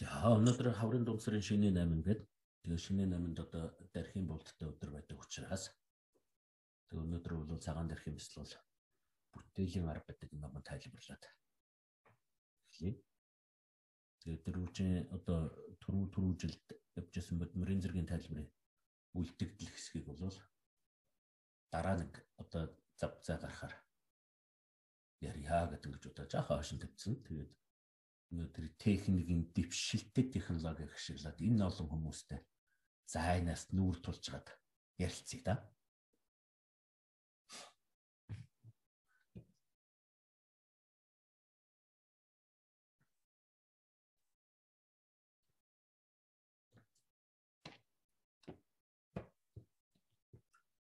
За өнөөдөр хаврын дугсрын шинэ 8 гэдэг тэгээ шинэ 8-нд одоо дархийн болттой өдөр байдаг учраас тэгээ өнөөдөр бол цагаан дархийн бисл бол бүтээлийн арга гэдэг ном тайлбарлаад эхлэе. Тэгээ дөрвжин одоо түрүү түрүү жилд явжсэн бодмөрийн зэргийн тайлбарын үлдэгдэл хэсгийг бол дараа нэг одоо зав заа гарахаар ярья гэдэг ингэж одоо жаахан хошин тавьсан. Тэгээд өнөөдөр техникийн дэвшилтэд технологи ашиглаад энэ олон хүмүүстэй зайнаас нүүр тулж гад ярилцъя да.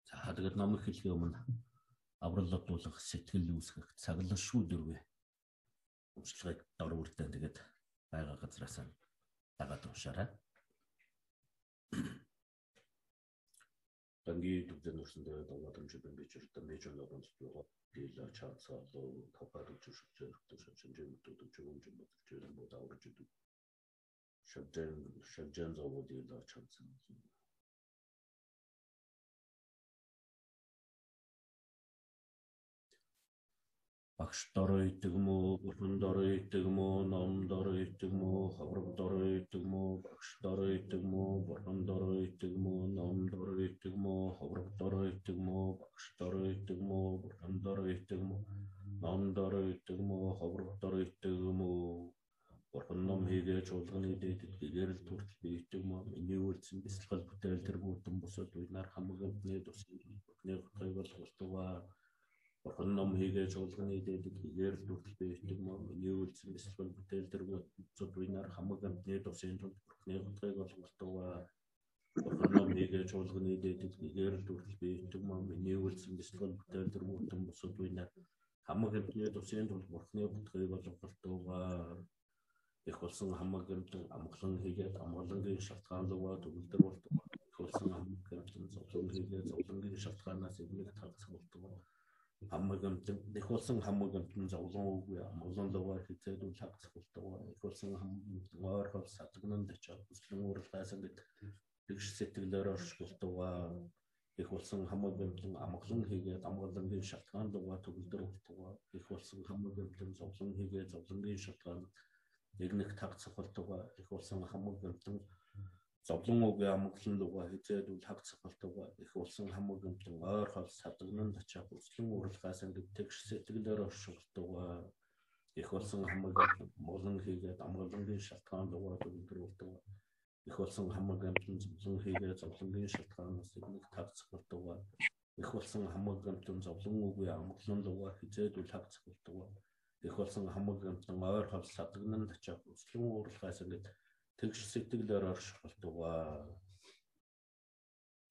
За тэгээд ном хэлхийн өмнө авраллуулах сэтгэл үүсгэх цаглан шүү дөрвөө өмчлөгийг дор үрдэн тэгээд байгаа газраас дагаад уншаарай. Дангийн төвдөн нурсандаа дагатамжид бич өртөн бич өнөрөн зүгөө дила чацаалуу топад үчшүүч өртөш шинжээ мэдүүд мэдж юм бод аврж идэв. Шавжэн шавжэн зовоо дила чацсан. Багш дорой идэг мө, бүрэн дорой идэг мө, ном дорой идэг мө, хавраг дорой идэг мө, багш дорой идэг мө, бүрэн дорой идэг мө, ном дорой идэг мө, хавраг дорой идэг мө, багш дорой идэг мө, бүрэн дорой идэг мө, ном дорой идэг мө, хавраг дорой идэг мө, Бурхан ном хийгээ чуулганы дээдэд гэрэл төртөл бийтэг мөн миний үйлсэн бясалгал бүтээл тэр бүтэн бусад уйнаар хамаг амтны тусын бүхний готойг бол хурдваа Бурхан ном хийгээ чуулганы гэр дүртэл бийдэг мөн миний үйлсэн бясалгал бүтээл дэргүүд зүд уйнаар хамаг амтны тусын тулд Бурханы готойг олголтугаа Бурхан ном хийгээ чуулганы дээдэд гэр дүртэл бийдэг мөн миний үйлсэн бясалгал бүтээл дэргүүд бусад уйнаар хамаг амтны тусын тулд Бурханы готойг олголтугаа их болсон хамаг амтан амглан хийгээд амглангийн шалтгаан лугаа төгөлдөр болдог. Их болсон хамаг амтан зовлон хийгээд зовлонгийн шалтгаанаас эднийг тагсах болдог хамаг амтан их болсон хамаг амтан зовлон үгүй амглан лугаа хийгээд тагсах болдог их болсон хамаг амтан ойрхол садгнанд очоод хүслэн уралгаас ингээд тэгш сэтгэлээр оршуулдаг их болсон хамаг амтан амглан хийгээд амглангийн шалтгаан лугаа төгөлдөр болдог их болсон хамаг амтан зовлон хийгээд зовлонгийн шалтгаан нэгнэх тагцах болтугай их болсон хамаг гэмтэн зовлон уг амглан дугаа хизээдүүл хагцах болтугай их болсон хамаг гэмтэн ойр хол садагнан очиа бүслэн уралгаас ингээд тэгш сэтгэлээр оршуултугай их болсон хамаг молон хийгээд амгалангийн шалтгаан дугаа өндөр болтугай их болсон хамаг гэмтэн зовлон хийгээд зовлонгийн шалтгаанаас нэгнэх тагцах болтугай их болсон хамаг гэмтэн зовлон уг амглан дугаа хизээдүүл хагцах болтугай их болсон хамаг амтан ойр хол садагнан очиад өслөн уурлахаас ингээд тэгш сэтгэлээр орших болтугай.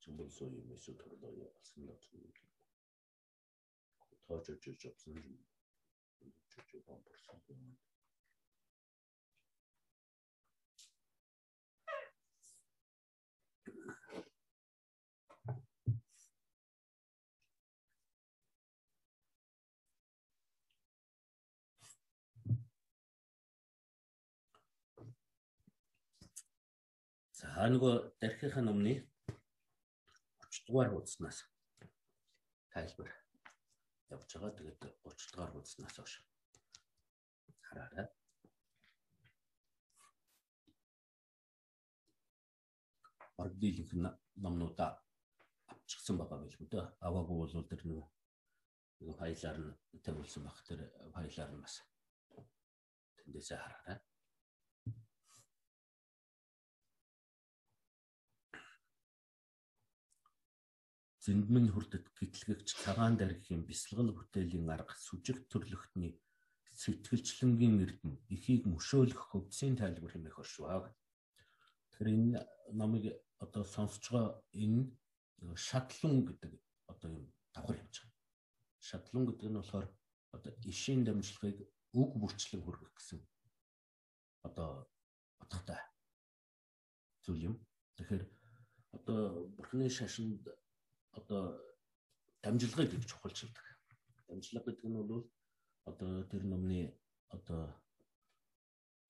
Чимбэл суу юм эсвэл төрлөө явуулсан л зүйл. Тоож очиж авсан юм. Чичиг бомборсон юм. За нөгөө дархийнхаа номны 30 дугаар хуудаснаас тайлбар явж байгаа. Тэгээд 30 дугаар хуудаснаас хойш хараарай. Дийлэнх номнуудаа авчихсан байгаа байл үү дээ. Аваагүй бол тэр нөгөө файлаар нь тавьулсан баг. Тэр файлаар нь бас тэндээсээ хараарай. Зэндмэн хүрдэт гэтлэгч цагаан даргийн бясалгал бүтээлийн арга сүжиг төрлөختний сэтгэлчлэнгийн эрдэм эхийг мөшөөлөх хөвдсийн тайлбар хэмээх оршваа. Тэгэхээр энэ номыг одоо сонсож байгаа энэ шатлун гэдэг одоо юм давхар явж байгаа. Шатлун гэдэг нь болохоор одоо ишийн дамжлагыг үг бүрчлэн хүргэх гэсэн одоо утгатай зүйл юм. Тэгэхээр одоо бурхны шашинд одоо дамжлагыг гэж чухалчилдаг. Дамжлага гэдэг нь бол одоо тэр номны одоо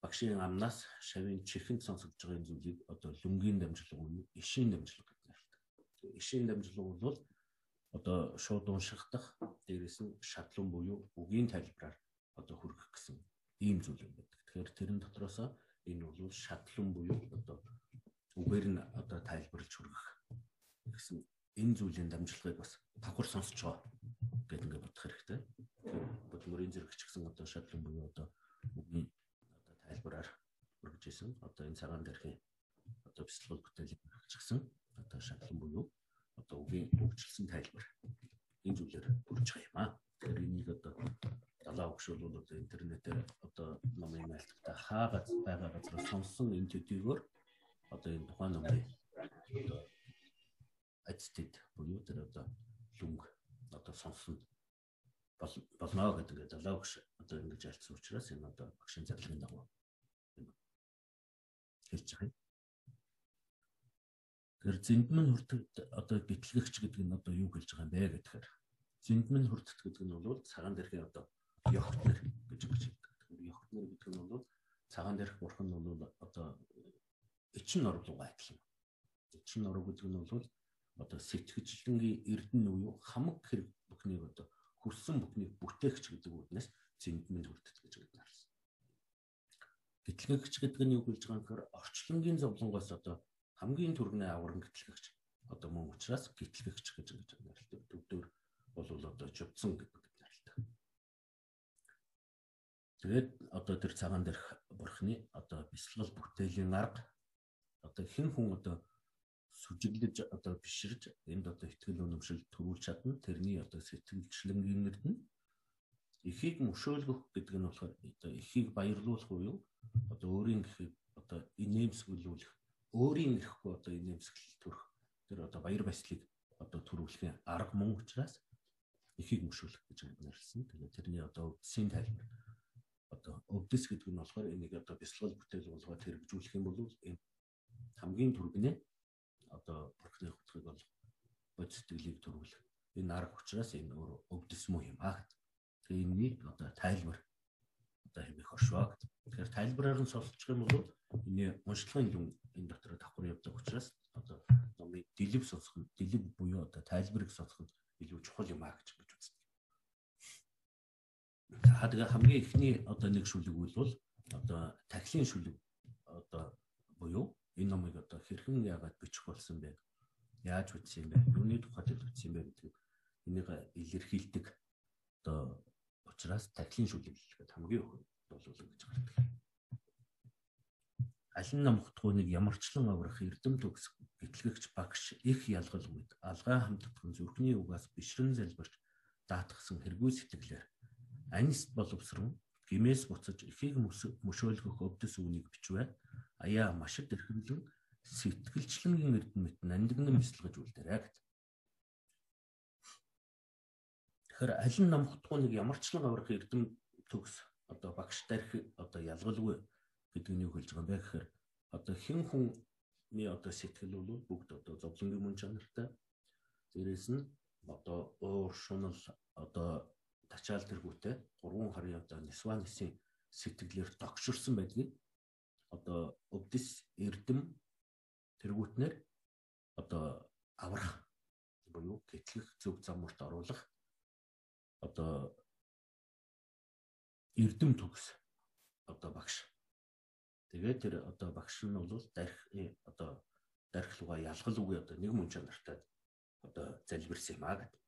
багшийн амнаас шавийн чихэнд сонсогдож байгаа энэ зүйлийг одоо лүнгийн дамжлага уу ишийн дамжлага гэж нэрлэдэг. Ишийн дамжлага бол одоо шууд уншигдах дээрэс нь шатлан буюу үгийн тайлбараар одоо хүргэх гэсэн ийм зүйл юм байдаг. Тэгэхээр тэрэн дотроос энэ бол шатлан буюу одоо үгээр нь одоо тайлбарлаж хүргэх гэсэн энэ зүйлийн дамжлагыг бас давхар сонсож байгаа гэдэг ингээд бодох хэрэгтэй. Бодмөрийн зэрэг ч гэсэн одоо шатлан буюу одоо үгийн одоо тайлбараар хүргэж исэн. Одоо энэ цагаан дэрхийн одоо бяцлал бүтээлийг хүргэж гисэн. Одоо шатлан буюу одоо үгийн хөгжүүлсэн тайлбар энэ зүйлээр хүрж байгаа юм аа. Тэгэхээр энийг одоо далаа өгшөл бол одоо интернетээр одоо номын мэлтгтээ хаагаад байгаа газар сонссон энэ төдийгөр одоо энэ тухайн номын одоо ажтд буюу тэр одоо лүнг одоо сонсон болно гэдэг өгш одоо ингэж альцсан учраас энэ одоо багшийн зарлагын дагуу хэлж байгаа юм. Тэгэхээр зэндмэн хүртэгд одоо битлэгч гэдэг нь одоо юу хэлж байгаа юм бэ гэхээр зэндмэн хүртэгт гэдэг нь бол цагаан дэрхийн одоо ёхтнэр гэж хэлж байгаа. Ёхтнэр гэдэг нь бол цагаан дэрх бурхан нь бол одоо эчин нор руу адилхан. Эчин нор гэдэг нь бол одоо сэтгэжлэнгийн эрдэнэ уу хамаг хэрэг бүхнийг одоо хүссэн бүхнийг бүтээгч гэдэг үгнээс зэндмэн хүртэгт гэж нэрлэсэн. Битлэгч гэдэг нь юу хэлж байгаа гэхээр орчлонгийн зовлонгоос одоо хамгийн түргний аврам гэтлэгч одоо мөн учраас гэтлэгч гэж гэж нэрлэдэг. Төвдөр бол одоо жудсан гэдэг нэрлэдэг. Тэгээд одоо тэр цагаан дээрх бурхны одоо бясалгал бүтээлийн арга одоо хэн хүн одоо сүжиглэж одоо биширж энд одоо ихтгэл өнөмшил төрүүлж чадна. Тэрний одоо сэтгэлчлэнгийн нэрдэн эхийг мөшөөлгөх гэдэг нь болохоор одоо эхийг баярлуулах уу одоо өөрийн гэхийг одоо инээмсэглүүлэх өөрийн эрэхгүй одоо энэ юмсгэл төрөх тэр одоо баяр баясгалыг одоо төрүүлэхийн арга мөн учраас эхийг мөшүүлэх гэж нэрлсэн. Тэгээд тэрний одоо өвдөсийн тайлбар одоо өвдөс гэдэг нь болохоор энийг одоо бясалгал бүтээл болгоод хэрэгжүүлэх юм бол энэ хамгийн түргэнэ одоо бурхны хөтлөхийг бол бод сэтгэлийг төрүүлэх энэ арга учраас энэ өөр өвдөс муу юм аа. Тэгээ энэний одоо тайлбар одоо хэмээх оршваа. Тэгэхээр тайлбараар нь сонсчих юм бол энэ уншлагын юм энэ дотор давхар явдаг учраас одоо номыг дэлгэв сонсох нь дэлгэв буюу одоо тайлбарыг сонсох нь илүү чухал юм аа гэж гэж үздэг. Тэгээ хамгийн эхний одоо нэг шүлэг бол одоо тахилын шүлэг одоо буюу энэ номыг одоо хэрхэн яагаад бичих болсон бэ? Яаж юм бэ? Юуны тухайд юм бэ гэдгийг энийг илэрхийлдэг одоо учраас тахилын шүлэг гэдэг хамгийн их болов гэж гардаг алин намхтгууныг ямарчлан аврах эрдэм төгс гэтлэгч багш их ялгал үед алгай хамтдагхан зүрхний угаас бишрэн залбирч даатгсан хэргүй сэтгэлээр анис боловсрон гимээс буцаж ихийг мөшөөлгөх өвдөс үнийг бичвэ аяа машид эрхэмлэн сэтгэлчлэнгийн эрдэм мэт нандинан бясалгаж үлдээрэй гэт. Тэгэхээр алин намхтгууныг ямарчлан аврах эрдэм төгс одоо багш тарих одоо ялгалгүй гэдэг нь юу хэлж байгаа юм бэ гэхээр одоо хэн хүний одоо сэтгэл бол бүгд одоо зовлонгийн мөн чанартай. Дээрээс нь одоо уур шунал одоо тачаал тэргүүтэй гурван харын одоо нисванысын сэтгэлээр тогширсон байдгийг одоо өвдөс эрдэм тэргүүтнэр одоо аврах буюу гэтлэх зөв замурт оруулах одоо эрдэм төгс одоо багш Тэгээд тэр одоо багш нь бол дарих э, одоо дарихлууга ялгал үгүй одоо нэг мөн чанартай одоо залбирсан юм аа гэдэг.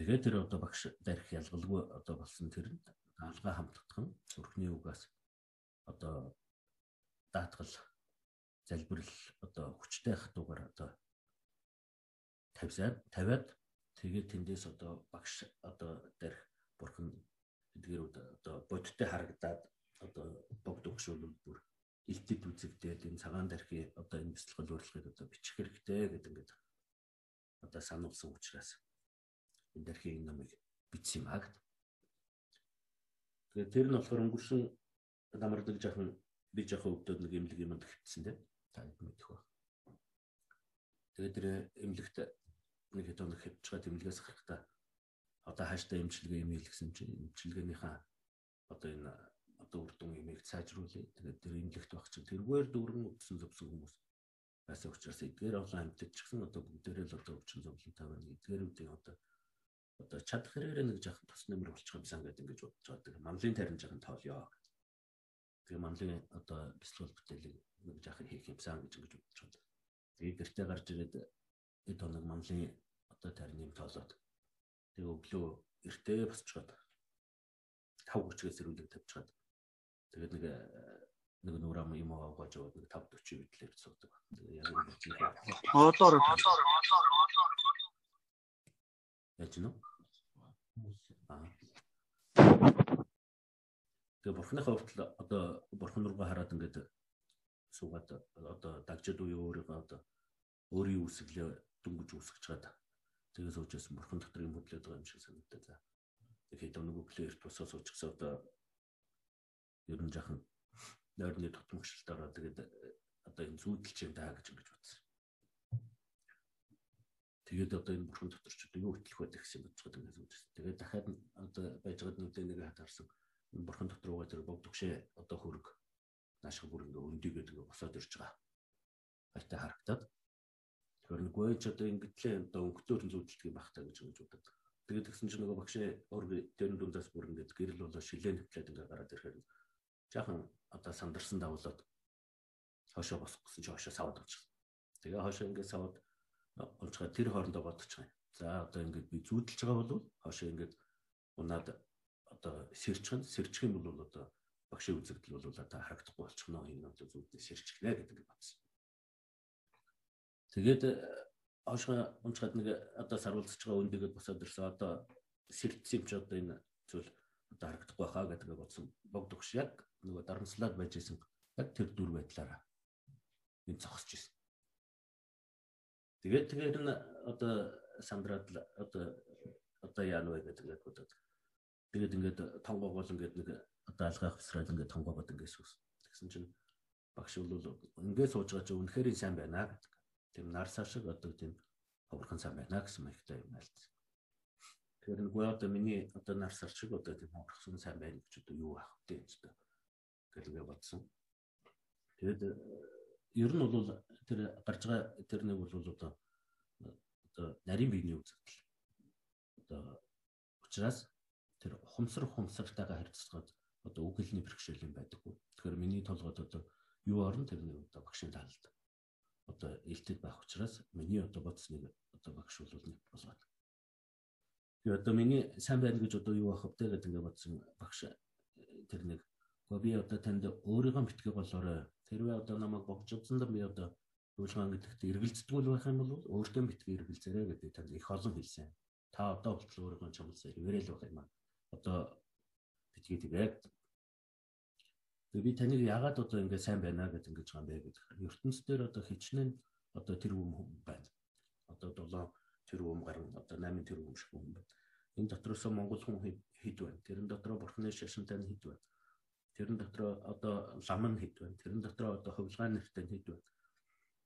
Тэгээд тэр одоо багш дарих ялгалгүй одоо болсон тэр алгаа хамтдах нь зүрхний үгээс одоо даатгал залбирал одоо хүчтэй хатуугаар одоо тавьсаад тавиад Тэгээд тэндээс одоо багш одоо дээрх бурхан эдгээр одоо бодиттой харагдаад одоо богд өгшөөлөл бүр илтэд үзэгдээд энэ цагаан дээрхи одоо энэ бяцлал урилгыг одоо бичих хэрэгтэй гэдэг ингээд одоо сануулсан учраас энэ дээрхи энэ номыг бичсэн юм гэд. Тэгээд тэр нь болохоор өнгөрсөн намардаг жаахан би жаахан өвдөд нэг эмнэлэг юмд хэвтсэн тийм та мэдэх ба. Тэгээд тэр эмнэлэгт нэг хэд хоног хэвж байгаа тэмлэгээс гарахтаа одоо хааштай имчилгээ имэйл гэсэн чинь имчилгээнийхээ одоо энэ одоо үр дүн имийг сайжруулъя. Тэгээд тэр имлэгт баг чинь тэргээр дүүрэн өдсөн зовсон хүмүүс байсан учраас эдгээр олон амьтад ч гэсэн одоо бүгдээрээ л одоо өвчин зовлонтой байна. Эдгээрүүдийн одоо одоо чадах хэрэгээр нэг жаахан тус нэмэр болчих юмсан гэдэг ингэж бодож байгаа. Манлын тарин жаахан тоолё. Тэгээ манлын одоо бэлтгэл бүтээлийг нэг жаахан хийх юмсан гэж ингэж бодож байгаа. Тэгээ гэртээ гарч ирээд эд хоног манлын одоо тариныг тоолоод тэгээ өглөө эртээ босчоод тав хүчгээс ирүүлэг тавьчихад тэгээд нэг нэг нүрам юм аваад жоод нэг 5 40 битлэр суудаг. Тэгээ яг нэг чинь одоор яаж нөө Тэгээ бурхныхаа хүртэл одоо бурхан руугаа хараад ингээд суугаад одоо дагжид уу өөрийгөө одоо өөрийн үсгэлээ дүнгиж үсгэж чад. Тэгээ суужсэн бурхан дотор юм хөдлөд байгаа юм шиг санагдаа. За. Тэгэхээр одоо нөгөө плеер тусаа суучихсан одоо ер нь жахан нойрны тутамгшилтаараа тэгээд одоо энэ зүүдэлч юм даа гэж ингэж бодсон. Тэгээд одоо энэ бурхан дотор ч юу хөтлөх байдаг гэсэн байгаа юм үзсэн. Тэгээд дахиад одоо байж байгаа нүдэ нэг хатаарсан бурхан дотор угаа тэр богдөгшөө одоо хөрг наашиг бүр ингээ өндийгээд ингээ босоод ирж байгаа. Хайтай харагдаад. Тэгэхээр нэг гойч одоо ингэтлээ одоо өнгөтөр зүудэлдэг юм бах та гэж ингэж бодод. Тэгээд тэгсэн чинь нөгөө багшаа өөр дээр дундаас бүр ингээ гэрэл болоо шилэн хөвлөд ингээ гараад ирэхээр жаахан одоо сандарсан давуулаад хошоо босох гэсэн чинь хошоо савд болчихсон. Тэгээ хошоо ингээ савд болж байгаа тэр хоорондоо бодож байгаа юм. За одоо ингээд би зүүдэлж байгаа бол хошоо ингээд унаад одоо сэрчхэн сэрчих юм бол одоо багшийн үзэгдэл бол одоо харагдахгүй болчихно энэ одоо зүуднээ сэрчихнэ гэдэг бодсон. Тэгээд хошоо унцгаад нэг одоо саруулж байгаа үндигээд босоод ирсэн одоо сэрдсэн юм чи одоо энэ зүйл одоо харагдахгүй хаа гэдэг бодсон. Богдогш яг нөгөө дарамслаад байж исэн яг тэр дүр байдлаараа энэ зогсож исэн. Тэгээд тэгээд н одоо сандраад одоо одоо яана вэ гэдэг ингээд бодоод. Тэгээд ингээд тонгоогоол ингээд нэг одоо алгаах Израиль ингээд тонгоогоод ингээд сүс. Тэгсэн чинь багш бол ингээд сууж байгаа чинь үнэхээр сайн байна гэдэг. Тийм нарсаа шиг одоо тийм ховорхон сайн байна гэсэн маягтай юм альц. Тэгэхээр нэг одоо миний одоо нарсаар шиг одоо тийм ховорхон сайн байна гэж одоо юу ах вэ гэж гэдэг бодсон. Тэгээд ер нь бол тэр гарч байгаа тэр нэг бол одоо одоо нарийн биений үзэгдэл. Одоо учраас тэр ухамсар ухамсартайгаа харьцуулахад одоо үг хэлний бэрхшээл юм байдаггүй. Тэгэхээр миний толгойд одоо юу орно тэр нэг одоо багшийн талд одоо илтэд байх учраас миний одоо бодсныг одоо багш бол нэг болгоод. Тэгээ одоо миний сайн байна гэж одоо юу авах вэ гэдэг ингээд бодсон багш тэр нэг би одоо танд өөрийнхөө битгий болоорой Тэрвээ одоо намайг богжодсондоо би одоо Юулгаан гэдэгт эргэлздэг байх юм бол өөртөө битгий эргэлзээрэй гэдэг танд их олон хэлсэн. Та одоо болтол өөрийнхөө чамлсаа хэвээрэл байх юм аа. Одоо битгий тэгээд Тэгээ би таныг яагаад одоо ингэ сайн байна гэж ингэж байгаа юм бэ гэдэг. ертөнц дээр одоо хичнээн одоо тэр хүм байна. Одоо 7 тэр хүм гарна. Одоо 8 тэр хүм шиг хүм байна. Энэ дотроос Монгол хүн хэд байна? Тэрэн дотроо бурхны шашинтай хэд байна? Тэрэн дотроо одоо лам нь хэд байна. Тэрэн дотроо одоо хувилгаан нэртэй хэд байна.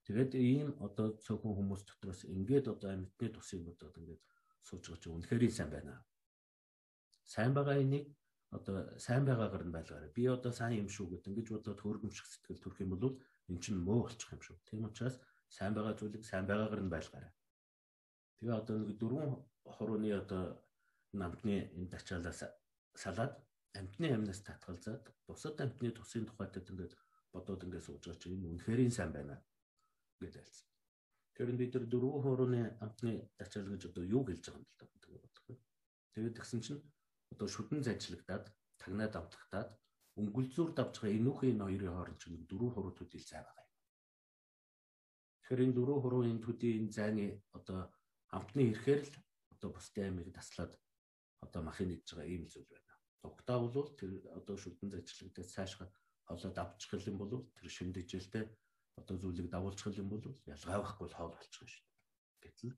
Тэгээд ийм одоо цөөхөн хүмүүс дотроос ингээд одоо амьтны тусыг одоо ингээд сууж байгаа чинь үнэхээр сайн байна. Сайн байгаа энийг одоо сайн байгаагаар нь байлгаарай. Би одоо сайн юм шүү гэдэг ингэж бодоод хөргөмших сэтгэл төрөх юм бол эн чинь муу болчих юм шүү. Тийм учраас сайн байгаа зүйлийг сайн байгаагаар нь байлгаарай. Тэгээ одоо нэг дөрвөн хурууны одоо намтны энэ тачаалаас салаад амтны амнаас татгалзаад бусад амтны тусын тухайд ингээд бодоод ингээд сууж байгаа чинь энэ үнэхээр сайн байна гэж альсан. Тэгэхээр бид нар дөрвөн хуурууны амтны тачаал гэж одоо юу хэлж байгаа юм л да гэдэг бодлоо. Тэгээд тэгсэн чинь одоо шүдэн зажлагдаад тагнаад авдагтаад өнгөлзүүр давж байгаа энүүхэн энэ хоёрын хооронд чинь дөрвөн хуруу төдийл зай байгаа юм. Тэгэхээр энэ дөрвөн хурууны төдийн зайны одоо амтны ирэхээр л одоо бусдын аймыг таслаад одоо махын нэгж байгаа ийм зүйл байна. Угтаа бол тэр одоо шүдэн зажлагдаад цаашгаа холоод авчих юм бол тэр шимдэжэлтэй одоо зүйлийг дагуулчих юм бол ялгаа байхгүй хоол болчих шүү дээ. Гэтэл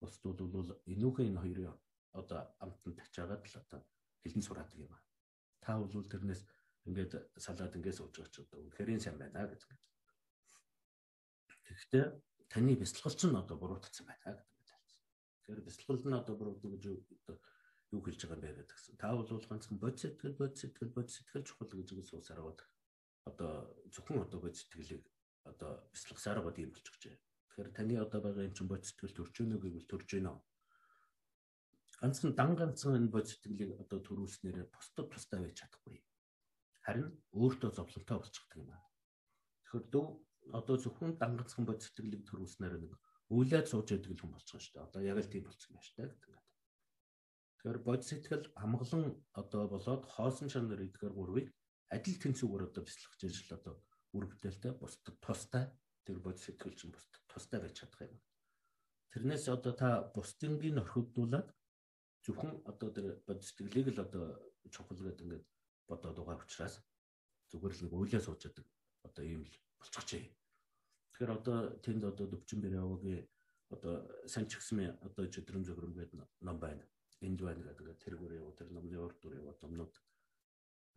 бусдууд бол энүүхэн энэ хоёрын одоо амтанд тачаагаад л одоо хилэн сураадаг юм аа. Та бол тэрнээс ингээд салаад ингээд сууж байгаа ч одоо үнэхээр сайн байна гэж. Тэгэхдээ таны бясалгал ч нь одоо буруутгсан байна гэдэг. Тэгэхээр бясалгал нь одоо буруутгах гэж одоо юу хэлж байгаа юм бэ гэдгсэн. Та бол ганцхан бод сэтгэл бод сэтгэл бод сэтгэл чухал гэж үгс уусаар аваад одоо зөвхөн одоо бод сэтгэлийг одоо бяцлагсаар гоод юм болчих жээ. Тэгэхээр таны одоо байгаа юм чинь бод сэтгэл төрж гэнэ гэвэл төрж гэнэ. Ганцхан дан ганцхан энэ бод сэтгэлийг одоо төрүүлснээр бусдад тустай байж чадахгүй. Харин өөртөө зовлонтой болчихдаг юм аа. Тэгэхээр дөө одоо зөвхөн дан ганцхан бод сэтгэлийг төрүүлснээр нэг үйлээд сууж яадаг л хүн болчихсон шүү дээ. Одоо яг л тийм болчихсон байна шүү дээ гэдэг. Тэгэхээр бод сэтгэл амгалан одоо болоод хоосон чанар эдгээр гурвыг адил тэнцүүгээр одоо бяцлахж ижил одоо үр бүтээлтэй бусдад тустай тэр бод сэтгэл чинь бусдад тустай байж чадах юм. Тэрнээс одоо та бусдынгийн орхигдуулаад зөвхөн одоо тэр бод сэтгэлийг л одоо чухал гэдэг ингээд бодоод байгаа учраас зүгээр л нэг уйлаа сууж яадаг одоо ийм л болчихжээ. Тэгэхээр одоо тэнд одоо Дөвчин Бэрявагийн одоо санчгсмын одоо өдрөм зөвгөрөм гэдэг ном байна энд байна гэдэг тэргүүр явуу тэр номны урд дүр явуу номнууд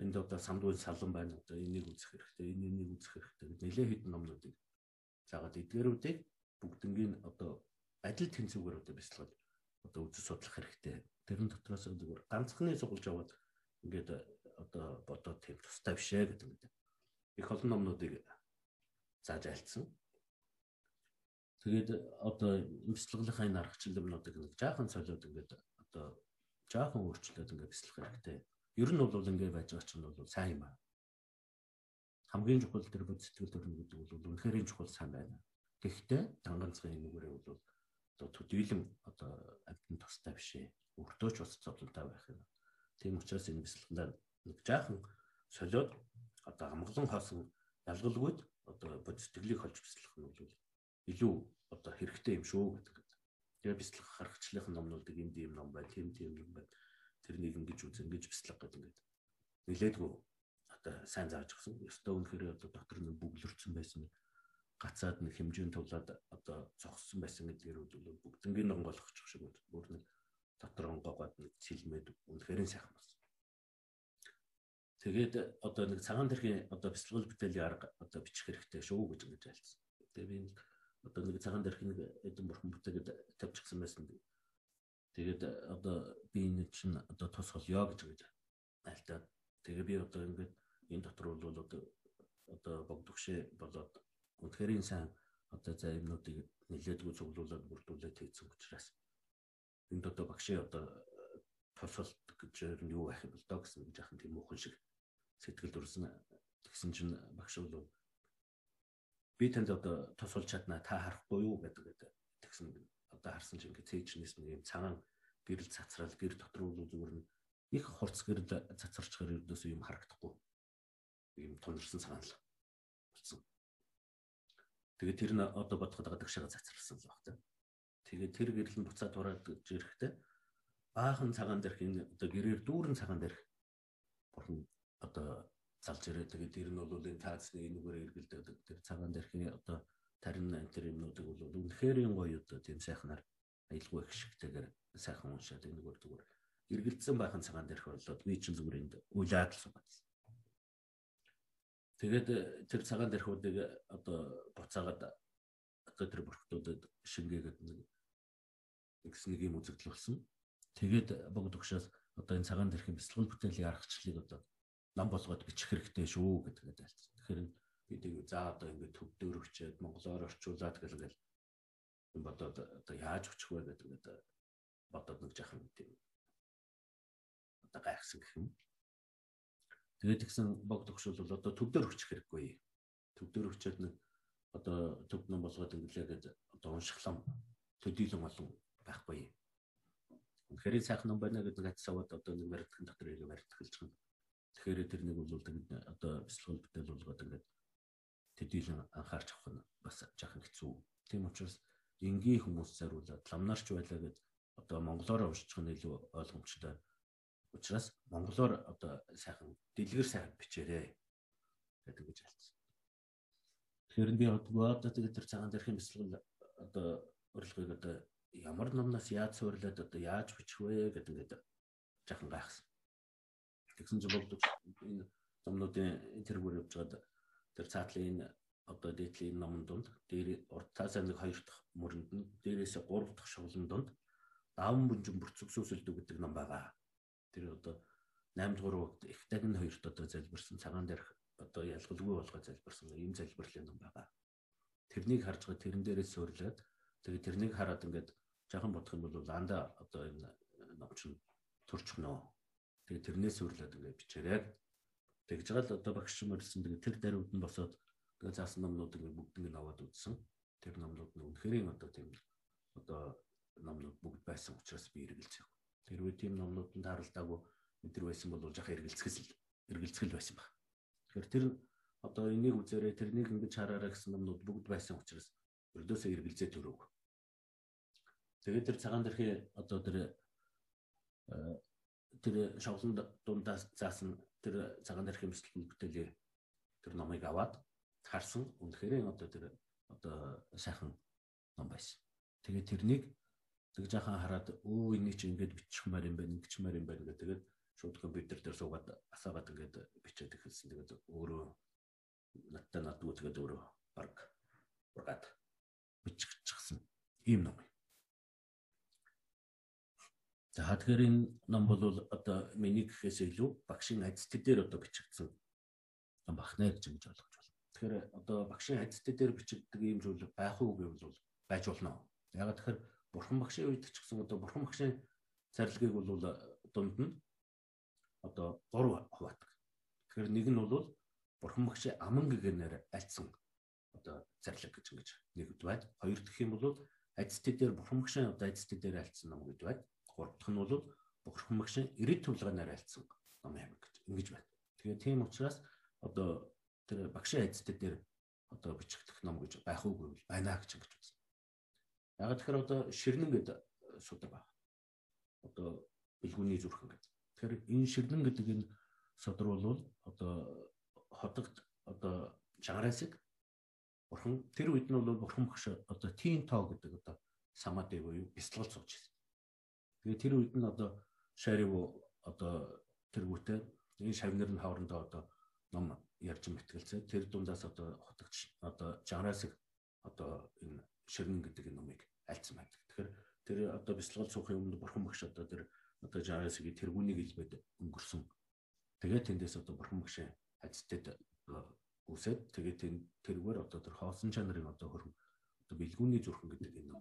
энд одоо самдуун салан байна одоо энийг үзэх хэрэгтэй энийг үзэх хэрэгтэй гэдэг нэлээд хэдэн номнуудыг заагаад эдгээрүүдийг бүгднгийн одоо адил тэнцвүүгээр одоо бяцлахад одоо үзэж судлах хэрэгтэй тэрэн дотроос зүгээр ганцхны сугалж аваад ингээд одоо бодоод тийм тустай бишээ гэдэг юм. Их олон номнуудыг зааж альцсан. Тэгээд одоо имслэглийнхаа энэ аргачлалуудыг нэг жаахан солиод ингээд одоо жаахан өөрчлөлт ингээд бяцлах хэрэгтэй. Ер нь бол ингээд байж байгаа чинь бол сайн юм аа. Хамгийн чухал тэр бод сэтгэл төрнө гэдэг бол үнэхээр чухал сайн байна. Гэхдээ данганцгийн нүгээрээ бол одоо төдийлөн одоо амьтан тустай биш ээ. Өртөө ч бас зовлонтой байх юм. Тийм учраас энэ бяцлаглаар нэг жаахан солиод одоо амгалан хоосон ялгалгүйд одоо бод сэтгэлийг холж бяцлах нь бол илүү одоо хэрэгтэй юм шүү гэдэг Тэгээ бяцлах харгачлалын номнуудыг энд ийм ном байна, тийм тийм юм байна. Тэрнийг ингэж үз, ингэж бяцлах гэдэг ингээд нилээдгүй одоо сайн зааж өгсөн. Өстөө үнэхээр одоо дотор нэг бүглэрсэн байсан гацаад нэг хэмжээнд тулаад одоо зогссон байсан гэдгээр бол бүгднгийн онгойлгочих шиг бүр нэг дотор онгоогоод нэг цэлмээд үнэхээр сайхан болсон. Тэгээд одоо нэг цагаан тэрхийн одоо бяцлал бүтээлийн арга одоо бичих хэрэгтэй шүү гэж ингэж альцсан. Тэгээ би нэг одоо нэг цагаан дээрх нэг эдэн бурхан бүтээгээд тавьчихсан байсан. Тэгээд одоо би энэ чинь одоо тус холё гэж гэж альтаад тэгээ би одоо ингээд энэ дотор бол одоо одоо богдөгшөө болоод үнэхээр сайн одоо за юмнуудыг нэлээдгүй цуглуулад бүрдүүлээд хийсэн учраас энд одоо багшийн одоо тусалт гэж юу байх юм бол доо гэсэн жаахан тийм муухан шиг сэтгэл төрсөн тэгсэн чинь багш бол би танд одоо тусалж чадна та харахгүй юу гэдэг тэгсэн одоо харсан чинь ингээд цээжнээс нэг юм цагаан гэрэл цацрал гэр дотор бол зүгээр нь их хурц гэрэл цацарчгаар ердөөс юм харагдахгүй юм тунарсан цагаан л болсон. Тэгээд тэр нь одоо бодоход байгаа дагшаага цацралсан л баг та. Тэгээд тэр гэрэл нь буцаад ураад ирэхдээ баахан цагаан дээрх энэ одоо гэрээр дүүрэн цагаан дээрх бурхан одоо залж ирээд тэгээд ер нь бол энэ таацны энэгээр эргэлдээд тэр цагаан дээрхийн одоо тарин энэ төр юмнуудыг бол үнэхээр гоё одоо тийм сайхнаар аялгүй их шигтэйгээр сайхан уншаад энэгээр зүгээр эргэлдсэн байхын цагаан дээрх болоод би чинь зүгээр энд уйлаад л суугаадсан. Тэгээд тэр цагаан дээрхүүдийг одоо буцаагаад одоо тэр бүрхтүүдэд шингээгээд нэг нэгс нэг юм үзэгдэл болсон. Тэгээд богд өгшөөс одоо энэ цагаан дээрхийн бяцлал бүтээлийн аргачлалыг одоо нам болгоод бичих хэрэгтэй шүү гэдгээд альцсан. Тэгэхээр би тэг за одоо ингээд төв дөр өчөөд монголоор орчуулад гэлгээл бодоод одоо яаж өчих вэ гэдэг ингээд бодоод нэг жахан тийм одоо гайхсан гэх юм. Тэгээд тэгсэн бог төгшөл бол одоо төв дөр өчих хэрэггүй. Төв дөр өчөөд нэг одоо төв ном болгоод инглээгээд одоо уншихлам төдийлөн олон байхгүй. Үнэхээр сайхан ном байна гэдэг нэг хацсаваад одоо нэг баригдах дотор баригдах гэж байна Тэгэхээр тэр нэг бол одоо бяцлал бүтээл болгоод ингээд төдийлөн анхаарч авах нь бас жаахан хэцүү. Тийм учраас энгийн хүмүүс зариулаад ламнаарч байлаа гэд одоо монголоор уншчих нь илүү ойлгомжтой. Учираас монголоор одоо сайхан дэлгэр сайхан бичээрэй гэдэг гэж хэлсэн. Тэгэхээр би одоо тэгээд тэр цагаан дээрх бяцлал одоо урилгыг одоо ямар номноос яаж суурлаад одоо яаж бичих вэ гэдэг ингээд жаахан гайхсан. Тэгсэн чинь богдog энэ номнуудын тэргүүр явж байгаад тэр цаатлын одоо дээдлийн номон донд дээр уртаас нэг хоёр дахь мөрөнд нь дээрээс гурав дахь шуглан донд даван бүнжин бүрцэг сүсэлдүү гэдэг ном байгаа. Тэр одоо 8 дугаар үгт их дагн хоёрт одоо залбирсан цагаан дээрх одоо ялгалгүй болгоо залбирсан ийм залбирлын ном байгаа. Тэрнийг харж байгаа тэрэн дээрээс суурлаад тэгээ тэрнийг хараад ингээд жаахан бодох юм бол анда одоо энэ номч нь төрчихнө. Тэгээ тэрнээс суурлаад ингээд бичээрэй. Тэгж байгаа л одоо багш мөрсөн тэгээ тэр даруйд нь босоод тэгээ заасан номнууд ингээд бүгднийг аваад үзсэн. Тэр номнууд нь үнэхээр одоо тийм одоо номнууд бүгд байсан учраас би эргэлзэх. Тэрвээ тийм номнуудад тааралдаагүй өдр байсан бол жах эргэлцгэл эргэлцгэл байсан баг. Тэгэхээр тэр одоо энийг үзээрэй тэрнийг ингэж хараарай гэсэн номнууд бүгд байсан учраас өрдөөсөө эргэлзээ төрөв. Тэгээд тэр цагаан дэрхий одоо тэр э, тэр шавлан дундаас заасан тэр цагаан дэрхий мэтлэг бүтээлээ тэр номыг аваад харсан. Үнэхээр одоо тэр одоо сайхан ном байсан. Тэгээд тэрнийг тэг жаахан хараад өө энийг чи ингэж бичихмээр юм байна, ингэчмээр юм байна гэдэг. Тэгээд шууд компьютер дээр суугаад асаагаад ингээд бичээд эхэлсэн. Тэгээд өөрөө надтай надгүй тэгээд өөрөө баг ургаад бичихчихсэн ийм ном. За тэгэхээр энэ ном бол одоо миний гэхээс илүү багшийн ажил дээр одоо бичигдсэн ном бахнаа гэж ингэж ойлгож байна. Тэгэхээр одоо багшийн ажил дээр бичигддэг ийм зүйл байх уу гэвэл байж болно. Ягаад тэгэхээр бурхан багшийн үед ч гэсэн одоо бурхан багшийн зарилгыг бол дунд нь одоо 3 хуваадаг. Тэгэхээр нэг нь бол бурхан багшийн аман гэгэнээр альцсан одоо зарлиг гэж ингэж нэгд байд. Хоёр дахь юм бол ажилтны дээр бурхан багшийн одоо ажилтны дээр альцсан ном гэж байд. Гурав дахь нь бол бурхан багшийн ирээд төвлөгөөнөөр альцсан ном юм гэж ингэж байна. Тэгээ тийм учраас одоо тэр багшийн ажилтны дээр одоо бичигдэх ном гэж байх уугүй байна гэж ингэж байна. Яг тэгэхээр одоо ширнэн гэдэг судаг байна. Одоо бэлгүүний зүрхэн гэдэг. Тэгэхээр энэ ширнэн гэдэг энэ судар бол одоо хотогт одоо чагараасыг бурхан тэр үед нь бол бурхан багш одоо тийн тоо гэдэг одоо самаадэ буюу бяцлал сууж байсан. Тэгээ тэр үед нь одоо шарив одоо тэргүүтээ энэ шавнар нь хоорондоо одоо ном ярьж мэтгэлцээ. Тэр дундаас одоо хотогч одоо чагараасыг одоо энэ ширнэн гэдэг номыг альцсан байдаг. Тэгэхээр тэр одоо бяцлагал суухын өмнө бурхан багш одоо тэр одоо Жарасгийн тэргүүнийг илбэд өнгөрсөн. Тэгээд тэндээс одоо бурхан багшийн хацтад үсээд тэгээд тэргээр одоо тэр хоосон чанарын одоо хөрөн одоо бэлгүүний зүрхэн гэдэг энэ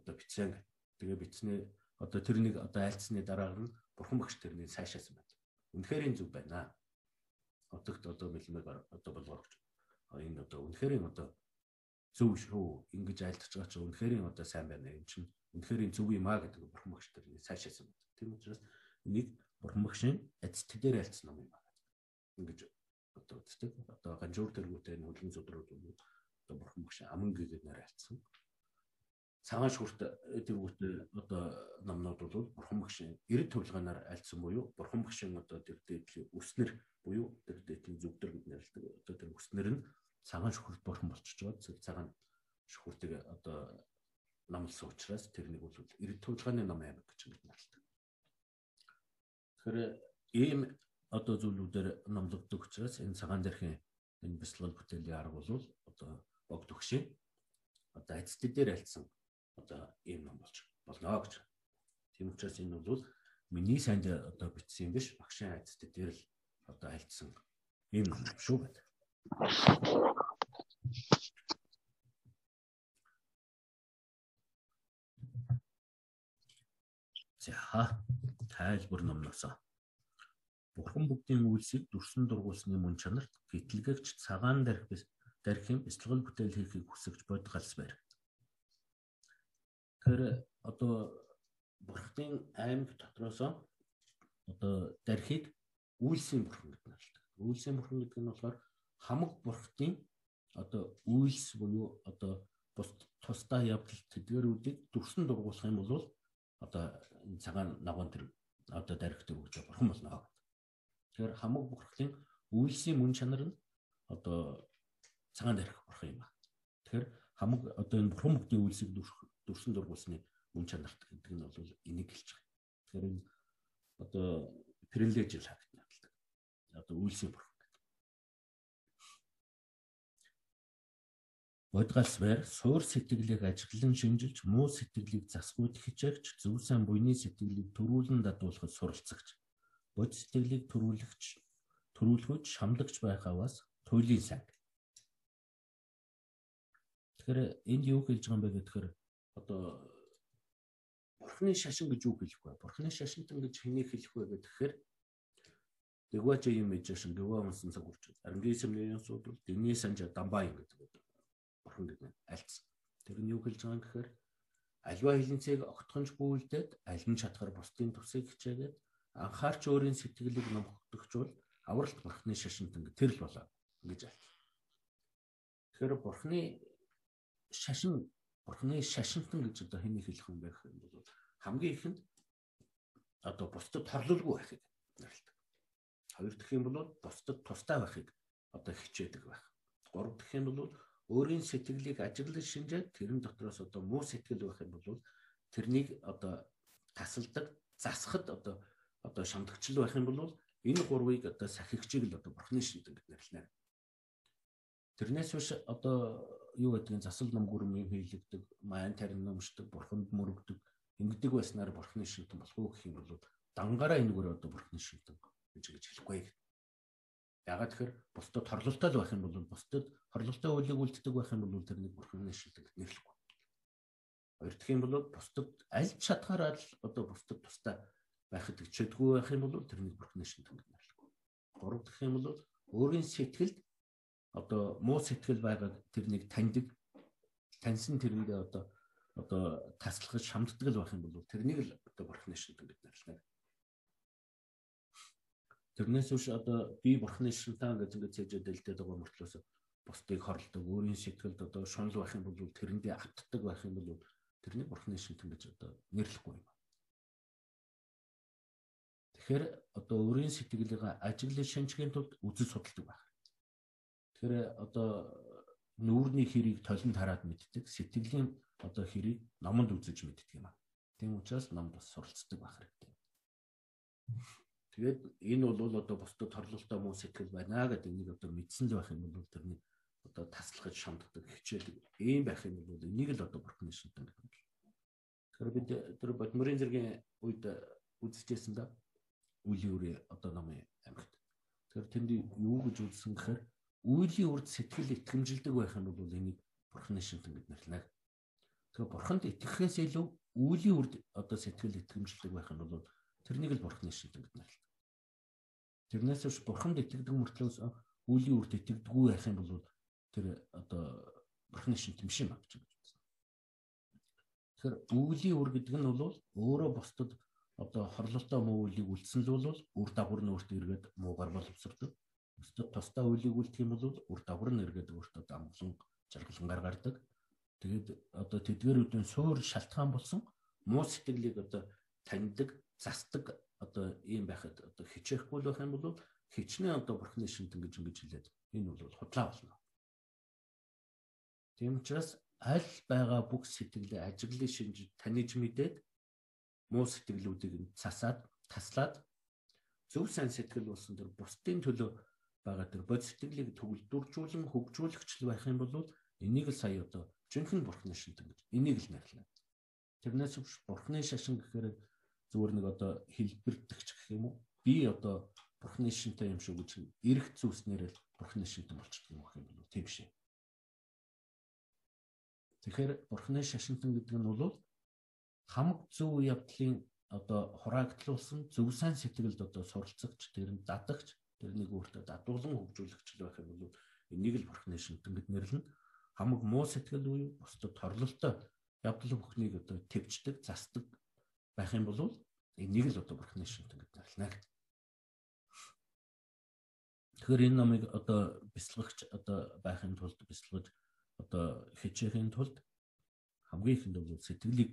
одоо бичсэн. Тэгээ бичснээ одоо тэрнийг одоо альцсны дараагаар нь бурхан багш тэрний сайшаасан байна. Үнэхээр энэ зүг байна. Одогт одоо бэлмээр одоо болгоорч энэ одоо үнэхээр одоо зөв шүү ингэж айлтж байгаа чинь үнэхээр одоо сайн байна юм чинь үнэхээр зөв юм а гэдэг бурхан багш тэр сайшаасан байна. Тэр учраас нэг бурхан багшийн эцэд дээр альцсан ном юм байна. Ингэж одоо үзтээ одоо ганжуур тэргүүтэй нүлгэн зүдрүүд одоо бурхан багшийн аман гэгээд нэр альцсан. Цагаан шүрт тэргүүтэй одоо номнууд бол бурхан багшийн эрд төвлөгөөнөөр альцсан буюу бурхан багшийн одоо тэр дээдлийн өснөр буюу тэр дээдлийн зүгдэр гэж нэрлэдэг. Одоо тэр өснөр нь цагаан шүхрт бурхан болчихж байгаа. Цагаан шүхртийг одоо намлсан учраас тэрнийг бол эрд төвлөгөөний ном аймаг гэж нэрлэдэг. Тэгэхээр ийм одоо зүйлүүдээр номлогддог учраас энэ цагаан дэрхийн энэ бяцлал бүтээлийн арга бол одоо бог төгшөө одоо эцэд дээр альцсан одоо ийм ном болж болно гэж. Тийм учраас энэ бол миний санд одоо бичсэн юм биш багшийн эцэд дээр л одоо альцсан ийм ном шүү гэдэг. За тайлбар номноос. Бурхан бүгдийн үйлсийг дүрсэн дургуулсны мөн чанарт гэтлэгч цагаан дарих дархийн бяцлагал бүтээл хийхийг хүсэж бодгалс байр. Тэгэхээр одоо бурхтын аймаг дотроос одоо дархийг үйлсийн бурхан гэдэг нь ашигладаг. Үйлсийн бурхан гэдэг нь болохоор хамаг бурхтын одоо үйлс буюу одоо бус тусдаа явдал тэдгэрүүдийг дүрсэн дургуулах юм бол одоо цагаан нагуун тэр одоо дарих төр гэж бурхан болно гэдэг. Тэгэхээр хамаг бурхлын үйлсийн мөн чанар нь одоо цагаан дарих бурхан юм байна. Тэгэхээр хамаг одоо энэ бурхан бүхний үйлсийг дүрсэн дургуулсны мөн чанарт гэдэг нь бол энийг хэлж байгаа. Тэгэхээр энэ одоо privilege хаагдаг. Одоо үйлсийн бурхан Бодгалс байр суур сэтгэлийг ажиглан шинжилж, муу сэтгэлийг засгүйд хичээгч, зөв сайн буйны сэтгэлийг төрүүлэн дадуулахад суралцагч. бод сэтгэлийг төрүүлэгч төрүүлгөж шамлагч байхаваас туйлын сан. Тэгэхээр энд юу хэлж байгаа юм бэ гэхээр одоо бурхны шашин гэж юу хэлэх вэ? Бурхны шашинтан гэж хэнийг хэлэх вэ гэхээр Тэгвэж юм ээж шин гэвэ онсон цаг үрч. Арнгийн сэмнэрийн сууд дэгний санжа дамбаа юм гэдэг. Бурхан гэдэг альц. Тэр нь юу хэлж байгаа юм гэхээр альва хилэнцээг огтхонж бүүлдээд аль нь чадхаар бусдын тусыг хичээгээд анхаарч өөрийн сэтгэлийг номхогдохжуул авралт бурхны шашинтан тэр л болоо гэж альц. Тэгэхээр бурхны шашин бурхны шашинтан гэж одоо хэний хэлэх юм байх юм бол хамгийн ихэнд одоо бусдад торлуулгүй байхыг нэрлэдэг. Хоёр дахь юм бол бусдад тустай байхыг одоо хичээдэг байх. Гурав дахь юм бол өөрийн сэтгэлийг ажиглаж шинжээд тэрэн дотроос одоо муу сэтгэл байх юм бол тэрнийг одоо тасалдаг, засахад одоо одоо шамдагчл байх юм бол энэ гурвыг одоо сахигчийг л одоо бурхны шийдэн гэж нэрлэнэ. Тэрнээс биш одоо юу гэдгийг засал ном гүрмийн хийлэгдэг, маян тарин номшдог, бурханд мөрөгдөг ингэдэг байснаар бурхны шийдэн болох уу гэх юм бол дангаараа энэ гөр одоо бурхны шийдэн гэж гэж хэлэхгүй. Ягаад тэгэхээр бусдад хорлолтой л байх юм бол бусдад хорлолтой үйлийг үлддэг байх юм бол тэр нэг бүрхэн шилдэг нэрлэхгүй. Хоёр дахь юм бол бусдад аль чадхаараа л одоо бусдад тустай байхад хичээдгүй байх юм бол тэр нэг бүрхэн шилдэг нэрлэхгүй. Гурав дахь юм бол өөрийн сэтгэлд одоо муу сэтгэл байгааг тэр нэг таньдаг таньсан тэрнийг одоо одоо таслахж шамддаг л байх юм бол тэрнийг л одоо бурхны шилдэг гэж нэрлэнэ. Тэрнээс биш одоо би бурхны шилтаан гэж ингээд цэжэд дэлдэд байгаа мөртлөөс бусдыг хорлдог, өөрийн сэтгэлд одоо шунал байх юм бол тэрэндээ автдаг байх юм бол тэрний бурхны шилтэн гэж одоо нэрлэхгүй юм. Тэгэхээр одоо өөрийн сэтгэлийг ажиглаж шинжгийн тулд үзэл судалдаг байх. Тэгэхээр одоо нүүрний хэрийг толинд хараад мэддэг, сэтгэлийн одоо хэрийг номонд үзэж мэддэг юм аа. Тийм учраас ном бас суралцдаг байх хэрэгтэй. Тэгээд энэ бол одоо бусдад торлолтой муу сэтгэл байна гэдэг энийг одоо мэдсэн л байх юм бол тэрний одоо таслахж шамддаг хичээдэг ийм байх юм бол энийг л одоо шилдэг гэдэг юм. Тэгэхээр бид тэр бодмөрийн зэргийн үед үзчихсэн да үлийн үрээ одоо намын амьд. Тэгэхээр тэнд юу гэж үзсэн гэхээр үлийн үрд сэтгэл итгэмжилдэг байх юм бол энийг бурхны шилдэг гэж нэрлэнэ. Тэгэхээр бурханд итгэхээс илүү үлийн үрд одоо сэтгэл итгэмжилдэг байх юм бол тэрнийг л бурхны шилдэг гэж нэрлэнэ. Тэрнээс биш бурханд итгэдэг мөртлөөс үлийн үрд итгэдэггүй байх юм бол тэр одоо бурхны шин тэмшин баг гэж байна. Тэгэхээр үлийн үр гэдэг нь бол өөрөө бусдад одоо хорлолтой муу үлийг үлдсэн л бол үр дагавар нь өөртөө эргээд муугар боловсрдог. Бусдад тусдаа үлийг үлдэх юм бол үр дагавар нь эргээд өөртөө дамглан жаргалангаар гардаг. Тэгээд одоо тэдгэрүүдийн суур шалтгаан болсон муу сэтгэлийг одоо таньдаг, засдаг одоо ийм байхад одоо хичээхгүй байх юм бол хичнээн одоо бурхны шинтэн гэж ингэж хэлээд энэ бол худлаа болно. Тийм учраас аль байгаа бүх сэтгэлээ ажиглын шинж таньж мэдээд муу сэтгэлүүдийг цасаад таслаад зөв сайн сэтгэл болсон тэр бусдын төлөө байгаа тэр бод сэтгэлийг төвлөрдүүлжүүлэн хөгжүүлэгчл байх юм бол энийг л сая одоо жинхэнэ бурхны шинтэн гэж энийг л нэрлэнэ. Тэрнээс бурхны шашин гэхээр зүгээр нэг одоо хэлбэрдэгч гэх юм уу? Би одоо бурхны шинтэй юм шүү гэж эрэх зүйлснээр л бурхны шинтэн болчихдог юм гэх юм бол тийм шээ. Тэгэхээр бурхны шашинтан гэдэг нь бол хамаг зөв явдлын одоо хураагдлуулсан зөв сайн сэтгэлд одоо суралцагч тэр нь дадагч тэрнийг өөртөө дадуулан хөгжүүлэгч байх юм бол энийг л бурхны шинтэн гэд нэрлэнэ. Хамаг муу сэтгэл буюу бусдад торлолтой явдал бүхнийг одоо төвчдөг, засдаг байх юм бол энийг л одоо бурхны шинт гэж нэрлэнэ. Тэгэхээр энэ номыг одоо бяцлагч одоо байхын тулд бяцлагж одоо хичээхийн тулд хамгийн ихэнд бол сэтгэлийг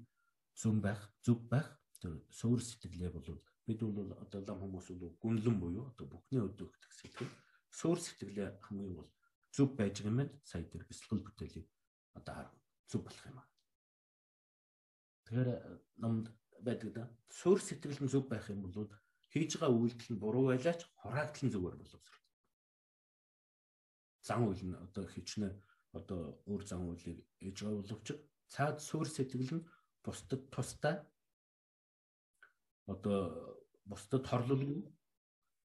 зүн байх, зөв байх тэр суур сэтгэлээ бол бид бол одоо лам хүмүүс бол гүнлэн буюу одоо бүхний өдөөгдөх сэтгэл суур сэтгэлээ хамгийн бол зөв байж байгаа юм. Сая тэр бяцлал бүтээлийг одоо харах зөв болох юм аа. Тэгэхээр номд байдаг да. Суурь сэтгэл нь зөв байх юм бол хийж байгаа үйлдэл нь буруу байлаач хураагдал нь зүгээр боловсрол. Зан үйл нь одоо хичнээн одоо өөр зан үйлийг ээж байгаа боловч цаад суурь сэтгэл нь бусдад тустай одоо бусдад хорлолгүй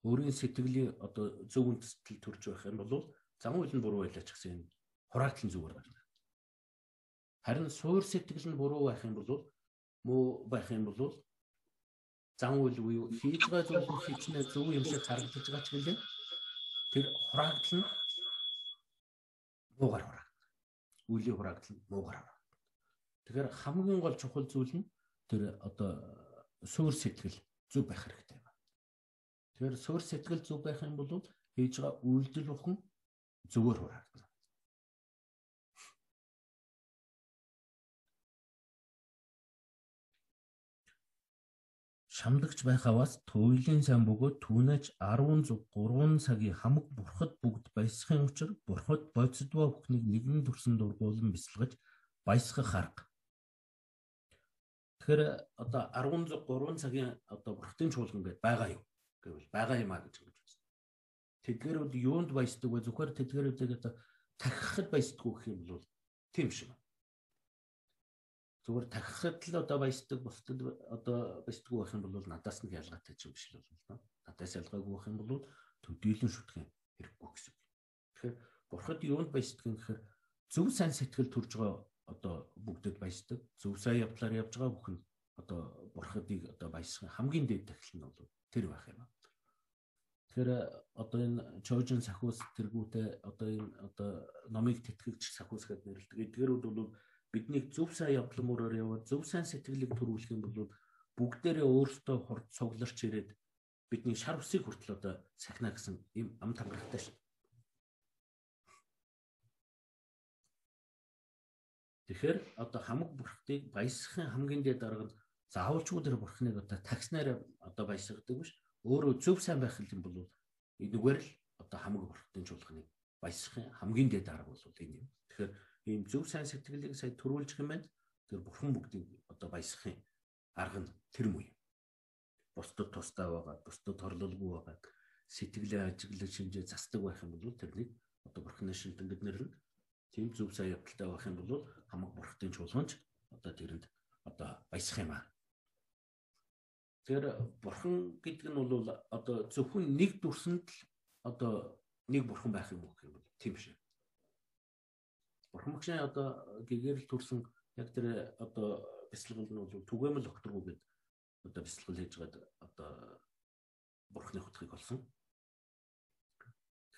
өөрийн сэтгэлийн одоо зөв үндэслэл төрж байх юм бол зан үйл нь буруу байлаач гэсэн энэ хураатлын зүгээр байна. Харин суур сэтгэл нь буруу байх юм бол муу байх юм бол зан үйл буюу хийж байгаа зүйл нь хичнээн зөв юм шиг харагдаж байгаа ч гэлээ тэр хураагдал нь муугар хураагдана. Үлийн хураагдал нь муугар хураагдана. Тэгэхээр хамгийн гол чухал зүйл нь тэр одоо суур сэтгэл зөв байх хэрэгтэй байна. Тэгэхээр суур сэтгэл зөв байх юм бол хийж байгаа үйлдэл бүхэн зөвөр хураагдана. шамдагч байхаваас туйлын сан бөгөөд түүнэж 10 зүг 3 цагийн хамаг бурхад бүгд баясхын учир бурхад бодсодва бүхнийг нэгэн төрсөн дургуулan бясалгаж баясгах арга. Тэгэхээр одоо 10 зүг 3 цагийн одоо бурхтын чуулган гэдээ байгаа юу гэвэл байгаа юм а гэж хэлж байна. Тэдгэрүүд юунд баясдаг вэ? Зөвхөн тэдгэрүүдийг одоо тахихад баясдаг гэх юм бол тийм шиг байна зүгээр тахихад л одоо баясдаг бусдад одоо баясдаггүй байх юм бол надаас нь ялгаатай ч юм биш л болно. Надаас ялгаагүй байх юм бол төдийлөн шүтгэн хэрэггүй гэсэн. Тэгэхээр бурхад юунд баясдаг юм гэхээр зөв сайн сэтгэл төрж байгаа одоо бүгдэд баясдаг. Зөв сайн явдлаар явж байгаа бүхэн одоо бурхадыг одоо баясгах хамгийн дээд тахил нь бол тэр байх юм. Тэгэхээр одоо энэ Chojin сахиус тэргүүтээ одоо энэ одоо номыг тэтгэгч сахиус гэдээ нэрлэдэг. Эдгээрүүд бол биднийг зөв сайн явдлын мөрөөр яваад зөв сайн сэтгэлийг төрүүлэх юм бол бүгдээрээ өөртөө хурд цугларч ирээд бидний шар усыг хүртэл одоо сахина гэсэн юм ам тангарахтай шүү. Тэгэхээр одоо хамаг бурхтыг баясгахын хамгийн дээд дарга нь заавалчгүй тэр бурхныг одоо такснаар одоо баясгадаг биш. Өөрөө зөв сайн байх юм бол энэгээр л одоо хамаг бурхтын чуулганыг баясгахын хамгийн дээд дарга бол энэ юм. Тэгэхээр ийм зөв сайн сэтгэлийг сая төрүүлж байна. Тэр бурхан бүгдийг одоо баясгахын арга нь тэр муу юм. Бусдад тустай байгаа, бусдад торлолгүй байгаа сэтгэлээ ажиглаж шинжээ застдаг байх юм бол тэрнийг одоо бурханы шинтэн гэднэр нь тийм зөв сайн явдалтай байх юм бол хамаг бурхтын чуулганч одоо тэрэнд одоо баясах юм аа. Тэр бурхан гэдэг нь бол одоо зөвхөн нэг дүрсэнд л одоо нэг бурхан байх юм уу гэх юм бол тийм шээ. Бурхан багшийн одоо гэгэрэл төрсэн яг тэр одоо бясалгал нь бол түгээмэл окторгоо гэдэг одоо бясалгал хийж гад одоо бурхны хутгийг олсон.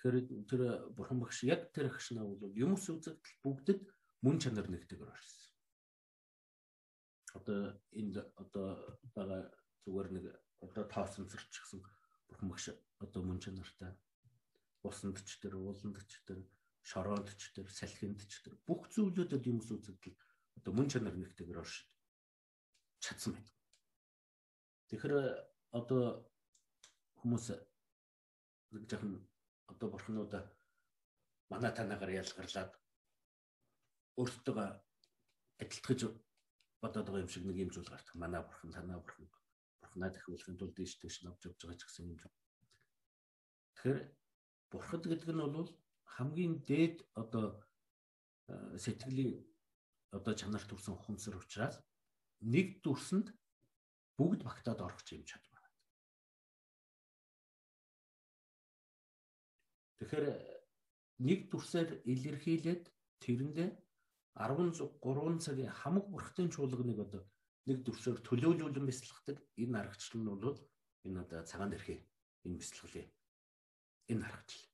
Тэгэхээр тэр бурхан багш яг тэр агш нь бол юмс үзэгдэл бүгдэд мөн чанар нэгтэйгээр орсон. Одоо энд одоо байгаа зүгээр нэг одоо таасамсарч гисэн бурхан багш одоо мөн чанартай усанд ч тэр ууланд ч тэр шороодч төр салхиндч төр бүх зүйлүүдэд юм үзэгдэл одоо мөн чанар нэгтэйгээр орш чадсан байна. Тэгэхээр одоо хүмүүс нэг жоохон одоо бурхнуудаа манай танагаар ялгарлаад өөртөө адилтгаж бодоод байгаа юм шиг нэг юм зүйл гарах. Манай бурхан танаа бурхан бурхнаа дахиулахын тулд дэш дэш навж явж байгаа ч гэсэн юм. Тэгэхээр бурхад гэдэг нь бол хамгийн дээд одоо сэтгэлийн одоо чанар төрсэн хүнсэр учраас нэг дүрсэнд бүгд багтаад орох юм чадвар Тэгэхээр нэг дүрсээр илэрхийлээд тэрэндээ 13 цагийн хамаг бүрхтэн чуулганыг одоо нэг дүрсээр төлөөлүүлэн бяцлагдаг энэ аргачлал нь бол энэ одоо цагаан дэрхээ энэ бяцлаглаа энэ аргачлал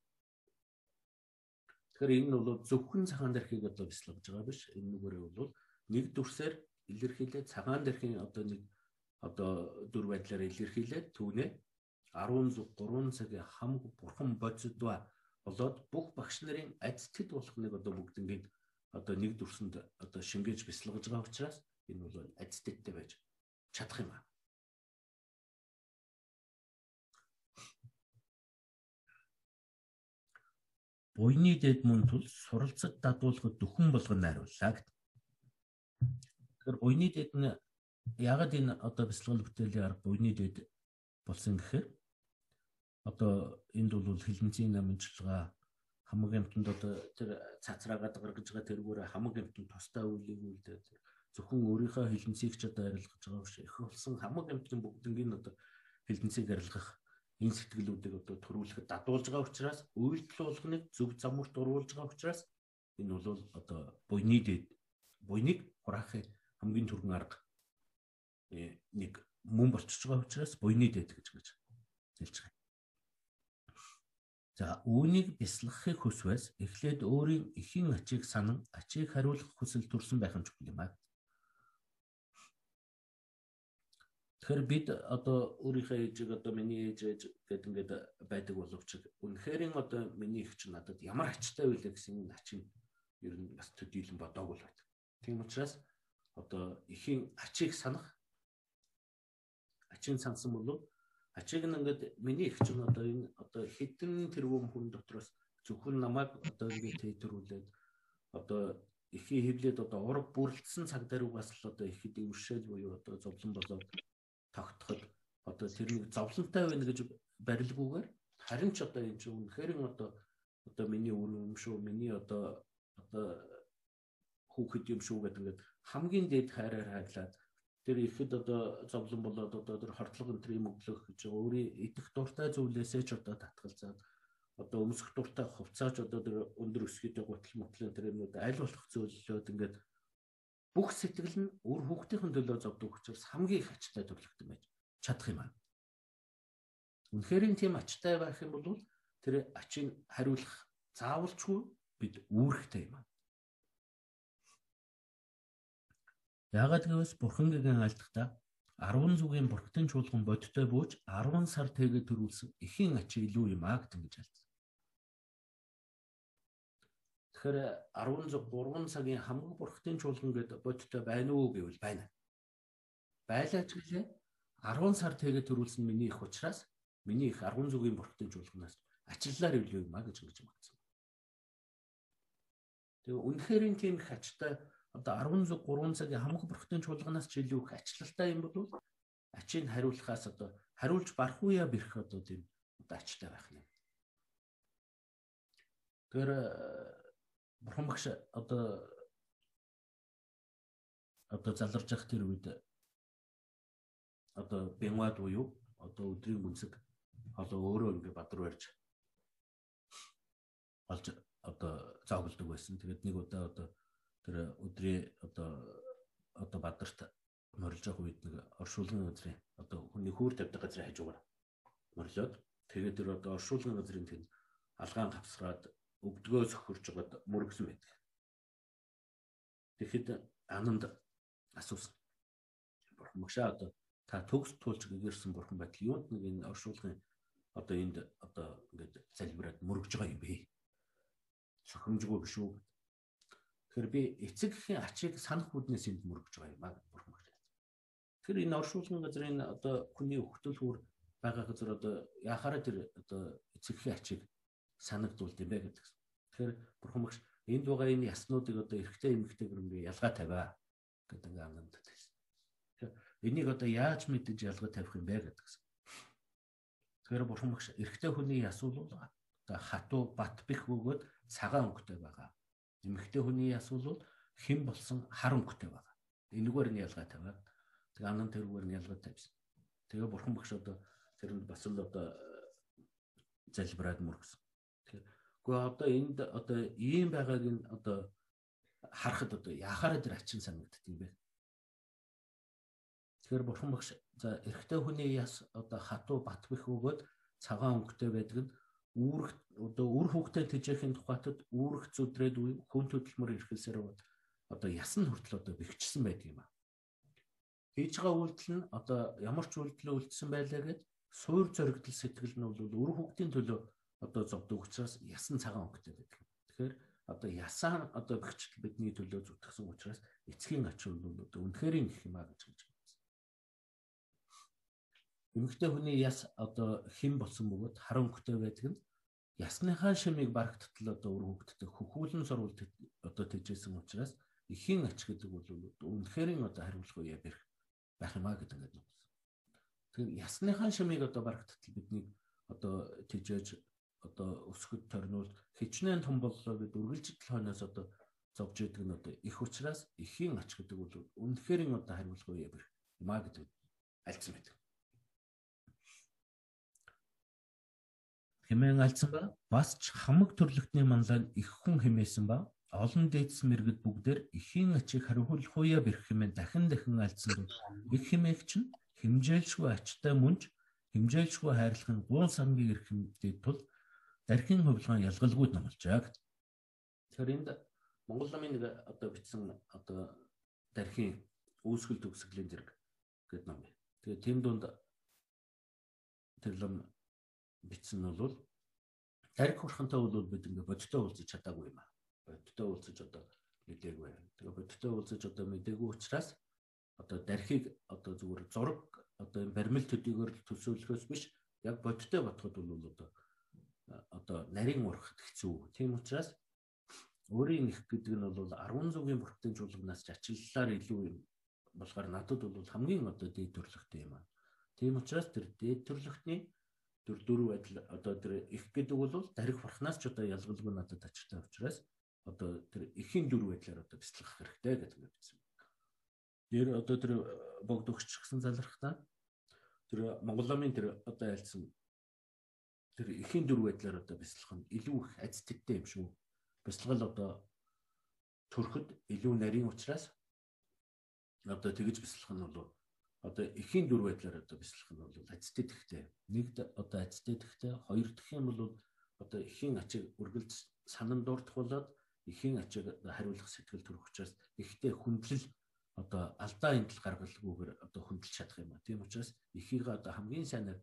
Тэгэхээр энэ нь бол зөвхөн цагаан дэрхийг одоо бяцлагж байгаа биш. Энэ нүгээрээ бол нэг дүрсээр илэрхийлээд цагаан дэрхийн одоо нэг одоо дүр байдлаар илэрхийлээд түүнээ 13 цагийн хамг бурхан бодсодва болоод бүх багш нарын адилтд болохныг одоо бүгднийг одоо нэг дүрсэнд одоо шингээж бяцлагж байгаа учраас энэ бол адилтдтэй байж чадах юм аа. буйны дэд мөн тул суралцад дадуулахад дөхөн болгон найрууллаа гэд. Тэгэхээр буйны дэд нь ягаад энэ одоо бяцлал бүтээлийн арга буйны дэд болсон гэхээр одоо энд бол хилэнцгийн намжлага хамаг амтнд одоо тэр цацраагаад гаргаж байгаа тэргүүрээ хамаг амтнд тустай үйлийг үлдээ зөвхөн өөрийнхөө хилэнцгийг ч одоо арилгаж байгаа биш их болсон хамаг амтны бүгднийг одоо хилэнцгийг арилгах энэ сэтгэлүүдийг одоо төрүүлэхэд дадуулж байгаа учраас үйлдэл болгоныг зөв замурт оруулж байгаа учраас энэ бол одоо буйны дэд буйныг хураахын хамгийн түргэн арга нэг мөн болчихж байгаа учраас буйны дэд гэж гэж хэлж байгаа. За үүнийг бясалгахыг хүсвэл эхлээд өөрийн эхийн ачийг санан ачийг хариулах хүсэл төрсэн байх нь чухал юм аа. Тэгэхээр бид одоо өөрийнхөө ээжийг одоо миний ээж ээж гэдэг ингээд байдаг боловч үнэхээр одоо миний их ч надад ямар ачтай байлаа гэсэн энэ ачин ер нь бас төдийлөн бодоагүй л байдаг. Тийм учраас одоо эхийн ачийг санах ачин сансан бол ачиг нь ингээд миний их ч одоо энэ одоо хэдэн тэрбум хүн дотроос зөвхөн намайг одоо ингээд тэтэрүүлээд одоо эхийн хөвлөд одоо ураг бүрлдсэн цаг даругаас л одоо ихэд өвшөөл буюу одоо зовлон болоод тогтоход одоо тэрнийг зовлонтой байна гэж барилгүйгээр харин ч одоо энэ чинь үнэхээр одоо одоо миний үр юм шүү миний одоо одоо хүүхэд юм шүү гэдэг ингээд хамгийн дээд хайраар хайлаад тэр ихэд одоо зовлон болоод одоо тэр хортлого энэ юм өглөх гэж өөрийн идэх дуртай зүйлээсээ ч одоо татгалзаад одоо өмсөх дуртай хувцаач одоо тэр өндөр өсгийтэй гутал мотлын тэр юмуд аль болох зөөллөөд ингээд бүх сэтгэл нь өөр хүүхдийн төлөө зовдөг учраас хамгийн их ачтай төрлөختөн байж чадах юм аа. Үнэхээр тийм ачтай байх юм бол тэр ачийг хариулах заавалчгүй бид үүрэгтэй юм аа. Яагаад гэвэл бурхангийн альдахдаа 10 зүгийн бүрхтэн чуулган бодтой бууж 10 сар тэгээд төрүүлсэн эхийн ачи илүү юм аа гэж альд. Тэгэхээр 13 цагийн хамгийн бүрхтэн чуулган гэдэг бодтой байна уу гэвэл байна. Байлаач гэлээ 10 сар тэгээд төрүүлсэн миний их учраас миний их 10 зүгийн бүрхтэн чуулганаас ачлалаар ивлээ юм а гэж ингэж магтсан. Тэгээ үнэхээр тийм их ачтай одоо 10 зүг 3 цагийн хамгийн бүрхтэн чуулганаас ч илүү их ачлалтай юм бол ачийг хариулахаас одоо хариулж барах уяа бэрх одоо тийм одоо ачтай байх юм. Тэгэхээр бурхан багш одоо одоо заларж явах тэр үед одоо бямад буюу одоо өдрийн гүнсэг одоо өөрөө ингээ бадар барьж олж одоо зоглдог байсан. Тэгээд нэг удаа одоо тэр өдрийн одоо одоо бадарт морилж явах үед нэг оршуулгын газрын одоо хүний хүүр тавьдаг газрын хажуугаар морлоод тэгээд тэр одоо оршуулгын газрын тэнд алгаан тавсраад өвдгөө сөхөрж байгаад мөргсөн байдаг. Тэгэхэд ананд асуусан. Бурхан магшаа одоо та төгс туулж гэрсэн бурхан байтал юунд нэг энэ оршуулгын одоо энд одоо ингээд залбираад мөргөж байгаа юм бэ? Сохимжгүй биш үү? Тэгэхээр би эцэг гэхийн ачийг санах бүднээс энд мөргөж байгаа юм аа бурхан магшаа. Тэгэхээр энэ оршуулгын газрын одоо хүний өгтөл хүр байгаа газар одоо яхаараа тэр одоо эцэгхийн ачийг санагдуулд юм бэ гэдэг. Тэгэхээр бурхан багш энд байгаа энэ яснуудыг одоо эрэгтэй эмэгтэй гэрмгээ ялгаа тавиа гэдэг ингээ ангамд байсан. Энийг одоо яаж мэдэж ялгаа тавих юм бэ гэдэг. Тэгэхээр бурхан багш эрэгтэй хүний ясуул бол хатуу бат бэх өгөөд цагаан өнгөтэй байгаа. Эмэгтэй хүний ясуул бол хэн болсон хар өнгөтэй байгаа. Энэгээр нь ялгаа тавиад тэгээ анан тэрүүгээр нь ялгаа тавьсан. Тэгээ бурхан багш одоо тэрэнд бас л одоо залбираад мөргсөн. Гэхдээ одоо энд одоо ийм байгааг нь одоо харахад одоо яхаараа тэр ачин санагддаг юм бэ? Тэгэхээр бурхан багш за эрэгтэй хүний яс одоо хатуу бат бэх өгөөд цагаан өнгөтэй байдаг нь үүрэг одоо үр хөвгтэй тэжээхийн тухайтад үүрэг зүдрээд хүн хөдөлмөр эрхэлсээр одоо ясн хүртэл одоо бэхжсэн байдаг юм аа. Хийж байгаа үйлдэл нь одоо ямар ч үйлдэл үйлдсэн байлаа гэд суур зоригдол сэтгэл нь бол үр хөвгтийн төлөө одоо зовдөг учраас ясан цагаан өнгөтэй байдаг. Тэгэхээр одоо ясаа одоо бэхжил бидний төлөө зүтгэсэн учраас эцгийн ачуул нь одоо үнэхээр их юм а гэж хэлж. Эмэгтэй хүний яс одоо хэн болсон бөгөөд хар өнгөтэй байдаг нь ясныхаа шимийг барагдтал одоо өр хөвгддөг хөхүүлэн сурвалд одоо тэжээсэн учраас эхийн ач гэдэг бол үнэхээр одоо хариулах үе бэрх байх юм а гэдэг ингээд нугсан. Тэгэхээр ясныхаа шимийг одоо барагдтал бидний одоо тэжээж одоо өсгөд торниул хичнээн том боллоо гэд үргэлжлэл хойноос одоо зовж идэг нь одоо их учраас эхийн ач гэдэг бол үнэхээр нь одоо хариулгүй юм аа гэдэг альцсан байдаг. Хэмээн алдсан ба бас ч хамаг төрлөختний манлайн их хүн хэмээсэн ба олон дээдс мэрэгд бүгдээр эхийн ачийг хариулах уяа бэрх хэмээн дахин дахин алдсан их хэмээгч нь хэмжээлшгүй ачтай мөнж хэмжээлшгүй хайрлахын гуун сангийн эрх хэмжээ тул дархийн хувилгаан ялгалгүйд намалжаа. Тэгэхээр энд Монгол намын нэг одоо бичсэн одоо дархийн үүсгэл төгсгөлийн зэрэг гэдэг ном. Тэгээ тэм дунд тэр лам бичсэн нь бол тариг хурхантай бол бид ингээ бодтой уулзаж чадаагүй юм аа. Бодтой уулзаж одоо мэдээгүй. Тэгээ бодтой уулзаж одоо мэдээгүй учраас одоо дархийг одоо зүгээр зураг одоо баримл төдийгөр төсөөлөхөөс биш яг бодтой бодоход бол одоо одоо нарийн урахт хэцүү. Тийм учраас өөрийн их гэдэг нь бол 10 зугийн бүртгэн чуулганаас ч ачлалаар илүү юм болохоор надад бол хамгийн одоо дээд төрлөختтэй юм аа. Тийм учраас тэр дээд төрлөختний төр дөрөв байдал одоо тэр их гэдэг бол дарих бархнаас ч одоо ялгалгүй надад ачтай учраас одоо тэр эхийн дөрөв байдлаар одоо бяцлах хэрэгтэй гэдэг юм байсан. Тэр одоо тэр богд өгч гсэн залрахтаа тэр Монгол намын тэр одоо айлцсан тэр эхийн дөрөв байдлаар одоо бяцлах нь илүү их азтэгтэй юм шүү. Бяцлагал одоо төрөхөд илүү нарийн учраас одоо тэгж бяцлах нь бол одоо эхийн дүр байдлаар одоо бяцлах нь бол ацтэй тэгтэй. Нэгд одоо ацтэй тэгтэй, хоёр дахь юм бол одоо эхийн ачиг үргэлж санан дурдах болоод эхийн ачиг хариулах сэтгэл төрөх учраас ихтэй хүндлэл одоо алдаа эндэл гаргалгүйгээр одоо хүндэлж чадах юм а. Тийм учраас эхийг одоо хамгийн сайнаар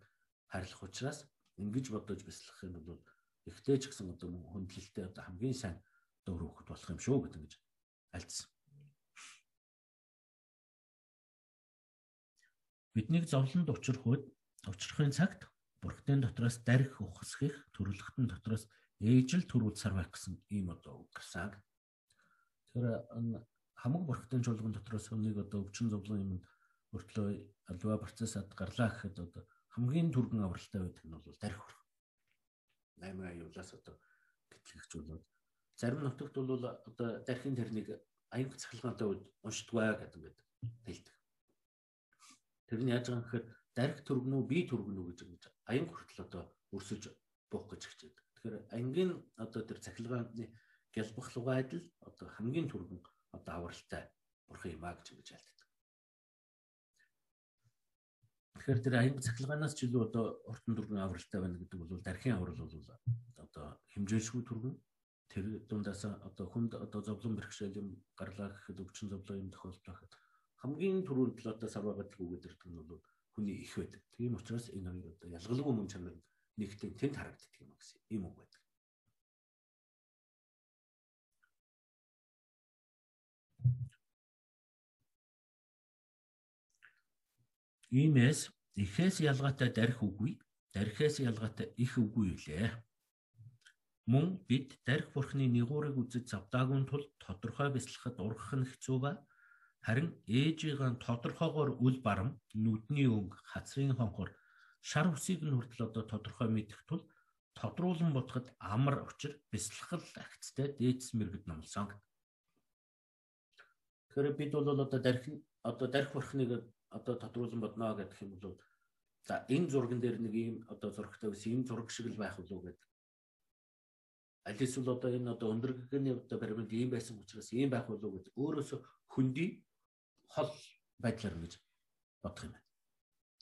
харьлах учраас ингэж бодож бяцлах юм бол ихтэй ч гэсэн одоо хүндлэлтэй одоо хамгийн сайн одоо өрөөхөд болох юм шүү гэдэг ингэж альцсан. Биднийг зовлонд учрахуд учрахын цагт бүрхтэн дотроос дарих ухасхих төрөлхтөн дотроос ээжил төрүүлсар байх гэсэн ийм одоо үг гэрсаг. Тэгэхээр хамаг бүрхтэн чуулган дотроос нэг одоо өвчин зовлон юм өртлөө альва процессад гарлаа гэхэд одоо хамгийн түргэн авралтай байдаг нь бол дарих хүрх. 8 аюулаас одоо гэтлэгч болоод зарим нутагт бол одоо дархийн тэрнийг аяг цахилгаантай уншдаггүй гэдэг ингээд хэлдэг. Тэр нь яаж байгаа юм гэхээр дарих төргнөө би төргнөө гэж ингэж аян хүртэл одоо өрсөж буух гэж хичээд. Тэгэхээр ангийн одоо тэр цахилгааны гялбахлугай адил одоо хамгийн түргэн одоо авралтай бурхан юм а гэж ингэж альддаг. Тэгэхээр тэр аян цахилгаанаас ч илүү одоо ортон түргэн авралтай байна гэдэг бол дархийн аврал бол одоо хэмжээшгүй түргэн тэр дундаас одоо хүнд одоо зовлон бэрхшээл юм гарлаа гэхэд өвчин зовлон юм тохиолдлоо гэхэд хамгийн түрүүнд л одоо үг гэдэг нь бол хүний их байдаг. Тийм учраас энэ хоёр одоо ялгалгүй мөн чанар нэгтэн тэнд харагддаг юм гэсэн ийм үг байдаг. Иймээс ихээс ялгаатай дарих үгүй, дарихээс ялгаатай их үгүй үлээ. Мөн бид дарих бурхны нэгүрийг үзэж завдаагүй тул тодорхой бяцлахад ургах нь хэцүү ба Харин ээжийн тодорхойгоор үл барам, нүдний өнгө, хацрын хонхор, шар үсийг нь хүртэл одоо тодорхой мэдэх тул тодруулан бодоход амар учир бясалгал агцтай дээдс мэрэгд номлосон. Тэгэхээр бид бол одоо дарих одоо дарих бурхныг одоо тодруулан бодно гэдэг юм бол за энэ зурган дээр нэг ийм одоо зурагтай ус ийм зураг шиг л байх болов гэдэг. Аль эсвэл одоо энэ одоо өндөргөний одоо баримт ийм байсан учраас ийм байх болов гэдэг. Өөрөөсөө хөндөй хол байдлаар ингэж бодох юм байна.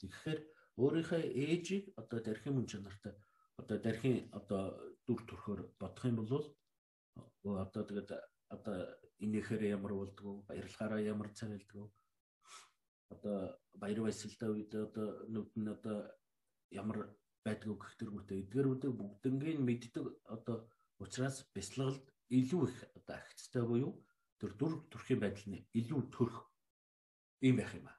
Тэгэхээр өөрийнхөө ээжийг одоо дархийн мөн чанартай одоо дархийн одоо дүр төрхөөр бодох юм бол одоо тэгээд одоо инээхээр ямар болдгоо баярлахаараа ямар царилдгоо одоо баяр баясгалтай үед одоо нүд нь одоо ямар байдгүй гэх төрмөтэй эдгэрүүдийг бүгднгийн мэддэг одоо учраас бяцлагалд илүү их одоо агцтай буюу тэр дүр төрхийн байдал нь илүү төрх ийм байх юм аа.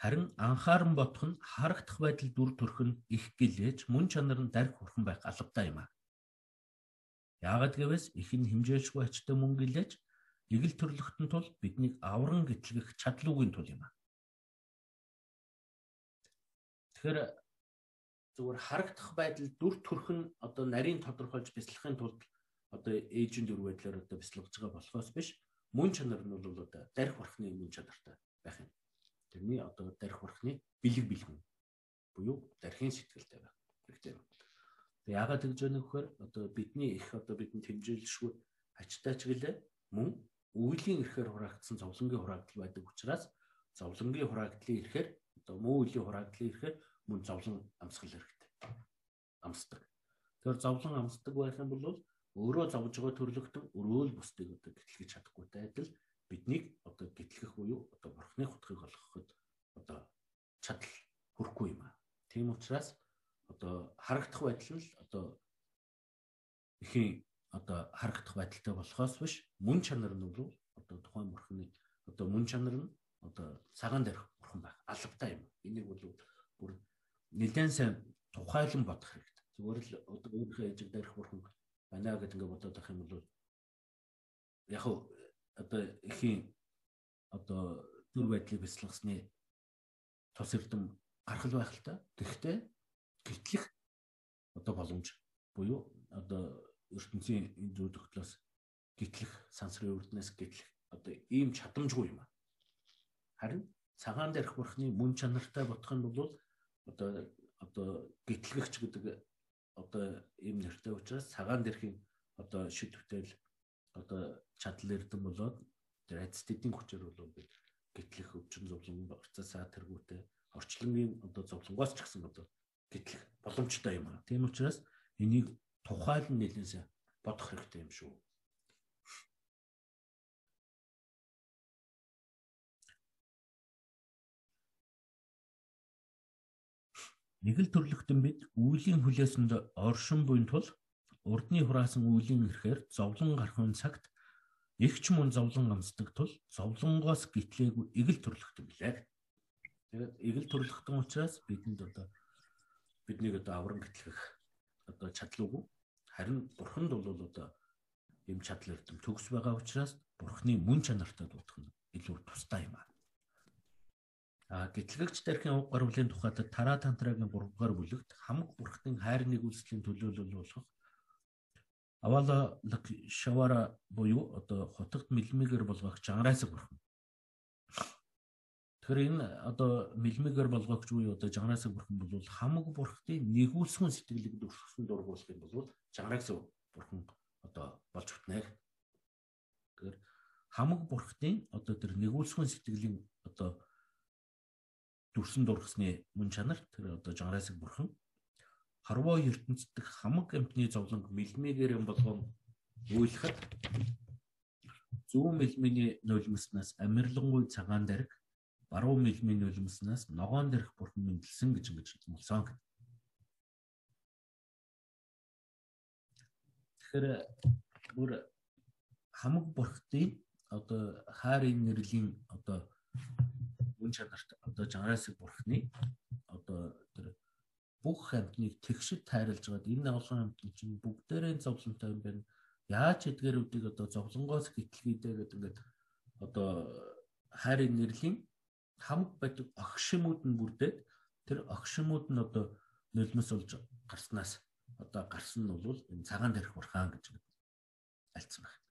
Харин анхааран бодох нь харагдах байдал дүр төрх нь их гэлээж мөн чанар нь дарих хүрхэн байх албатай юм аа. Яагад гэвээс их нь хэмжээлшгүй ачтай мөн гэлээж игэл төрлөختөн тул биднийг авран гэтлгэх чадлуугийн тул юм аа. Тэгэхээр зүгээр харагдах байдал дүр төрх нь одоо нарийн тодорхойлж бяцлахын тулд одоо эйжент өр байдлаар одоо бяцлагж байгаа болохоос биш мөн чанар нь бол одоо дарих барахны мөн чанартай байх юм. Тэр тэрний одоо дарих бурхны бэлэг бэлгэн буюу дархийн сэтгэлтэй байх хэрэгтэй юм. Тэгээ яагаад гэж байна гэхээр одоо бидний их одоо бидний тэмжээлшгүй ачтаач гэлээ мөн үеийн ирэхээр хураагдсан зовлонгийн хураагдал байдаг учраас зовлонгийн хураагдлын ирэхээр одоо муу үеийн хураагдлын ирэхээр мөн зовлон амсгал хэрэгтэй. Амсдаг. Тэгэхээр зовлон амсдаг байх юм бол өөрөө зовж байгаа төрлөختөн өрөө л бусдыг одоо гэтлгэж чадахгүйтэй адил биднийг одоо гэтлэх буюу одоо бурхны хутгийг олгоход одоо чадал хүрхгүй юм аа. Тийм учраас одоо харагдах байдал нь одоо ихийн одоо харагдах байдалтай болохоос биш мөн чанар нь бол одоо тухайн бурхны одоо мөн чанар нь одоо цагаан дээрх бурхан байх албатай юм. Энийг бол бүр нэлээд сайн тухайлан бодох хэрэгтэй. Зүгээр л одоо өөрийнхөө ээжиг дээрх бурхан байна гэдэг ингээд бодоод байх юм бол яг одоо ихийн одоо дүр байдлыг бяцлагсны тус эрдэм гаргал байх л та. Гэхдээ гэтлэх одоо боломж буюу одоо ертөнцийн энэ зүй тогтлоос гэтлэх сансрын үрднээс гэтлэх одоо ийм чадамжгүй юм. Харин цагаан дээрх бурхны мөн чанартай бодох нь бол одоо одоо гэтлэгч гэдэг одоо ийм нэртэй учраас цагаан дэрхийн одоо шид бүтээл одоо чадал эрдэм болоод тэр ацтидийн хүчээр бол бид гэтлэх өвчин зовлон орцосаа тэргүүтэй орчлонгийн одоо зовлонгоос ч гэсэн одоо гэтлэх боломжтой юм аа. Тийм учраас энийг тухайлан нэлээсээ бодох хэрэгтэй юм шүү. Нэг л төрлөختөн бид үүлийн хүлээсэнд оршин буйн тул урдны хураасан үүлийн ирэхээр зовлон гарах үн цагт их ч мөн зовлон амсдаг тул зовлонгоос гитлээгүй эгэл төрлөختөн билээ. Тэгээд эгэл төрлөختөн учраас бидэнд одоо биднийг одоо аврам гэтлэх одоо чадлаагүй. Харин бурханд бол одоо юм чадлаар юм төгс байгаа учраас бурхны мөн чанартай дуудах нь илүү тустай юм аа. Гэтлэгч тархийн уг гарвлын тухайд тараа тантрагийн 3 дугаар бүлэгт хамаг бурхтын хайр нэгүслийн төлөөлөл болох Авала Шавара буюу одоо хотогт мэлмигээр болгох жангараасаг бурхан. Тэгэхээр энэ одоо мэлмигээр болгогч буюу одоо жангараасаг бурхан бол хамаг бурхтын нэгүсгэн сэтгэлийг дөрвсөн дургуулах юм бол жангараасаг бурхан одоо болж бүтнэ. Тэгэхээр хамаг бурхтын одоо тэр нэгүсгэн сэтгэлийн одоо дүрсэн дургасны мөн чанар тэр одоо жангараасыг бурхан харваа ертөнцид хамаг амтны зовлонг мэлмэгээр юм болгон үйлхэд зүүн мэлмэний нулимснаас амирлангуй цагаан дэрэг баруун мэлмийн нулимснаас ногоон дэрх бурхан мэдлсэн гэж ингэж хэлсэн. Тэгэхээр бүр хамаг бурхтын одоо хайрын нэрлийн одоо үн чанарт одоо жангараасыг бурхны одоо тэр бүх амьтныг тэгшид тайрлж байгаад энэ олон амьтны чинь бүгдээрээ зовлонтой юм байна. Яаж эдгээрүүдийг одоо зовлонгоос гэтлгийдээ гэдэг ингээд одоо хайрын нэрлийн хамаг байдаг огшимүүд нь бүрдээд тэр огшимүүд нь одоо нулимс болж гарснаас одоо гарсан нь бол энэ цагаан дээрх бурхан гэж альцсан байна.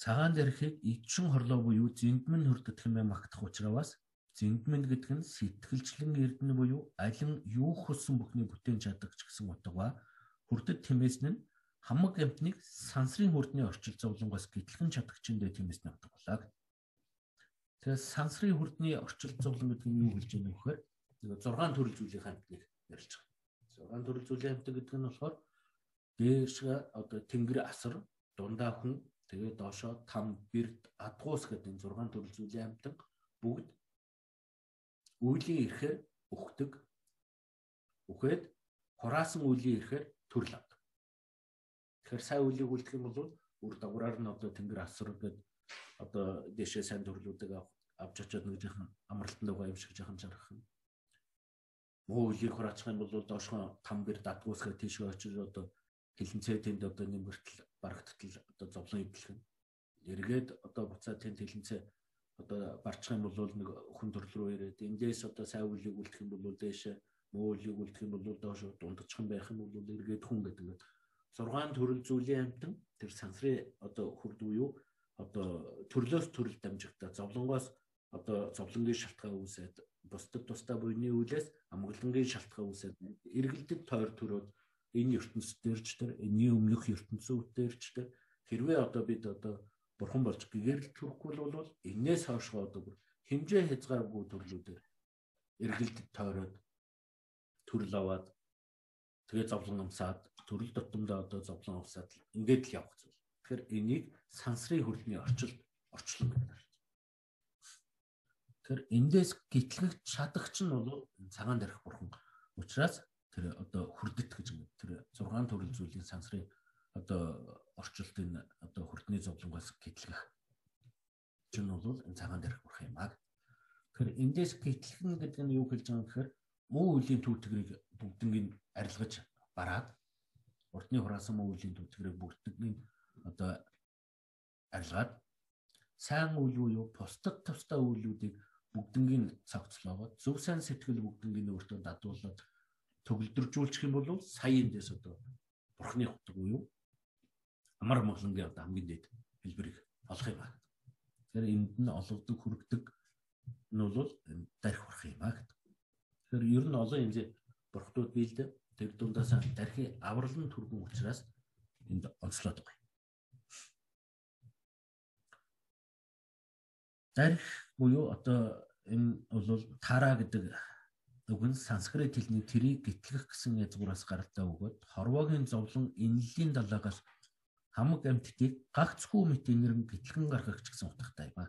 Цагаан дэрхийг ичэн хорлоо буюу зэндмэн хүрдэх хэмээн магтах учраас зэндмэн гэдэг нь сэтгэлчлэн эрдэнэ буюу алин юу хүссэн бүхний бүтээн чадагч гэсэн утга ба хүрдэт тэмээсэн нь хамаг амтныг сансрын хүрдний орчил зовлонгоос гэтлэн чадагчиндээ тэмээсний утга болоо. Тэгэхээр сансрын хүрдний орчил зовлон гэдэг нь юу хэлж байгаа вэ гэхээр 6 төрөл зүйлийн хамтныг ярьж байгаа. 6 төрөл зүйлийн хамтг гэдэг нь болохоор дээршгээ одоо тэнгэр асар дундаа хүн Тэгээд доошоо там бэрд адгуус гэдэг энэ 6 төрөл зүйлийн амтан бүгд үйлийн ирэхээр өгдөг. Үхээд хураасан үйлийн ирэхээр төрөл авдаг. Тэгэхээр сайн үйлийг үлдэх юм бол үр дагавраар нь одоо тэнгэр асар гэдэг одоо дэшээ сайн төрлүүдийг авч очиод нэг жоохон амралтанд байгаа юм шиг жоохон жаргах юм. Муу үйлийг хураачих юм бол доошоо там бэр дадгуусгаа тийшээ очиж одоо хилэнцээ тэнд одоо нэмэртэл барагдтал одоо зовлон нь. Эргээд одоо буцаад тэнд хилэнцээ одоо барчих юм бол нэг хүн төрөл рүү ирээд эндээс одоо сайн үлийг үлдэх юм бол дээш муу үлийг үлдэх юм бол доош дундчих юм байх юм бол эргээд хүн гэдэг ингээд 6 төрөл зүйлийн амтан тэр сансрын одоо хурд буюу одоо төрлөөс төрөл дамжигдаа. Зовлонгоос одоо зовлонгийн шалтгаан үүсээд бусдад тусдаа буйны үлээс амгалангийн шалтгаан үүсээд эргэлдэж тойр төрөөд энэ ертөнцид дээрч тэр энэ өмнөх ертөнцүүд дээрч тэр хэрвээ одоо бид одоо бурхан болж гэгэрэл төрөхгүй бол энээс хойшоо одоо хэмжээ хязгааргүй төрлүүдээр эргэлдэж тойроод төрөл аваад тэгээ зовлон амсаад төрөл дотомдоо одоо зовлон авсаад ингээд л явах зүйл. Тэгэхээр энийг сансрын хөрөлний орчилд орчлон гэдэг. Тэгэхээр эндээс гитлэх чадагч нь бол цагаан дээрх бурхан. Учираас тэр одоо хүрдэт гэж юм. Тэр 6 төрөл зүйлийн сансрын одоо орчилтын одоо хүрдний зовлонгоос гитлэх чинь бол энэ цагаан дээрх бурхан юм аа. Тэгэхээр эндээс гитлэх нь гэдэг нь юу хэлж байгаа юм гэхээр муу үлийн түүтгэрийг бүгднийг арилгаж бараад урдны хураасан муу үлийн түүтгэрийг бүгднийг одоо арилгаад сайн үйл буюу бусдад тусдаа үйлүүдийг бүгднгийн цогцлоогоод зөв сайн сэтгэл бүгднгийн өөртөө дадуулаад төгөлдржүүлчих юм бол сая эндээс одоо бурхны хутг буюу амар моглонгийн одоо хамгийн дээд хэлбэрийг олох юм аа. Тэгэхээр энд нь олгодог хүргдэг нь бол дарих бурх юм аа гэдэг. Тэгэхээр ер нь олон янзын бурхтууд биелдэ тэр дундаас дархийн авралын түргэн учраас энд онцлоод байгаа. Дарих буюу одоо энэ бол тара гэдэг үг нь санскрит хэлний тэрийг гитлэх гэсэн язгуураас гаралтай өгөөд хорвоогийн зовлон энэлийн далаагаас хамаг амьтдыг гагцгүй мэт инэрэн гитлэн гаргагч гэсэн утгатай аа.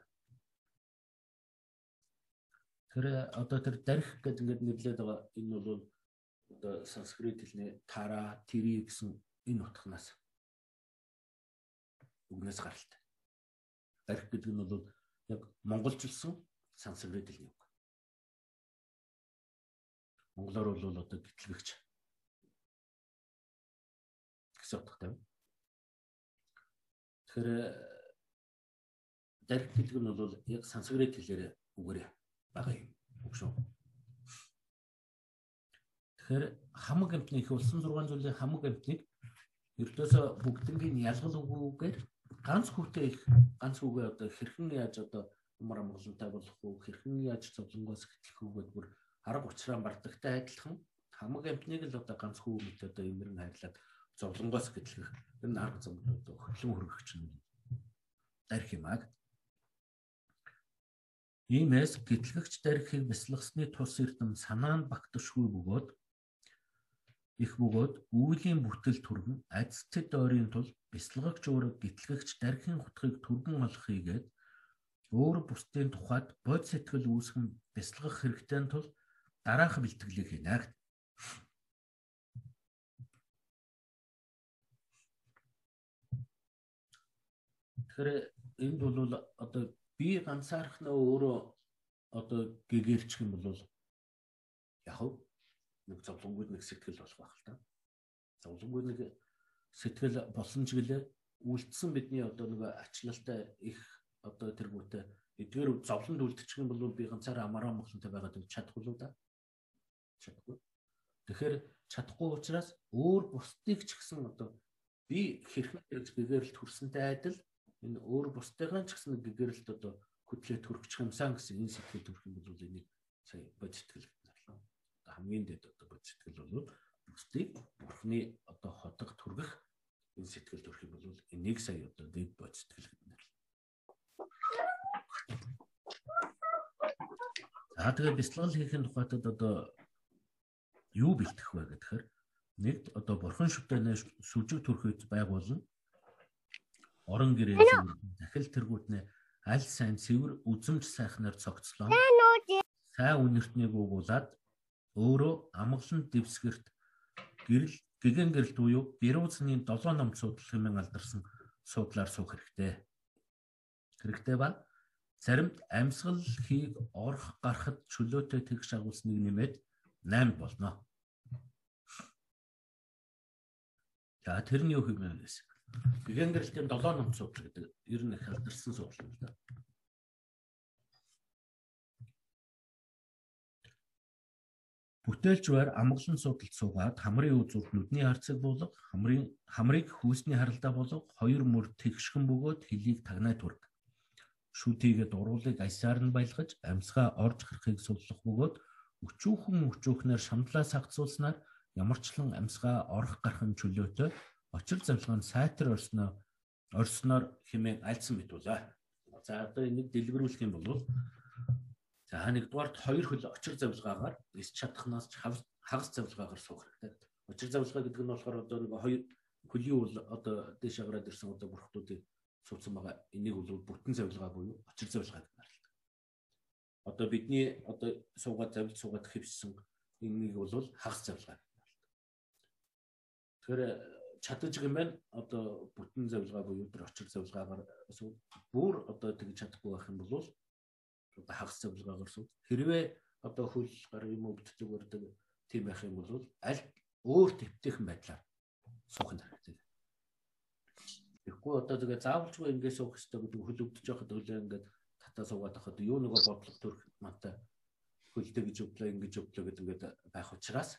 Тэр одоо тэр дарих гэдэг ингээд нэрлээд байгаа энэ бол одоо санскрит хэлний тара тэри гэсэн энэ утганаас үгнээс гаралтай. Дарих гэдэг нь бол яг монголчилсан санскрит хэлний үг. Монголоор бол одоо гэтлэгч гэсэн утгатай. Тэгэхээр дариг гэдэг нь бол яг санскрит хэлээр үгээр байгаа юм. Үг шүү. Тэгэхээр хамаг амтны их болсон 6 зүйлийн хамаг амтныг ердөөсө бүгднийг ялгал үгүүгээр ганц хүүтэй их ганц үгээ одоо хэрхэн яаж одоо умар амгалантай болох уу хэрхэн яаж зовлонгоос хэтлэх үгээд бүр арга учраа бардагтай адилхан хамаг амтныг л одоо ганц хүү мэт одоо имэрэн хайрлаад зовлонгоос гэтлэх энэ арга зам одоо хөглөн хөргөгч нь дарих юм аа. Иймээс гэтлэгч дарихыг бясалгасны тус эрдэм санаа нь багтшгүй бөгөөд их бөгөөд үүлийн бүтэл түргэн айцтэй дойрын тул бясалгагч өөрөө гэтлэгч дархийн хутгийг түргэн олох хийгээд өөр бусдын тухайд бод сэтгэл үүсгэн бясалгах хэрэгтэй тул дараах бэлтгэлийг хийнэ. Тэгэхээр энд бол одоо би ганцаархнаа өөрөө одоо гэгэрчих юм бол яг нэг зовлонгууд нэг сэтгэл болох байх л та. Зовлонгууд нэг сэтгэл болсон ч гэлээ үлдсэн бидний одоо нэг ачлалтай их одоо тэргүүтээ эдгээр зовлонд үлдчих юм бол би ганцаараа амараа мохлонтой байгаад чадахгүй л да. Чадахгүй. Тэгэхээр чадахгүй учраас өөр бусдыг ч гэсэн одоо би хэрхэн гэгэрэлт хүрсэнтэй адил энэ өөр бусдыгаа ч гэсэн гэгэрэлт одоо хөдлөө төрчих юмсан гэсэн энэ сэтгэл төрөх юм бол энийг сая бод сэтгэл гэрлээ. Хамгийн дэд одоо бод сэтгэл бол бусдыг бурхны одоо хотог төргөх энэ сэтгэл төрөх юм бол энийг сая одоо дэд бод сэтгэл гэдэг За тэгээ бяцлал хийхин тухайтад одоо юу бэлтгэх вэ гэхээр нэг одоо бурхан шүтэнэ сүжиг төрхөд байгуулна. Орон гэрээ захил тэргүүтнээ аль сайн цэвэр үзэмж сайхнаар цогцлоо. Сайн үнэртнийг угуулад өөрөө амгалан дэвсгэрт гэрэл гэгэн гэрэлт буюу гэрүүцний 7 ном судал хэмээн алдарсан судлаар суух хэрэгтэй. Хэрэгтэй ба Заримд амьсгал хийг орох гарахад чөлөөтэй тэгш агуулсныг нэмээд 8 болно. За тэрний юу хэмээн гэсэн. Гэгэнгэрлтийн 7 номц судал гэдэг ер нь их алдарсан судал юм да.. Бүтээлч байр амгалан судалд суугаад хамрын үзүүрт нүдний харцаг буулга, хамрын хамрыг хүүсний харалдаа буулга, хоёр мөр тэгшгэн бөгөөд хөлийг тагнаа түрг. Шүтийгээ дуруулыг аясаар нь байлгаж, амьсгаа орж гарахыг суллах бөгөөд өчүүхэн өчүүхнээр шамдлаа сагцуулснаар ямарчлан амьсгаа орох гарахын чөлөөтэй очир завлгаанд сайтар орсноо орсноор хэмээн альцсан битүүлээ. За одоо энийг дэлгэрүүлэх юм бол За нэгдүгээрт хоёр хөл очир завлгаагаар эс чадхнаас хагас завлгаагаар суух хэрэгтэй. Очир завлгаа гэдэг нь болохоор одоо нэг хоёр хөлийн үл одоо дээш агараад ирсэн одоо бүрхтүүдийг суудсан байгаа. Энийг бол бүтэн завлгаа буюу очир завлгаа нэрлэдэг. Одоо бидний одоо суугаад завлж суугаад хэвссэн энийг бол хагас завлгаа. Тэгэхээр чадаж юм байна. Одоо бүтэн завлгаа буюу тэр очир завлгаагаар бүр одоо тэгж чадахгүй байх юм бол одоо хагас цавлгаагаар сууд. Хэрвээ одоо хөл гар юм бүтдэг өрдөг тийм байх юм бол аль өөр төвтэйхэн байдлаар суух нь хэрэгтэй. Тэгэхгүй одоо тэгээ заавалжгүй ингээд суух хэрэгтэй гэдэг хөл өвдөж байхад хөлөө ингээд татаа суугаад байхад юу нэгөө бодлого төрөх мантай хөлдөө гэж өвдлөө ингэж өвдлөө гэдэг ингээд байх учраас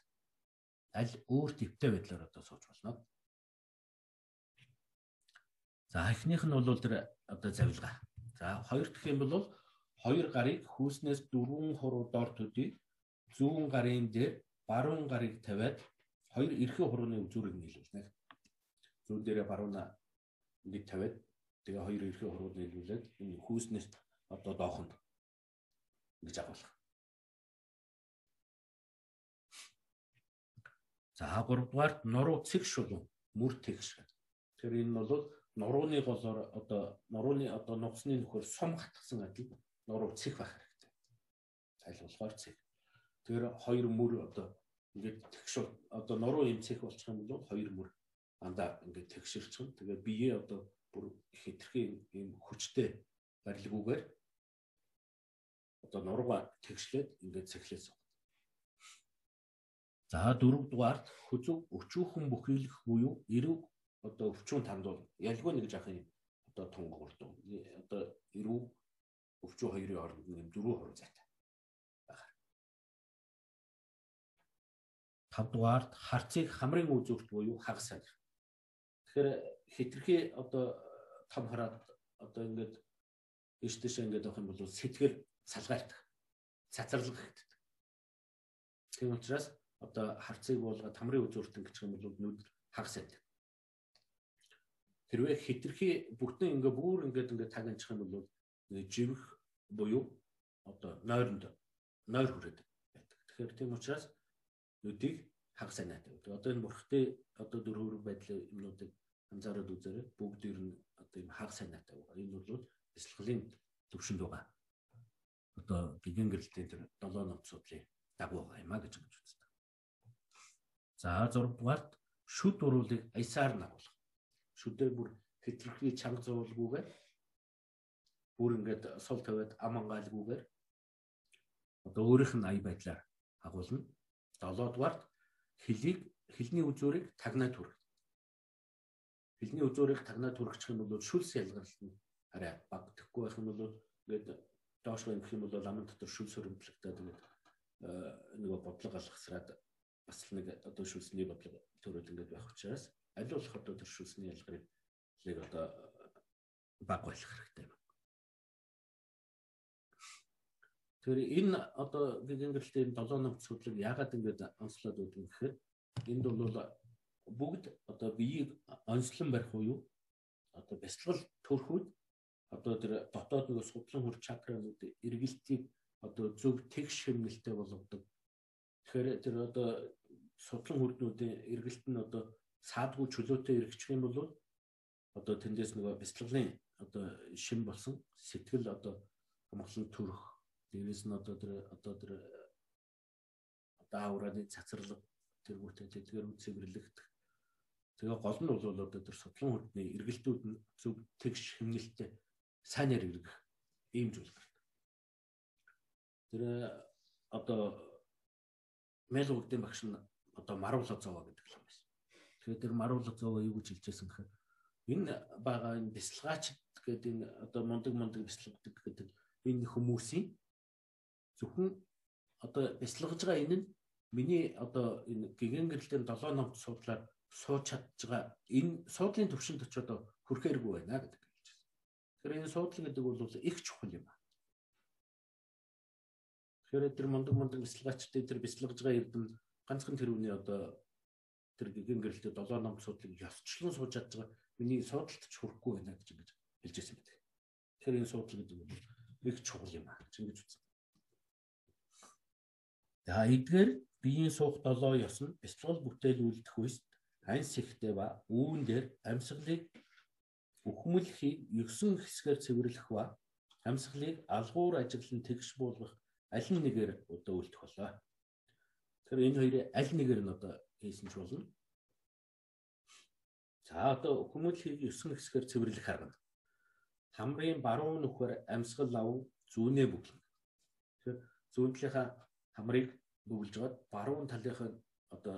аль өөр төвтэй байдлаар одоо сууж болно. За эхнийх нь бол тэр одоо завилга. За хоёр дахь юм бол хоёр гарыг хүйснээс дөрвөн хуруу доор төдий зүүн гарын дээр баруун гарыг тавиад хоёр эрхээ хурууны үзүүрийг нийлүүлнэ. Зүүн дээрээ барууна ингэж тавиад тэгээ хоёр эрхээ хурууд нийлүүлээд энэ хүйснээс одоо доохонд ингэж агуулах. За 3 дугаарт нуруу цэг шулуун мөр тэгш. Тэр энэ бол нурууны голоор одоо нурууны одоо нугасны нөхөр сум гатгсан адил нуруу цэг байх хэрэгтэй. Тайлбарлахаар цэг. Тэр хоёр мөр одоо ингээд тэгшүүл одоо нуруу юм цэг болчих юм бол хоёр мөр андаа ингээд тэгшэрчин. Тэгээ бие одоо бүр хэтэрхий юм хүчтэй барилгуугаар одоо нурууга тэгшлээд ингээд цэглээс. За дөрөвдүгаарт хүзүү өчүүхэн бүхийлэх буюу эрүү одоо өвчүүн тандуул ялгүй нэг жах юм одоо тунг урд одоо эрүү өвчөө хоёрын хооронд нэг дөрөв хуруу зайтай байна. Тавдугаард харцыг хамрын үзүүрт буюу хагас салих. Тэгэхээр хитрхи одоо том хараад одоо ингээд иш тийш ингээд авах юм бол сэтгэл салгаалдаг. Цацралга хийдэг. Тийм учраас одоо харцыг буулгаад хамрын үзүүрт ингэчих юм бол нүд хагас байдаг. Хэрвээ хитрхи бүгдэн ингээ бүр ингээд ингээ тагнчих юм бол живэх буюу одоо нойронд нойр хүрээд байдаг. Тэгэхээр тийм учраас нүдийг хагас санаатай байдаг. Одоо энэ бурхтай одоо дөрвөр байдлын юмнуудыг анзаараад үзээрэй. Бүгд ер нь одоо юм хагас санаатай байгаа. Энэ бол бясалгалын төвшөнд байгаа. Одоо гигэн гэрэлтийн тэр 7 номц судлын дагуу юм а гэж хэлж үздэг. За 6 дугаарт шүд уруулыг аясаар нагуулах. Шүдээ бүр хэтрхий чанга зуулгүйгээр бүр ингээд сул тавиад ам ангаалгүйгээр одоо өөрийнх нь ая байдлаар агуулна. 7 дугаарт хөлийг хилний үзүүрийг тагнаа түрх. Хилний үзүүрийг тагнаа түрхчих юм бол шүлс ялгаралт нь арай баг тэхгүй байх юм бол ингээд доош гэх юм бол аман дотор шүлс хөрөмтлөгтэй тэгээд нөгөө бодлого алгасраад бас нэг одоо шүлсний бодлого төрөл ингээд байх учраас аль болох одоо тэр шүлсний ялгарыг нэг одоо баг болох хэрэгтэй юм. Тэгэхээр энэ одоо гэгэнгэлтэй 7 номц судлаг яагаад ингэж онцлоод үүдэн гэхээр энд бол бүгд одоо биеийг онцлон барих уу одоо бясалгал төрхүүд одоо тэр дотоод нэг судлан хүр чакранууд эргэлтийг одоо зөв тэгш хэмнэлтэй болгодог. Тэгэхээр тэр одоо судлан хүрднүүдийн эргэлт нь одоо саадгүй чөлөөтэй эргэчих юм бол одоо тэндээс нөгөө бясалгалын одоо шин болсон сэтгэл одоо амгалан төрөх Дээрээс нь одоо тэр одоо тэр даавраны цацралга тэргүүтээ тэдгээр үцэвэрлэгдэх. Тэгээ гол нь бол одоо тэр судлан хүрдний эргэлтүүд нь зөв тэгш хэмнэлттэй сайнаар эргэх ийм зүйл гардаг. Тэр одоо мэл үгдэн багш нь одоо маруула зовоо гэдэг юм байна. Тэгэхээр тэр маруула зовоо юу гэж хэлжсэн гэхээр энэ байгаа энэ бясалгаач гэдэг энэ одоо мундаг мундаг бясалгадаг гэдэг энэ хүмүүсийн зөвхөн одоо бяцлагж байгаа энэ нь миний одоо энэ гигэн гэрэлтийн 7 номт судлаад сууж чадж байгаа энэ суудлын төвшөнд очиод хүрхээргүй байна гэдэг. Тэгэхээр энэ суудлын гэдэг бол их чухал юм байна. Тэгэхээр тэр мундаг мундаг бяцлагчдын тэр бяцлагж байгаа эрдэм ганцхан тэр үний одоо тэр гигэн гэрэлтэд 7 ном судлыг ёсчлон сууж чадж байгаа миний суудалт ч хүрэхгүй байна гэж ингэж хэлж байсан байдаг. Тэгэхээр энэ суудал гэдэг нь их чухал юм аа гэж ингэж үзсэн. За эдгээр биеийн суух 7 ёс нь бяцлал бүтээл үлдэх үест анс ихтэй ба үүн дээр амьсгалыг өхмөлхийг 9 хэсгээр цэвэрлэх ба амьсгалыг алгуур ажиглан тэгш буулгах аль нэгээр одоо үлдэх болоо. Тэгэхээр энэ хоёрын аль нэгээр нь одоо хийсэн ч болно. За одоо хүмүүлхийг 9 хэсгээр цэвэрлэх арга. Хамрын баруун нүхээр амьсгал ав зүүнээ бүглэн. Тэгэхээр зүүн талынхаа хамрыг бүглж гад баруун талынхаа одоо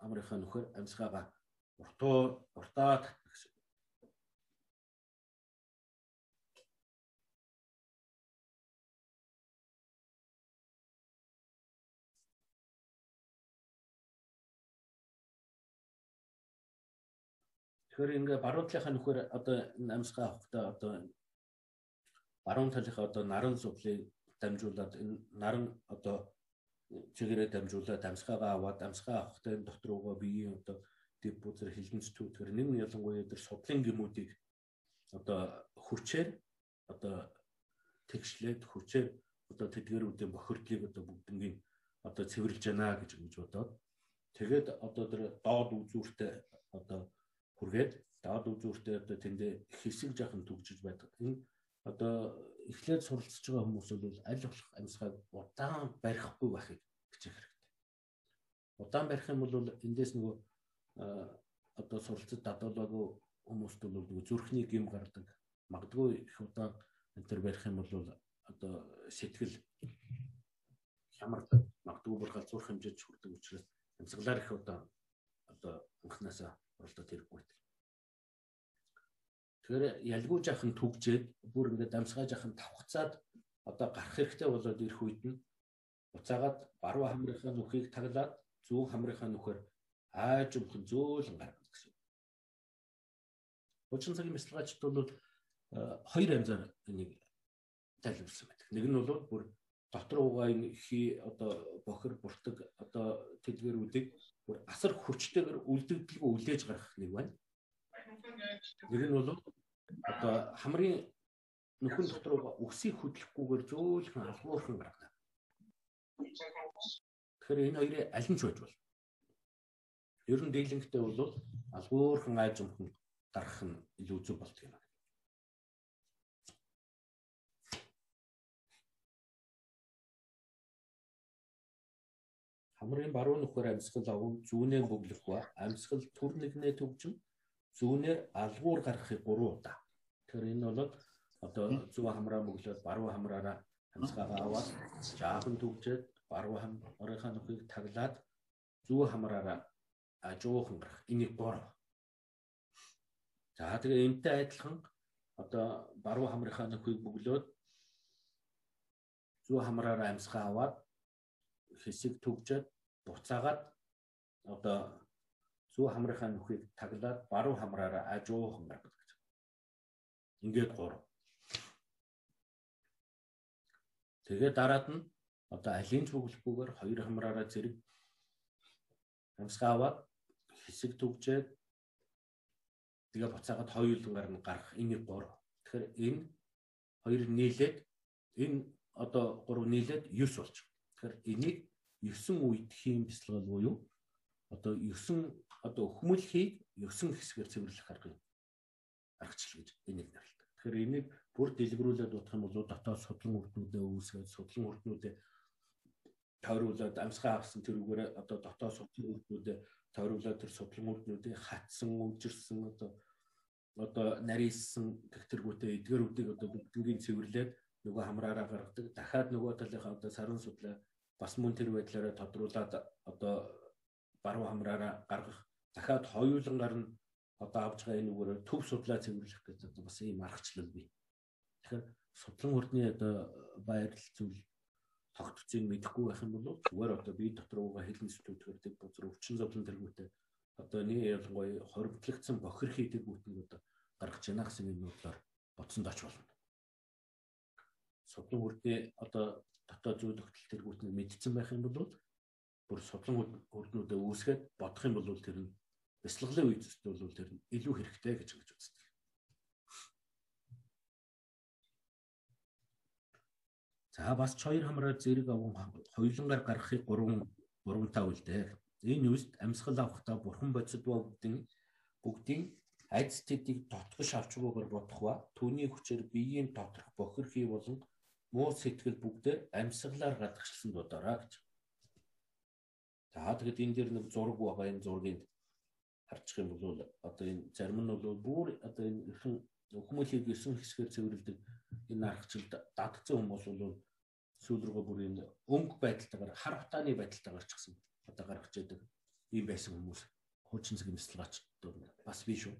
хамрынхаа нүхээр амьсгаагаа уртуу уртаад Тэгэхээр ингээ баруун талынхаа нөхөр одоо амьсгаа авахдаа одоо баруун талынхаа одоо наран судлыг дамжуулаад энэ наран одоо чигээрээ дамжуулаад амьсгаагаа аваад амьсгаа авахдаа энэ дотор руугаа биеийн одоо дэв бүзэр хилэнц түүтгэр нэг нь ялангуяа тэр судлын гимүүдийг одоо хүчээр одоо тэгшлээд хүчээр одоо тэдгэрүүдийн бохирдлыг одоо бүгднгийн одоо цэвэрлж яана гэж ингэж бодоод. Тэгээд одоо тэр доод үзүүртэй одоо хүргээд доод үзүүртээ одоо тэндээ хэсэг жахан төгжиж байдаг. Энэ одоо эхлээд суралцж байгаа хүмүүс бол аль болох амьсгааг удаан барихгүй байхыг хичээх хэрэгтэй. Удаан барих юм бол эндээс нөгөө одоо суралцад дадуулаагүй хүмүүст бол нөгөө зүрхний гим гардаг. Магадгүй их удаан энэ төр барих юм бол одоо сэтгэл хямардаг. Магадгүй бүр галзуурх хэмжээнд хүрдэг учраас амьсгалаар их удаан одоо анханасаа оролдоод хэрэггүй. Тэгэхээр ялгүй жахан түгжээд бүр ингээд дамсгаа жахан тавхацаад одоо гарах хэрэгтэй болоод ирэх үед нь буцаагаад баруун хамрынхаа нүхийг таглаад зүүн хамрынхаа нүхээр ааж өмхөн зөөлөн гаргана гэсэн. Учин цагийн бяцлагчд бол хоёр янзаар энийг тайлбарласан байдаг. Нэг нь бол бүр дотор угаа хий одоо бохир буртаг одоо тэдгэрүүдийг бүр асар хүчтэйгээр үлдэгдэлгүй үлээж гаргах нэг байна. Нэг нь бол одоо хамрын нөхөн дотор угаа өсийг хөдлөхгүйгээр зөөлхөн алгуурхан гаргана. Тэгэхээр энэ хоёрын аль нь ч байж болно. Ер нь дийлэнхтэй бол алгуурхан айж өмхөн гарах нь илүү зөв болдго Хамрын баруун нөхөр амьсгал аван зүүнээ бөглөх ба амьсгал төр нэгнээ төгжим зүүнээр алгуур гарахыг 3 удаа. Тэгэхээр энэ бол одоо зүүн хамраа бөглөөд баруун хамраараа амьсгаагаа аваад жаахан төгжээд баруун хамрынхаа нөхрийг таглаад зүүн хамраараа ажуухан гарах. Энийг 3. За тэгээ энтэй адилхан одоо баруун хамрынхаа нөхрийг бөглөөд зүүн хамраараа амьсгаа аваад хэсэг төгжөөд буцаагаад одоо зүү хамрынхаа нүхийг таглаад баруун хамраараа ажуухан гаргад гэж. Ингээд гур. Тэгээ дараад нь одоо алийн цуглахгүйгээр хоёр хамраараа зэрэг хамсгаа аваад хэсэг төгжээд тэгээ буцаагаад хоёулан гарна гарах энийг гур. Тэгэхээр энэ хоёр нийлээд энэ одоо гурав нийлээд 9 болж. Тэгэхээр энийг 9 үед хийм бяцлал буюу одоо 9 одоо өхмөлхийг 9 хэсгээр цэвэрлэх арга юм. Аргачлал гэж энийг нэрлэдэг. Тэгэхээр энийг бүр дэлгэрүүлээд бодох юм бол дотоод судлан үрднүүдээ үүсгээд судлан үрднүүдээ тойруулаад амсгаа авсан тэрүүгээр одоо дотоод судлан үрднүүдээ тойруулаад тэр судлан үрднүүдийг хатсан, үжирсэн одоо одоо нарийнсан гэгтэргүүтэй эдгэрүүдийг одоо бүгднийг цэвэрлээд нөгөө хамраараа гаргадаг. Дахиад нөгөө талынхаа одоо саран судлаа бас мөн тэр байдлаараа тодруулаад одоо баруун хамраараа гаргах дахиад хоёулан гарна одоо авж байгаа энэ үгээр төв судлаа цэвэрлэх гэдэг одоо бас ийм аргачлал бий. Тэгэхээр судлан хүрдний одоо байрлал зүйл тогтцыг мэдэхгүй байх юм бол зүгээр одоо бие дотор ууга хэлэн зүтгэдэг дэг бузар өвчин зовлон тэргүүтэй одоо нэг ялангуяа хоригдлогдсон бохирхий тэргүүтнийг одоо гаргаж яана гэсэн юм бодлоор бодсонд оч болно. Судлан үрдээ одоо дотоод зүйл өгтөл тэргүүтнийг мэдсэн байх юм бол бүр судлан үрднүүдээ үүсгээд бодох юм бол тэр нь бяцлаглалын үед бол тэр нь илүү хэрэгтэй гэж ингэж үздэг. За бас хоёр хамраар зэрэг аван хоёулангаар гаргахыг 3 3 тав үлдээ. Энэ үст амьсгал авахдаа бурхан бодсод бүгдийн бүгдийн айдас тэдийг тотгош авчгүйгээр бодох ба түүний хүчээр биеийн доторх бохирхий болон муу сэтгэл бүгдээ амьсгалаар гадагшлсан дуудаараа гэж. За тэгэд энэ дэр нэг зураг байгаа энэ зургийг харчих юм бол одоо энэ зарим нь бол бүр одоо энэ хүмүүлийг 9 хэсгээр цэвэрлдэг энэ аргачлалд дадцсан хүмүүс бол сүүл рүүгээ бүр энэ өнгө байдалтайгаар хар хутааны байдалтайгаар ч гэсэн одоо гаргаж яадаг ийм байсан хүмүүс хуучин цаг мэслэгаач бас биш үү.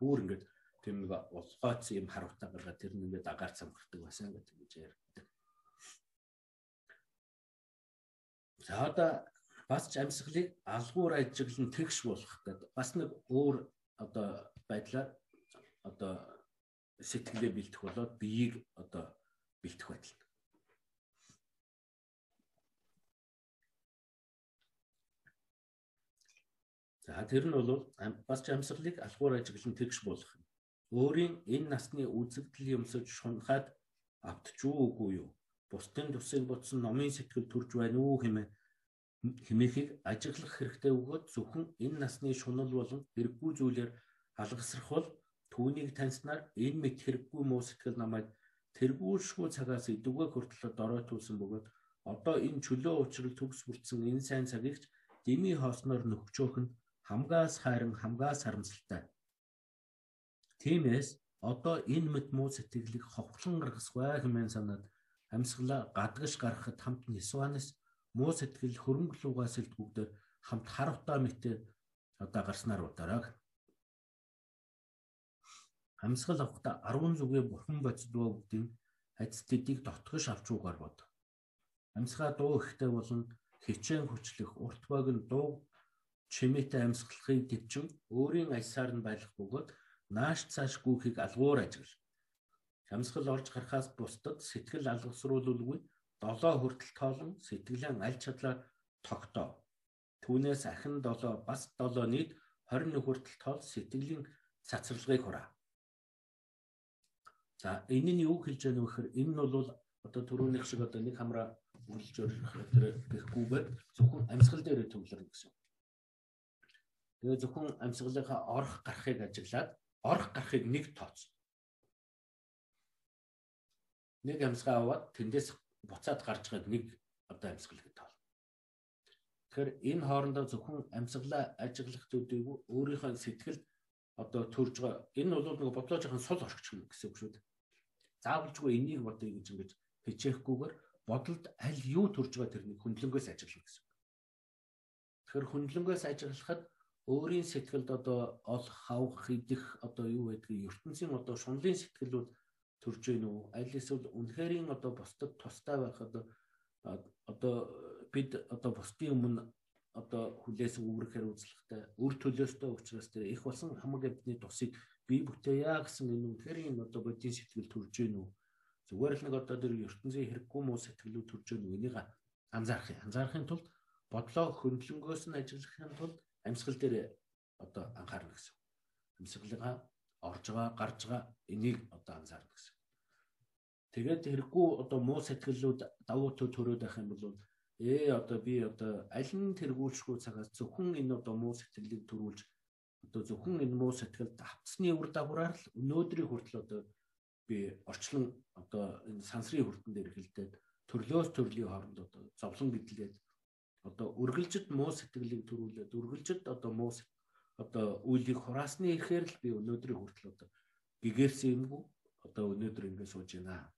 Бүр ингээд тийм нэг улгойц юм хар хутаа гаргаад тэр нь ингээд агаар цамхардаг байсан гэдэг гэж ярьдаг. За одоо бас ч амьсгалыг алгуур ажиглан тэгш болох гэдэг бас нэг өөр одоо байдлаар одоо сэтгэлээ бэлтэх болоод биеийг одоо бэлтэх байдал. За тэр нь бол бас ч амьсгалыг алгуур ажиглан тэгш болох юм. Өөрийн энэ насны үзэгдэл юмсаж шунхаад автч үгүй юу? Бусдын тусыг ботсон номын сэтгэл төрж байна уу хэмээн хэмээхийг ажиглах хэрэгтэй өгөөд зөвхөн энэ насны шунал болон хэрэггүй зүйлээр алгасрах бол түүнийг таньснаар энэ мэд хэрэггүй муу сэтгэл намайг тэргүүлшгүй цагаас идэвхтэй хүртэл доройтуулсан бөгөөд одоо энэ чөлөө учрал төгс бүрдсэн энэ сайн цагийг дими хоосноор нөхчөөх нь хамгаас хайран хамгаас харамсалтай. Тиймээс одоо энэ мэд муу сэтгэлийг ховхлон гаргасгүй хэмээн санаад амьсгалаа гадагш гаргахад хамт Нисванес муу сэтгэл хөрөнгөлүүгээс илтгүүгээр хамт харавтаа мэтээр одоо гарснаар удараг. Амьсгал авахдаа 10 зүгээ бурхан бодсдгоо бүгдийн ац тэдийг дотгош авч уугаар бод. Амьсгаа дуу ихтэй болон хичээн хүчлэх урт баг нь дуу чимээтэй амьсгалахыг төвчин өөрийн аясаар нь байлах бөгөөд нааш цааш гүөхийг алгуур ажигл. Амьсгал орж гарахаас бусдад сэтгэл алгасруулалгүй долоо хүртэл тоолон сэтгэлийн аль чадлаар тогтоо. Түүнээс ахин долоо бас долоо нийт 21 хүртэл тоол сэтгэлийн цацралгыг хураа. За энэ нь юу хэлж байгаа гэхээр энэ нь бол одоо түрүүнийх шиг одоо нэг хамраа үргэлж өрөх гэхгүйгээр зөвхөн амьсгал дээр төвлөрнө гэсэн. Тэгээ зөвхөн амьсгалынхаа орох гарахыг ажиглаад орох гарахыг нэг тооц. Нэг амьсгаа аваад тэндээс буцаад гарч байгаад нэг одоо амьсгал гэдэг тал. Тэгэхээр энэ хоорондоо зөвхөн амьсгалаа ажиглах төдийгүй өөрийнхөө сэтгэл одоо төрж байгаа энэ бол нэг бодлоо жоохон сул орчих юм гэсэн үг шүү дээ. Заавалжгүй энийг бодъё гэж ингэж хичээхгүйгээр бодолд аль юу төрж байгаа тэрнийг хөндлөнгөөс ажиглах гэсэн. Тэгэхээр хөндлөнгөөс ажиглахад өөрийн сэтгэлд одоо олох, хавах, идэх одоо юу байдгийг ертөнцийн одоо шунлын сэтгэлүүд төрж гин үү? Аль эсвэл үнэхэрийн одоо бусдад тустай байх одоо одоо бид одоо бусдын өмнө одоо хүлээс үүрэхээр үзлэхтэй өр төлөөстэй учраас тэр их болсон хамаг амьтны тусыг бие бүтээя гэсэн энэ үнэхэрийн одоо бодийн сэтгэл төрж гин үү? Зүгээр л нэг одоо тэр ертөнцийн хэрэггүй муу сэтгэлүүд төрж гин үү? Энийг анзаарах юм. Анзаарахын тулд бодлоо хөндлөнгөөс нь ажиллахын тулд амьсгал дээр одоо анхаарна гэсэн. Амьсгалыгаа орж байгаа, гарч байгаа энийг одоо анзаарна гэсэн. Тэгээд хэрэггүй одоо муу сэтгэлүүд давуу төл төрөөд байх юм бол ээ одоо би одоо аль нь тэргүүлшгүй цагаас зөвхөн энэ одоо муу сэтгэлийг төрүүлж одоо зөвхөн энэ муу сэтгэлд автсны үр дагавраар л өнөөдрийн хүртэл одоо би орчлон одоо энэ сансрын хүрдэн дээр хилдээд төрлөөс төрлийн хооронд одоо зовлон гэдлээд одоо үргэлжид муу сэтгэлийг төрүүлээд үргэлжид одоо муу одоо үйлийг хураасны ихээр л би өнөөдрийн хүртэл одоо гэгэрсэн юмгүй одоо өнөөдөр ингэ сууж байна.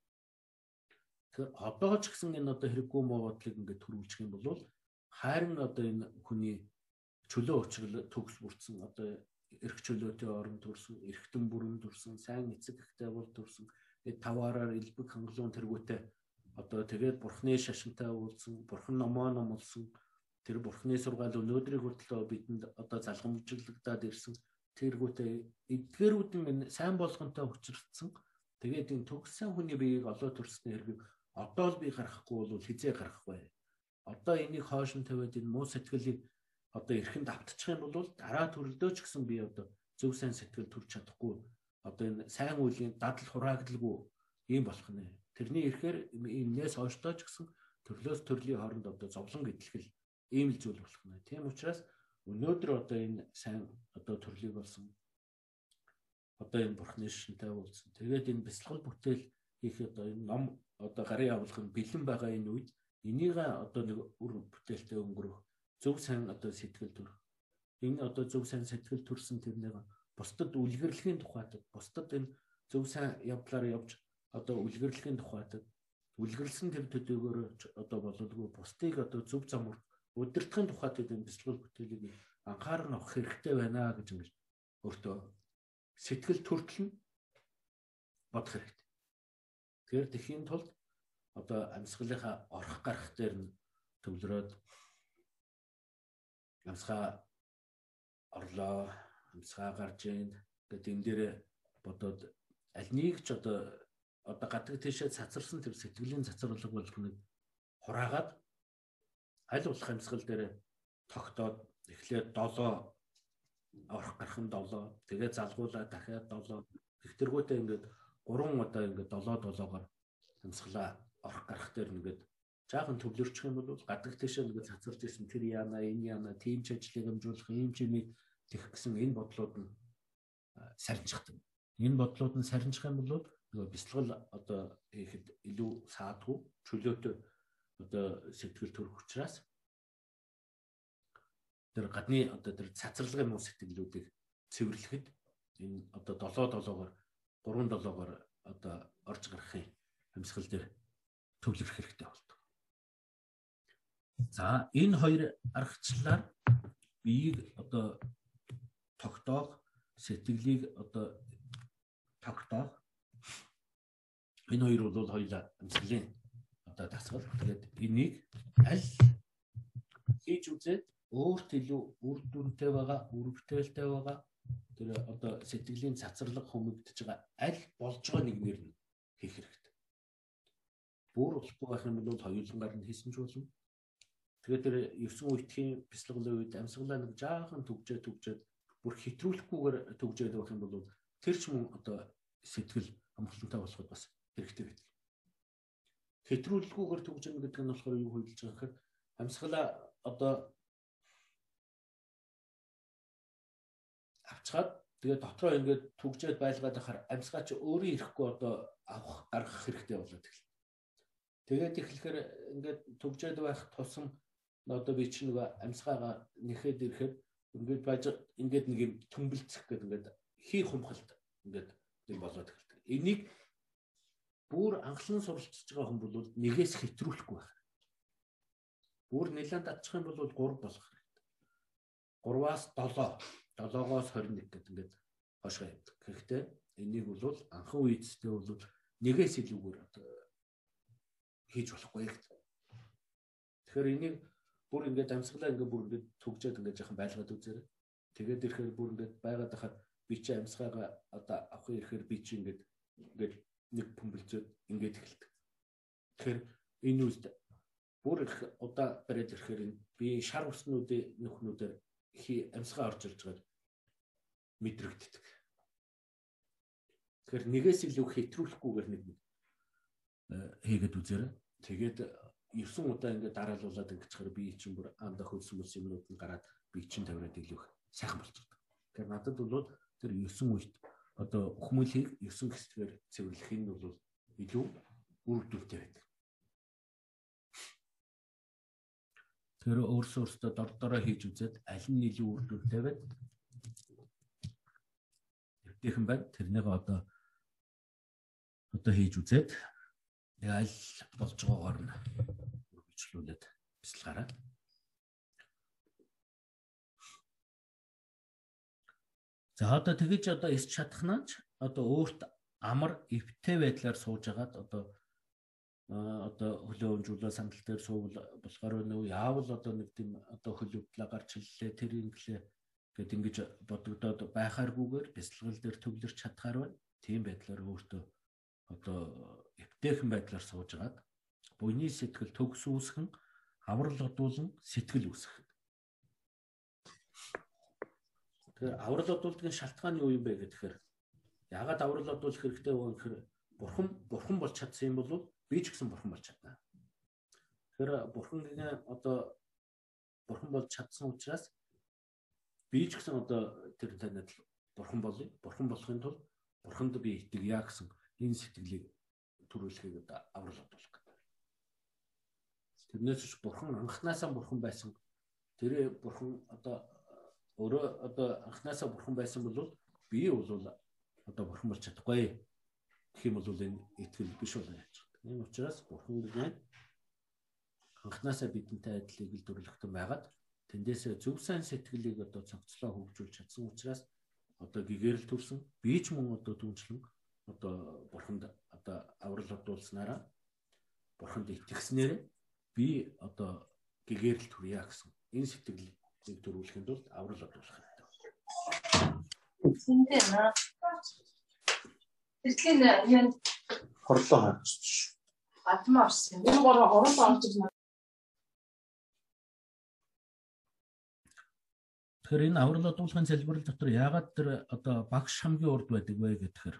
Тэгэхээр одоо ч гэсэн энэ одоо хэрэггүй муу бодлыг ингээд төрүүлчих юм бол хайрын одоо энэ хүний чөлөө учрал төгс бүрдсэн одоо эрх чөлөөтэй орон төрсөн, эрхтэн бүрэн төрсөн, сайн эцэг ихтэй бол төрсөн. Тэгээд таваараар элбэг хангалуун тэргүүтэй одоо тэгээд бурхны шашинтай уулзсан, бурхан номоо номлсон тэр бурхны сургаал өнөөдрийг хүртэл бидэнд одоо залгамжлагдаад ирсэн тэргүүтээ эдгээрүүд нь сайн болгонтой хүчрэлцсэн. Тэгээд энэ төгссөн хүний биеийг олоо төрсний хэрэг одоо л би гарахгүй бол хизээ гарах вэ? Одоо энийг хоош нь тавиад энэ муу сэтгэлийг одоо эрхэнд автчих юм бол дараа төрөлдөө ч гэсэн би одоо зөв сайн сэтгэл төрж чадахгүй одоо энэ сайн үеийн дадал хураагдлгүй ийм болох нэ. Тэрний ихээр энээс хойшлоо ч гэсэн төрлөөс төрлийн хооронд одоо зовлон гэтлэл ийм л зүйл болох нэ. Тийм учраас өнөөдөр одоо энэ сайн одоо төрлийг болсон одоо энэ бурхны шинтэй уулзсан. Тэгээд энэ бясалгал бүтээл хийх одоо энэ ном одоо гарын авалгын бэлэн байгаа энэ үед энийг одоо нэг үр бүтээлтэй өнгөрөх зөв сайн одоо сэтгэл төр. Энэ одоо зөв сайн сэтгэл төрсэн тэрнийг бусдад үлгэрлэхийн тухайд бусдад энэ зөв сайн явдлаар явж одоо үлгэрлэхийн тухайд үлгэрлсэн тэр төдөөгөөр одоо бололгүй бусдыг одоо зөв замаар удирдахын тухайд энэ бэлтгэл бүтээлийг анхаарал авах хэрэгтэй байна гэж ингэж өөртөө сэтгэл төртөл нь бодох хэрэгтэй. Тэгэхээр тэхийн тулд одоо амьсгалынхаа орох гарах дээр нь төвлөрөөд амьсгаа орлоо, амьсгаа гарж ийн гэдэг энэ дээр бодоод аль нэг ч одоо одоо гадаг тийшээ цацарсан тэр сэтгэлийн цацралга болгоныг хураагаад аль болох амьсгал дээр тогтоод эхлээд 7 орох гарах нь 7 тэгээ залгуулаа дахиад 7 тэгтэргүүтээ ингээд 3 удаа ингээд 7 7-оор амьсгалаа орох гарах дээр ингээд жаахан төвлөрчих юм бол гадаг тийшээ ингээд цацарч исэн тэр яана энэ яана тийм ч ажлыг амжуулах юм чимийг тех гэсэн энэ бодлууд нь сарничдаг. Энэ бодлууд нь сарничх юм бол нөгөө бяцлал одоо хийхэд илүү саадгүй чөлөөтэй одоо сэтгэл төрөх учраас тэр гадны одоо тэр цацралгын муу сэтгэлүүдийг цэвэрлэхэд энэ одоо 7 7-оор 3 7-оор одоо орж гарахын амьсгал дээр төвлөрөх хэрэгтэй болдог. За энэ хоёр аргачлалаар биеийг одоо тогтоох сэтгэлийг одоо тогтоох Энэ хоёр бол хоёлаа амсгалын одоо дасгал. Тэгээд энийг аль хийж үзээд өөрт илүү үр дүнтэй байгаа, үр бүтээлтэй байгаа тэр одоо сэтгэлийн цацралга хүмүүжиж байгаа аль болж байгаа нэг нэр нь хийх хэрэгтэй. Бүр болохгүй байх юм бол хоёулангаар нь хийсэн ч болно. Тэгээд тэр 9 үеийн бяцлаглын үед амьсгалаа нэг жаахан төгжээ төгжээд бүр хэтрүүлэхгүйгээр төгжээд байх юм бол тэр ч мөн одоо сэтгэл амгалантай болоход бас хэрэгтэй байдаг. Хэтрүүлгүүгээр төгжинэ гэдэг нь болохоор юу хэлж байгаа гэхээр амьсгалаа одоо авчгаад тэгээ дотроо ингээд түгжээд байлгаад байхаар амьсгаа чи өөрөө ирэхгүй одоо авах гаргах хэрэгтэй болоод эхэлнэ. Тэгээд ихлэхээр ингээд түгжээд байх тусам одоо би чи нөгөө амьсгаагаа нэхэд ирэхэд ингээд байж ингээд нэг юм төмбөлцөх гэдэг ингээд хий хумхалт ингээд юм болоод эхэлдэг. Энийг бүр анхлан суралцж байгаа хүн бол нэгээс хэтрүүлэхгүй байх. Бүр нэлээд татчих юм бол 3 болох хэрэгтэй. 3-аас 7, 7-оос 21 гэдэг ингээд хошоо явдаг. Гэхдээ энийг бол анхан үеэдтэй бол нэгээс илүүгээр хийж болохгүй гэдэг. Тэгэхээр энийг бүр ингээд амьсгалаа ингээд бүр ингээд төгжөөд ингээд яхан байлгаад үзээрэй. Тэгээд ирэхээр бүр ингээд байгаад хахад би чи амьсгаагаа одоо авах ирэхээр би чи ингээд ингээд нэг бөмбөлзөөд ингээд эхэлдэг. Тэгэхээр энэ үед бүр их удаа бариад ирэхээр би шар уснуудын нөхнүүдээр хий амьсгаа орж ирж байгаад мэдрэгддэг. Тэгэхээр нэгээс илүү хэтрүүлэхгүйгээр нэг э, хийгээд үзээрэй. Тэгээд 9 удаа ингээд дараалуулад ингэчихээр би чинь бүр андаа хөлсөн мөс юмнууд нь гараад би чинь тавираад илүү сайхан болчихдог. Тэгэхээр надад бол тэр 9 үед одоо хүмүүлийг 9 хэсгээр цэвэрлэх нь бол илүү үр дүнтэй байдаг. Тэр өөрсөө өөртөө дор дороо хийж үзээд аль нь илүү үр дүнтэй байд. Тэрдийнхэн байна. Тэрнийг одоо одоо хийж үзээд аль болж байгаагаар нь үргэлжлүүлээд бяцлагаараа За одоо тэгэж одоо эс чадахнаач одоо өөрт амар эвтэй байдлаар сууж агаад одоо одоо хөлөө өмжүүлээ сандал дээр суувал болохоор нөө яавал одоо нэг тийм одоо хөл өвдлө гарч хэллээ тэр инглээ гэд ингэж бодогдоод байхааргүйгээр бясалгал дээр төвлөрч чадхаар байна. Тийм байдлаар өөртөө одоо эвтэйхэн байдлаар суужгаад буйны сэтгэл төгс үүсгэн аврал одуулан сэтгэл үүсгэх. Тэгэхээр аврал одуулдгийн шалтгаан юу юм бэ гэхээр ягаад аврал одуулах хэрэгтэй вэ гэхээр бурхан бурхан болж чадсан юм бол би ч гэсэн бурхан болж чадна. Тэгэхээр бурхангийн одоо бурхан болж чадсан учраас би ч гэсэн одоо тэр танад бурхан болъё. Бурхан болохын тулд бурханд би итгэя гэсэн энэ сэтгэлийг төрүүлэхийг одоо аврал одуулах Тэрнээс ч бурхан анханасаа бурхан байсан. Тэр бурхан одоо өөрөө одоо анханасаа бурхан байсан бол би бол одоо бурхан болж чадахгүй. Гэх юм бол энэ итгэл биш болно яаж. Энэ учраас бурхан гэдэг анханасаа бидэнтэй адил игэл төрлөختөн байгаад тэндээсээ зөв сайн сэтгэлийг одоо цогцлоо хөгжүүлж чадсан учраас одоо гэгэрэл төрсөн би ч мөн одоо түнчлэн одоо бурханд одоо аврал одуулснараа бурханд итгэснээр би одоо гэгэрэл төрья гэсэн энэ сэтгэлийг төрүүлэхэд бол аврал одуулах хэрэгтэй. Зинтэй наа. Тэрлийн яа хорлоо харчих. Адмаа орсон. Энэ гоо хорлоо орж ирнэ. Тэгэхээр энэ аврал одуулахын залбирал дотор яагаад тэр одоо багш хамгийн урд байдаг вэ гэхээр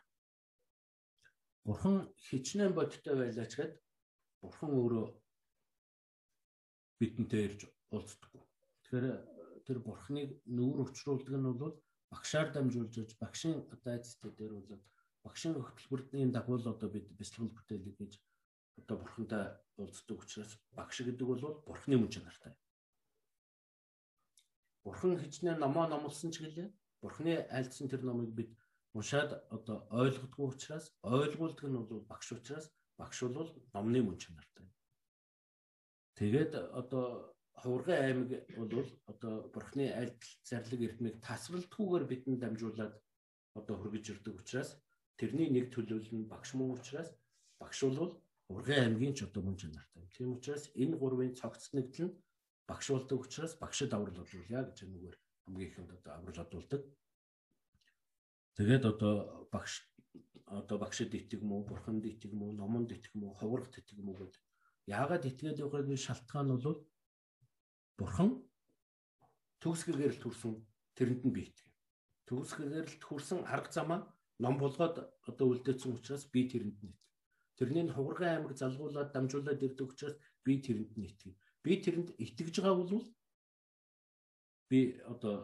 Бурхан хичнээн бодтой байлаач гэд Бурхан өөрөө бидэнтэй ирж уулздаггүй. Тэгэхээр тэр бурхныг нүүр учруулдаг нь бол багшаар дамжуулж багшийн одоо айцтай дээр бол багшийн хөтөлбөрийн дагуу л одоо бид бяцлал бүтээлэг гэж одоо бурхантай уулздаг учраас багш гэдэг бол бурхны мөн чанартай. Бурхан хичнээн номоо номлосон ч гэлээ бурхны айлдсан тэр номыг бид уншаад одоо ойлгодгүй учраас ойлгуулдаг нь бол багш учраас багш бол номны мөн чанартай. Тэгээд одоо Хуврагын аймаг бол одоо бурхны айлтал зарлиг эрдмийг тасралтгүйгээр бидэнд дамжуулаад одоо хөргөж ирдэг учраас тэрний нэг төлөөлөл нь багш мөн учраас багш бол Хуврагын аймгийн ч одоо мөн чанартай. Тийм учраас энэ гурвын цогцнэгдэл нь багш болдог учраас багшд аврал болуулъя гэж нүгээр хамгийн ихэнд одоо аврал одуулдаг. Тэгээд одоо багш одоо багшд итгэх мүү, бурханд итгэх мүү, номонд итгэх мүү, хуврагт итгэх мүү гэдэг Яагаад итгээд байгааг шалтгаан нь бол бурхан төгс гэрэл төрсөн тэрэнд нь би итгэв. Төгс гэрэл төрсөн арга замаа ном болгоод одоо үлдээсэн учраас би тэрэнд нь итгэв. Тэрний хугарган аймаг залгуулад дамжуулаад ирдэг учраас би тэрэнд нь итгэв. Би тэрэнд итгэж байгаа бол би одоо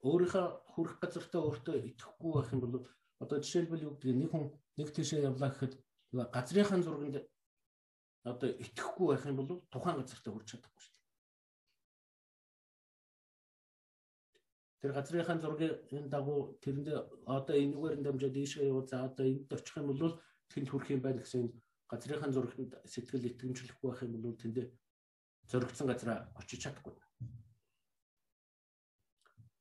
өөрийнхөө хүрэх газартаа өөртөө итгэхгүй байх юм бол одоо жишээлбэл юу гэдэг нэг хүн нэг тийшээ явлаа гэхэд газрынхаа зурганд одоо итгэхгүй байх юм бол тухайн газартаа хүрч чадахгүй шүү дээ. Тэр газрынхаа зургийн дагуу тэрэндээ одоо энэгээр нь дамжаад ийшээ явуу за одоо энд очих юм бол тэнд хүрэх юм байна гэсэн газрынхаа зурганд сэтгэл итгэмжлэхгүй байх юм бол тэндээ зөрөгцсөн газараа очиж чадахгүй.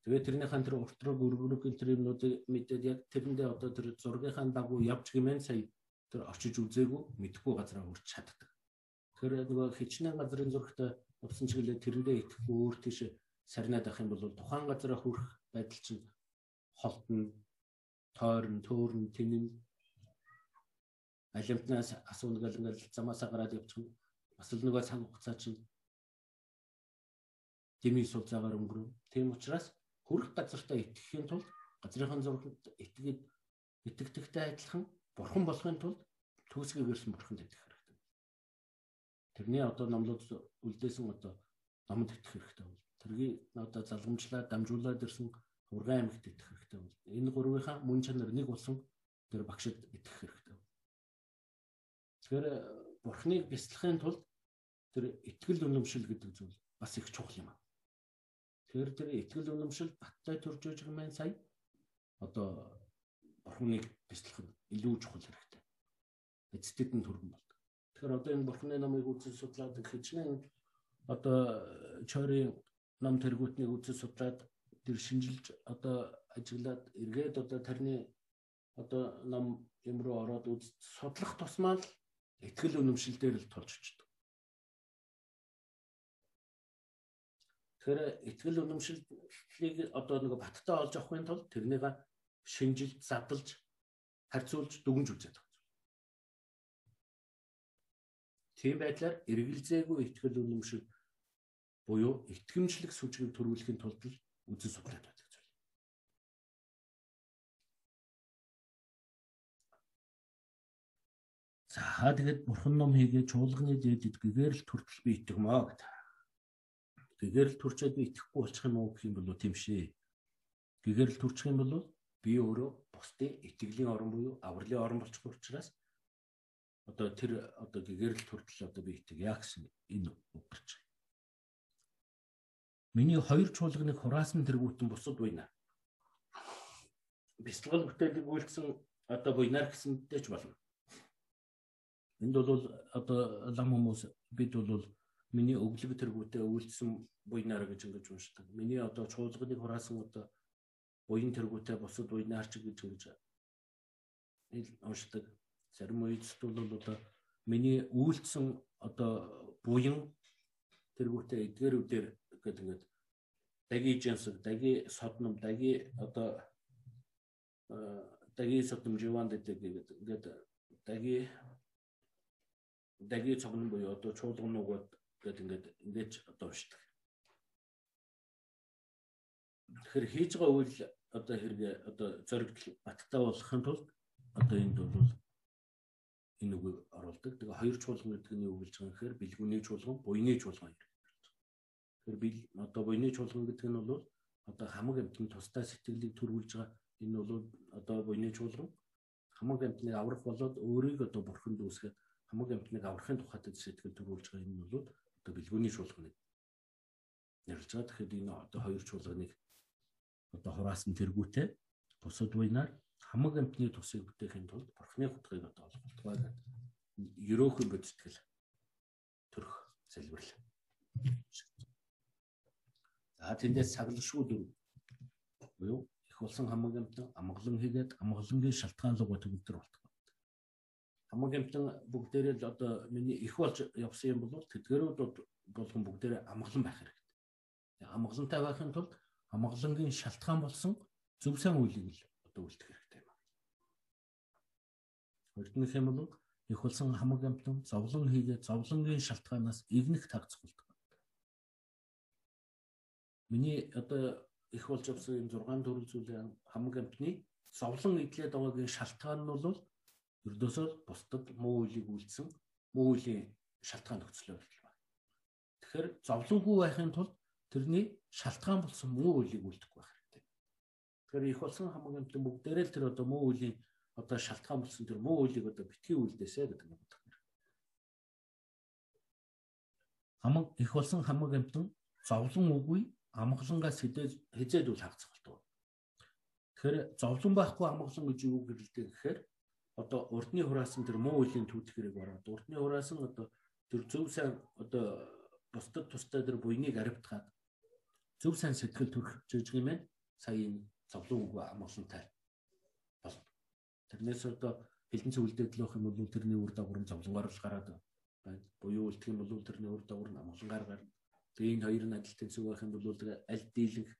Тэгээд тэрнийхэн тэр уртраг өргөрөг тэр юмнуудыг мэдээд яг тэрэндээ одоо тэр зургийнхаа дагуу явж гэмээр сая тэр очиж үзээгүй мэдхгүй газараа хүрч чаддаг. Тэгэхээр нөгөө хичнээн газрын зурагт явсан ч гэлээ тэрэндээ итгэхгүй өөр тийш сарнаад авах юм бол тухайн газараа хүрэх байдал чинь холтон тойрон төөрн тэнэн алимтнаас асуун гэл ингээл замаасаа гараад явчих нь бас л нөгөө цаг хугацаа чинь дэмий сул цагаар өнгөрөв. Тийм учраас хүрэх газартаа итгэхийн тулд газрынхан зурагт итгээд итгэдэгтэй адилхан бурхан болохын тулд төгсгөө гэрсэн бурханд итгэх Тэрний одоо номлууд үлдээсэн одоо номд итгэх хэрэгтэй бол тэргийг одоо залгамжлаад дамжуулаад ирсэн ургаан аймагт итгэх хэрэгтэй бол энэ гурвынхаа мөн чанар нэг болсон тэр багшид итгэх хэрэгтэй. Тэгэхээр бурхныг бяцлахын тулд тэр итгэл үнэмшил гэдэг зүйл бас их чухал юм аа. Тэгэхээр тэр итгэл үнэмшил баттай төрж иж байгаа маань сая одоо бурхныг бяцлах нь илүү чухал хэрэгтэй. Эцэдэд нь төргөн бол. Тэгэхээр одоо энэ бурхны намыг үзэл судлаад хичнээн одоо чойрын нам тэргүүтнийг үзэл судлаад тэр шинжилж одоо ажиглаад эргээд одоо тарны одоо нам юм руу ороод үз судлах тусмаа л итгэл үнэмшил дээр л тулж очдог. Тэгэхээр итгэл үнэмшилийг одоо нэг баттай олж авахын тулд тэрнийг шинжилж, задлж, харьцуулж дүгнж үзээд байна. Тийм байдлаар эргэлзээгүй итгэл үнэмшил буюу итгэмжлэг сүжгийг төрүүлэхийн тулд л үзэн суглаад байдаг зүйл. За тэгээд бурхан ном хийгээ чуулганы дээдэд гэгээр л төртөл би итгэмээ гэдэг. Гэгээр л төрчөөд би итгэхгүй болчих юм уу гэх юм бол тийм шээ. Гэгээр л төрчих юм бол би өөрөө бусдын итгэлийн орон буюу авралын орон болчих учраас одоо тэр одоо гэгэрэл төртөл одоо би итгэе гэсэн энэ үг гарч байна. Миний хоёр чуулганыг хураасан тэргүүтэн бусад буйна. Бяцлал бүтээлийг үйлдсэн одоо буйнаар гэсэнтэй ч болно. Энд бол одоо лам хүмүүс бид бол миний өглөг тэргүүтээ үйлдсэн буйнаар гэж ингэж уншдаг. Миний одоо чуулганыг хураасан одоо буян тэргүүтээ бусад буйнаар ч гэж ингэж уншдаг зарим үедсд бол одоо миний үйлдсэн одоо буян тэргүүтээ эдгээр үдээр гэдэг ингээд даги жинсэг даги содном даги одоо даги содном живан гэдэг ингээд даги даги цогн буюу одоо чуулганууд гэдэг ингээд ингэж одоо уншдаг. Тэгэхээр хийж байгаа үйл одоо хэрэг одоо зоригдол баттай болохын тулд одоо энд бол энэ үгийг оруулдаг. Тэгээ хоёр чуулган гэдэг нь юу гэж байгаа юм гэхээр бэлгүүний чуулган, буйны чуулган. Тэгэхээр бил одоо буйны чуулган гэдэг нь бол одоо хамаг амтны тусдаа сэтгэлийг төрүүлж байгаа энэ бол одоо буйны чуулган хамаг амтныг аврах болоод өөрийг одоо бурханд үүсгээд хамаг амтныг аврахын тухайд сэтгэл төрүүлж байгаа энэ бол одоо бэлгүүний чуулганыг нэрлж байгаа. Тэгэхээр энэ одоо хоёр чуулганыг одоо хураасан тэргүүтээ бусад буйнаар хамаг амтны тусыг бүтээхийн тулд бурхны хутгийг одоо олголтгой ерөөхөн бодтгэл төрөх залбирал. За тэндээс саглашгүй дөрв. Буюу их болсон хамаг амтан амгалан хийгээд амгалангийн шалтгаанлуугаа төгөлдөр болтгоо. Хамаг амтан бүгдээрээ л одоо миний их болж явсан юм бол тэдгэрүүд болгон бүгдээрээ амгалан байх хэрэгтэй. Амгалантай байхын тулд амгалангийн шалтгаан болсон зөв сайн үйлийг л одоо үлдэх Эрдэнэ хэмэл их болсон хамаг амтан зовлон хийгээд зовлонгийн шалтгаанаас игнэх тагцх болдог. Миний одоо их болж явсан энэ 6 төрөл зүйлийн хамаг амтны зовлон идлээд байгаагийн шалтгаан нь бол ердөөсөө бусдад муу үйлийг үйлдсэн муу үлийн шалтгаан нөхцөл байдал байна. Тэгэхээр зовлонгүй байхын тулд тэрний шалтгаан болсон муу үйлийг үйлдэхгүй байх хэрэгтэй. Тэгэхээр их болсон хамаг амтан бүгдээрээ л тэр одоо муу үлийн одоо шалтгаан болсон тэр муу үйлийг одоо битгий үйлдээсэ гэдэг юм байна. Хамаг их болсон хамаг амтан зовлон үгүй амгалангаас хизээд үл хагцах болдог. Тэгэхээр зовлон байхгүй амгалан гэж юу гэрлдэг гэхээр одоо урдны хураасан тэр муу үеийн түүтгэрийг ороод урдны хураасан одоо тэр зөв сайн одоо бусдад тустай тэр буйныг аривтгаад зөв сайн сэтгэл төрөх жижиг юм байна. Сая энэ зовлон үгүй амгалантай Тэрнээс одоо л авах юм бол тэрний үр дагавар нь зовлонгаар л гараад байна. Буюу үлдэх юм бол тэрний үр дагавар нь амгалангаар гарна. Тэгээ энэ хоёр нь адилтын зүг байх юм бол аль дийлэнх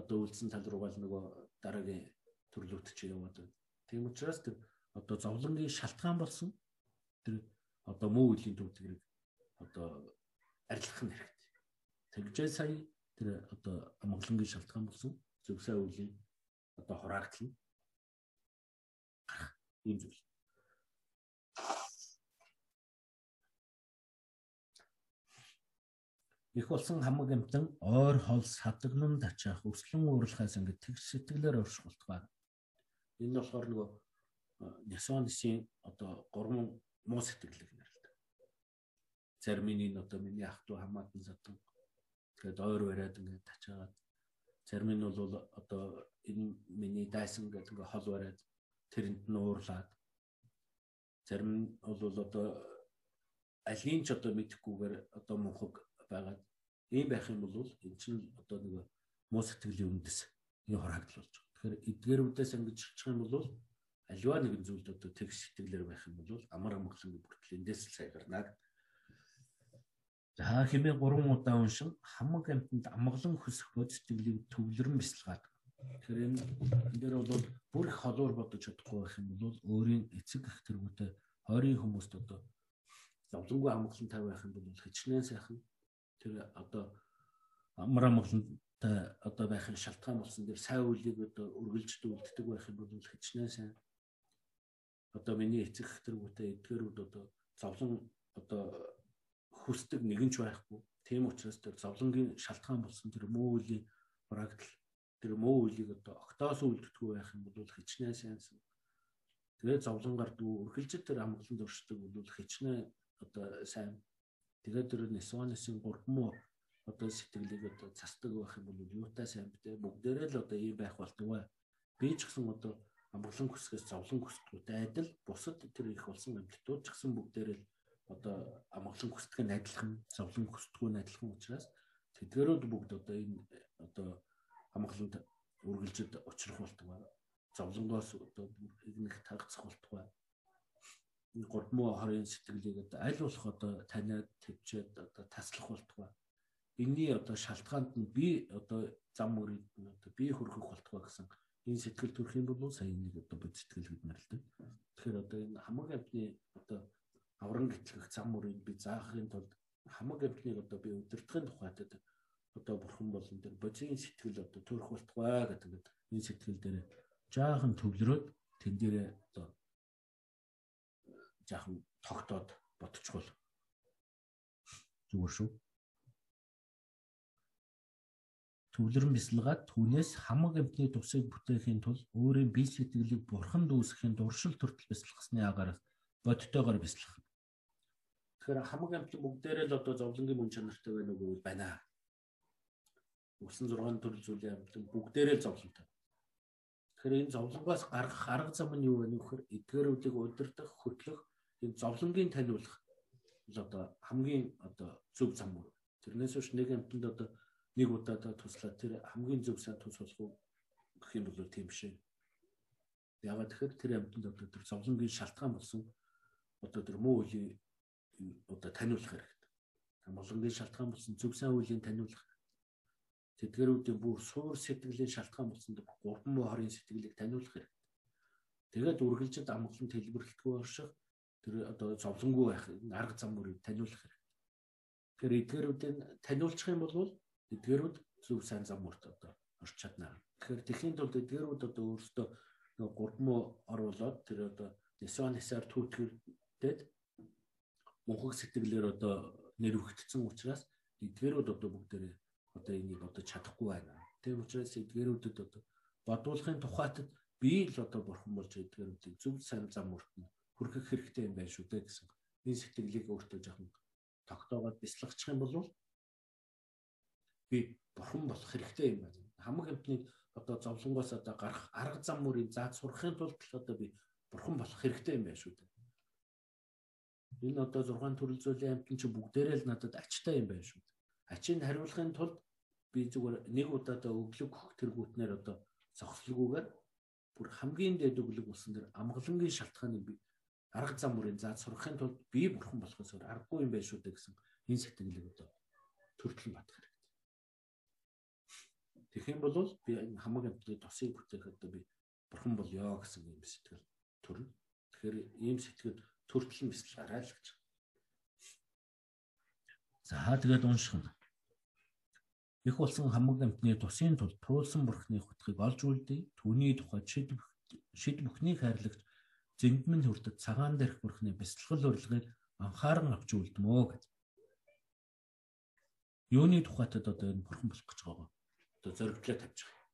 одоо үлдсэн тал руугаа л нөгөө дараагийн төрлөөлт чи яваад байна. Тийм учраас тэр одоо зовлонгийн шалтгаан болсон тэр одоо муу үеийн төвдгэрийг одоо арилгах нь хэрэгтэй. Тэгжээ сая тэр одоо амгалангийн шалтгаан болсон зөв сайн үеийн одоо хураагдал нь ийм зүйл. Их болсон хамаг амтан ойр хол садагнан тачаах өслөн уурлахаас ингээд тэг сэтгэлээр орших болтугай. Энэ болохоор нөгөө Нясонысын одоо гурван муу сэтгэлэг нэрлэдэг. Зарим нь одоо миний ах トゥ хамаатан садан тэгээд ойр бариад ингээд тачаагаад зарим нь бол одоо энэ миний дайсан гэдэг ингээд хол бариад тэрэнд нь уурлаад зарим нь бол одоо алийг ч одоо мэдхгүйгээр одоо мунхаг байгаад ийм байх юм бол энэ чинь одоо нэг муу сэтгэлийн үндэс энэ хорхогдол болж байгаа. Тэгэхээр эдгээр үдээс ингэж шилжих юм бол аливаа нэгэн зүйлд одоо тэгш сэтгэлээр байх юм бол амар амгалангийн бүртгэл эндээс л сайн гарнаа. За хэмээ 3 удаа уншин хамаг амтнд амгалан хөсөх бод сэтгэлийг төвлөрөн бясалгаад. Тэгэхээр энэ энэ дээр бол бүр их холуур бодож чадахгүй байх юм бол өөрийн эцэг эх тэргүүтэй хойрын хүмүүст одоо зовлонгүй амгалан тавь байх юм бол хичнээн сайхан тэр одоо амар амгалантай одоо байхын шалтгаан болсон дээр сайн үйлийг одоо үргэлж дүүлддэг байх юм бол хичнээн сайн одоо миний эцэг тэргүүтэй эдгээрүүд одоо зовлон одоо хүсдэг нэгэн ч байхгүй. Тийм учраас тэр зовлонгийн шалтгаан болсон тэр муу үеийн брагдал тэр муу үеийг одоо октоос үлддэггүй байх юм бол хичнээн сайнсан. Тэгээд зовлон гардгүй үргэлжид тэр амгалан дуршдаг бол хичнээн одоо сайн. Тэгээд тэр нисванысын гурван одоо сэтгэлийг одоо цасдаг байх юм бол юутай сайн битээ бүгдээрээ л одоо ийм байх болтугай. Би ч гэсэн одоо амгалан хүсгээс зовлон хүсдэгтэй адил бусад тэр их болсон амьтдууд ч гэсэн бүгдээрээ л одоо амгалан хүсдэг нь адилхан, зовлон хүсдэггүй нь адилхан учраас тэдгэрүүд бүгд одоо энэ одоо амгаланд үргэлжид учрах болтуг байна. Зовлонгоос одоо нэг тагцах болтуг гурмуу хорийн сэтгэлийг одоо аль болох одоо таниад төвчээд одоо таслах болтуг байна. Энийний одоо шалтгаанд нь би одоо зам мөрөд одоо би хөрөх болтугай гэсэн энэ сэтгэл төрөх юм бол сая нэг одоо бод сэтгэл гэдэг нэрлдэг. Тэгэхээр одоо энэ хамаг амтны одоо авран гэтлэх зам мөрийг би заахын тулд хамаг амтныг одоо би өдөртгөн тухайд одоо бурхан болон тэр бодийн сэтгэл одоо төрөх болтугай гэдэг энэ сэтгэл дээр жаахан төвлөрөөд тэн дээрээ одоо жаахан тогтоод ботчихвол зүгээр шүү. төвлөрөн бясалгаад түүнээс хамаг амтны тусыг бүтээхийн тулд өөрийн бие сэтгэлийг бурханд үүсгэхийн дуршил төртөл бясалгасны агаараас бодтойгоор бясалгах. Тэгэхээр хамаг амтны бүгдээрээ л одоо зовлонгийн мөн чанартай байна уу гэвэл байна. Үлсэн 6 төрөл зүйлийн амтан бүгдээрээ л зовлонтой. Тэгэхээр энэ зовлонгоос гаргах арга зам нь юу вэ нөхөр эдгээрүүдийг удирдах, хөтлөх, энэ зовлонгийн таниулах л одоо хамгийн одоо зөв зам мөр. Тэрнээс биш нэг амтанд одоо нэг удаа туслаад тэр хамгийн зөв сайн тус болох уу гэх юм бол тийм шээ. Ягаад тэгэхээр тэр амьтанд одоо тэр зовлонгийн шалтгаан болсон одоо тэр муу үеийн одоо таниулах хэрэгтэй. Амгалангийн шалтгаан болсон зөв сайн үеийн таниулах. Тэдгэрүүдийн бүр суур сэтгэлийн шалтгаан болсон гурван хорийн сэтгэлийг таниулах хэрэгтэй. Тэгээд үргэлжид амгалан тэлбэрлэхгүй орших тэр одоо зовлонгүй байх арга зам мөрийг таниулах хэрэгтэй. Тэгэхээр эдгэрүүдийн таниулчих юм бол эдгээрүүд зөв сайн зам мөрт одоо орч чадна. Тэгэхээр тэхийн тулд эдгээрүүд одоо өөрсдөө нэг гурдмоо оруулаад тэр одоо нисван хисаар түүтгэрдээд мөнхөг сэтгэлээр одоо нэр өгөгдсөн учраас эдгээрүүд одоо бүгдээрээ одоо энийг одоо чадахгүй байна. Тийм учраас эдгээрүүдэд одоо бодуулахын тухайтад би л одоо бурхан болж эдгээрүүдийг зөв сайн зам мөрт нь хүргэх хэрэгтэй юм байна шүү дээ гэсэн. Энэ сэтгэлийг өөртөө жоохон тогтоогоод бяцлагчих юм бол би бурхан болох хэрэгтэй юм байна. Хамаг амтныг одоо зовлонгоос одоо гарах арга зам мөрийг зааж сурахын тулд одоо би бурхан болох хэрэгтэй юм байна шүү дээ. Энэ одоо 6 төрөл зүйлийн амтан чи бүгдээрээ л надад ачтай юм байна шүү дээ. Ачийг хариулахын тулд би зүгээр нэг удаадаа өглөг хөх тэргүүтнээр одоо зогслгүйгээр бүр хамгийн дээд өглөг болсон дэр амгалангийн шалтгааныг би арга зам мөрийг зааж сурахын тулд би бурхан болохоос аргагүй юм байна шүү дээ гэсэн энэ сэтгэлийг одоо төртлөн батгах Тэгэх юм бол би энэ хамаг амтны тосыг бүтээхэд би бурхан болёо гэсэн юм сэтгэл төрнө. Тэгэхээр ийм сэтгэл төртөл нь бисэл гараа л гэж. За тэгээд унших нь. Их болсон хамаг амтны тусын тул туулсан бурхны хутгийг олж үлдээ. Түүний тухайд шид шид бүхний хайрлагч зэндмэн хүрдэг цагаан дээрх бурхны бясалгал урилгыг анхааран авч үлдмөө гэж. Юуны тухайтад одоо энэ бурхан болох гэж байгаа одоо зоригдлоо тавьж байгаа.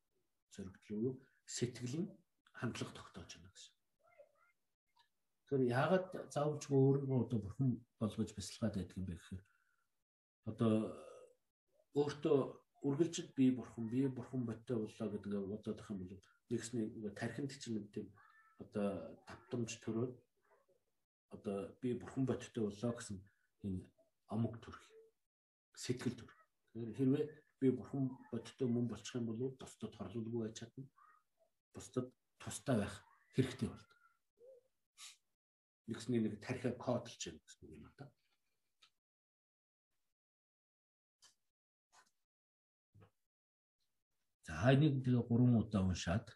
Зоригдол уу сэтгэлийн хандлага тогтоож байна гэсэн. Тэгэхээр яагаад заавч өөрийгөө одоо бурхан болгож бясалгаад байдаг юм бэ гэхээр одоо өөртөө үргэлжид би бурхан би бурхан боттой боллоо гэдэг бодоод их юм бол нэгсний тархинд чинь нэг тийм одоо тавтамж төрөөд одоо би бурхан боттой боллоо гэсэн энэ амг төрх сэтгэл төр. Тэгэхээр хэрвээ би бурхан бодтой мөн болчих юм бол бусдад хорлуулгүй байж чадна. Бусдад тустай байх хэрэгтэй болдог. нэгсний нэг тархиа кодолж байна гэсэн юм аа. За энийг тэгээ 3 удаа уншаад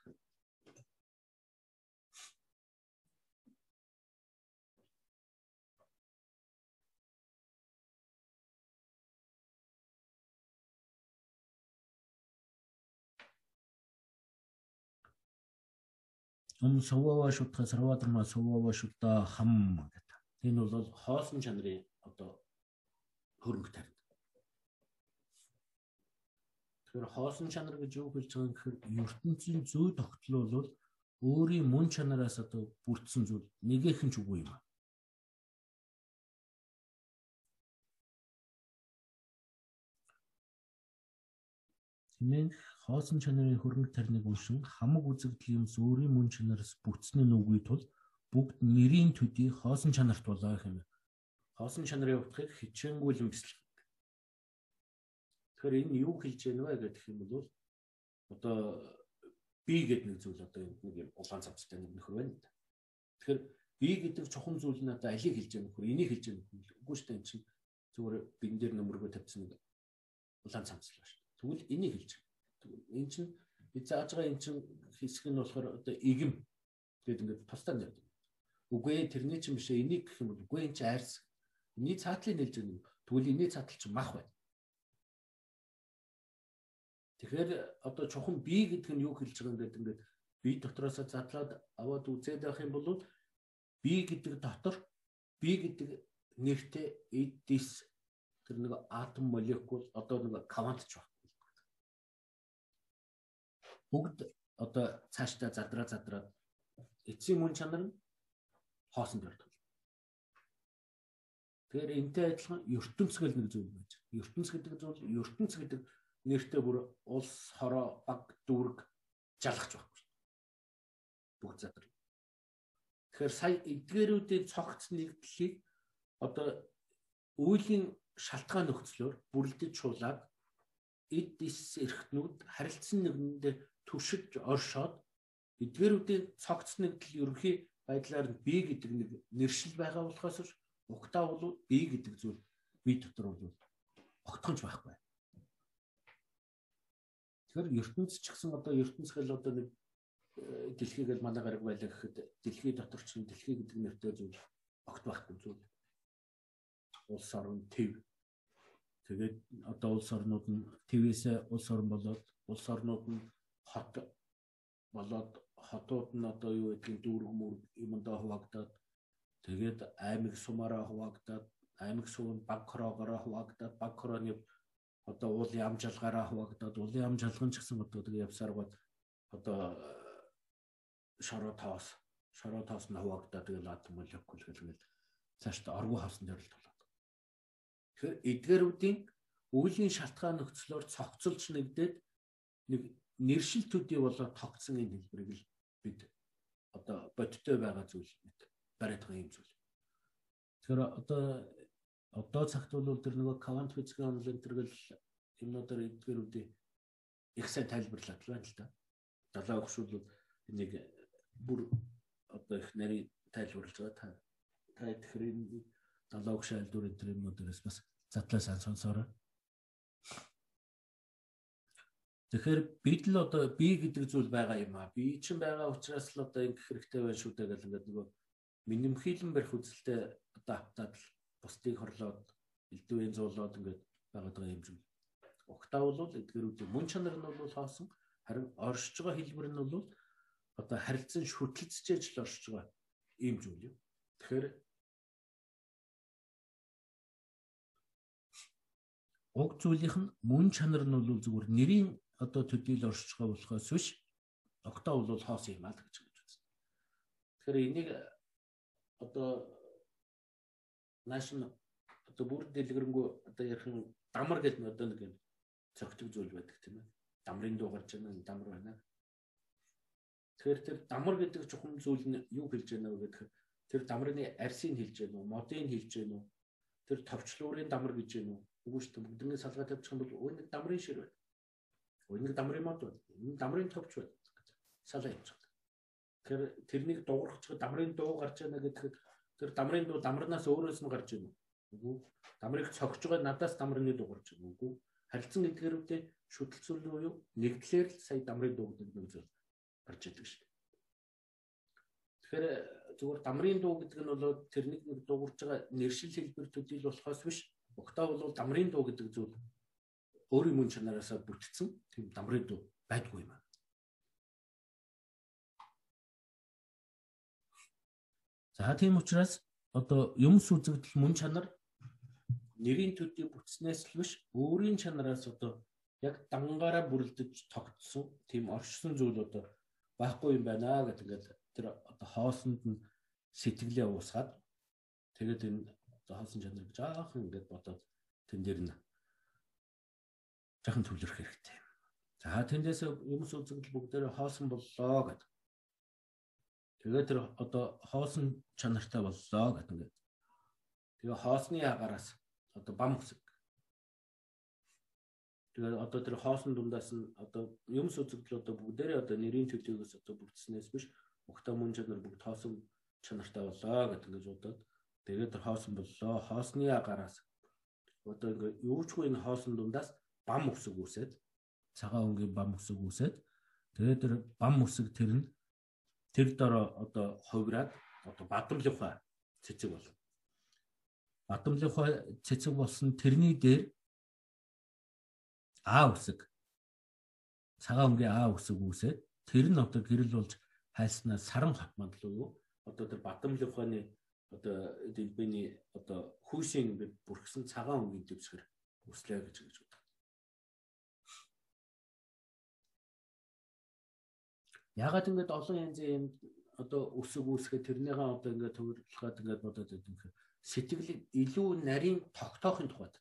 ум сувава шутга сарвадрма сувава шутта хам гэдэг. Энэ бол хоосон чанарын одоо хөрөнгө тарих. Тэгэхээр хоосон чанар гэж юу хэлж байгаа гэхээр ертөнцийн зүй тогтол бол өөрийн мөн чанараас одоо бүрдсэн зүйл нэгийнх нь ч үгүй юм. Тэмээ хоосон чанарын хөрөнгө тарныг уншин хамаг үзэгдэл юмс өөрийн мөн чанараас бүтснээ нүггүй тул бүгд нэрийн төдий хоосон чанарт болоо юм. Хоосон чанарын утгыг хичээнгүйлэн бэлтгэх. Тэгэхээр энэ юу хэлж байна вэ гэдэг юм бол одоо би гэдэг нэг зүйл одоо нэг юм улаан цавцтай нэг нөхөр байна. Тэгэхээр би гэдэг чухам зүйл нь одоо алийг хэлж байгаа нөхөр энийг хэлж байгаа нөхөр үгүй шүү дээ энэ чинь зүгээр бин дээр нөмргөө тавьсан нэг улаан цавцлаа шүү. Тэгвэл энийг хэлж энэ чинь бид зааж байгаа энэ чинь хэсэг нь болохоор одоо игэм гэдэг ингээд тусдаа нэр. Үгүй ээ тэрний чинь биш энийг гэх юм бол үгүй энэ чинь айрс. Эний цаатлыг нэлж өгнө. Тэгвэл эний цаатал чинь мах байна. Тэгэхээр одоо чухам би гэдэг нь юу хэлж байгаа юм гэдэг ингээд би дотроос задлаад аваад үзээд байх юм бол би гэдэг дотор би гэдэг нэртэй эдис тэр нэг атом молекул одоо нэг квантч байна бүгд одоо цаашдаа задраа задраад эцсийн мөн чанар нь хоосон төрдөг. Тэгэхээр энтэй адилхан ертөнц гэл нэг зүйл байж. ертөнц гэдэг зүйл ертөнц гэдэг нэртэй бүр улс хороо баг дүүрэг жалгах байхгүй. Бүгд задрал. Тэгэхээр сая эдгээрүүдийн цогц нэгдлийг одоо үүлийн шалтгаан нөхцлөөр бүрлдэж шуулаад эд ис эрхтнүүд харилцсан нэгэндээ туршиж оршоод эдгээрүүдийн цогц нэгдэл ерөнхий байдлаар би гэдэг нэг нэршил байгаа болохоос угтаа бол би гэдэг зүйл би дотор бол огтхонч байхгүй. Тэгэхээр ертөнц ч гэсэн одоо ертөнц гэл одоо нэг э, дэлхийг л манай гараг байлаа гэхэд дэлхий дотор ч дэлхий гэдэг нэртэй зүйл огт байхгүй зүйл. Улс орон төв. Тэгээд одоо улс орнууд нь твээс улс орн болоод улс орнууд нь хот болоод хотууд нь одоо юу гэдгийг дүүрэг мөр юмдаа хуваагдаад тэгээд аймаг сумаараа хуваагдаад аймаг сум баг хороогоороо хуваагдаад баг хорооны одоо уулын ам жалгаараа хуваагдаад уулын ам жалган ч гэсэн одоо тэгээ явсаар гол одоо шороо тоос шороо тоос нь хуваагдаад тэгээ лад молекул гэлгээл цаашд оргуу хавсан төрөлт болоод. Тэгэхээр эдгээрүүдийн өвлийн шалтгаан нөхцлөөр цогцолж нэгдээд нэг нэршил төдий болоод тогтсон энэ хэлбэрийг л бид одоо бодиттой байгаа зүйл мэт бариад байгаа юм зүйл. Тэгэхээр одоо одоо цагт бол тэр нөгөө квант физикийн онлайн тэргэл юмнуудаар эдгэрүүдийн их сайн тайлбарлаад байна л да. Далаа өгшүүл бол энийг бүр одоо их нарийн тайлбарлаж байгаа та та тэгэхээр энэ далаа өгш айлдвар энэ юмнуудаас бас задлаа сан сонсороо. Тэгэхээр бид л одоо би гэдэг зүйл байгаа юм аа. Би чинь байгаа учраас л одоо ингэх хэрэгтэй байна шүү дээ гэл ингээд нөгөө минимхилэн барих үзэлтэй одоо автаад л бусдыг хорлоод элдвийн зуулаад ингээд байгаа юм шиг. Угтаа бол эдгэрүүдийн мөн чанар нь бол хоосон харин оршиж байгаа хэлбэр нь бол одоо харилцан шүтлцэж л оршиж байгаа ийм зүйл юм. Тэгэхээр уг зүйлийнх нь мөн чанар нь бол зүгээр нэрийн одоо төдийл оршиж байгаа болохоос биш октоо бол хоос юм аа л гэж хэлж байна. Тэгэхээр энийг одоо наашн одоо бүр дэлгэрэнгүй одоо ярих нь дамар гэдэг нь одоо нэг юм цогтөг зүйл байдаг тийм ээ. Дамрын дуу гарч байгаа дамар байна. Тэгэхээр тэр дамар гэдэг чухам зүйл нь юу хэлж байна вэ гэхээр тэр дамрын арсыг хэлж байна уу, модыг хэлж байна уу? Тэр товчлуурын дамар гэж байна уу? Үгүй шүү дээ. Бүгднийг салгаа тавьчих юм бол өөний дамрын шир байна. Өнөг дамрын мод байна. Энэ дамрын товч байна. Салаа явж байгаа. Тэгэхээр тэрнийг дуурах ч дамрын дуу гарч яана гэхэд Тэр дамрын дуу дамрнаас өөрөөс нь гарч ийн үгүй. Дамрыг цогж байгаа надаас дамрын дуу гарч ийн үгүй. Харилцан шүтэлцүүлэн уу юу? Нэгдлэр л сая дамрын дуу гэдэг нэг зүйл гарч идэг шүү. Тэгэхээр зүгээр дамрын дуу гэдэг нь бол тэрнийг нэг дуугарч байгаа нэршил хэлбэр төдийл болохоос биш. Угтаа бол дамрын дуу гэдэг зүйл өөрийн мөн чанараасаа бүтцэн тийм дамрын дуу байдгүй юм аа. За тийм учраас одоо юмс үзэгдэл мөн чанар нэрийн төдий бүтснээс л биш өөрийн чанараас одоо яг дангаараа бүрэлдэж тогтсон тийм оршсон зүйл одоо байхгүй юм байна гэдэг ингээд тэр одоо хоосонд нь сэтгэлээ уусгаад тэгээд энэ хоосон чанарыг жаахан ингээд бодоод тэн дээр нь жаахан төвлөрөх хэрэгтэй. За тэндээс юмс үзэгдэл бүгдээрээ хоосон боллоо гэдэг. Тэгээд тэр одоо хоосон чанартай боллоо гэдэг ингээд. Тэгээ хоосны агаараас одоо бам хүсэг. Тэгээд одоо тэр хоосон дундаас нь одоо юмс үзэгдэл одоо бүгдээрээ одоо нэрийн төлөвөөс одоо бүрдснээс биш Мөхтөө мөн чанар бүгд хоосон чанартай болоо гэдэг ингэж бодоод тэгээд тэр хоосон боллоо. Хоосны агараас одоо ингээ юучгүй энэ хоосон дундаас бам өсөг үсээд цагаан өнгийн бам өсөг үсээд тэгээд тэр бам өсөг тэр нь тэр дороо одоо ховраад одоо бадамлынхаа цэцэг бол. Бадамлынхаа цэцэг болсон тэрний дээр аа өсөг цагаан өнгийн аа өсөг үсээд тэр нь одоо гэрэл болж хайснаа саран хот мандал уу одоо тэр Батамлын ухааны одоо дэлбэний одоо ингээд бүрхсэн цагаан өнгийн дэвсгэр үслээ гэж гэж Ягаад ингээд олон янзын юм одоо өсөг үүсгээ тэрнийгээ одоо ингээд төвлөхөд ингээд бодоод байдаг юм сэтгэл илүү нарийн тогтоохын тухайд.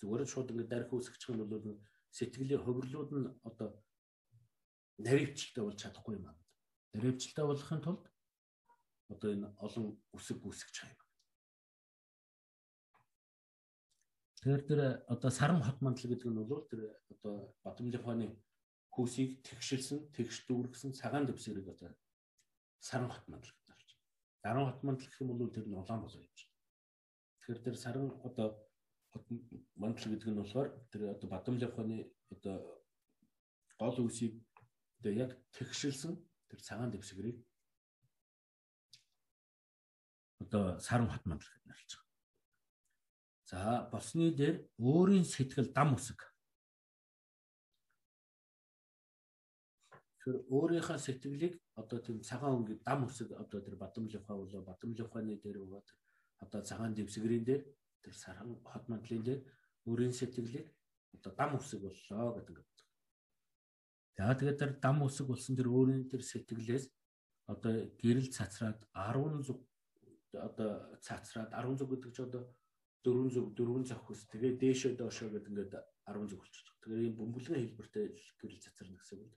Зүгээр шууд ингээд дарих байгаа нь бол сэтгэлийн хөврлүүд нь одоо наривчльтай болж чадахгүй юм аа Рэвчлээ болохын тулд одоо энэ олон үсэг үүсгэж байгаа юм. Тэгэхээр тэр одоо сарам хот мандал гэдэг нь бол тэр одоо Батмлын хооны хүүсийг тэгшилсэн, тэгш дүүргсэн цагаан дэвсгэрийг одоо саран хот гэж байна. Саран хот мандал гэх юм бол тэр нь улаан болоо явж. Тэгэхээр тэр саран одоо хот мандал гэдэг нь болохоор тэр одоо Батмлын хооны одоо гол үсийг одоо яг тэгшилсэн тэр цагаан дэвсгэрийг одоо саран хот мандал гэж нэрлэж байгаа. За болсны дээр өөрийн сэтгэл дам үсэг. Тэр өөрийнхөө сэтгэлийг одоо тийм цагаан өнгийн дам үсэг одоо тэр бадамлынхаа болоо бадамлынхааны дээр байгаа тэр одоо цагаан дэвсгэрийн дээр тэр саран хот мандлын дээр өөрийн сэтгэлийг одоо дам үсэг боллоо гэдэг За тэгээд тэр дам үсэг болсон тэр өөрийн тэр сэтгэлээс одоо гэрэл цацраад 10 зүг одоо цацраад 10 зүг гэдэг чи одоо 4 зүг 4 завхс тэгээ дээшээ доошоо гэдэг ингээд 10 зүг болчих. Тэгэхээр ийм бөмбөлгөө хэлбэртэй гэрэл цацрна гэсэн үг.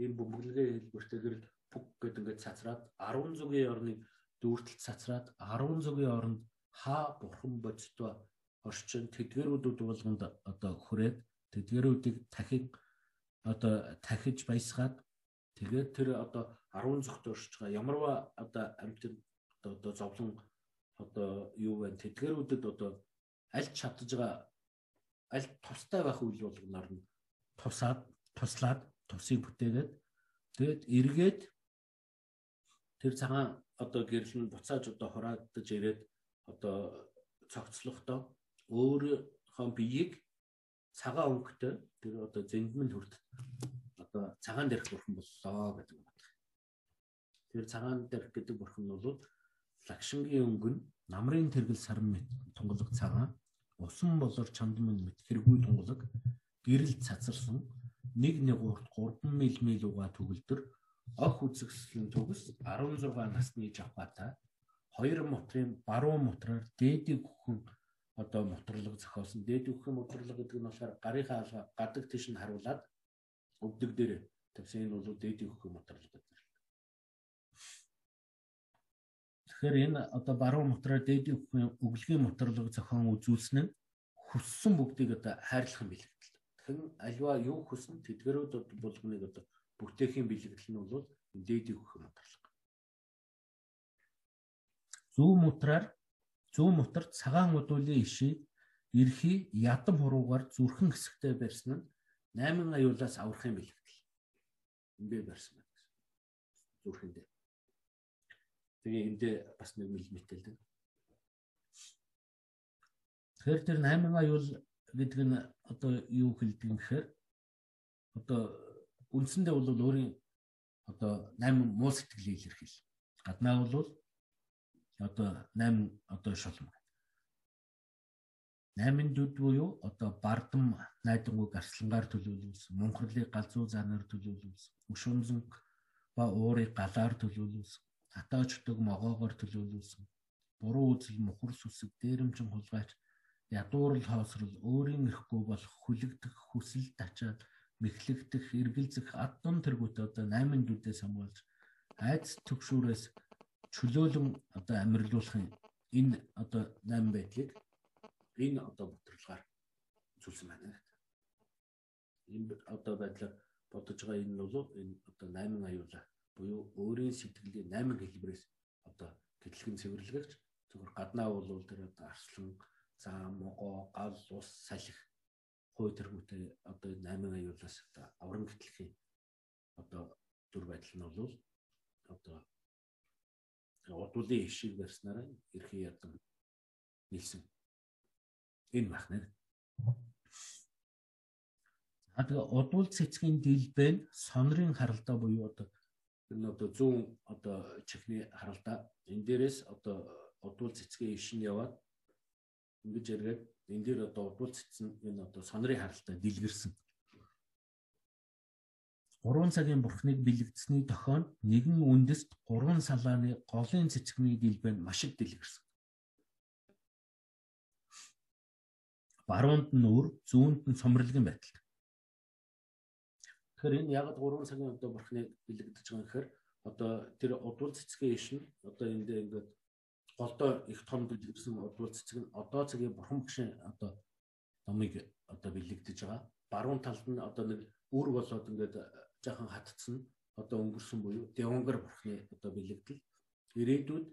Ийм бөмбөлгөө хэлбэртэй гэрэл бүг гэдэг ингээд цацраад 10 зүгийн орныг дүүртэл цацраад 10 зүгийн оронд хаа бурхан бодтой орчин тэдгэрүүдүүд болгонд одоо хүрээд тэдгэрүүдийг дахин одоо тахиж баясгаад тэгээд тэр одоо 10 зөвхт оршиж байгаа ямарваа одоо амьтад одоо зовлон одоо юу вэ? Тэдгэрүүдэд одоо аль чадж байгаа аль тустай байх үйл болгоноор нь тусаад туслаад тусыг бүтээгээд тэгээд эргээд тэр цагаан одоо гэрэл нь буцааж одоо хураагдаж ирээд одоо цогцлохдоо өөрийнхөө биеийг цагаан өнгөтэй тэр одоо зэндмэн хүрт одоо цагаан дэрх бурхан боллоо гэдэг юм байна. Тэр цагаан дэрх гэдэг бурхан нь бол лагшингийн өнгөн намрын тэргэл сарн мэт тунгалаг цагаан усан болор чамдмын мэт хэрэггүй тунгалаг гэрэл цацарсан нэг нэг урт 3 мм угаа төгөлдөр ох үзэгслийн төгс 16 насны жавхатай хоёр мотрын баруун мотроор дээдийг хөхөн одоо моторлог зохиосон. Дээд өгөх моторлог гэдэг нь болохоор гарынхаа алга гадаг тийш нь харуулад өвдөг дээр тавьсан энэ бол дээд өгөх моторлог гэдэг. Тэгэхээр энэ одоо баруун мотороор дээд өгөх өглөгийн моторлог зохион үзүүлсэн нь хүссэн бүгдийг одоо хайрлах юм бэлэгдэл. Тэгэхээр альва юу хүснэ тэдгэрүүд болгоныг одоо бүтээхийн бэлэгдэл нь бол дээд өгөх моторлог. зүүн мутраар зүүн мутар цагаан удуулын ишийг эрхий ядам хуруугаар зүрхэн хэсэгтээ барьсан нь 8 аюулаас аврахын бэлэгдэл. Имбэ барьсан байна гэсэн. Зүрхэндээ. Тэгээ эндээ бас нэг мэл мэтэлдэг. Тэгэхээр тэр 8 аюул гэдэг нь одоо юу хэлдэг юм гэхээр одоо үндсэндээ бол өөрийн одоо 8 муу сэтгэлийг илэрхийл. Гаднаа бол одоо 8 одоо шулм. 8 дүд буюу одоо бардам найдангуй гарслангаар төлөөлүүлсэн, мунхрлыг галзуу занаар төлөөлүүлсэн, өшөмзөн ба уурыг галаар төлөөлүүлсэн, атаачдаг могоогоор төлөөлүүлсэн, буруу үзэл мухар сүсэг дээрэмчин хулгайч ядуурл хоосрол өөрийн эрэхгүй болох хүлэгдэх хүсэл тачаад мэхлэгдэх эргэлзэх аддун тэргүүт одоо 8 дүдээс хамгаалж айц төгшүүрээс чөлөөлөн одоо амьдруулахын энэ одоо 8 байдлыг энэ одоо бодлогоор зүйлсэн байна. Энэ одоо байдлаар бодож байгаа энэ бол энэ одоо 8 аюулаа буюу өөрийн сэтгэлийн 8 хэлбэрээс одоо гэтлэгэн цэвэрлэгч зөвхөн гаднаа бол тэр одоо арслан заа могоо гал ус салхи хой тэргүүтэй одоо 8 аюулаас одоо аврам гэтлэхийн одоо дүр байдал нь бол одоо удуулын ишиг барьснараа эрхий ядан нийлсэн. Энэ бахна. А тэгээ удуул цэцгийн дэлбэ нь сонрын харалдаа буюу одоо энэ одоо зүүн одоо чихний харалдаа энэ дээрээс одоо удуул цэцгийн ишин яваад ингэж эргээд энэ дээр одоо удуул цэцэн энэ одоо сонрын харалдаа дэлгэрсэн. 3 цагийн бурхныг бэлэгдсэний дохойд нэгэн үндэст 3 салааны голын цэцгний дэлбэнд маш их дэлгэрсэн. Баруунд нь өр, зүүнд нь сомрлогийн байдал. Тэгэхээр энэ яг 3 цагийн одоо бурхныг бэлэгдэж байгаа гэхээр одоо тэр удвал цэцгийн иш нь одоо энд ингээд голдоо их том дэлгэрсэн удвал цэцэг нь одоо цагийн бурхан багшийн одоо номыг одоо бэлэгдэж байгаа. Баруун талд нь одоо нэг үр болоод ингээд жаахан хатцсан одоо өнгөрсөн буюу Деонгар бурхны одоо бэлэгдэл ирээдүйд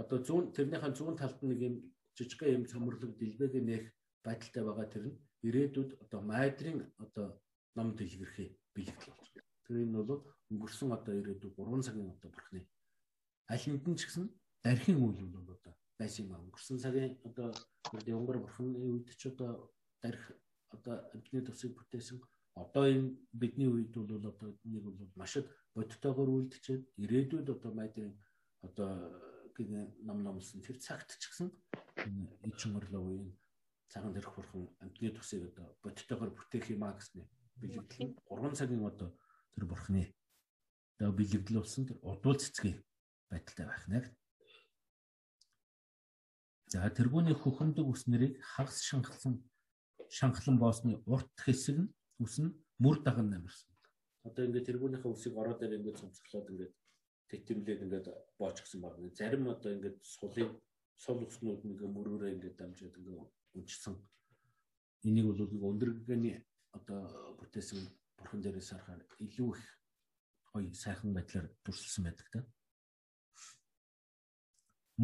одоо зүүн тэрнийхэн зүүн талд нэг юм жижигхэн юм цомрлог дэлбэгээ нээх байдалтай байгаа тэр нь ирээдүйд одоо майдрын одоо ном дэлгэрхий бэлэгдэл болж байна. Тэр энэ бол өнгөрсөн одоо ирээдүйд 3 цагийн одоо бурхны аль хэдийн ч гэсэн дархийн үйл бол одоо байсан юм аа. Өнгөрсөн цагийн одоо Деонгар бурхны үед ч одоо дарих одоо амтны тусыг бүтээсэн одоо энэ бидний үед бол одоо нэг бол маш их бодтойгоор үлдчихэд ирээдүйд одоо майдрын одоо гин ном номлсон тэр цагт ч гэсэн ичин орлоо үеийн цагаан дэрх бурхан амтны тусыг одоо бодтойгоор бүтээх юм а гэсний бэлэгдэл 3 цагийн одоо тэр бурханы одоо бэлэгдэл болсон тэр удуул цэцгийн байдалтай байх нэг. За тэргүүний хөхөндөг ус нэрийг хагас шанхлан шанхлан боосны урт хэсэг нь үс нь мөр даган намирсан. Одоо ингээд тэргүүнийхээ үсийг ороо дээр ингээд цомцглоод ингээд тэтэмлээд ингээд боочгсон байна. Зарим одоо ингээд сулын сул уснууд нэг мөрөөрөө ингээд дамжаад ингээд унчсан. Энийг бол нэг өндөргөний одоо бүтээсэн бурхан дээрээс харахаар илүү их гоё сайхан байдлаар дүрсэлсэн байдаг та.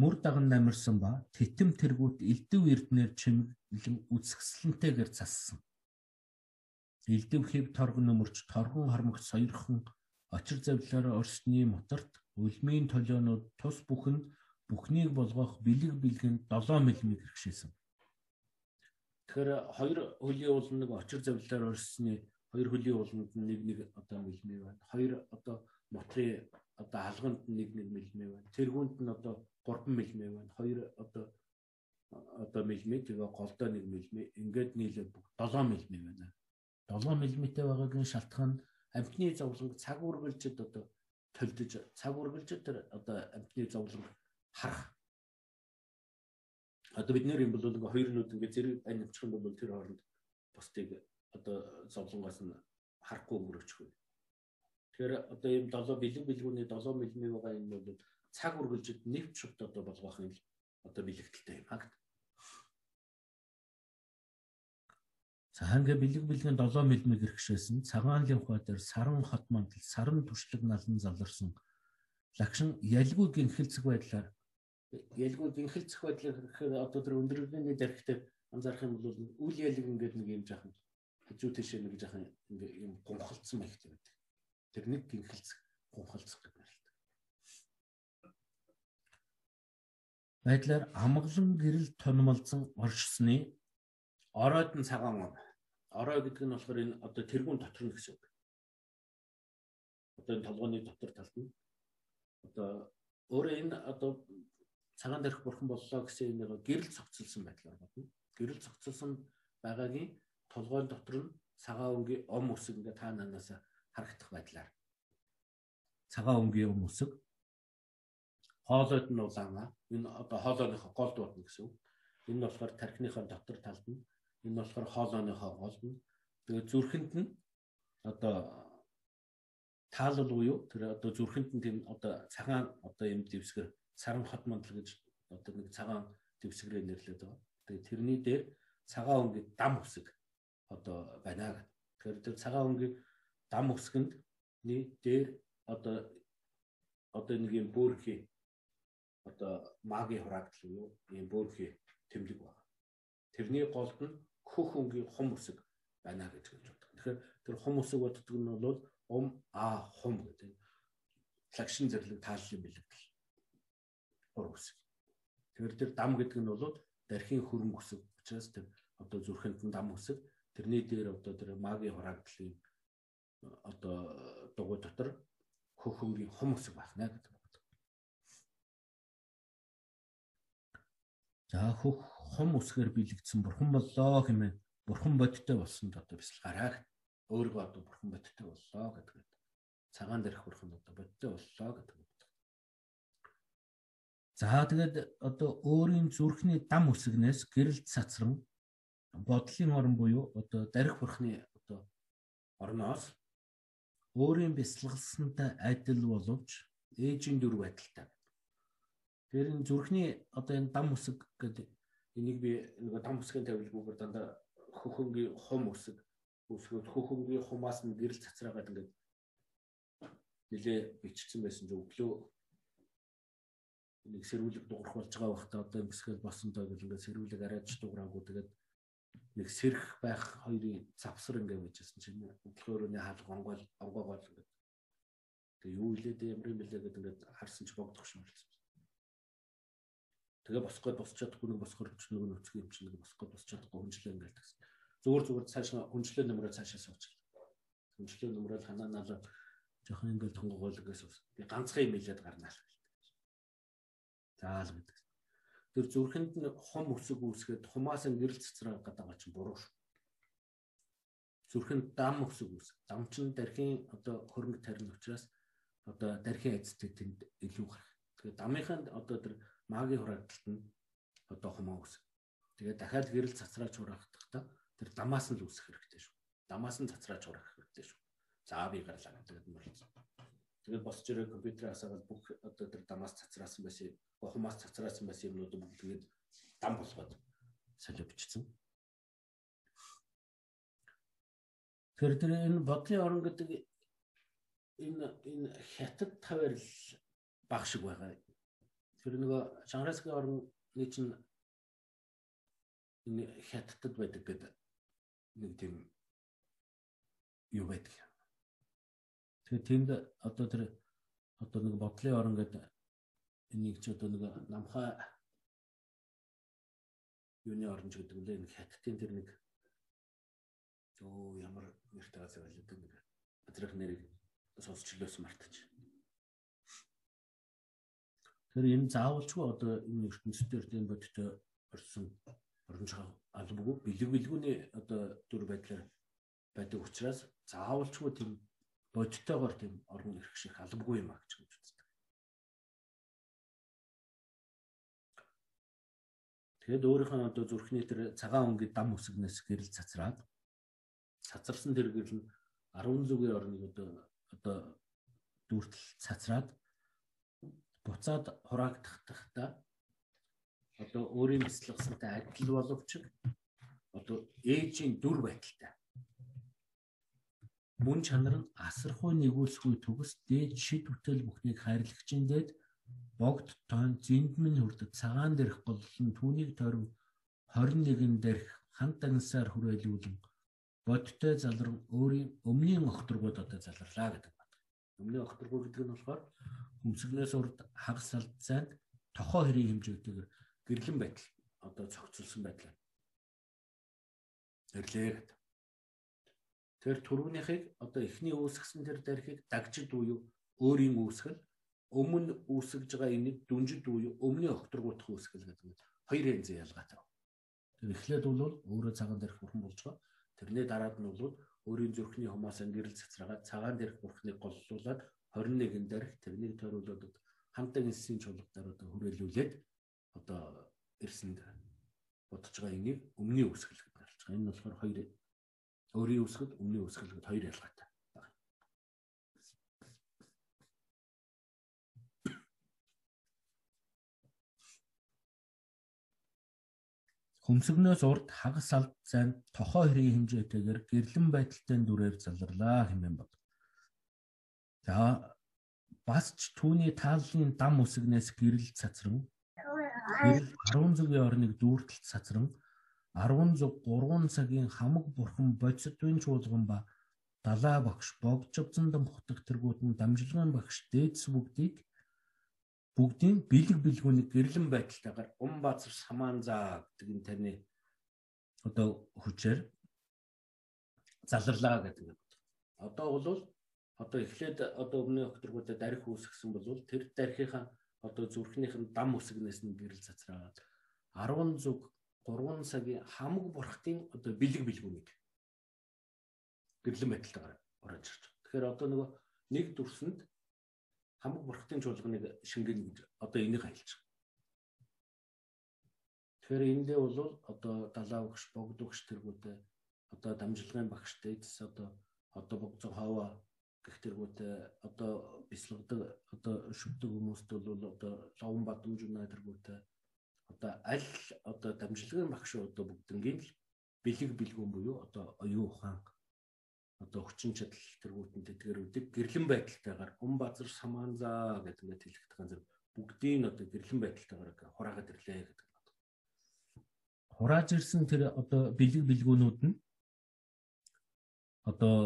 Мөр даган намирсан ба титэм тэргүүт элдв эрднэр чимэглэн үсгсэлэнтэйгээр зассан элдэв хэв торгон өмөрч торгон хормогч соёрхон очир завлаараа орсны мотарт үлмийн толионууд тус бүхэнд бүхнийг болгох бэлэг бэлгэн 7 мм хэрэгшээсэн. Тэгэхээр хоёр хөлийн уулын нэг очир завлаар орсны хоёр хөлийн ууланд нэг нэг одоо мэлмэ байна. Хоёр одоо мотрын одоо алганд нэг нэг мэлмэ байна. Тэргүүнд нь одоо 3 мэлмэ байна. Хоёр одоо одоо мэлмэ тэгээ голдоо нэг мэлмэ ингээд нийлээд 7 мэлмэ байна. 7 мм байгаагийн шалтгаан нь амтны зовлонг цаг үргэлжид одоо төлдөж цаг үргэлжид тэр одоо амтны зовлонг харах. Одоо бид нэр юм бол ингээ хоёр нүд ингээ зэрэг ань авчих юм бол тэр хооронд бусдыг одоо зовлонгоос нь харахгүй вэ. Тэгэхээр одоо ийм 7 бэлэг бэлгүүний 7 мм байгаа юм бол цаг үргэлжид нэвч шууд одоо болгох юм одоо бэлэгдэлтэй юм хагт. Цаанга бэлэг бэлгэн 7 мм гэрхшээсэн цагаанлын ухаа дээр саран хот мандал саран туршлаг налан заларсан лагшин ялгүй гинхэлцэг байдлаар ялгүй гинхэлцэх байдлаар гэхээр одоо тэр өндөрний дархтаа анзаарах юм бол үл ялэг ингээд нэг юм жаахан хажуу тийшээ нэг ингээ юм гонхолцсон маягтай байдаг. Тэр нэг гинхэлцэх гонхолцох гэдэг юм л та. Байдлаар амгалан гэрэл тонмолзон оршсны оройд нь цагаан он. Орой гэдэг нь болохоор энэ одоо тэргүүн дотор нь гэсэн үг. Одоо энэ толгойн дотор талд нь одоо өөрөө энэ одоо цагаан дээрх бурхан боллоо гэсэн нэг гэрэл цогцолсон байдлаар бодно. Гэрэл цогцолсон байгаагийн толгойн дотор нь цагаан өнгийн ом үсэг ингээ та нанаас харагдах байдлаар цагаан өнгийн ом үсэг хоолойд нь улаана. Энэ одоо хоолойныхоо гол дуудна гэсэн. Энэ нь болохоор тархиныхоо дотор талд нь энэ нь болохоор хоолойныхоо гол нь тэгээ зүрхэнд нь одоо таалал буюу тэр одоо зүрхэнд нь тийм одоо цагаан одоо юм дэвсгэр саран хот мандал гэж одоо нэг цагаан дэвсгэрээр нэрлэдэг байгаа. Тэгээ тэрний дээр цагаан өнгийн дам үсэг одоо байна гэх. Тэгэхээр тэр цагаан өнгийн дам үсгэндний дээр одоо одоо нэг юм бөөрхий одоо магийн хураагдал юу юм бөөрхий тэмдэг байна. Тэрний голд нь хөх өнгийн хум үсэг байна гэж хэлж байна. Тэгэхээр тэр хум үсэг боддог нь бол ум а хум гэдэг лагшин зэрлэг тааллын бэлэгдэл ур үсэг. Тэгэхээр тэр дам гэдэг нь бол дархийн хөрөнгө үсэг учраас тэр одоо зүрхэнд нь дам үсэг тэрний дээр одоо тэр магийн хураагдлын одоо дугуй дотор хөхөнгийн хум үсэг байна гэдэг За хөх хум үсгээр бэлэгдсэн бурхан боллоо хэмээн бурхан бодтой болсон одоо бисэл гараа өөрийгөө одоо бурхан бодтой боллоо гэдэг. Цагаан дээрх бурхан одоо бодтой боллоо гэдэг. За тэгээд одоо өөрийн зүрхний дам үсгнээс гэрэл цацран бодлын орон буюу одоо дарих бурхны одоо орноос өөрийн бясалгалсантай адил боловч ээжийн дүр байдалтай. Тэр энэ зүрхний одоо энэ дам үсэг гэдэг. Энийг би нөгөө дам үсгийн тавилгуугаар дандаа хөхөнгийн хум үсэг үсгүүд хөхөнгийн хумаас нь гэрэл цацраагаад ингээд нилээ бичсэн байсан ч өглөө нэг сэрүүлэг дуурах болж байгаа байхдаа одоо ингэсгээл босон доо гэл ингээд сэрүүлэг арайж дуураагүй. Тэгээд нэг сэрх байх хоёрын завсар ингээд байжсэн чинь өглөөрөний хаалга онгойл онгоогоол ингээд. Тэгээ юу илээд ямар юм бэлээ гэдэг ингээд харсан ч богдох шиг болсон. Тэгээ босгоод босч чадахгүй нэг босгоор ч нэг нөцг юм чинь нэг босгоод босч чадахгүй хүнчлээ ингээд гэсэн. Зүгээр зүгээр цаашаа хүнчлээ нөмрөө цаашаа сууж. Хүнчлээ нөмрөө ханаа налаа жоохон ингээд тонгоогоол ингээс би ганцхан юм илээд гарнаа л заал гэдэг. Тэр зүрхэнд нь хум өсөг үүсгээд хумаас нь гэрэл гэдэг байгаа чинь буруу шүү. Зүрхэнд дам өсөг үүс. Дам чинь дархийн одоо хөрөнгө тарин учраас одоо дархийн эцтэй тэнд илүү гарах. Тэгэхээр дамынханд одоо тэр магийн хураагдалт нь одоо хумаа үс. Тэгээд дахиад гэрэл цацраач хураахтаа тэр дамаас нь л үүсэх хэрэгтэй шүү. Дамаас нь цацраач хураах хэрэгтэй шүү. За би гарлаа гэдэг нь болсон. Тэгээд босч ирээ компьютерээ асаагаад бүх одоо тэр дамаас цацраасан байсан хумаас цацраасан байсан юмнууд бүгд тэгээд дам болгоод солио бичсэн. Тэр тэр энэ бодлын орон гэдэг энэ энэ хятад тавирл баг шиг байгаа. Тэр нөгөө Шанхайская орны чинь хятадд байдаг гэдэг нэг тийм юу байдаг. Тэгээ тэнд одоо тэр одоо нэг бодлын орон гэдэг энийг ч одоо нэг намхай юуны оронч гэдэг үлээ нэг хаттын тэр нэг өө ямар нэртэй газар байлаа нэг өдрөх нэрийг сонсчлоос мартаж. Тэр энэ заавалчгүй одоо энэ ертөнцийн энэ бодтой орсон оронч албагүй. Бэлэг бэлгүүний одоо дүр байдлаар байдаг учраас заавалчгүй тийм бодтойгоор тийм орон ирэх шиг албагүй юм а гэж Тэгэд өөрийнхөө одоо зүрхний тэр цагаан өнгийн дам үсгнээс гэрэл цацраад цацарсан тэр гэрэл нь 10 зүгийн орныг одоо одоо дүүртэл цацраад буцаад хураагдахтаа одоо өөрийн бяцлагсантай адил боловч одоо ээжийн дүр байдалтай мөн чанар нь асархуй нэгүүлсгүй төгс дээд шид бүтэл бүхнийг хайрлагчин дээд богд тойн зэндмэн хүрдэг цагаан дээрх голлон түүнийг тойрон 21 дээрх хамт агнсаар хүрээлүүлэн бодтой залран өөрийн өмнгийн огторгууд одоо залрлаа гэдэг Өмнгийн огторгуу гэдэг нь болохоор хүмсгнээс урд хагас салдсанд тохоо хэрийн хэмжээтэйгээр гэрлэн байтал одоо цогцолсон байдлаа. Тэрлээ гэдэг. Тэр түрүүнийхийг одоо эхний үүсгэсэн тэр дарихыг дагжид буюу өөрийн үүсгэл өмнө үүсгэж байгаа энийг дүнжид буюу өмнө огторгуудах үүсгэл гэдэг нь хоёр янзын ялгаатай. Тэр эхлээд бол өөрөө цагаан дээрх бурхан болж байгаа. Тэрний дараад нь бол өөрийн зүрхний хумаас гэрэл цацраагаад цагаан дээрх бурхныг голлуулад 21 дээрх тэрнийг тойруулаад хамтаа инсийн чуулгадаар одоо хүрээлүүлээд одоо ирсэнд бодож байгаа энийг өмнө үүсгэл гэж болж байгаа. Энэ нь болохоор хоёр өөрийн үүсгэл өмнө үүсгэл гэдэг хоёр ялгаатай байна. Хөмсгнөөс урд хагас алд зайн тохоо хэрийн хэмжээтэйгээр гэрлэн байдалтай дүрээр залрлаа хэмээн бод. За бас ч түүний тааллын дам үсгнээс гэрэл цацран гэрэл 10 зүгийн орныг дүүртэлт цацран 10 зүг 3 цагийн хамаг бурхан бодисдын чуулган ба далаа багш богжвцсан дамхтах тэргүүд нь дамжлагын багш дээдс бүгдийг бүгдийн бэлэг бэлгүүнийг гэрлэн байдалтайгаар ум базар самаан заа гэдэг нь таны одоо хүчээр залрлаа гэдэг юм. Одоо бол одоо эхлээд одоо өмнө өгтөргүүдэд дарих үүсгэсэн бол тэр дарихынхаа одоо зүрхнийх нь дам үсгнээс нь гэрэл цацраад 10 зүг 3 цагийн хамаг бурхтын одоо бэлэг бэлгүүнийг гэрлэн байдалтайгаар орж ирж. Тэгэхээр одоо нөгөө нэг дүрсэнд хамаг бурхтын чуулганыг шингэн гэж одоо энийг хайлж байгаа. Тэгэхээр эндээ бол одоо далаа багш, богд багш тэргүүтэй одоо дамжлагын багш дэдс одоо одоо богцоо хаваа гэх тэргүүтэй одоо бяцлагдаг одоо шүтдэг хүмүүст бол одоо ловн бадамж унаа тэргүүтэй одоо аль одоо дамжлагын багш одоо бүгднгийн л бэлэг бэлгүүн буюу одоо оюун ухаан одоо хүчин чадал тэргүүтэн тэтгэрүүдийг гэрлэн байдалтайгаар ум базар самаанзаа гэдэг ингээд хэлэхдээ зэрэг бүгдийг одоо гэрлэн байдалтайгаар хураагаад ирлээ гэдэг байна. Хурааж ирсэн тэр одоо бэлэг бэлгүүнүүд нь одоо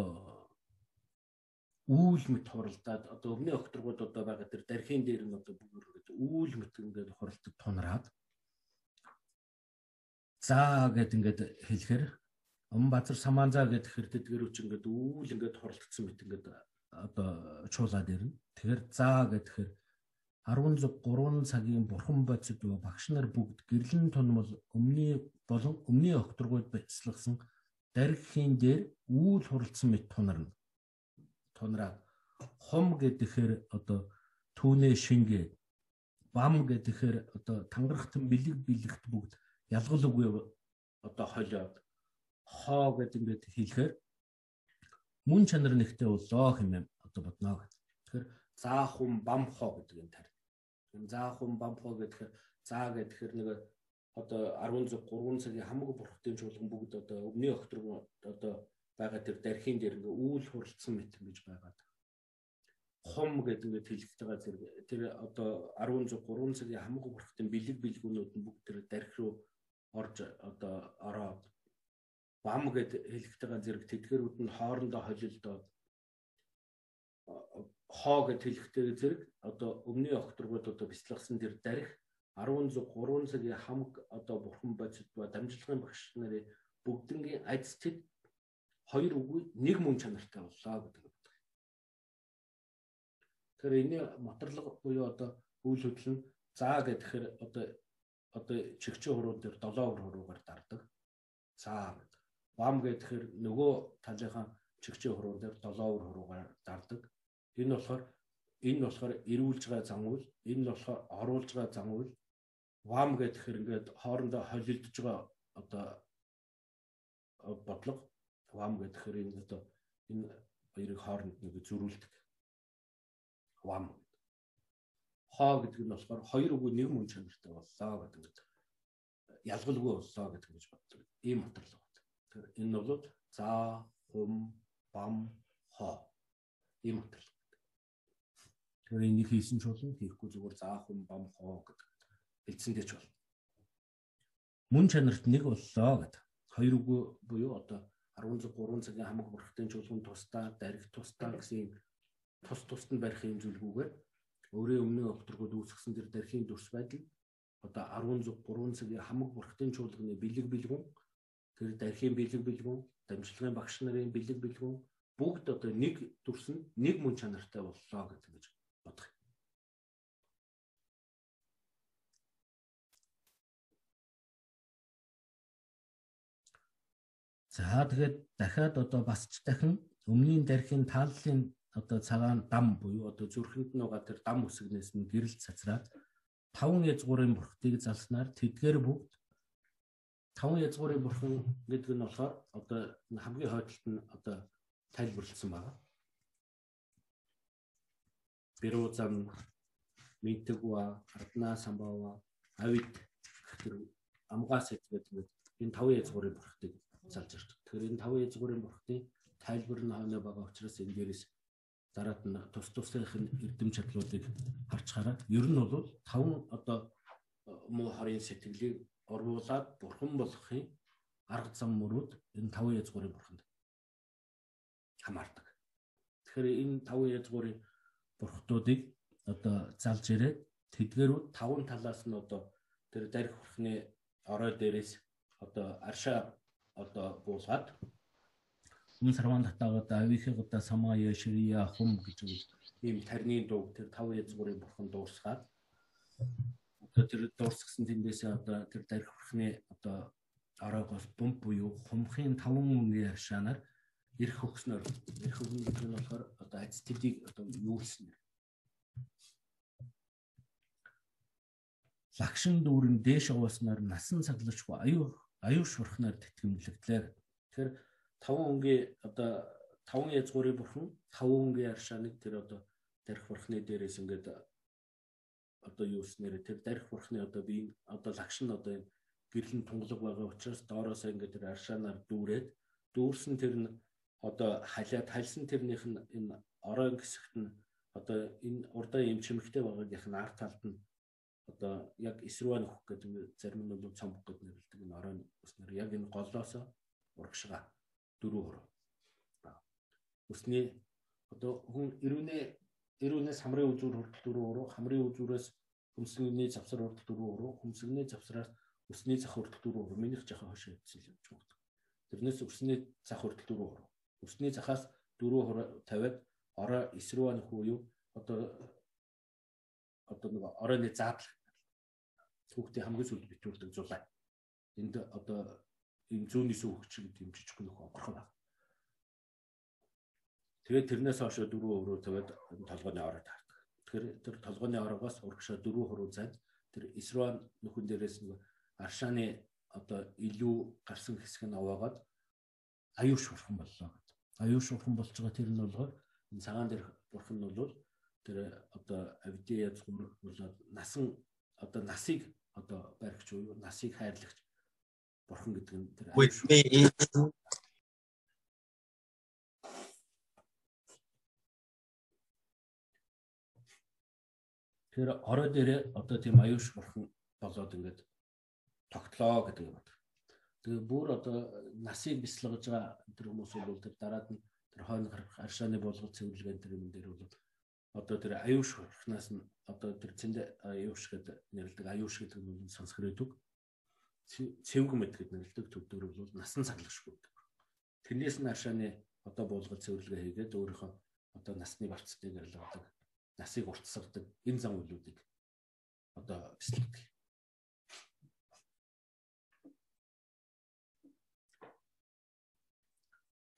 үүл мэт хуралдаад одоо өмнө өгтөргүүд одоо байгаа тэр дархийн дээр нь одоо бүгд үүл мэт ингээд хуралдад тунраад заа гэд ингээд хэлэхээр Ам базар самаанзаа гэдэг хэр тэдгэр үч ингээд үүл ингээд хорлогдсон мэт ингээд одоо чуулаад ирнэ. Тэгэхээр заа гэхээр 16 цагийн бурхан бодисд багш нар бүгд гэрлэн тунмал өмнө болон өмнө окторгууд бяцлагсан даригхийн дээр үүл хуралдсан мэт тунарна. Тунраад хум гэхээр одоо түүнээ шингээ бам гэхээр одоо тангарахтан бэлэг бэлэгт бүгд ялгал үгүй одоо холиод хоо гэдэг ингээд хэлэхээр мөн чанар нэгтэй боллоо хэмээн одоо бодно гэдэг. Тэгэхээр заахун бам хоо гэдэг юм тарь. Энэ заахун бам хоо гэхээр заа гэхээр нэг одоо 16 3 цагийн хамаг бурхтын чуулган бүгд одоо өмнө өгтөрг одоо байгаа тэр дархийн дээр ингээ үүл хуралцсан мэт гэж байгаад. Хум гэдэг ингээд хэлэгдэж байгаа зэрэг тэр одоо 16 3 цагийн хамаг бурхтын бэлэг бэлгүүнүүд нь бүгд тэр дарх руу орж одоо ороод бам гэд хэлэхтэйгээ зэрэг тэтгэрүүд нь хоорондоо холилдоод хоо гэд хэлэхтэйгээ зэрэг одоо өмнө окторгууд одоо бяцлагсан тэр дарих 11 3 цагийн хамаг одоо бурхан бодит ба дамжлагын багш нарын бүгднгийн айц тэд хоёр үгүй нэг мөн чанартай боллоо гэдэг үг. Тэгэхээр энэ моторлог буюу одоо үйл хөдлөл нь заа гэхээр одоо одоо чигчээ хуруу дээр 7 хуруугаар дардаг. Заа бам гэхээр нөгөө талынхаа чигчээ хуруур дээр 7 өр хуруугаар дардаг. Энэ болохоор энэ болохоор эрүүлж байгаа зам үйл, энэ нь болохоор оруулж байгаа зам үйл. Вам гэхээр ингээд хоорондоо холилдож байгаа одоо бодлого. Вам гэхээр энэ одоо энэ хоёрыг хооронд нэг зөрүүлдэг. Вам. Хоо гэдэг нь болохоор хоёр үгүй нэг мөн чанартай боллоо гэдэг. Ялгалгүй боллоо гэдэг гэж боддог. Ийм материал энэ бол за, хум, бам, хоо ийм материал. Тэгэхээр энийг хийсэн ч болно, хийхгүй зүгээр заах юм бам хоо гэдэг хэлсэн гэж болно. Мөн чанарт нэг боллоо гэдэг. Хоёр үгүй буюу одоо 16 3 цагийн хамаг бүрхтэн чуулган тусдаа, дарих тусдаа гэсэн тус тусад нь барих юм зүйлгүйгээр өөрөө өмнө өгтөргүүд үүсгэсэн тэр дархийн дүрс байдал одоо 16 3 цагийн хамаг бүрхтэн чуулганы бэлэг бэлгүн тэр дархийн бэлэг бэлгүн, дамжлагын багш нарын бэлэг бэлгүн бүгд одоо нэг дүрс нь нэг мөн чанартай боллоо гэдэг гэж бодох. За тэгээд дахиад одоо бас ч дахин өмнгийн дархийн тааллын одоо цагаан дам буюу одоо зүрхэнд нь байгаа тэр дам үсгнээс нь гэрэл цацраад таван язгуурын бүрхтийг залснаар тэдгээр бүгд таван язгуурын бурхан гэдэг нь болохоор одоо хамгийн хойдолт нь одоо тайлбарлагдсан байна. Бирузан Митгва, Ардна Самбава, Авид гэх амгаас гэдэг энэ таван язгуурын бурхтыг залж ирж. Тэгэхээр энэ таван язгуурын бурхтын тайлбар нь хойно байгаа учраас энэ дээрээс дараад нь тус тусынх нь эрдэм чадлуудыг харчаараа ер нь бол таван одоо муу хорийн сэтгэлийг оруулаад бурхан болохын арга зам мөрүүд энэ таван язгуурын бурханд хамаардаг. Тэгэхээр энэ таван язгуурын бурхтуудыг одоо залж ирээд тэдгэрүүд таван талаас нь одоо тэр дарих бурхны орой дээрээс одоо аршаа одоо буулгаад өмнө сарван татаагаад авихыгда самая ширия хум гэж ийм тарны дуу тэр таван язгуурын бурхан дуусгаад одоо тэр дуусгасан тэндээсээ одоо тэр дарих бурхны одоо ороогоос бомб буюу хумхын таван үнгийн аршаанаар ирэх хөгснөр ирэх хөгнө гэдэг нь болохоор одоо ац тэдийг одоо юулсан лагшин дүүрэн дээш овоосноор насан цаглажгүй аюу аюу шурхнаар тэтгэмжлэгдлээ. Тэгэхээр таван өнгийн одоо таван язгуурын бурхан таван өнгийн аршааныг тэр одоо дарих бурхны дээрээс ингээд одоо юуснээр тэр дарих бурхны одоо би одоо лагш нь одоо энэ гэрлэн тунгалаг байгаа учраас доороос ингээд тэр аршаанаар дүүрээд дүүрсэн тэр нь одоо халиад хальсан тэрнийх нь энэ оройн хэсэгт нь одоо энэ урдаа юм чимэгтэй байгаагийнх нь арт талд нь одоо яг эсрүүн нөхөх гэдэг зарим нь бол цомбог гэдэг нэрлдэг энэ оройн өснөр яг энэ голоос урагшгаа дөрөв хор. Өсний одоо хүн ирүүнээ ирүүнээс хамрын үзүүр хүртэл дөрөв хор, хамрын үзүүрээс хөмсгний завсар хүртэл дөрөв хор, хөмсгний завсараас өсний зах хүртэл дөрөв хор. Минийх жахаа хошоо явуулсан юм шиг байна. Тэрнээс өсний зах хүртэл дөрөв хор. Өсний захаас дөрөв тавиад ороо эсрүүн нөхөө юу одоо одоо нэг оройны задлах түүхтийн хамгийн сүүлд битүүлдэг зулаа. Энд одоо энэ зүүнний сүүгч гэдэг юм жижиг нөхөө онгорхон байна. Тэгээд тэрнээс хойш дөрөв өрөө тавиад толгойн ороо таардаг. Тэгэхээр тэр толгойн ороогоос урагшаа дөрөв хуруу зайд тэр Исруан нөхөн дээрээс нэг аршааны одоо илүү гарсан хэсэг нь аваагаад аюу шурхан боллоо гэдэг. Аюу шурхан болж байгаа тэр нь болохоор энэ цагаан дээрх бурхан нь бол тэр одоо авди язгуур болоод насан одоо насыг одоо баригч уу насыг хайрлагч бурхан гэдэг нь тэр Тэр орой дээр одоо тийм аюуш бурхан болоод ингээд тогтлоо гэдэг юм байна. Тэгээ бүр одоо насыг бяцлагж байгаа тэр хүмүүс бол тэр дараад нь тэр хойно гарах аршааны болгол цэвэрлэгэн тэр юм дээр бол одоо тэр аюуш хурхнаас нь одоо тэр цэнд аюуш гэдэг нэрлдэг аюуш гэдэг нь сонсгорээд үг цэвг мэд гэдэг нэрлдэг төвдөр бол насан цаглагшгүй гэдэг. Тэрнээс нь аршааны одоо буулгал цэвэрлэгээ хийгээд өөрийнхөө одоо насны барцдыг арилгадаг, насыг уртсардаг энэ зам үйлүүдийг одоо бэлтгэдэг.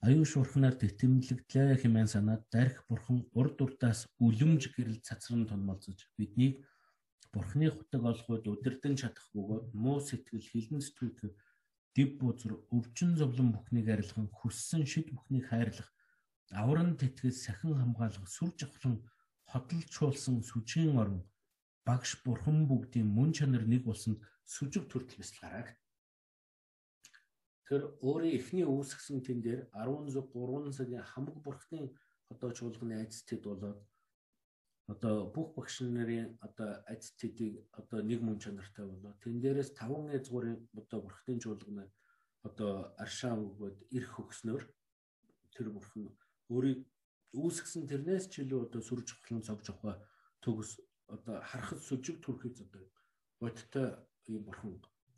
аюу шуурхнаар тэтэмлэгдлээ хэмээн санаад дарих бурхан урд урдаас үлэмж гэрэл цацран тунмалцаж биднийг бурхны хутаг олоход удирдан чадах бөгөөд муу сэтгэл хилэн сэтгэл дэв бузар өвчин зовлон бүхнийг арилган хүссэн шид бүхнийг хайрлах авран тэтгэл сахин хамгаалах сүр жавхлан хотолчулсан сүжгийн орон багш бурхан бүгдийн мөн чанар нэг болсонд сүжиг төртөл бясалгараа Тэгэхээр өөрийн эхний үүсгэсэн тэн дээр 16 3 цагийн хамаг бурхны одоо чуулганы айцтд болоод одоо бүх багш нарын одоо attitude-ийг одоо нэг мөн чанартай болоо. Тэн дээрээс 5 язгуурын одоо бурхтын чуулганы одоо аршаа өгөөд ирэх өгснөөр тэр бурхан өөрийг үүсгэсэн тэрнээс ч илүү одоо сүрж хөлн цогж авах төгс одоо харахад сүжиг төрхийц одоо бодтой юм бурхан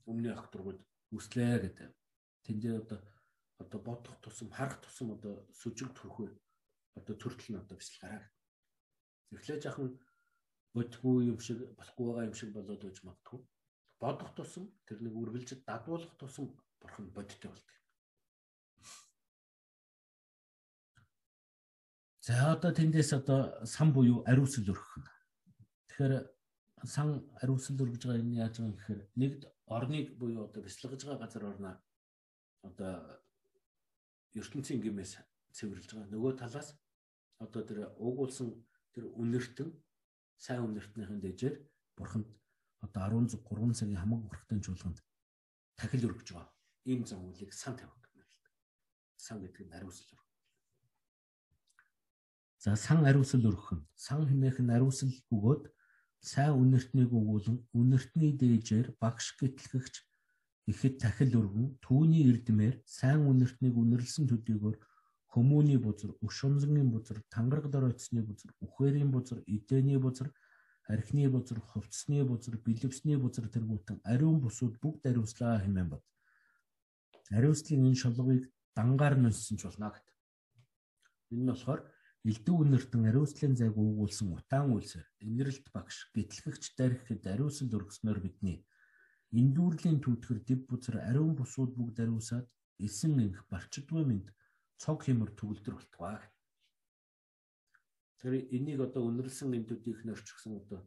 өмнө ах дургууд үслээ гэдэг. Тэндээ одоо одоо бодох тусам харах тусам одоо сүжиг төрхөө одоо төртөл нь одоо бисэл гараа. Эхлээ жахан бодгүй юм шиг болохгүй байгаа юм шиг болоод үж магадгүй. Бодох тусам тэр нэг үргэлж дадуулах тусам бурхан бодтой болдог. За одоо тэндээс одоо сан буюу ариусэл өргөх. Тэгэхээр сан ариусэл өргөж байгаа энэ яаж байгаа юм гэхээр нэгд орныг буюу одоо бяцлагж байгаа газар орноо одоо ертөнцийн гимээс цэвэрлж байгаа. Нөгөө талаас одоо тэр уугуулсан тэр үнэртэн сайн үнэртнийхэн дэжээр бурханд одоо 13 цагийн хамаг урхтын чуулганд тахил өргөж байгаа. Ийм зам үлийг сан тавих гэнэ л. Сан гэдэг нь ариусэл өргөх. За сан ариусал өргөх нь сан хэмээх нь ариусал бөгөөд сайн үнэртнийг өгүүлэн үнэртний дээжээр багш гэтлэгч ихэд тахил өргөн түүний эрдмээр сайн үнэртнийг үнэрлсэн төдийгөр хүмүүний бузар, өшөнзгийн бузар, тангараг доройтсны бузар, үхээрийн бузар, эдэний бузар, архины бузар, хувцсны бузар, бэлэвсний бузар тэргүүтэн ариун бусууд бүгд ариуслаа хэмээн бод. Ариуслын энэ шалгыг дангаар нь өссөн ч болно гэдэг. Энэ нь болохоор элдв үнэртэн ариуслын зайг уугуулсан утаан үйлсээр инэрэлт багш гэтлэгч дарихад ариусанд өргөснөөр бидний эндүүрлийн түүтгэр дэв бузар ариун бусууд бүгд ариусаад эсэн инх барчдгүй мэд цог хэмэр төгөлдөр болтугай. Тэр энийг одоо үнэрлсэн гэмтүүдийнх нь орчихсон одоо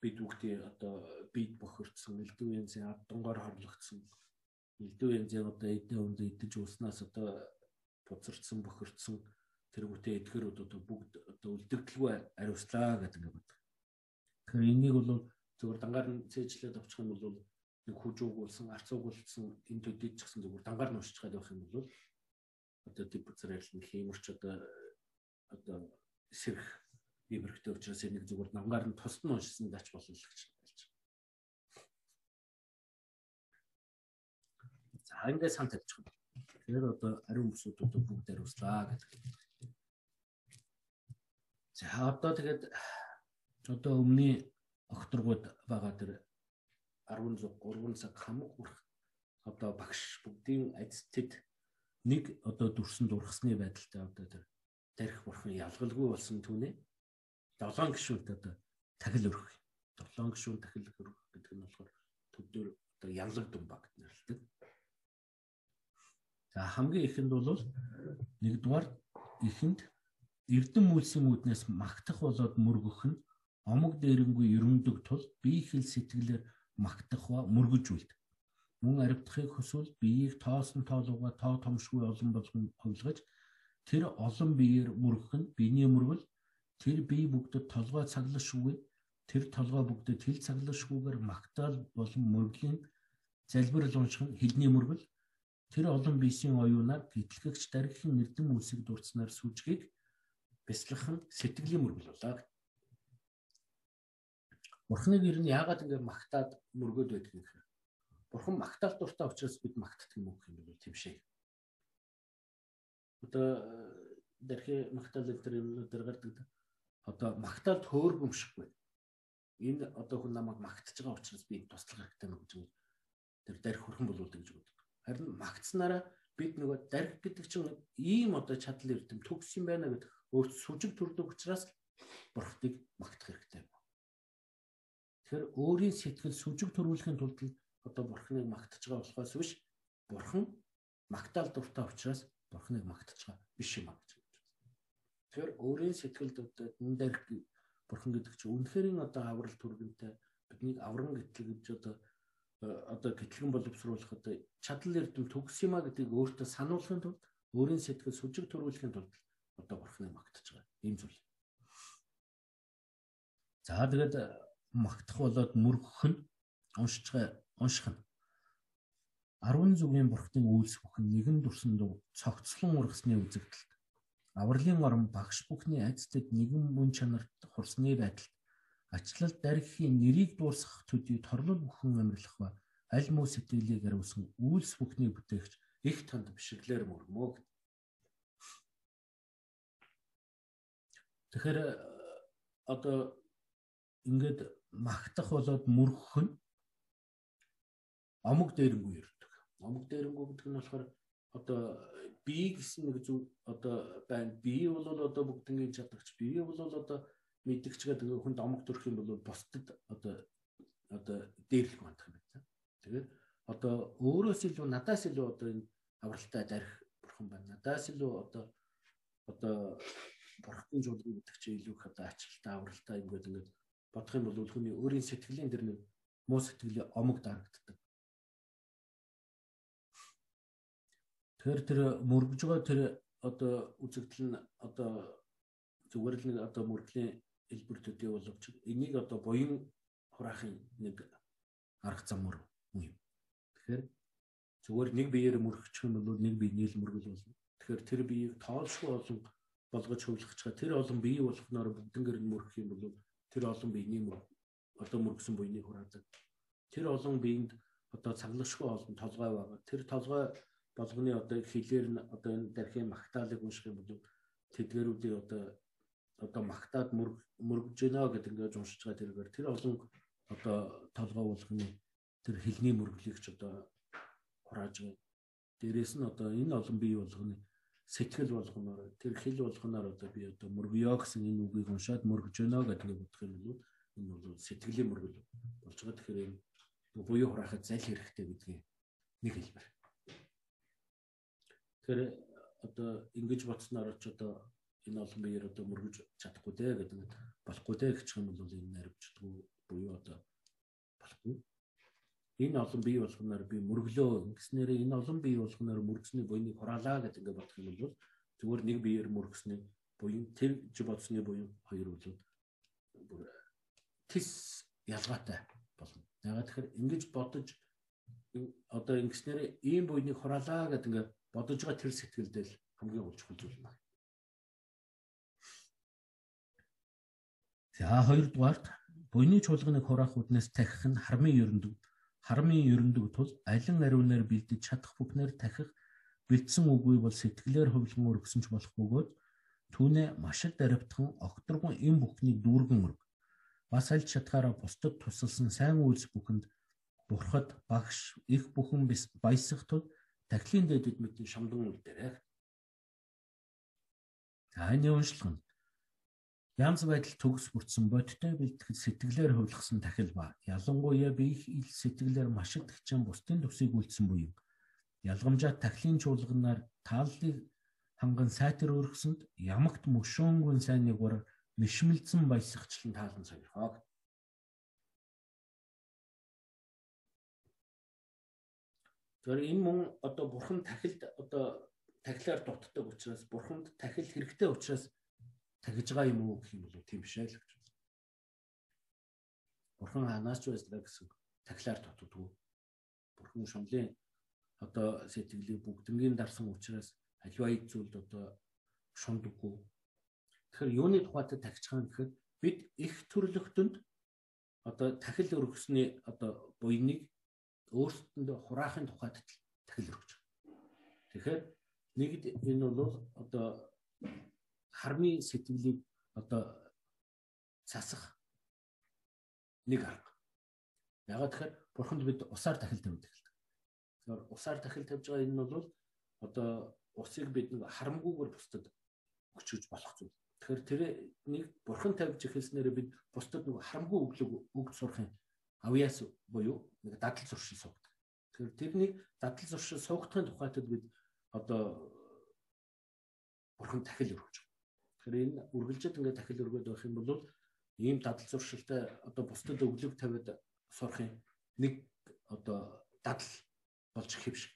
бид бүгдээ одоо бид бохирдсон элдв янзын ад дунгоор хорлогдсон элдв янзын одоо эдэн өндө идэж ууснаас одоо бузарцсан бохирдсон тэргүүтээ эдгэрүүд одоо бүгд одоо үлдэгдэлгүй ариуслаа гэдэг ингээд боддог. Тэгэхээр энийг бол зөвхөн дангаар нь цээжлээд авчих юм бол нэг хүжүүгүүлсэн, арцуугуулсан энэ төдийд ч гэсэн зөвхөн дангаар нь уншиж байх юм бол одоо тип зэрэглэн хиймэрч одоо одоо сэрх иймэрхтэй учраас энийг зөвхөн дангаар нь тусад нь уншсан дач болно л гэж хэлж байна. За ингээд сан тавьчих. Тэгэхээр одоо ариун бүсүүдүүд бүгд ариуслаа гэдэг. За одоо тэгээд одоо өмнө огторгууд байгаа тэр 13 цаг хамаг хүрэх одоо багш бүгдийн эцэд нэг одоо дүрсэн дурхсны байдалтай одоо тэр тарих бурхан ялгалгүй болсон түүнээ 7 гишүүнт одоо тахил өргөх. 7 гишүүн тахил өргөх гэдэг нь болохоор төдөр одоо ялаг думбаг гэж нэрлэдэг. За хамгийн ихэнд бол нэгдүгээр ихэнд Эрдэм үйлсийн үүднээс магтах болоод мөргөх нь омог дээрэнгүй ерөндөг тул бие хэл сэтгэлээр магтах ба мөргөж үлд. Мөн аривдахыг хүсвэл биеийг тоосон тоолууга тоо томшгүй олон болгон хувилгаж тэр олон биеэр мөргөх нь биений мөргөл тэр бие бүгдэд толгой цаглашгүй тэр толгой бүгдэд хэл цаглашгүйгээр магтаал болон мөргөлийн залбирал унших нь хилний мөргөл тэр олон биесийн оюунаар гэтлэгч даригхийн эрдэм үлсийг дурдснаар сүжгийг бяцлах нь сэтгэлийн мөргөл болоо. Бурхныг ер нь яагаад ингэ магтаад мөргөөд байдаг юм гэхээр Бурхан магтаал дуртай учраас бид магтдаг юм уу гэх юм бол тийм шээ. Одоо дэрхи магтаал дээр юм дээр гардаг. Одоо магтаал төөргөмшихгүй. Энэ одоо хүн намайг магтаж байгаа учраас би туслах хэрэгтэй мөн гэж тэр дарих хөрхөн болуулдаг гэж боддог. Харин магтснараа бид нөгөө дарих гэдэг чинь ийм одоо чадал эрдэм төгс юм байна гэдэг өөрт сүжиг төрдөг учраас бурхтыг магтах хэрэгтэй байна. Тэгэхээр өөрийн сэтгэл сүжиг төрүүлэхийн тулд одоо бурхныг магтаж байгаа болохоос биш бурхан магтаал дуртай учраас бурхныг магтаж байгаа биш юм аа гэж байна. Тэгэхээр өөрийн сэтгэлд одоо энэ дээр бурхан гэдэг чинь үнэхэрийн одоо аврал түргэнтэй биднийг аврам гэтэл гэж одоо одоо гэтлэгэн боловсруулах одоо чадал эрдэм төгс юма гэдгийг өөртөө сануулахын тулд өөрийн сэтгэл сүжиг төрүүлэхийн тулд одоо бурхныг магтаж байгаа. Ийм зүйл. За тэгээд магтах болоод мөргөх нь уншиж унших нь 10 зүгийн бурхтын үйлс бүхэн нэгэн дурсан дуу цогцлон ургасны үзэгдэлт авралын орон багш бүхний айцтад нэгэн мөн чанарт хурсны байдалд ачлал дарихын нэрийг дуусгах төдий торлол бүхэн амьрлах ба аль муу сэтгэлийг ариусан үйлс бүхний бүтээгч их танд бишиглэр мөрмөө. Тэгэхээр э, одоо ингээд магтах болоод мөргөх нь омог дээрэнгүй ирдэг. Омог дээрэнгүй гэдэг нь болохоор одоо бие гэсэн нэг зүйл одоо байна. Бие бол одоо бүгднийг чадагч. Бие бол одоо мэдгч гэдэг хүнд омог төрөх юм бол бусдад одоо одоо дээрлэх мандах юм байна. Тэгээд одоо өөрөөс илүү надаас илүү одоо энэ авралтай дарих бурхан байна. Надаас илүү одоо одоо бурхны жуулгын гэдэг чинь илүү их одоо ачаалтаа авралтай ингээд ингээд бодох юм бол хүний өөрийн сэтгэлийн дэр нэг муу сэтгэлийн омог дарагддаг. Тэр тэр мөргөж байгаа тэр одоо үзэгдэл нь одоо зүгээр л нэг одоо мөргөлийн элбэр төдий боловч энийг одоо буян хураахын нэг арга зам мөр юм. Тэгэхээр зүгээр нэг биеэр мөргөчих юм бол нэг бие нийл мөргөл болно. Тэгэхээр тэр биеийг тоолшгүй олон болгож хөвлөгчгээ тэр олон бие болгохноор бүгднгэр нь мөрөх юм бол тэр олон биений мөр одоо мөргсөн буйныг хураадаг. Тэр олон биеинд одоо цаглагшгүй олон толгой байгаа. Тэр толгой болгоны одоо хилээр нь одоо энэ дархийн магтаалыг унших юм бол тэдгэрүүдийг одоо одоо магтаад мөргөж гинэ гэдэг ингээд уншиж байгаа тэргээр тэр олон одоо толгой болгоны тэр хилний мөргөлийг ч одоо хурааж байгаа. Дээрээс нь одоо энэ олон бие болгоны сэтгэл болгоноор тэр хэл болгоноор одоо би одоо мөргөё гэсэн энэ үгийг уншаад мөргөж байна гэдэг нь юм бол энэ бол сэтгэлийн мөргөл болж байгаа. Тэгэхээр энэ буюу хураахад зал хэрэгтэй гэдгийг нэг хэлбэр. Тэгэхээр одоо ингэж бодсноор ч одоо энэ олон биеэр одоо мөргөж чадахгүй дээ гэдэг болохгүй дээ гэх юм бол энэ наривчдгүй буюу одоо болохгүй энэ олон бие болгоноор би мөргөлөө ингэснээр энэ олон бие болгоноор мөргсөний буйныг хураалаа гэдэг ингээд бодох юм бол зүгээр нэг биеэр мөргсөний буян тэр жи бодсны буян хоёр бол бүр тис ялгаатай болно. Ягаад тэгэхээр ингэж бодож одоо ингэснээр ийм буйныг хураалаа гэдэг ингээд бодож байгаа тэр сэтгэлдэл хамгийн гол чухал зүйл байна. За хоёрдугаарт буйны чуулганыг хураах үднээс тахих нь хармын ерөндөг харамын ерөндөг тул алин ариунаар бэлдэж чадах бүхнээр тахих бэлдсэн үгүй бол сэтгэлээр хөвлөн өргөсөн ч болох бөгөөд түүнээ маш их даривтхан огторгон эм бүхнийг дүүргэн өрг. Бас аль чадхаараа бусдад тусалсан сайн үйлс бүхэнд бурхад багш их бүхэн баясах тул тахлын дэдэд мэдэн шамдан үлдээрэй. За энэ уншлах нь янз байдал төгс бүрдсэн бодтой бэлтгэл сэтгэлээр хувилгасан тахил ба ялангуяа биех ил сэтгэлээр маш их тагчаан бусдын төсийг үлдсэн буюу ялгамжаа тахилын чуулганаар тааллыг ханган сайтар өргөсөнд ямагт мөшөөнгүн сайн нэг бар мишмэлцэн баясагчлан таалан сонирхоо. Тэр энэ мөн одоо бурхан тахилд одоо тахилаар дутдаг учраас бурханд тахил хэрэгтэй учраас тахиж байгаа юм уу гэх юм бол тийм биш ээ л гэж байна. Бурхан ханаас ч байсна гэсэн тахилаар дутдаггүй. Бурхан шомлын одоо сэтгэлийг бүгднгийн дарсан учраас аливаа зүйлд одоо шундаггүй. Тэгэхээр юуны тухайд юм гэхээр бид их төрлөختөнд одоо тахил өргөсний одоо буйныг өөрсдөндөө хураахын тухайд тахил өргөж байгаа. Тэгэхээр нэгд энэ бол одоо хармын сэтгэлийг одоо засах нэг арга. Ягаад тэгэхээр бурханд бид усаар тахил тавьдаг. Тэгэхээр усаар тахил тавьж байгаа энэ нь бол одоо усыг бид нэг харамгүйгээр бусдад өгч гэж болох зүйл. Тэгэхээр тэр нэг бурхан тавьж эхэлснээр бид бусдад нэг харамгүй өглөг өгд сурахын авьяас буюу нэг дадал зуршил суугдаг. Тэгэхээр тэрний дадал зуршил суугдахын тухайтад бид одоо бурхан тахил өргөж Тэгэхээр энэ үргэлжид ингээд дахил өргөд байх юм бол ийм дадал зуршилтай одоо бусдад өглөг тавиад сурахын нэг одоо дадал болж хэвшиг.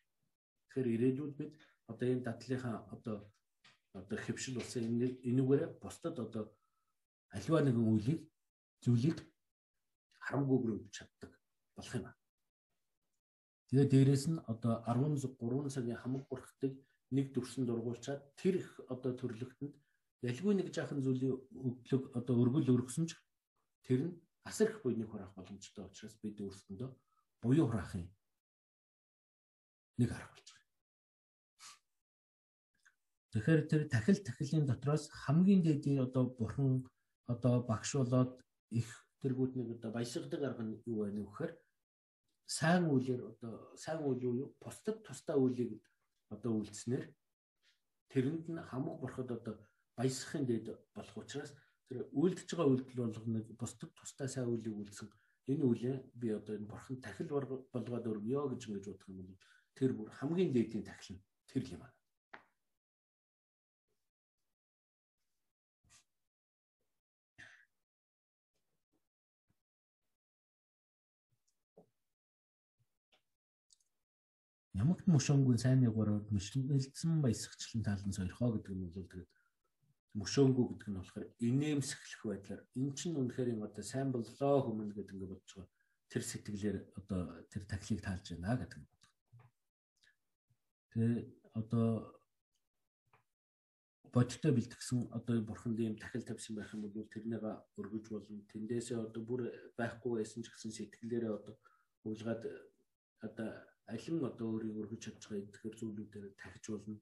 Тэгэхээр ирээдүйд бид одоо энэ дадлынхаа одоо одоо хэвшил болсон энүүгээр бусдад одоо аливаа нэгэн үеийг зүйлийг харамгүйгээр өгч чаддаг болох юм аа. Тэгээ дээрэс нь одоо 13 цагийн хамаг бурхтыг нэг дүрсэн дургуулчаад тэр их одоо төрлөختөнд ялгүй нэг жаахан зүйлийн өглөг одоо өргөл өргөсөн ч тэр нь асар их буйныг хураах боломжтой учраас бид өөрсдөндөө буюу хураахын нэг арга болж байгаа. Тэгэхээр тэр тахил тахилын дотроос хамгийн дээдийн одоо бурхан одоо багш болоод их тэргүүднийг одоо баясгадаг арга нь юу вэ нөхөр сайн үйлээр одоо сайн үйл юу бусдад тусдаа үйлийг одоо үйлснээр тэрэнд нь хамаг бурхад одоо баясгахын дэд болох учраас тэр үйлдэж байгаа үйлдэл болгоныг бусдад тусдаа сайн үйлийг үйлсэн энэ үйлээ би одоо энэ бурхан тахил болгоод өргөё гэж ингэж бодох юм бол тэр бүр хамгийн дээдийн тахил нь тэр юм аа. Ямагт мөшөнгөө сайн нэг бороод мөшөлдсөн баясагчлан талан сойрхоо гэдэг нь бол тэгээд мөшөөнгөө гэдэг нь болохоор инээмсэглэх байдлаар эн чинь үнэхээр юм одоо сайн боллоо хүмүүн гэдэг ингээд бодож байгаа. Тэр сэтгэлээр одоо тэр тахлыг таалж байна гэдэг нь бодох. Тэгээ одоо бодтой бэлтгэсэн одоо бурхан дэм тахил тавьсан байх юм бол тэрнийг өргөж болно. Тэндээсээ одоо бүр байхгүй байсан ч гэсэн сэтгэлээрээ одоо уулгаад одоо алин одоо өөрийг өргөж чадж байгаа эдгээр зүйлүүдээр тахиж болно.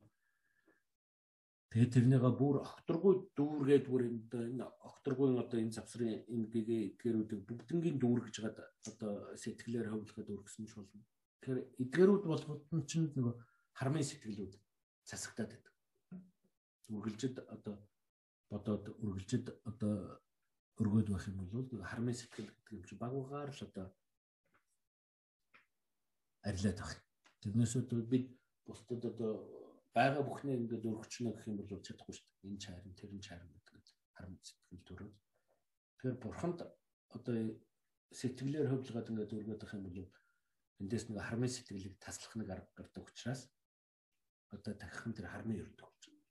Тэгээд тэрнийга бүр окторгүй дүүргээд бүр энэ окторгүй одоо энэ завсрын энэ гэгээ эдгээрүүдийг бүгднгийн дүүргэж гад одоо сэтгэлээр хөвлөхөд өргөсөн ч болно. Тэгэхээр эдгээрүүд болгоод нь чинь нөгөө хармын сэтгэлүүд засагдаад байдаг. Үргэлжид одоо бодоод үргэлжид одоо өргөөд байх юм бол хармын сэтгэл гэдэг юм чи багуугаар л одоо арилаад байна. Тэрнээс үүдээ бид бусдад одоо байгаа бүхнээ ингээд өргөчнө гэх юм бол чадахгүй шүү дээ. Энэ чарин тэр нь чарин гэдэг харам сэтгэл төрөө. Тэгэхээр бурханд одоо сэтгэлээр хөвлөгөөд ингээд өргөдөх юм бол эндээс нэг хармын сэтгэлийг таслах нэг арга гардаг учраас одоо дахин тэр хармын өрдөг болж байна.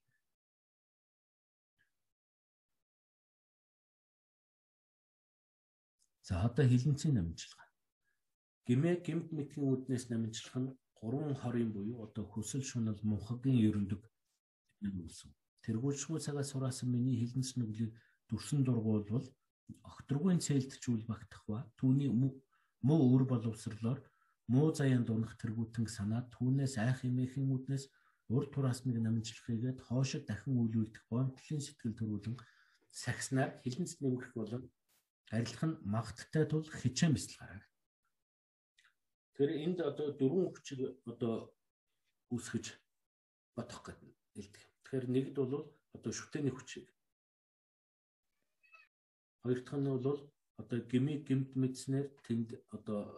За одоо хилэнцгийн намжлага гимээ гимт мэтгийн үүднээс намжлах нь гурван хорийн буюу одоо хөсөл шунал мунхагийн ерөндөг үлсэн. Тэргүүлшгүй цагаас сураасан миний хилэнц нүглийг дүрсэн дургуулвал огторгүйн цээлтчүүл багтах ба түүний муу өр боловсрлоор муу заяан дунах тэргүүтэн санаад түүнээс айх эмээхэн үүднээс урд тураас нэг намжлахыгээд хоошид дахин үйлүүлдэх бомтлын сэтгэл төрүүлэн сагснаар хилэнц нэмэх болон арилах нь магттай тул хичээн бисэл гараг. Тэгэхээр энд одоо дөрвөн хүчийг одоо үүсгэж бодох гэдэг хэлдэг. Тэгэхээр нэгд бол одоо шүтээний хүчийг. Хоёр дахь нь бол одоо гими гимт мэдснээр тэнд одоо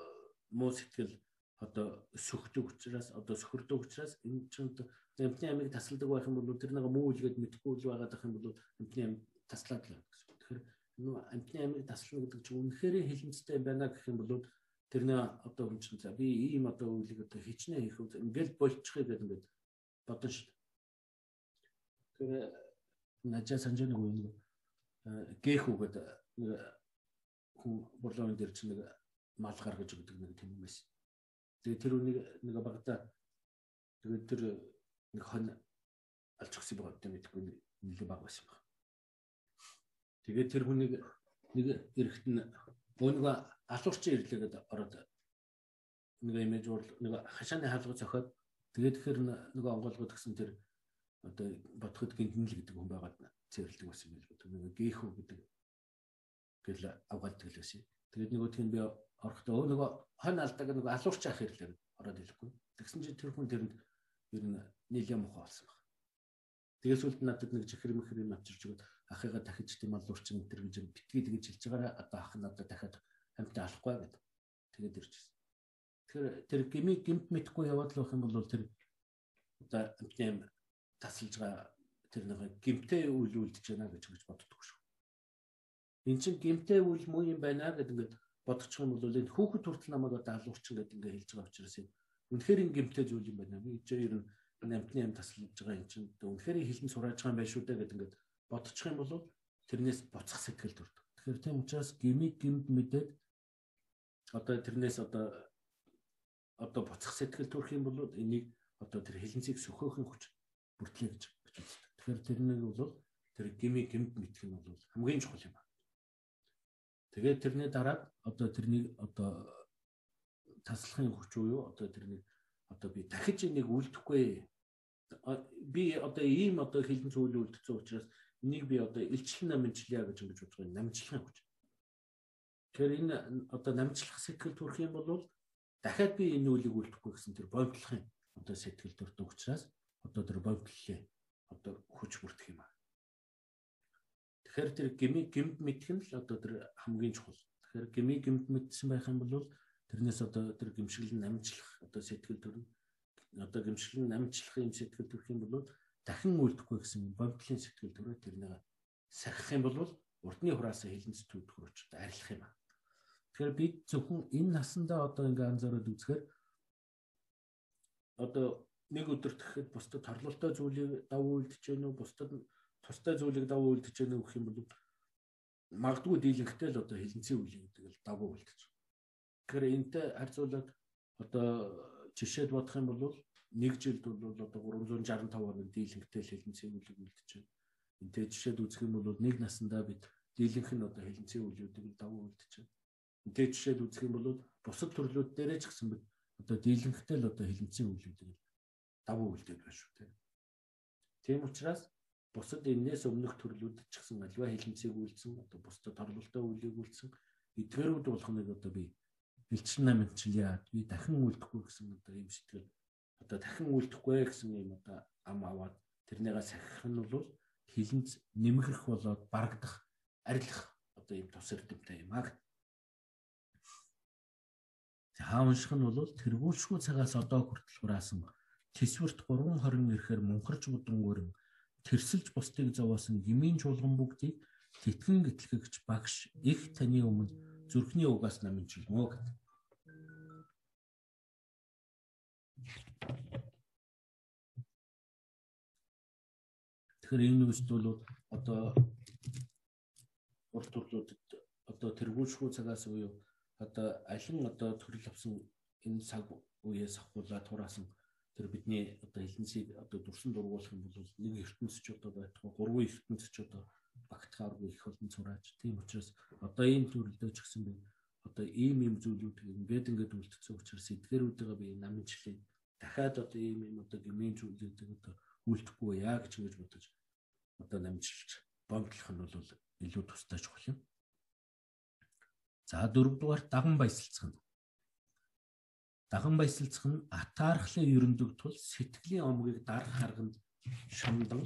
муу сэтгэл одоо сөхдөг учраас одоо сөхөрдөг учраас энэ чинь амтны амийг тасалдаг байх юм бол тэр нэг муу үлгээд мэдхгүй л байгаад байх юм бол амтны ам таслаад л байна гэсэн. Тэгэхээр энэ амтны амийг таслах гэдэг чинь үнэхээр хилэнцтэй байна гэх юм бол тэрнээ одоо хүн чинь за би ийм одоо үйлийг одоо хичнээн хийх үү ингээл болчихъя гэдэг ингээд бодно шүү дээ. Тэр начаа санаж нэг үе нэг гээх үгээд нэг хүн борлооны дээр чинь нэг мал гаргаж өгдөг нэг тийм юм байсан. Тэгээ тэр үнийг нэг багада тэгээд тэр нэг хон алчихсан байгаа гэдэг мэдгүй нэг баг байсан баг. Тэгээд тэр хүнийг нэг эрэхт нь өөнөгөө алуурчин ирлээгээд ороод нэг имиж уурл нэг хашааны хаалга зохиод тэгээд тэгэхээр нөгөө онгоолгод гэсэн тэр одоо бодоход гинтэн л гэдэг хүн байгаад цэвэрлдэг байсан юм байна. Нэг гээхүү гэдэг гэл авгааддаг л байсан. Тэгээд нөгөөх нь би орохдоо өө нөгөө хон алдаг нөгөө алуурч ах ирлээ ороод ирэхгүй. Тэгсэн чинь тэр хүн тэрэнд ер нь нийлээ мохоо болсон баг. Тэгээс үлд надад нэг жихэр мэхэр юм авчирч өгöd ахыгаа дахиж тийм алуурчин тэр гэж битгий тэгж хэлж байгаараа одоо ах одоо дахиад амьтаа алахгүй гэдэг. Тэгээд ирчихсэн. Тэгэхээр тэр гими гимт мэдхгүй яваад л байх юм бол тэр одоо амьтны тасалж байгаа тэр нэг гимтэй үйл үлдэж байна гэж гэж боддог шүү. Эн чинь гимтэй үйл муу юм байна гэдэг ингээд бодчих юм бол энэ хүүхэд хүртэл намайг одоо алуурчин гэдэг ингээд хэлж байгаа учраас юм. Үнэхээр энэ гимтэй зүйл юм байна. Би ч ер нь амьтны юм тасалж байгаа юм чинь үнэхээр хилэн сурааж байгаа юм байна шүү дээ гэдэг ингээд бодчих юм бол тэрнээс буцах сэтгэл төрдөг. Тэгэхээр тийм учраас гимиг гимд мэдээд одоо тэрнээс одоо одоо буцах сэтгэл төрөх юм бол энийг одоо тэр хилэнцгийг сөхөөхөн хүч бүртлээ гэж гэж үздэг. Тэгэхээр тэрнийг бол тэр гими гимт мэдэх нь бол хамгийн чухал юм байна. Тэгээд тэрний дараа одоо тэрнийг одоо таслахын хүч буюу одоо тэрнийг одоо би дахиж энийг үлдэхгүй би одоо ийм одоо хилэн зүйл үлдсэн учраас энийг би одоо илчлэн намжлая гэж ингэж бодож байгаа намжлахын хүч. Тэгэхээр энэ одоо намжлах сэтгэл төрөх юм бол дахиад би энэ үлийг үлдэхгүй гэсэн тэр бодлохын одоо сэтгэл төрдөг учраас одоо тэр бодлолын одоо хүч бүрдэх юм аа. Тэгэхээр тэр гими гимд мэдэх нь л одоо тэр хамгийн чухал. Тэгэхээр гими гимд мэдсэн байх юм бол тэрнээс одоо тэр гимшгэл намжлах одоо сэтгэл төрнө. Одоо гимшгэл намжлах юм сэтгэл төрөх юм бол дахин үлдэхгүй гэсэн бодлолын сэтгэл төрөө тэрнийг сахих юм бол урдны хураасаа хилэнц төвдөх ч арилах юм аа. Тэгэхээр бид зөвхөн энэ насандаа одоо ингээ анзаараад үзэхээр одоо нэг өдөрт гэхэд бусдад торлолтой зүйлийг давуу үлдэж гэнэ үү бусдад тустай зүйлийг давуу үлдэж гэнэ үү гэх юм бол магадгүй дийлэнхтэй л одоо хилэнцэн үйл гэдэг л давуу үлдэж. Тэгэхээр энэтэй харьцуулаад одоо жишээд бодох юм бол нэг жилд бол одоо 365 хоног дийлэнхтэй хилэнцэн үйл үлдэж байна. Энтэй жишээд үзэх юм бол нэг насандаа бид дийлэнх нь одоо хилэнцэн үйлүүдийг давуу үлдэж байна. Энтэй жишээд үзэх юм бол бусад төрлүүд дээрээ ч гэсэн бид одоо дийлэнхтэй л одоо хилэнцэн үйлүүдийг давуу үлдээд байна шүү тийм. Тийм учраас бусад энэс өмнөх төрлүүдэд ч гэсэн альва хилэнцгийг үйлдсэн одоо бусдад торлолтой үлийг үйлдсэн эдгээрүүд болгоныг одоо би бэлчин намжлаа би дахин үлдэхгүй гэсэн одоо юм сэтгэл одоо дахин үлдэхгүй гэсэн юм одоо ам аваад тэрнийгээ сахих нь бол хилэнц нэмгэрх болоод барагдах арилах одоо юм тус эрдэмтэй юм аа. Хаан унших нь бол тэргүүлшгүй цагаас одоо хүртэл хураасан Тэсвэрт 320 ирэхээр мунхарч будангөрн тэрсэлж бусдыг зовоосон гмийн чуулган бүгдийг тэтгэн гэтлэгч багш их таны өмнө зүрхний угаас намжилмөө гэв. Тэгэхээр энэ үст бол одоо урт төрлүүдэд одоо тэргүүлшгүй цагаас буюу одоо алин одоо төрөл авсан энэ цаг үеэс ахуулаад тураасан тэр бидний одоо хилэнсийг одоо дүрсэн дургуулах юм бол нэг ертөнцч одоо байтугай гурван ертөнцч одоо багтахааргүй их олон цураач. Тийм учраас одоо ийм төрлөө ч гэсэн би одоо ийм ийм зүйлүүдийг ингээд ингээд үлдсэн учраас эдгээрүүдээ би намжлаа. Дахиад одоо ийм ийм одоо гмийн зүйлүүдийг одоо үлдэхгүй яа гэж ингэж бодож одоо намжилж бомдлох нь бол илүү тустай чухал юм. За дөрөвдүгээр даган баясалцах нь Даган баясалцах нь атаархлын ерөндөг тул сэтгэлийн омгийг дарах харганд шамдан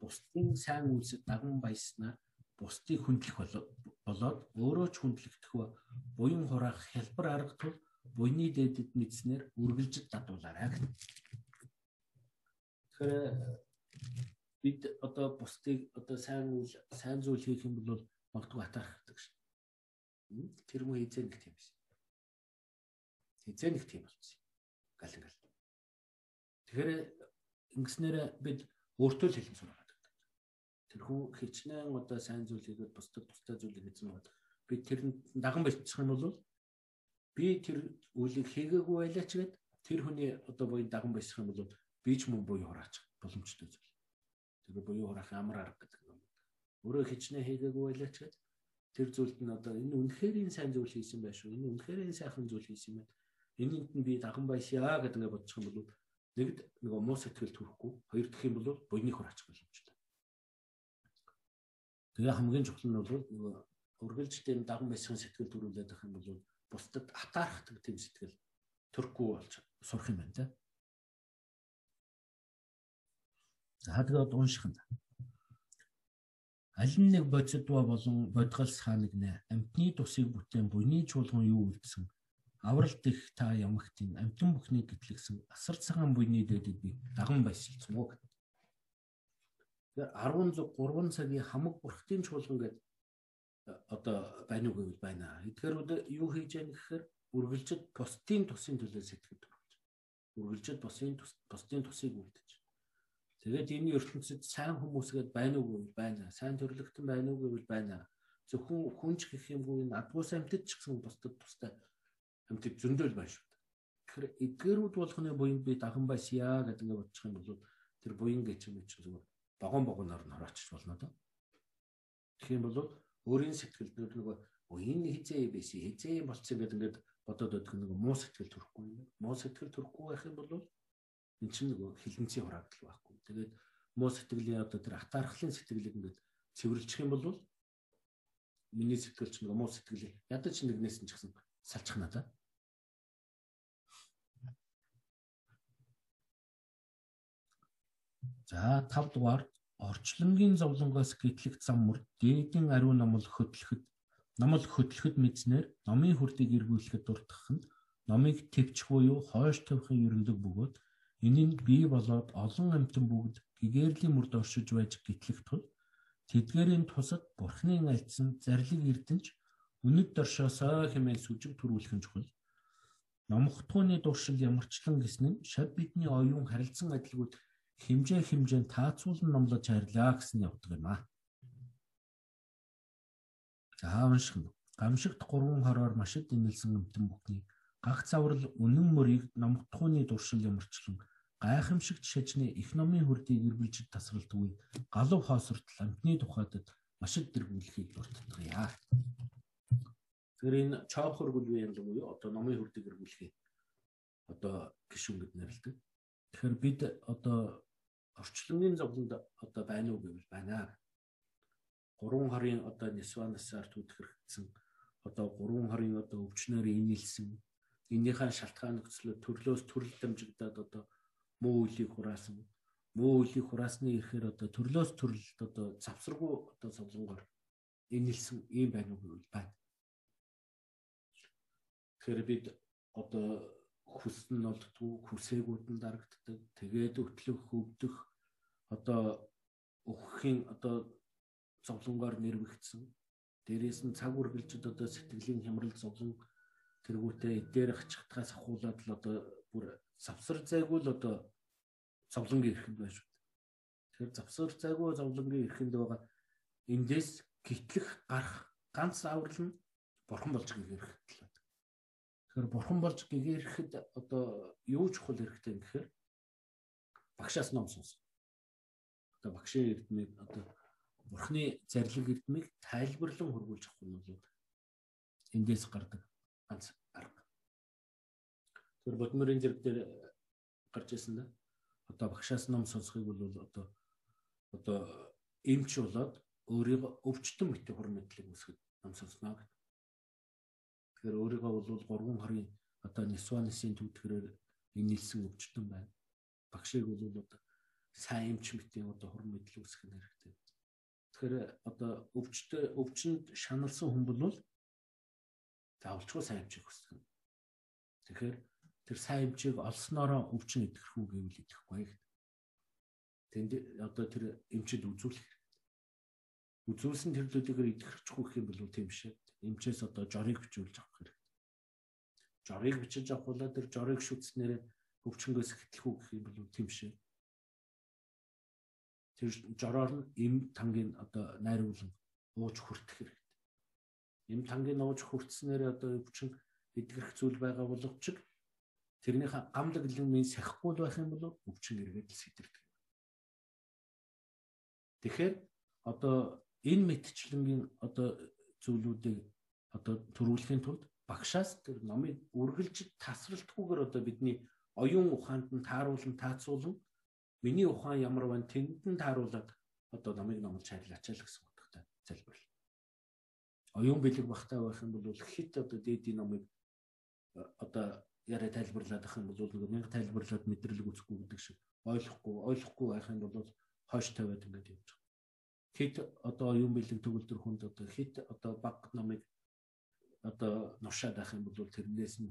бусдын сайн үйлсэд даган баяснаа бусдыг хүндлэх болоод өөрөө ч хүндлэгдэх ба буян хураах хялбар арга тул буйны дэдэд мэдснээр үргэлжид дадуулаарай гэх. Тэгэхээр бид одоо бусдыг одоо сайн үйл сайн зүйл хийх юм бол магадгүй шин. Тэр муу хизээ нэг тийм биш хизээ нэг тийм болсон. Гал ингээл. Тэгэхээр ингэснээр бид өөртөө л хэлэн сураад байдаг. Тэр хүн хичнээн одоо сайн зүйл хийгээд бусдад тустай зүйл хийсэн бол би тэр даган болчих юм бол би тэр үлийг хийгээгүй байлаа ч гэд тэр хүний одоо буй даган босих юм бол би ч мөн буй хураач боломжтой зүйл. Тэр буй хураах амар арга гэдэг юм. Өөрөө хичнээн хийгээгүй байлаа ч гэд тэр зүйлд нь одоо энэ үнэхээр энэ сайн зүйл хийсэн байх шүү. Энэ үнэхээр энэ сайхан зүйл хийсэн байна энэнд нь би даган баясаа гэдэг ингээд бодчих юм бол нэгд нөгөө муу сэтгэл төрөхгүй хоёр дахь юм бол буйны хор ачих боломжтой. Тэгээ хамгийн чухал нь бол нөгөө үргэлжлэн даган баясгын сэтгэл төрүүлээд байх юм бол бусдад атаархдаг тийм сэтгэл төрөхгүй болж сурах юм байна те. За тэгээд унших нь. Аль нэг бодсодва болон бодгалс хааныг нэ амтны тусыг бүтээн буйны чуулган юу үлдсэн авралт их та ямагтын амтан бүхний гэтлэгсэн асар цагаан буйны дэдэд би даган гэдэг. Тэгэхээр 13 цагийн хамаг бурхтын чуулган гэдэг одоо байна уу гэвэл байна. Эдгээр юу хийж яах гэхээр үргэлжид бусдын тусын төлөө төрүүлж. Үргэлжид бусдын бусдын тусыг үлдэж. Тэгээд энэ ертөнцид сайн хүмүүс гээд байна уу гэвэл байна. Сайн төрлөختөн байна уу гэвэл байна. Зөвхөн хүнч гэх юмгүй энэ адгуус амьтад ч гэсэн бусдад тустай амьтад зөндөл байна шүү дээ. Тэгэхээр эдгээрүүд болгоны буйнд би даган байсяа гэдэг ингээд бодчих юм бол тэр буян гэж юм чи зүгээр богон богоноор нь ороочч болно доо. Тэгэх юм бол өөрийн сэтгэлд нөгөө энэ хизээ байсан хизээ болцсон гэдэг ингээд бодоод өгөх нэг муу сэтгэл төрөхгүй юм. Муу сэтгэл төрөхгүй байх юм бол эн чинь нөгөө хилэнцгийн хураагдал байхгүй. Тэгээд муу сэтгэлийн одоо тэр атаархлын сэтгэлийг ингээд цэвэрлчих юм бол миний сэтгэл чинь муу сэтгэл ядаж нэгнээс нь ч гэсэн салчих надаа. За 5 дугаар орчлонгийн зовлонгоос гэтлэх зам мөр дээдийн ариун номол хөтлөхөд номол хөтлөхөд мэдснээр номын хүрдийг эргүүлэхэд дуртах нь номыг төвчих буюу хойш тавихын ерөндөг бөгөөд нь бий болоод олон амьтан бүгд гэгэрлийн мөрд оршиж байж гэтлэх тул тэдгээрийн тусад бурхны альцсан зарлиг эрдэнч үнэт доршоосоо хэмээн сүжиг төрүүлэх нь чухал номхотгооны дуршил ямарчлан гэсэн нь шав бидний оюун харилцан адилгүйд хэмжээ хэмжээнд таацуулан номлож хайрлаа гэсэн явдаг юм аа. За унших. Гамшигт 3 хороор машид инэлсэн өмтөн бүхний гагц аврал үнэн мөрийг номтхууны дуршил ямарчлан гайхамшигт шажны их номын хүрдийг эргэлж тасралт үе галав хоосортол амтны тухайд машид дэргүүлэхийг дуртдаг яа. Тэгэхээр энэ чоохор гүлвэ юм уу одоо номын хүрдийг эргүүлэхийг одоо гişүн гэд нэрлэдэг. Тэгэхээр бид одоо орчлонгийн зовлонд одоо байна уу гэвэл байна. 3 хорийн одоо нисванасаар түүтгэрэгдсэн одоо 3 хорийн одоо өвчнөр инээлсэн энийхэн шалтгаан нөхцлөө төрлөөс төрөл дамжигдаад одоо муу үлийг хураасан муу үлийг хураасны ихээр одоо төрлөөс төрөлд одоо завсаргүй одоо зовлонгоор инээлсэн ийм байна уу гэвэл байна. Тэгэхээр бид одоо хүсн нь олддгүй хүсээгүүд нь дарагддаг тэгээд өтлөх хөвдөх одоо өгөхийн одоо зовлонгоор нэрвэгдсэн. Дээрээс нь цаг үргэлжид одоо сэтгэлийн хямрал зовлон тэргүүтээ эдээр хачигдахаас ахуулаад л одоо бүр завсар зайгүй л одоо зовлонгийн эрхэнд байж байна. Тэгэхээр завсар зайгүй зовлонгийн эрхэнд байгаа эндээс гитлэх гарах ганц аврал нь бурхан болж гэгэрхэд л байна. Тэгэхээр бурхан болж гэгэрхэд одоо юу чухал хэрэгтэй гэхээр багшаас ном сонсон одоо багшийн эрдмийг одоо бурхны зарлиг эрдмийг тайлбарлан хөрвүүлж авах нь бол эндээс гардаг ганц. Тэр бодмөрийн зэрэг дээр гарч ирсэн да. Одоо багшаас ном сонсхийг бол одоо одоо эмч болоод өөрийгөө өвчтөн мэт хур мэдлэг үсгэд ном сонсноо гэдэг. Тэгэхээр өөрийгөө бол 3 хорийн одоо нисванысын төвдгөрөөр инээлсэн өвчтөн байна. Багшийг бол одоо сайн эмч мэтийн одоо хур мэдл үүсгэх нь хэрэгтэй. Тэгэхээр одоо өвчтөд өвчнөд шаналсан хүн бол заавалчгүй сайн эмчийг хүсдэг. Тэгэхээр тэр сайн эмчийг олсноороо өвчин идэхэрх үү гэвэл идэхгүй. Тэнд одоо тэр эмчэд үзүүлэх хэрэгтэй. Үзүүлсэн төрлүүдээр идэхэрхгүй гэх юм бол тийм шээ. Эмчээс одоо жорыг бичүүлж авах хэрэгтэй. Жорыг бичиж авах бол тэр жорыг шүтснээр өвчнгөөс хэтлэх үү гэх юм бол тийм шээ тэр жороор нь эм тангийн одоо найруулан ууж хүртэх хэрэгтэй. Эм тангийн ууж хүртснээр одоо өвчин эдгэрх зүйл байгаа боловч тэрнийхээ гамлаг лимийн сахихгүй байх юм бол өвчин эргээд л сэтэрдэг. Тэгэхээр одоо энэ мэдчлэнгийн одоо зүйлүүдийг одоо төрүүлэхийн тулд багшаас тэр номыг үргэлж тасралтгүйгээр одоо бидний оюун ухаанд нь тааруулан таацуулан Миний ухаан ямар байна тэнд нь тааруулаад одоо намайг номлож хайрлаач л гэсэн утгатай залбирал. Оюун бэлэг багтаа байх юм бол хит одоо дээдийн номыг э, одоо яриа тайлбарлаад ах юм бол нэг мянга тайлбарлаад мэдрэлэг үзэхгүй гэдэг шиг ойлгохгүй ойлгохгүй байх юм бол хойш тавиад ингээд явж байгаа. Хит одоо оюун бэлэг төгөлдөр хүнд одоо хит одоо баг номыг одоо нушаад ах юм бол тэрнээс нь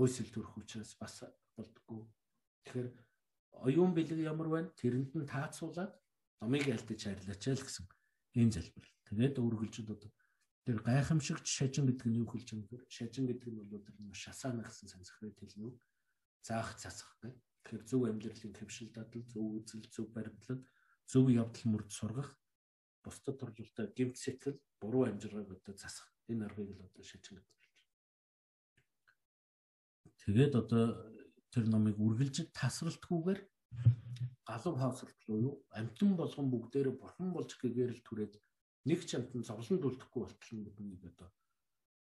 өөсөл төрөх учраас бас болдгоо. Тэгэхээр оюун бэлэг ямар байна тэрэнд нь таацуулаад номыг альдаж хайрлаач л гэсэн ийм залбирал. Тэгээд өргөлжөд одоо тэр гайхамшигч шажин гэдэг нь юу хэлж байгаа бэ? Шажин гэдэг нь бол тэр шасаана гэсэн санскрит хэлний үг. Заах цацах гэх. Тэгэхээр зөв амьдралын хөвшил дадал, зөв үзэл, зөв баримтлал, зөв явдал мөрд сургах, бусдад турлалтай гэмт сэтгэл, буруу амжиргааг одоо засах. Энэ аргыг л одоо шажин гэдэг. Тэгээд одоо тэр номыг үргэлж тасралтгүйгээр галуу хаосрал уу амтан болгон бүгдээрээ бурхан болж гэгэрэл түрээд нэг ч амтан зовлон дүлдэхгүй болтол нь бидний одоо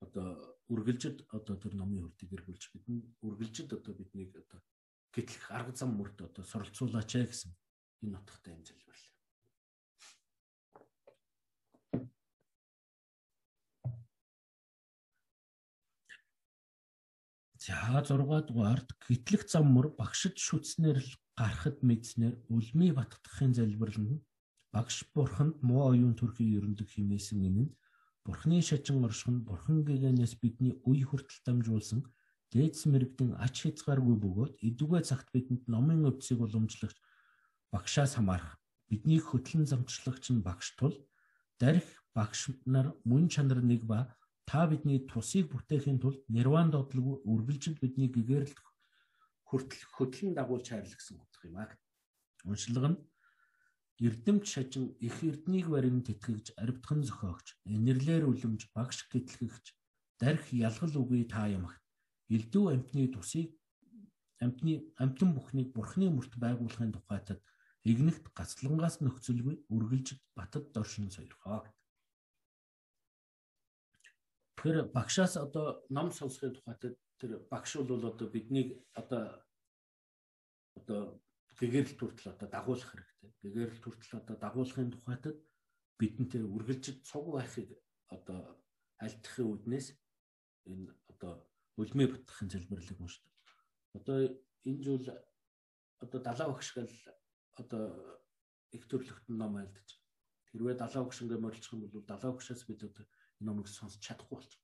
одоо үргэлжид одоо тэр номын хүртийг эргүүлж бидний үргэлжид одоо биднийг одоо гэтлэх арга зам мөрд одоо суралцуулаач ээ гэсэн энэ утгатай юм залбирлаа. За 6 дугаард гэтлэх зам мөр багшд шүтснээр л гарахад мэдснээр үлмий батгахын залбирал нь багш бурханд муу оюун төрхий ерөндөг химээсэн энэ нь бурхны шачин орших нь бурхан гэгээнээс бидний үе хүртэл дамжуулсан дээдс мэрэгдэн ач хязгааргүй бөгөөд эдүгэ цагт бидэнд номын өвцийг уламжлагч багшаас хамаарах бидний хөтлөн замчлагч нь багш тул дарих багш нар мөн чанар нэг ба та бидний тусыг бүтээхийн тулд нирван дотлог үргэлжил бидний гэгэрэлт хүртэл хөтлөн дагуулж хайрлагсан утга юм аа. Уншлага нь эрдэмт шажин их эрднийг барин тэтгэгч аривтхан зохиогч энерлэр үлэмж багш гэтлэгч дарих ялгал үгүй та ямагт элдв амтны тусыг амтны амтан бүхнийг бурхны мөрт байгуулахын тухайтад игнэгт гацлангаас нөхцөлгүй үргэлж батад доршин сойрхоо. Тэгэхээр багшаас одоо ном сонсохын тухайд тэр багш бол одоо биднийг одоо одоо гэгэрэл хүртэл одоо дагуулах хэрэгтэй. Гэгэрэл хүртэл одоо дагуулахын тухайд бидэнтэй үргэлж цуг байхыг одоо альтахын үднээс энэ одоо үлмээ бутахын залбирлыг уншдаг. Одоо энэ зүйл одоо далаа багш гэл одоо их төрлөختн ном айлдаж. Хэрвээ далаа ингээ морилчих юм бол далаа багшаас бид одоо номыг сонсч чадахгүй байна.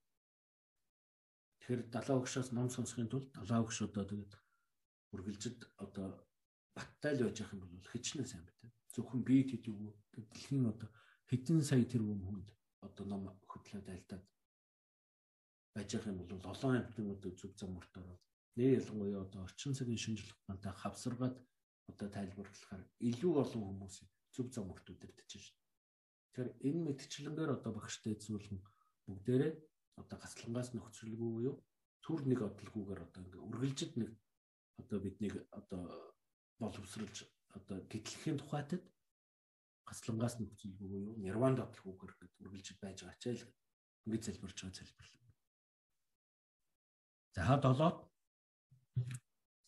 Тэгэхээр далаа өгшөөс ном сонсохын тулд далаа өгшөдөө тэгээд үргэлжид одоо баттай л байж явах юм бол хичнээн сайн байтэ. Зөвхөн би тэдэггүй дэлхийн одоо хэдэн сая тэрбум хүнд одоо ном хөтлөөд айлдаад байж явах юм бол олон амтны одоо зүг зам мөрт ороод нэр ялангуяа одоо орчин цагийн шинжилгээ ухаантай хавсаргаад одоо тайлбарлахаар илүү олон хүмүүсийг зүг зам мөрт үдирдэж байна. Тэгэхээр энэ мэдчлэнгээр одоо багштай эзүүлэн бүгдээрээ одоо гацлангаас нөхцөлгүй юу түр нэг одлгүйгээр одоо ингээ үргэлжид нэг одоо биднийг одоо боловсруулж одоо гэтлэхийн тухайтад гацлангаас нөхцөлгүй юу? Нирванд одлгүйгээр гэдэг үргэлжид байж байгаа ч л ингээ залбирч байгаа залбирлаа. За долоод.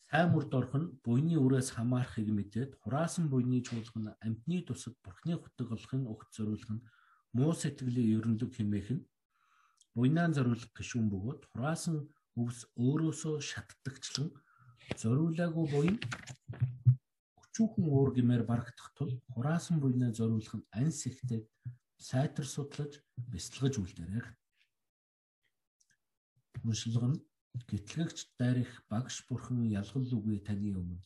Сайн мөрд орох нь буйны үрээс хамаарахыг мэдээд хураасан буйны чуулган амтны тусад бурхны хутаг олохын өгт зориулах нь муу сэтгэлийн ерөнлөг хэмээх нь буйнаан зориулах гишүүн бөгөөд хураасан өвс өөрөөсөө шатдагчлан зориулаагүй буйн өчүүхэн уур гэмээр барагдах тул хураасан буйнаа зориулах нь анс ихтэй сайтар судлаж бясалгаж үлдээрэй. Мөшлөг нь гэтлэгч дайрах багш бурхан ялгал үгүй таны өмнө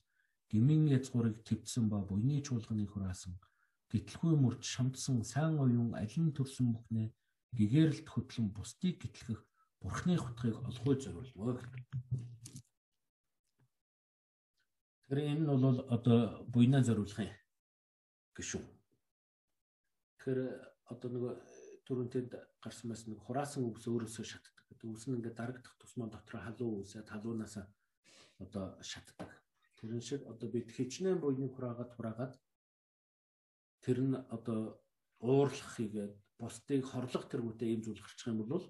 гмийн язгуурыг твцсэн ба буйны чуулганы хураасан гэтлгүй мөрч шамдсан сайн оюун алин төрсөн бүхнээ гэгэрэлт хөтлөн бусдыг гэтлэх бурхны хутгийг олохыг зориулмаа. Тэр энэ нь бол одоо буйнаа зориулахын гişүн. Тэгэхээр одоо нөгөө түрүүнтэнд гарсан бас нэг хураасан өвс өөрөөсөө шатдаг өвс нь ингээд дарагдах тусмаа дотор халуун үсээд халуунаас одоо шатдаг. Тэрэн шиг одоо бид хичнээн буйны хураагаад хураагаад тэр нь одоо уурлах хийгээд бусдыг хорлох тэргүүтээ ийм зүйл гарчих юм бол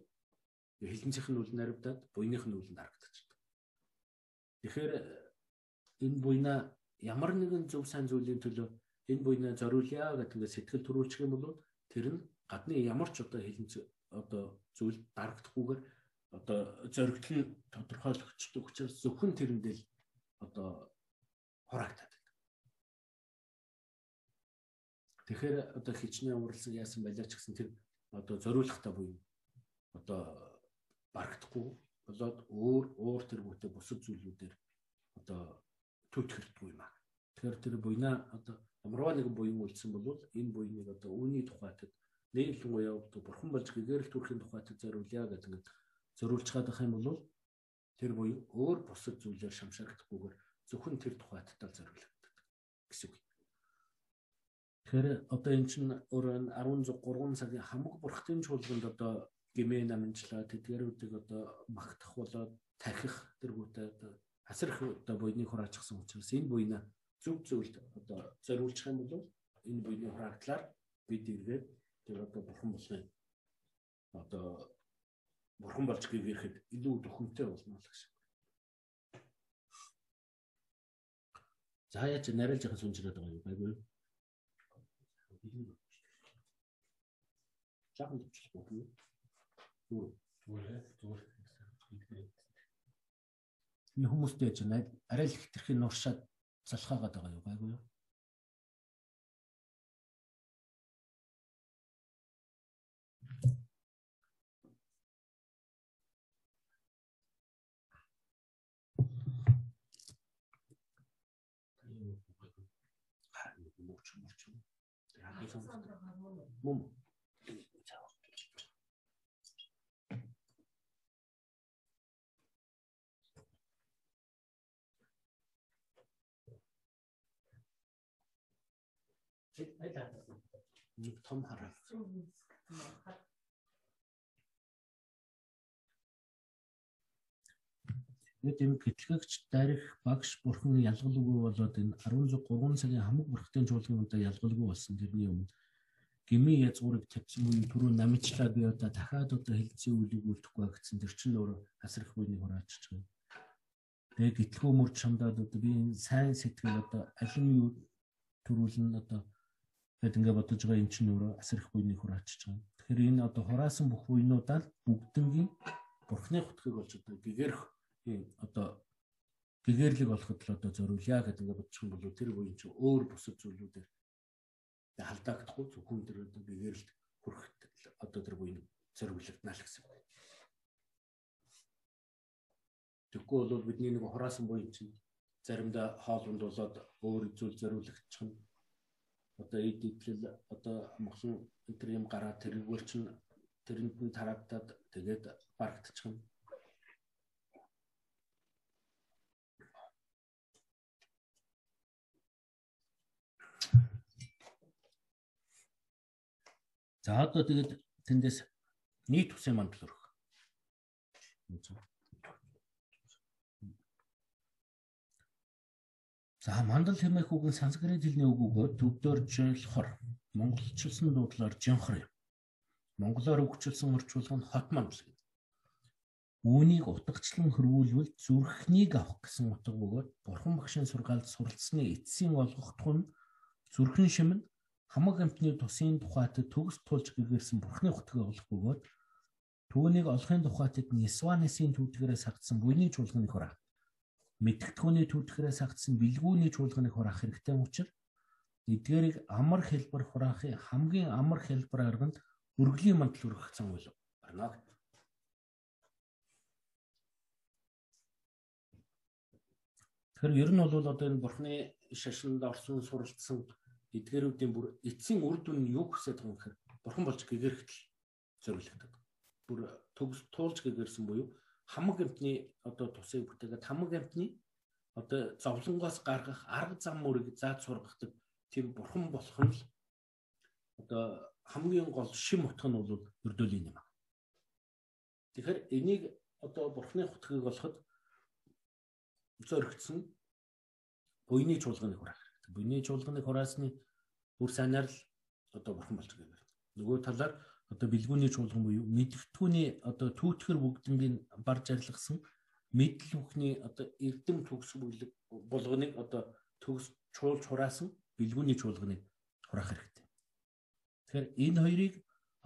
хилэнцийнх нь үл наривдаад буйных нь үлэнд харагдчихдаг. Тэгэхээр энэ буйна ямар нэгэн зөв сайн зүйлийн төлөө энэ буйнаа зориулъя гэдэг сэтгэл төрүүлчих юм бол тэр нь гадны ямар ч одоо хилэнц одоо зүйл дарагдахгүйгээр одоо зоригтл нь тодорхойлогддог учраас зөвхөн тэрэндээ л одоо хураагдаад байдаг. Тэгэхээр одоо хичнээн уралсан яасан байлаа ч гэсэн тэр одоо зориулахтаа буюу одоо барагдахгүй болоод өөр уур тэргүүтээ бусад зүйлүүдээр одоо төтгөрдгүй юм аа. Тэгэхээр тэр буйна одоо ямарваа нэгэн буян үлдсэн бол энэ буйныг одоо үүний тухайтад нээлгэн уяа бурхан болж гэгэрэл төрхийн тухайтад зориулъя гэдэг ингээд зориулж чадах юм бол тэр буюу өөр бусад зүйлээр шамшаагдахгүйгээр зөвхөн тэр тухайд тал зориулагддаг гэсэн үг. Тэгэхээр одоо эн чинь өөрөө 13 цагийн хамаг бурхтын чуулганд одоо гимээ намжлаа тэдгэрүүдийг одоо магтах болоод тархих тэргүүтээ одоо асрах одоо буйныг хураачихсан учраас энэ буйна зөв зөвлөлд одоо зориулчих юм бол энэ буйны хураагдлаар бид эргээд тэр одоо бурхан болохын одоо бурхан болж гэрэхэд илүү дөхөнтэй болно л гэсэн. За яаж нарийнх нь сүнжрээд байгаа юм байггүй юу? Жаахан төвчлөхгүй? Зүгээр зүгээр зүгээр энэ хүмүүстэй ч арай л хитрхийн нуршаад залхаагаад байгаа юу? Гайгүй юу? Мөн нэг том хараа. Нэг юм гэтлэгч дарих багш бурхан ялгалгүй болоод энэ 16 цагийн хамаг бүрхтэн чуулган удаа ялгалгүй болсон тэрний өмнө гмийн язгуурыг тавьсан үе түрүү намжлаа би одоо дахиад одоо хэлцээ үлийг үлдэхгүй гэсэн тэр чинь өөрөө асрах буйны хураачч байгаа. Тэгээ гэтлгөө мөр чамдаад одоо би энэ сайн сэтгэл одоо алин юу төрүүлэн одоо Тэгэд ингээд бодож байгаа юм чинь өөрөө асар их буйны хур ачиж байгаа. Тэгэхээр энэ одоо хураасан бүх буйнуудаа бүгднгийн бурхны хутгийг болж одоо гэгэрх ийм одоо гэгэрлэг болоход л одоо зориулъя гэдэг ингээд бодчих юм бол тэр буйн чинь өөр бусад зүйлүүдээр халдаагдахгүй зөвхөн тэр одоо гэгэрэлд хүрэхэд одоо тэр буйн зориулагдана л гэсэн үг. Тэгэхгүй бол бидний нэг хураасан буйн чинь заримдаа хоолунд болоод өөр зүйл зориулагдчих нь одоо эд идлэл одоо амгалан тэр юм гараад тэргүүр чин тэрэнд нь тараагдаад тэгээд барагдчихна. За одоо тэгээд тэндээс нийт хүсээ мандал өрөх. За мандал хэмээх үг нь санскрит хэлний үг өгөө төвдөр жинхор монголчилсан дуудлаар жинхор юм. Монголоор өгчлсөн орчуулга нь хот мандал гэдэг. Үүнийг утгачлан хөрвүүлвэл зүрхнийг авах гэсэн утга бөгөөд бурхан багшийн сургаалд суралцсны эцсийн олгох тун зүрхэн шимэн хамаг амтны тусын тухайд төгс тулж гэгэрсэн бурхны хутгийг олох бөгөөд түүнийг олохын тухайд Нисванысын түүтгэрээс хагдсан буйны чуулганы хураа мэдгэдэггүйний түүтгэрээс хагдсан бэлгүүний чуулганыг хураах хэрэгтэй учраас эдгээрийг амар хэлбэр хураахын хамгийн амар хэлбэр арганд өргөлийн мандал зам үйл барна. Тэгэхээр ер нь бол одоо энэ бурхны шашинд орсон суралцсан эдгээрүүдийн бүр эцсийн үр дүн нь юу хүсэж байгаа юм гэхээр бурхан болж гэгэрхтэл зориулдаг. Бүр туулж гэгэрсэн буюу хамаг амтны одоо тусыг бүтээгээд хамаг амтны одоо зовлонгоос гаргах арга зам мөрийг зааж сургадаг тийм бурхан болох нь л одоо хамгийн гол шим утга нь бол өрдөөлийн юм аа. Тэгэхээр энийг одоо бурхны хутгийг болоход зөрөгдсөн буйны чуулганыг хураах хэрэгтэй. Буйны чуулганыг хураасны бүр санаар л одоо бурхан болж байгаа. Нөгөө талаар одоо бэлгүүний чуулган буюу мэдгтгүүний одоо түүтгэр бүгднийг барж арилгасан мэдл бүхний одоо эрдэм төгс бүлэг булганыг одоо төгс чуулж хураасан бэлгүүний чуулганыг хураах хэрэгтэй. Тэгэхээр энэ хоёрыг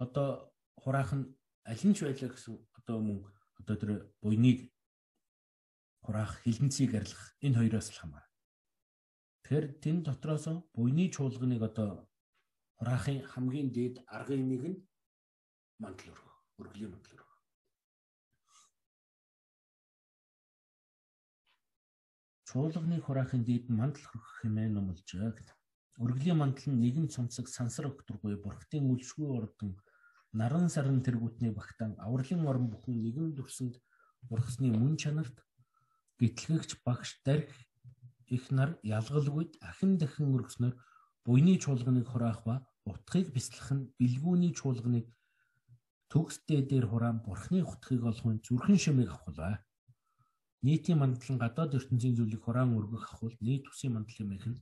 одоо хураах нь аль нь ч байлаа гэсэн одоо мөн одоо тэр буйныг хураах хилэнцгийг арилгах энэ хоёроос л хамаарна. Тэгэхээр тэн дотроос буйны чуулганыг одоо хураахын хамгийн дээд аргын нэг нь мандал өргөх, өргөлийн мандал өргөх. Чуулганы хураахын дээд мандал хөрөх хэмээн номлож байгаа. Өргөлийн мандал нь нэгэн цомцог сансар өгтөргүй бурхтын үлшгүй ордон наран саран тэргүүтний багтаан авралын орон бүхэн нэгэн дүрсэнд ургасны мөн чанарт гэтлэгч багш дарих их нар ялгалгүйд ахин дахин өргөснөр буйны чуулганыг хураах ба утгыг бяцлах нь бэлгүүний чуулганыг төгсдөө дээр хураан бурхны хутгийг олохын зүрхэн шимийг авахлаа. нийтийн мандал нь гадаад ертөнцийн зүйлийг хураан өргөх ахвал нийт үсгийн мандлын мэх нь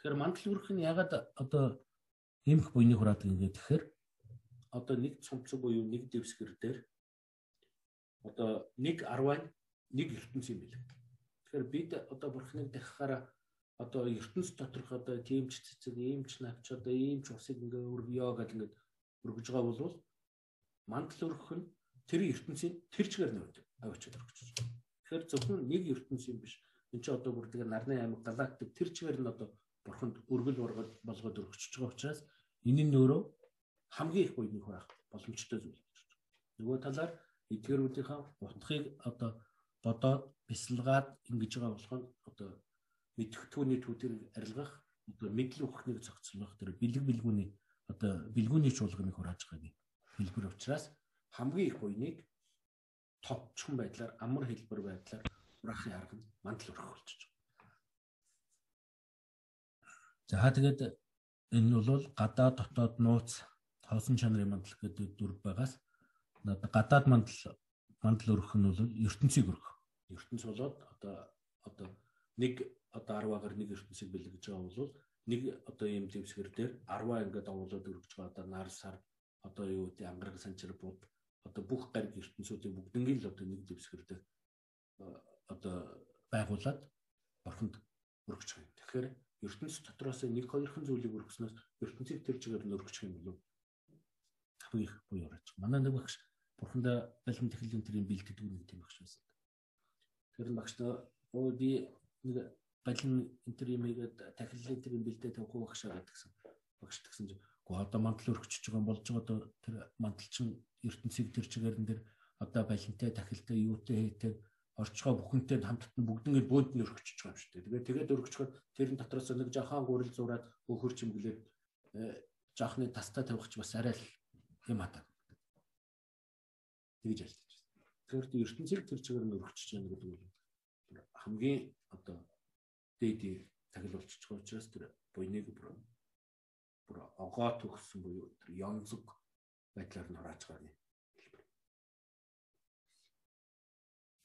Тэгэхээр мандал өргөх нь ягаад одоо эмх буйны хураад ингээд тэгэхээр одоо нэг цомцог буюу нэг дэвсгэр дээр одоо нэг 10-аар нэг ертөнц юм билээ. Тэгэхээр бид одоо бурхныг дахихаараа одоо ертөнц доторх одоо тиймч цэцэг, иймч навч одоо иймч усыг ингээ өргөё гэдэг ингээд өргөж байгаа бол мандал өргөх нь тэр ертөнцийн тэр чигээр нь авчиад өргөж байгаа. Тэгэхээр зөвхөн нэг ертөнц юм биш. Энд чинь одоо бүр тэгээ нарны аймаг галактик тэр чигээр нь одоо бурханд өргөл ургал болгоод өргөжж байгаа учраас энэ нь өөрөө хамгийн их буйныг байх боломжтой зүйл гэж байна. Нөгөө талаар эдгэрүүдийнхээ утгыг одоо бодоод бясалгаад ингэж байгаа болох нь одоо мэдхтүүний төвдөрийг арилгах одоо мэдл өгөхнийг зохицуулах тэр бэлэг бэлгүүний одоо бэлгүүний чуулганыг хурааж байгааг хэлбэр учраас хамгийн их буйныг товчхон байдлаар амар хэлбэр байдлаар хураахын арга нь мандал өргөх болчихж байгаа. За тэгээд энэ бол гадаа дотоод нууц хоосон чанарын мандал гэдэг дүр байгаас гадаад мандал мандал өргөх нь бол ертөнцийг өргөх. ертөнц болоод одоо одоо нэг одоо 10-аар нэг ертөнцийг бэлгэж байгаа бол нэг одоо ийм дэвсгэр дээр 10 ингээд овоолоод өргөж байгаа одоо нар сар одоо юу гэдэг ангараг санчир бод одоо бүх гариг ертөнцүүдийн бүгднийг л одоо нэг дэвсгэр дээр одоо байгуулад орхинд өргөж байгаа. Тэгэхээр ертөнц дотроос нэг хоёрхан зүйлийг өргөснөөс ертөнцийг тэр чигээр нь өргөж юм болов хамгийн их буюу орж. Манай нэг багш бурхандаа балин техникийн тэрийн бэлтгэдэг нэг тийм багш байсан. Тэр багш нөө би нэг балин интерийн мэйгээд тахилын тэрийн бэлдээ тавих багш гэдгсэн. Багш тэгсэн чинь гоо одоо мандал өргөжж байгаа болж байгаа одоо тэр мандалчин ертөнцийг тэр чигээр нь тэр одоо балинтай тахилтай юутай хийтэй орчгоо бүхэнтэй хамтд нь бүгднийг бөөнд нь өргөжж байгаа юм шүү дээ. Тэгээд тэгээд өргөжөхөд тэрэн дотроос нэг жахан гурил зураад өөхөр чимглээд жаахны тастаа тавих ч бас арай л юм хатаа. Тэгж альтаж байна. Тэгэхээр ертөнцийг тэр чигээр нь өргөжж байгаа гэдэг нь хамгийн одоо дээд тагил болчихж байгаа учраас тэр буйныг бүр бүр огоо төгссөн буюу тэр янзг байдлаар хурааж байгаа юм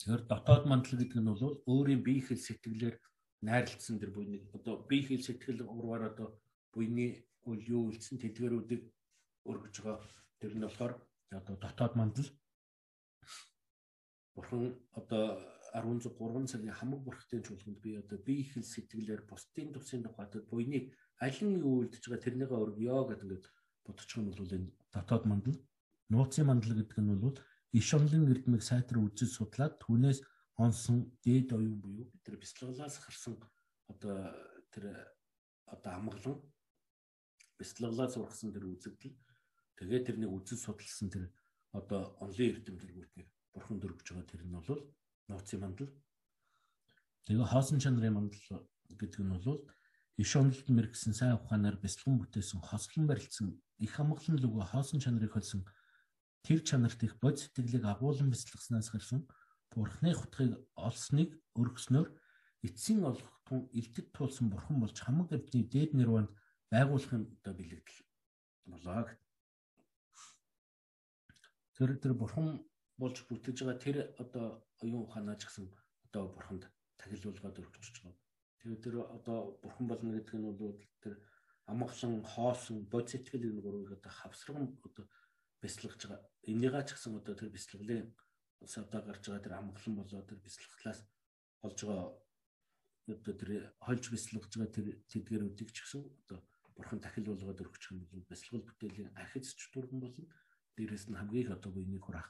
Тэгэхээр дотоод мандал гэдэг нь бол өөрийн бие хэл сэтгэлээр найрлцсан тэр буйны одоо бие хэл сэтгэл урваар одоо буйны үл юу үлдсэн тэдгэрүүдийг өргөж байгаа. Тэр нь болохоор одоо дотоод мандал. Бурхан одоо 16 цагийн хамаг бурхтын чуулганд би одоо бие хэл сэтгэлээр бусдын тусын тухайд буйныг аль нь юу үлдэж байгаа тэрнийгээ өргөё гэдэг ингээд бодчих юм бол энэ дотоод мандал. Нууцын мандал гэдэг нь бол иш онлын эрдмийг сайтар үзэж судлаад түүнээс онсон дээд оюун буюу тэр бяцлаглаас гарсан одоо тэр одоо амгалан бяцлаглаас ургасан тэр үзэгдэл. Тэгээд тэрнийг үзэж судалсан тэр одоо онлын эрдэм тэргүүтнийг бурхан дөрвж байгаа тэр нь бол нууцын мандал тэгээ хоосон чанарын мандал гэдэг нь бол иш онлолд мэрэгсэн сайн ухаанаар бяцлаган бүтээсэн хослон барилдсан их амгалан лүгөө хоосон чанарыг холсон тэр чанарт их бод сэтгэлийг агуулan бяцлагснаас гарсан бурхны хутгийг олсныг өргөснөөр эцсийн олгохтун илтэд туулсан бурхан болж хамаг амьтны дээд нэрванд байгуулахын одоо бэлэгдэл болоо гэт. Тэр тэр бурхан болж бүтэж байгаа тэр одоо оюун ухаанаач гэсэн одоо бурханд тахилуулгаад өргөжж байгаа. Тэгээд тэр одоо бурхан болно гэдэг нь бол тэр амгалан хоосон бод сэтгэл энэ гурвыг одоо хавсраган одоо бяцлагж байгаа. Энийгээ ч гэсэн одоо тэр бяцлаглын савда гарч байгаа тэр амглан болоо тэр бяцлаглаас олж байгаа одоо тэр хольж бяцлагж байгаа тэр тэдгэрүүдийг ч гэсэн одоо бурхан дахил болгоод өргөчих юм бол бяцлал бүтээлийн архицч турган болно. Дээрээс нь хамгийн их одоо буйныг хураах.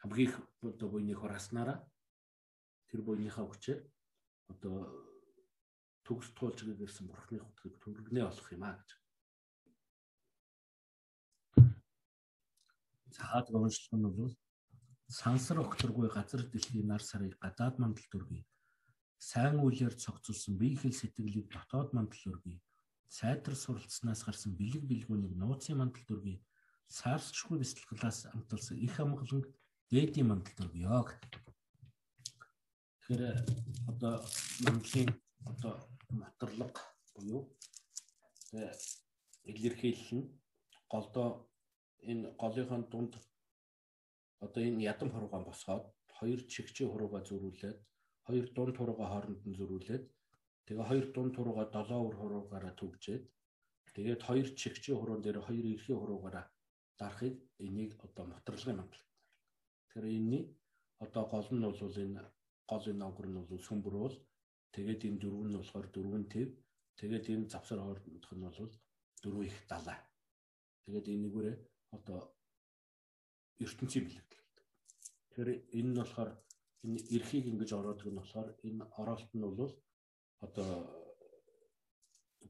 Хамгийн их одоо буйныг хурааснараа тэр буйныхаа хүчээр одоо төгс туулж гэрсэн бурхны хутгийг төргнээ олох юм а гэж цаад уншлах нь бол сансар огторгүй газар дэлхийн нар сарыг гадаад мандал дүргий. Сайн үйлээр цогцолсон бие хэл сэтгэлийг дотоод мандал дүргий. Сайтар суралцснаас гарсан бэлэг бэлгүүнийг нууцын мандал дүргий. Саарсчгүй бяцлаглаас амталсан их амгаланг дээдийн мандал дүргийё. Тэгэхээр одоо мандлын одоо моторлог буюу илэрхийлэл нь голдоо энэ голынхон дунд одоо энэ ядам хуруугаан босгоод хоёр чигчээ хуруугаа зөрүүлээд хоёр дунд хуруугаа хооронд нь зөрүүлээд тэгээ хоёр дунд хуруугаа долоо өр хуруугаараа түгжээд тэгээд хоёр чигчээ хуруун дээр хоёр эрхээ хуруугаараа дарахыг энийг одоо моторлогын мандал. Тэгэхээр энэний одоо гол нь бол энэ гол энэ огор нь бол сүмбэр бол тэгээд энэ дөрөв нь болохоор дөрвөн төв тэгээд энэ завсар хоорондох нь бол дөрөв их далай. Тэгээд энэгээрээ одоо ертөнцийн бэлэгдэл. Тэгэхээр энэ нь болохоор энэ эрхийг ингэж ороодог нь болохоор энэ оролт нь бол одоо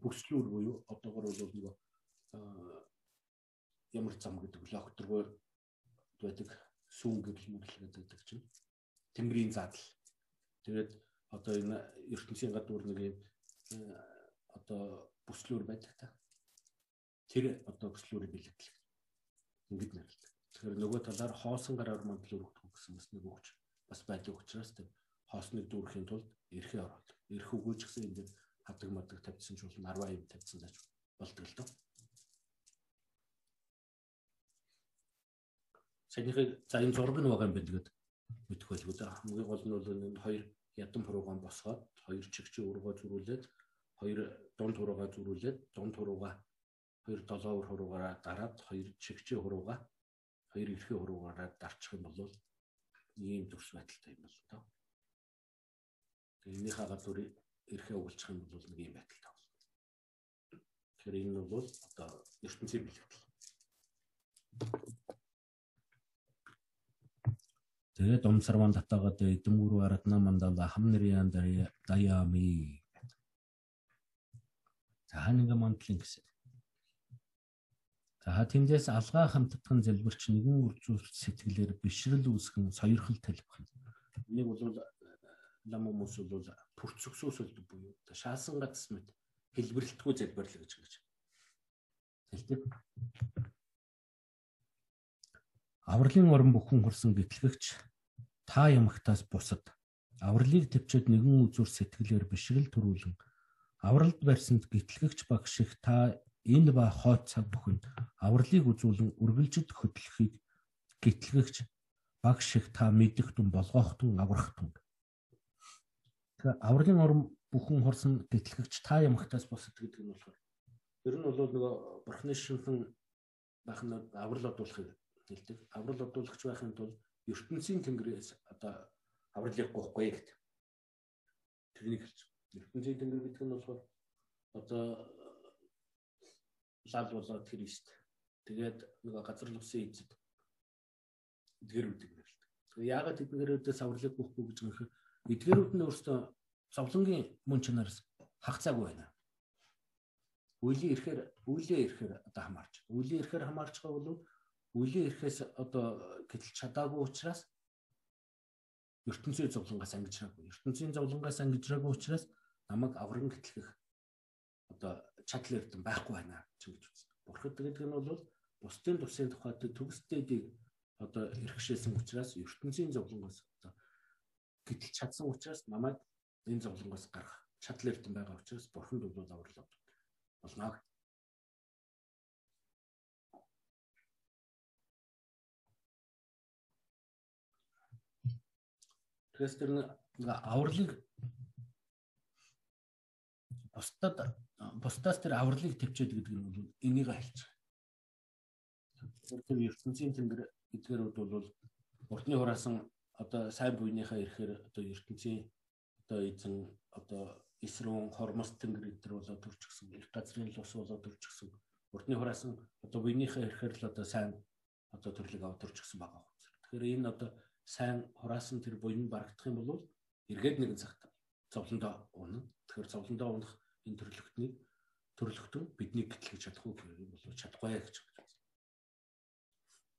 бүслүүр буюу одоогор бол нэг ямар зам гэдэг локторгоор байдаг сүүн гэвэл мэдлэг гэдэг чинь тэмрийн задал. Тэгээд одоо энэ ертөнцийн гадуур нэг юм одоо бүслүүр байдаг та. Тэр одоо бүслүүрийг бэлтгэл. Ингээд нэрлэдэг. Тэгэхээр нөгөө талаар хоосон гараар мандал өргөдөх гэсэн бас нэг өгч бас байдаг учраас тэр хоосныг дүүрхийн тулд эрхээ оруулах. Эрх өгөөж гэсэн энэ хадаг мадаг тавьсан ч бол 10 юм тавьсан зааж болдог л доо. Саяны за энэ зураг нь байгаа юм байна гэдэг мэдэх байлгүй да. Хамгийн гол нь бол энэ хоёр ядам хуруугаан босгоод хоёр чигчээ ургаа зөрүүлээд хоёр дунд хуруугаа зөрүүлээд дунд хуруугаа хоёр долоовор хуруугаараа дараад хоёр чигчээ хуруугаа хоёр эрхээ хуруугаараа дарчих юм бол ийм төрс байдалтай юм тоо. Тэгээ энийхээ гадуур эрхээ өгүүлчих юм бол нэг юм байдалтай болно. Тэгэхээр энэ бол одоо ертөнцийн бэлтгэл. Тэгээд умсарван татагаад эдэнгүрүү аратна мандала хамнриан даями. За нэг мантлын гэсэн. За тэндээс алгаа хамтдхан зэлбэрч нэгэн үржүүлэлт сэтгэлээр бишрэл үүсгэн соёрхол талбах. Нэг бол лам хүмүүс бол төрцөксөөсөлд буюу шаасан гац мэт хэлбэрлэлтгүй залбирлаа гэж гэж. Тэлдэг. Авралын орон бүхэн хурсан гэтлэгч та ямагтаас бусад авралыг төвчөд нэгэн үзүр сэтгэлээр бишрэл төрүүлэн авралд барьсанд гитлэгч багш их та энэ ба хойд цаг бүхэнд авралыг үзүүлэн үргэлжид хөдлөхийг гитлэгч багш их та мэдэх тун болгоохтун аврах тун тэгэхээр авралын орон бүхэн хорсон гитлэгч та ямагтаас бусад гэдэг нь болохоор ер нь бол нөгөө бурхны шинхэн байх нь аврал одуулахыг хэлдэг. Аврал одуулагч байхын тулд ертөнцийн тэнгэрээс одоо авралыг гоохгүй гэдэг. Тэрнийг хэлж. ертөнцийн тэнгэр гэдэг нь болохоор одоо лал болоод Христ. Тэгээд нөгөө газар лусын эзэд эдгэрүүдийг нэрлэдэг. Тэгээд яагаад эдгэрүүдээс авралыг гоохгүй гэж хэрэг эдгэрүүд нь өөрсдөө зовлонгийн мөн чанараас хагацаагүй байна. Үлийн ирэхээр үлийн ирэхээр одоо хамаарч. Үлийн ирэхээр хамаарч байгаа бол үлийн ирэхээс одоо гэтэл чадаагүй учраас ертөнцийн зовлонгоос ангижраагүй. ертөнцийн зовлонгоос ангижраагүй учраас намайг аврагн гэтлэх одоо чадал эрдэм байхгүй байна гэж үздэг. Бурхад гэдэг нь бол бусдын тусын тухайд төгсдөөдийг одоо эрхшээсэн учраас ертөнцийн зовлонгоос одоо гэтэл чадсан учраас намайг энэ зовлонгоос гарах чадал эрдэм байгаа учраас бурханд бол аврал болно Тэгэхээр тэр нэг авралыг бусдад бусдаас тэр авралыг төвчээд гэдэг нь бол энийг хэлж байгаа. Тэр ертөнцийн тэнгэр эдгэрүүд бол уртны хураасан одоо сайн буйныхаа ирэхээр одоо ертөнцийн одоо эзэн одоо эсрүүн хормос тэнгэр эдгэр болоод төрчихсөн. Их газрын лус болоод төрчихсөн. Уртны хураасан одоо буйныхаа ирэхээр л одоо сайн одоо төрлөг аваад төрчихсөн байгаа. Тэгэхээр энэ одоо сайн хураасан тэр буян барагдах юм бол эргээд нэгэн цагт зовлондоо унах. Тэгэхээр зовлондоо унах энэ төрөлхтний төрөлхтөн бидний гэтлгэж чадах уу гэх юм бол чадахгүй гэж байна.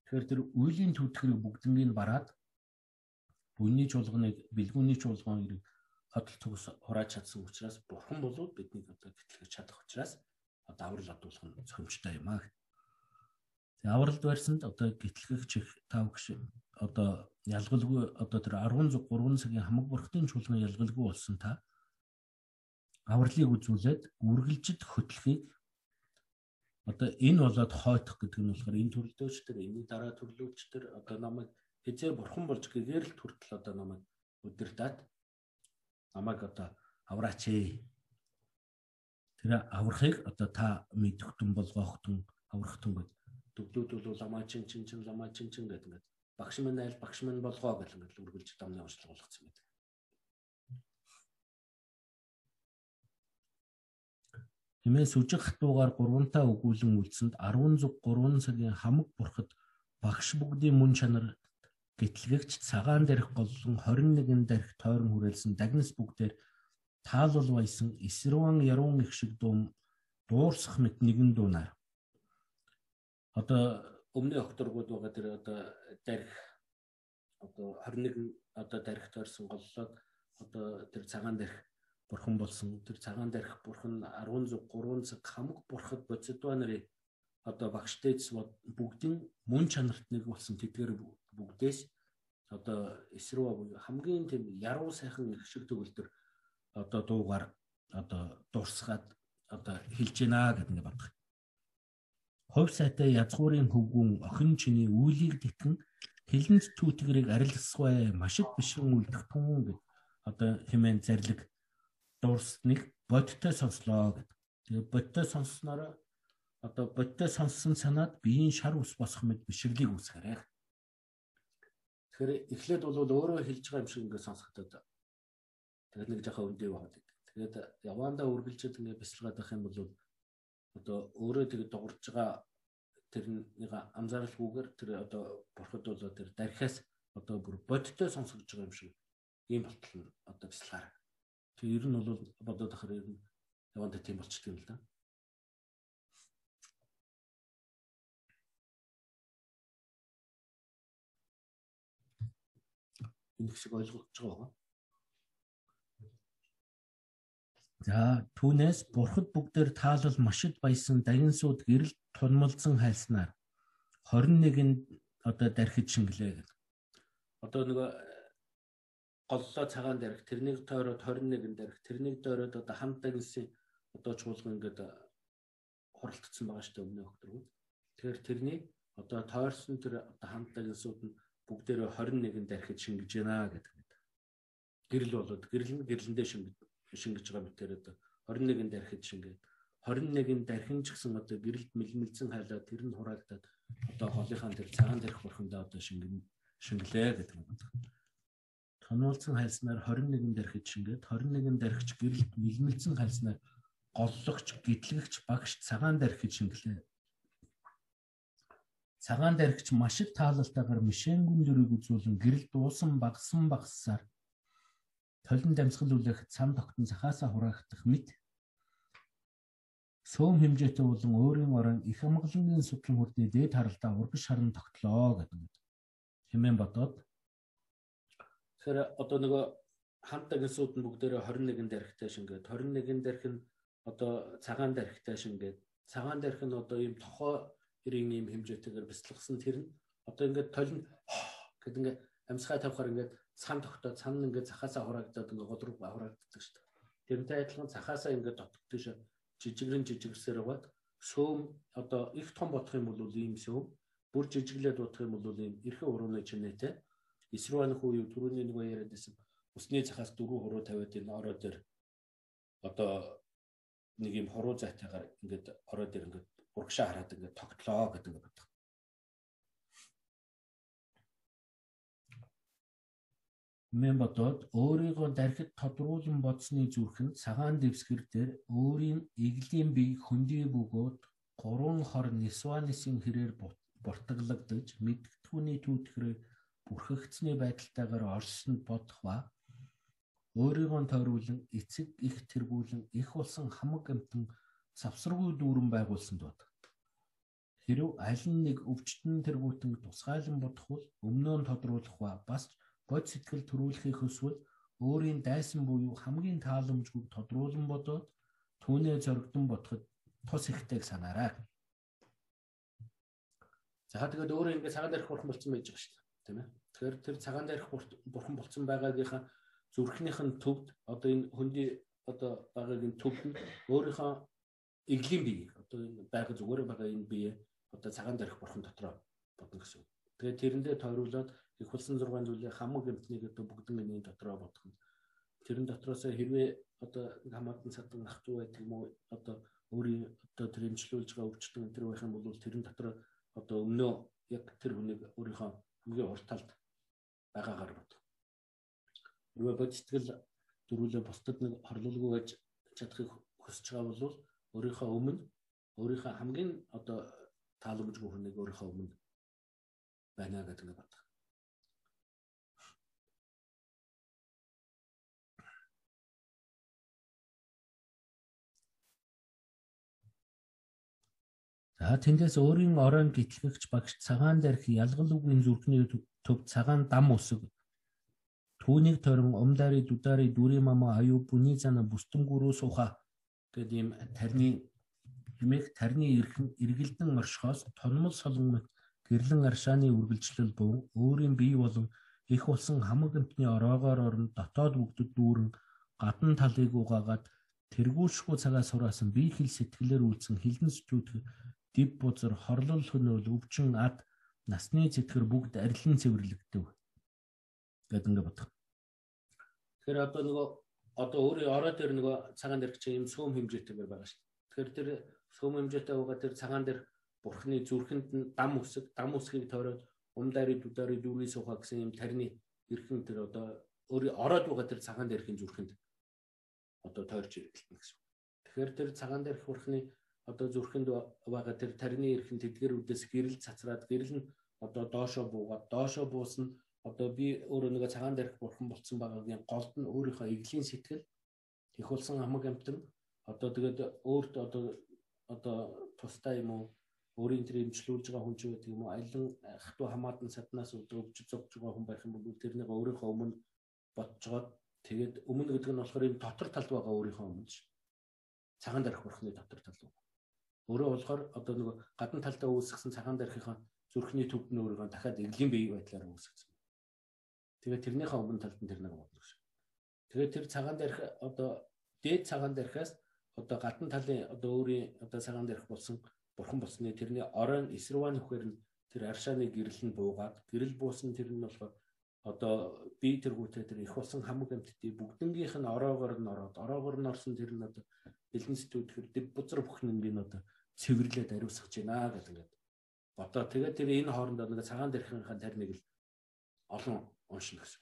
Тэгэхээр тэр үеийн төвдгэрийг бүгднийг бараад бүнний чуулганыг бэлгүүний чуулган ирэх хотл төгс хурааж чадсан учраас бурхан болоод биднийг одоо гэтлгэж чадах учраас одоо аврал одуулах нь цохимжтой юм аа. Авралд барьсанд одоо гэтлэгч их тав гişи одоо ялгалгүй одоо тэр 13 3 цагийн хамаг бурхтын чуулган ялгалгүй болсон та авралыг үзүүлээд үргэлжид хөтлөхийг одоо энэ болоод хойтох гэдэг нь болохоор энэ төрлөөч төр энэний дараа төрлөөч төр одоо намайг хизээ бурхан болж гэгээр л хүртэл одоо намайг өдөртаад намайг одоо авраач ээ. Тэр аврахыг одоо та мэдхтэн болгоохтун аврахтун гэдэг. Дөвлүүд бол ламаа чин чин чин ламаа чин чин гэдэг ингээд багш минь айл багш минь болгоо гэл ингээд үргэлж дамны уншлага болгоцсон байдаг. Хэмээс үжих хатуугаар 3 та өгүүлэн үлдсэнд 10 зүг 3 цагийн хамаг бурхад багш бүгдийн мөн чанар гэтлэгч цагаан дээрх голлон 21 дээрх тойрон хүрээлсэн дагнас бүгдээр таалал баясан эсрүүн яруун их шиг дум дуурсах мэт нэгэн дуунаар одоо өмнө окторгууд байгаа тэр одоо дарих одоо 21 одоо дарих тойрсон голлоод одоо тэр цагаан дээрх бурхан болсон. Тэр цагаан дээрх бурхан 10 3 цаг хамаг бурхад бодсодва нарын одоо багштэйц бүгдийн мөн чанарт нэг болсон тэдгээр бүгдээс одоо эсрүү буюу хамгийн тийм яруу сайхан их шиг төгөлдөр одоо дуугаар одоо дурсгаад одоо хэлж гинэ гэдэг ингэ бодох. Ховь сайтай язгуурын хөвгүн охин чиний үйлийг тэтгэн хилэнц түүтгэрийг арилсгай машид бишрэн үлдэх тун гэд одоо хэмээн зарлиг дуурсныг бодтой сонслоо гэдэг. Тэгээ бодтой сонссноор одоо бодтой сонссон санаад биеийн шар ус босох мэд бишрлийг үүсгээрэй. Тэгэхээр эхлээд бол өөрөө хэлж байгаа юм шиг ингээд сонсохдод тэгээд нэг жоохон өндөө байдаг. Тэгээд явандаа үргэлжлээд ингээд бясалгаад байх юм бол одоо өөрөө тэгээд дуурж байгаа тэрнийг анзааралгүйгээр тэр одоо бурхад бол тэр дархиас одоо бүр бодтой сонсогдож байгаа юм шиг ийм болтол нь одоо бясалгаар Тэгээ ер нь бол бодоод ахаар ер нь яванда тийм болчихдөг юм л да. Энэ хэсэг ойлгож байгаа уу? За түүнээс бурхад бүгдээр таалал машид баясан дагинсууд гэрэл тунмалзан хайлснаар 21-нд одоо дархиж шингэлээ гэдэг. Одоо нөгөө голлоо цагаан дээрх тэрнийг тойроод 21 дээрх тэрнийг дойроод одоо хамтаа гэлсийн одоо чуулган ингээд хуралдсан байгаа шүү дээ өмнө өгтөргүүд. Тэгэхээр тэрний одоо тойрсон тэр одоо хамтаа гэлсүүд нь бүгдээрээ 21 дээрхэд шингэж байна гэдэг. Гэрэл болоод гэрэл нь гэрлэндээ шингэж шингэж байгаа мэтээр одоо 21 дээрхэд шингээд 21 дархин ч гэсэн одоо гэрэлд мэлмэлцэн хайлаад тэр нь хураагдаад одоо голынхаа тэр цагаан дээрх бурхандаа одоо шингэн шингэлээ гэдэг юм байна тонуулсан хайлснаар 21 дархиж шингээд 21 дархич гэрэлт мэлмэлцэн хайлснаар голлогч гэтлэгч багш цагаан дархиж шингэлээ. Цагаан дархич маш их таалалтайгаар мишэнгүн дөрийг үзүүлэн гэрэл дуусан багсан багссаар толин дамсгал үлэх цам тогтон цахаасаа хураагдах мэт сөөм хэмжээтэй болон өөрийн орон их амгалангийн судлан хүрдний дээд харалтаа урагш харан тогтлоо гэдэг. Хэмээн бодоод Тэгэхээр одоо нөгөө хамтаа гисүүд нь бүгдээрээ 21 дарихтай шингээд 21 дарих нь одоо цагаан дарихтай шингээд цагаан дарих нь одоо ийм тохоо хэрийн ийм хэмжээтэйгээр бяцлагсан тэр нь одоо ингээд толин гэд ингээд амьсгаа тавихаар ингээд цан тогтоод цан нь ингээд захаасаа хураагдаад ингээд гол руу хураагддаг шүү дээ. Тэрнтэй адилхан захаасаа ингээд дотгош жижигрэн жижигсээр байгаад сөөм одоо их том бодох юм бол ийм сөөм бүр жижиглээд бодох юм бол ийм эрхэн урууны чинээтэй эсрүүн хүү юу түрүүний нөгөө яриад байсан усны цахаас дөрөв хуруу тавиад энэ ороо дээр одоо нэг юм хуруу зайтайгаар ингээд ороо дээр ингээд урагшаа хараад ингээд тогтлоо гэдэг бодох. Мен бодоод өөрийгөө дархид тодруулан бодсны зүрхэнд цагаан дэвсгэр дээр өөрийн иглийн бие хөндөй бөгөөд гурван хор нисванисын хэрээр буртаглагдаж мэдгтгүүний түүтгэрээ бүрхэгдсэний байдалтайгаар орсонд бодох ба өөрийгөө тойруулан эцэг их тэргүүлэн их болсон хамаг амтан завсаргүй дүүрэн байгуулсанд бод. Хэрв аль нэг өвчтөн тэргүүтэн тусгайлан бодох бол өмнөө нь тодруулах ба бас бод сэтгэл төрүүлэхийг хүсвэл өөрийн дайсан буюу хамгийн тааламжгүйг тодруулан бодоод түүнээ зоригдсон бодоход тус ихтэйг санаарай. За тэгээд өөрөө ингээд цагаан дээрх бурхан болсон байж байгаа шүү дээ. Тийм ээ. Тэгэхээр тэр цагаан дээрх бурхан болсон байгаагийнхаа зүрхнийх нь төвд одоо энэ хөндий одоо байгаагийн төвд нь өөрийнхөө эглийн бие одоо энэ байга зүгээр байгаа энэ бие одоо цагаан дээрх бурхан дотроо бодно гэсэн. Тэгээд тэрэндээ тойруулаад их болсон 6 зүйлээ хамаг эмтнийг одоо бүгдэн миний дотроо бодох нь. Тэрэн дотроос хэрвээ одоо хамаатан садан ах トゥ байдаг юм уу одоо өөрийн одоо тэр имжлүүлж байгаа өвчтөн тэр байх юм бол тэрэн дотор одоо өмнөө яг тэр хүнийг өөрийнхөө хамгийн урт талд байгаагаар бод. Хэрвээ бодцтгэл дөрүүлээ бусдад нэг хорлуулгүй байж чадахыг хүсэж байгаа бол өөрийнхөө өмнө өөрийнхөө хамгийн одоо тааламжгүй хүнийг өөрийнхөө өмнө байна гэдэг нэг бод. За тэндээс өөрийн оройн гитлэгч багш цагаан дээрх ялгал үгийн зүрхний төв цагаан дам үсэг түүнийг торин умдари дудари дүри мама аюу бүний зана бүстэнгүрүү сууха гэдэг ийм тарны хэмээх тарны эргэлдэн оршихоос тонмол солон мэт гэрлэн аршааны үргэлжлэл буун өөрийн бие болон их болсон хамаг амтны ороогоор орон дотоод бүгдэд дүүрэн гадна талыг угаагаад тэргүүлшгүй цагаас сураасан бие хэл сэтгэлээр үйлсэн хилэн сэтгүүд Див бузар, хорлол хөнөөл, өвчин ад, насны зэтгэр бүгд арилан цэвэрлэгдэв. Гэт ингэ бодох. Тэгэхээр одоо нөгөө одоо өөрийн орой дээр нөгөө цагаан дээр чинь юм сөөм хэмжээтэй байгаа шүү. Тэгэхээр тэр сөөм хэмжээтэй байгаа тэр цагаан дээр бурхны зүрхэнд нь дам үсэг, дам үсгийг тойроод умдари дудари дүүрий сууха гэсэн юм тарины эрхэн тэр одоо өөрийн ороод байгаа тэр цагаан дээрхийн зүрхэнд одоо тойрч ирэлтэн гэсэн. Тэгэхээр тэр цагаан дээрх бурхны одоо зүрхэнд байгаа тэр тарины эрхэн тэдгэрүүдээс гэрэл цацраад гэрэл нь одоо доошо буугаад доошо буусна одоо би өөрөө нэг цагаан дээрх бурхан болцсон байгаагийн голд нь өөрийнхөө эглийн сэтгэл их болсон хамаг амтан одоо тэгээд өөрт одоо одоо тустай юм уу өөрийн тэр имжлүүлж байгаа хүн ч гэдэг юм уу аялан хатуу хамаатан саднаас өвж зогж байгаа хүн байх юм бол тэрнийг өөрийнхөө өмнө бодцоод тэгээд өмнө гэдэг нь болохоор юм дотор талд байгаа өөрийнхөө өмнө цагаан дээрх бурхны дотор талд Өөрөө болохоор одоо нөгөө гадна талдаа үүсгэсэн цагаан дарахынхаа зүрхний төвд нь өөрийгөө дахиад эргэлийн бие байдлаар үүсгэсэн. Тэгээд тэрнийхээ өмнө талд нь тэр нэг бодно шүү. Тэгээд тэр цагаан дарах одоо дээд цагаан дарахаас одоо гадна талын одоо өөрийн одоо цагаан дарах болсон бурхан болсны тэрний оройн эсрван нөхөр нь тэр аршааны гэрэл нь буугаад гэрэл буусан тэр нь болохоор одоо би тэр хүүтэй тэр их болсон хамаг амьтдыг бүгднгийнх нь ороогоор нь ороод ороогоор нь орсон тэр нь одоо бэлэн сэтгүүдхэр дэв бузар нь би одоо цэвэрлээд ариусгаж байна гэдэг ингээд бодоо тэгээд тэр энэ хоорондоо нэг цагаан дэрхийнхаа тарныг л олон уншина гэсэн.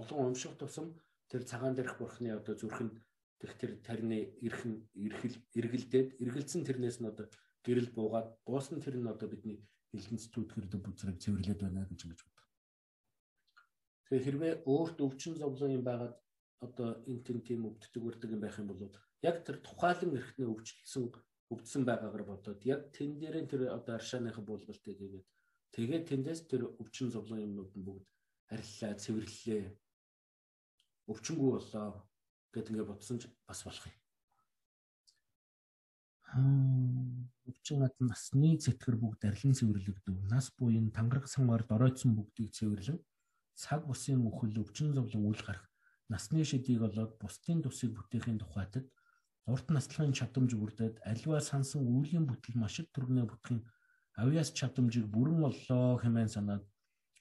Олон унших тусам тэр цагаан дэрх бурхны одоо зүрхэнд тэр тэр тарны эрхэн эрхэл эргэлдээд эргэлцэн тэрнээс нь одоо гэрэл буугаад буусан тэр нь одоо бидний хилэнц түүтгэр дэ бүзрэг цэвэрлээд байна гэж ингэж боддог. Тэгэхээр хэрвээ өөрт өвчин зовлон юм байгаад одоо энэ тийм тийм өвддөг үрдэг юм байх юм бол яг тэр тухайлан эрхтний өвчлөсөн өвдсөн байгаагаар бодоод яг тэн дээрээ тэр одоо аршааныхаа буулгалтыг хийгээд тэгээд тэндээс тэр өвчин зовлон юмнууд нь бүгд ариллаа, цэвэрлэлээ. Өвчнгүй болоо гэд ингээ бодсон ч бас болох юм. Өвчин ад насны зэтгэр бүгд арилан цэвэрлэгдэв. Нас буян тангараг сангаар доройтсон бүгдийг цэвэрлэн цаг бусын үхэл өвчин зовлон үл гарах насны шидийг олоод бусдын тусыг бүтээхийн тухайтад урт наслахын чадамж бүрдээд альва сансан үүлийн бүтэл маш их түргэнэ бүтхэн авьяас чадамжийг бүрэн оллоо хэмээн санаад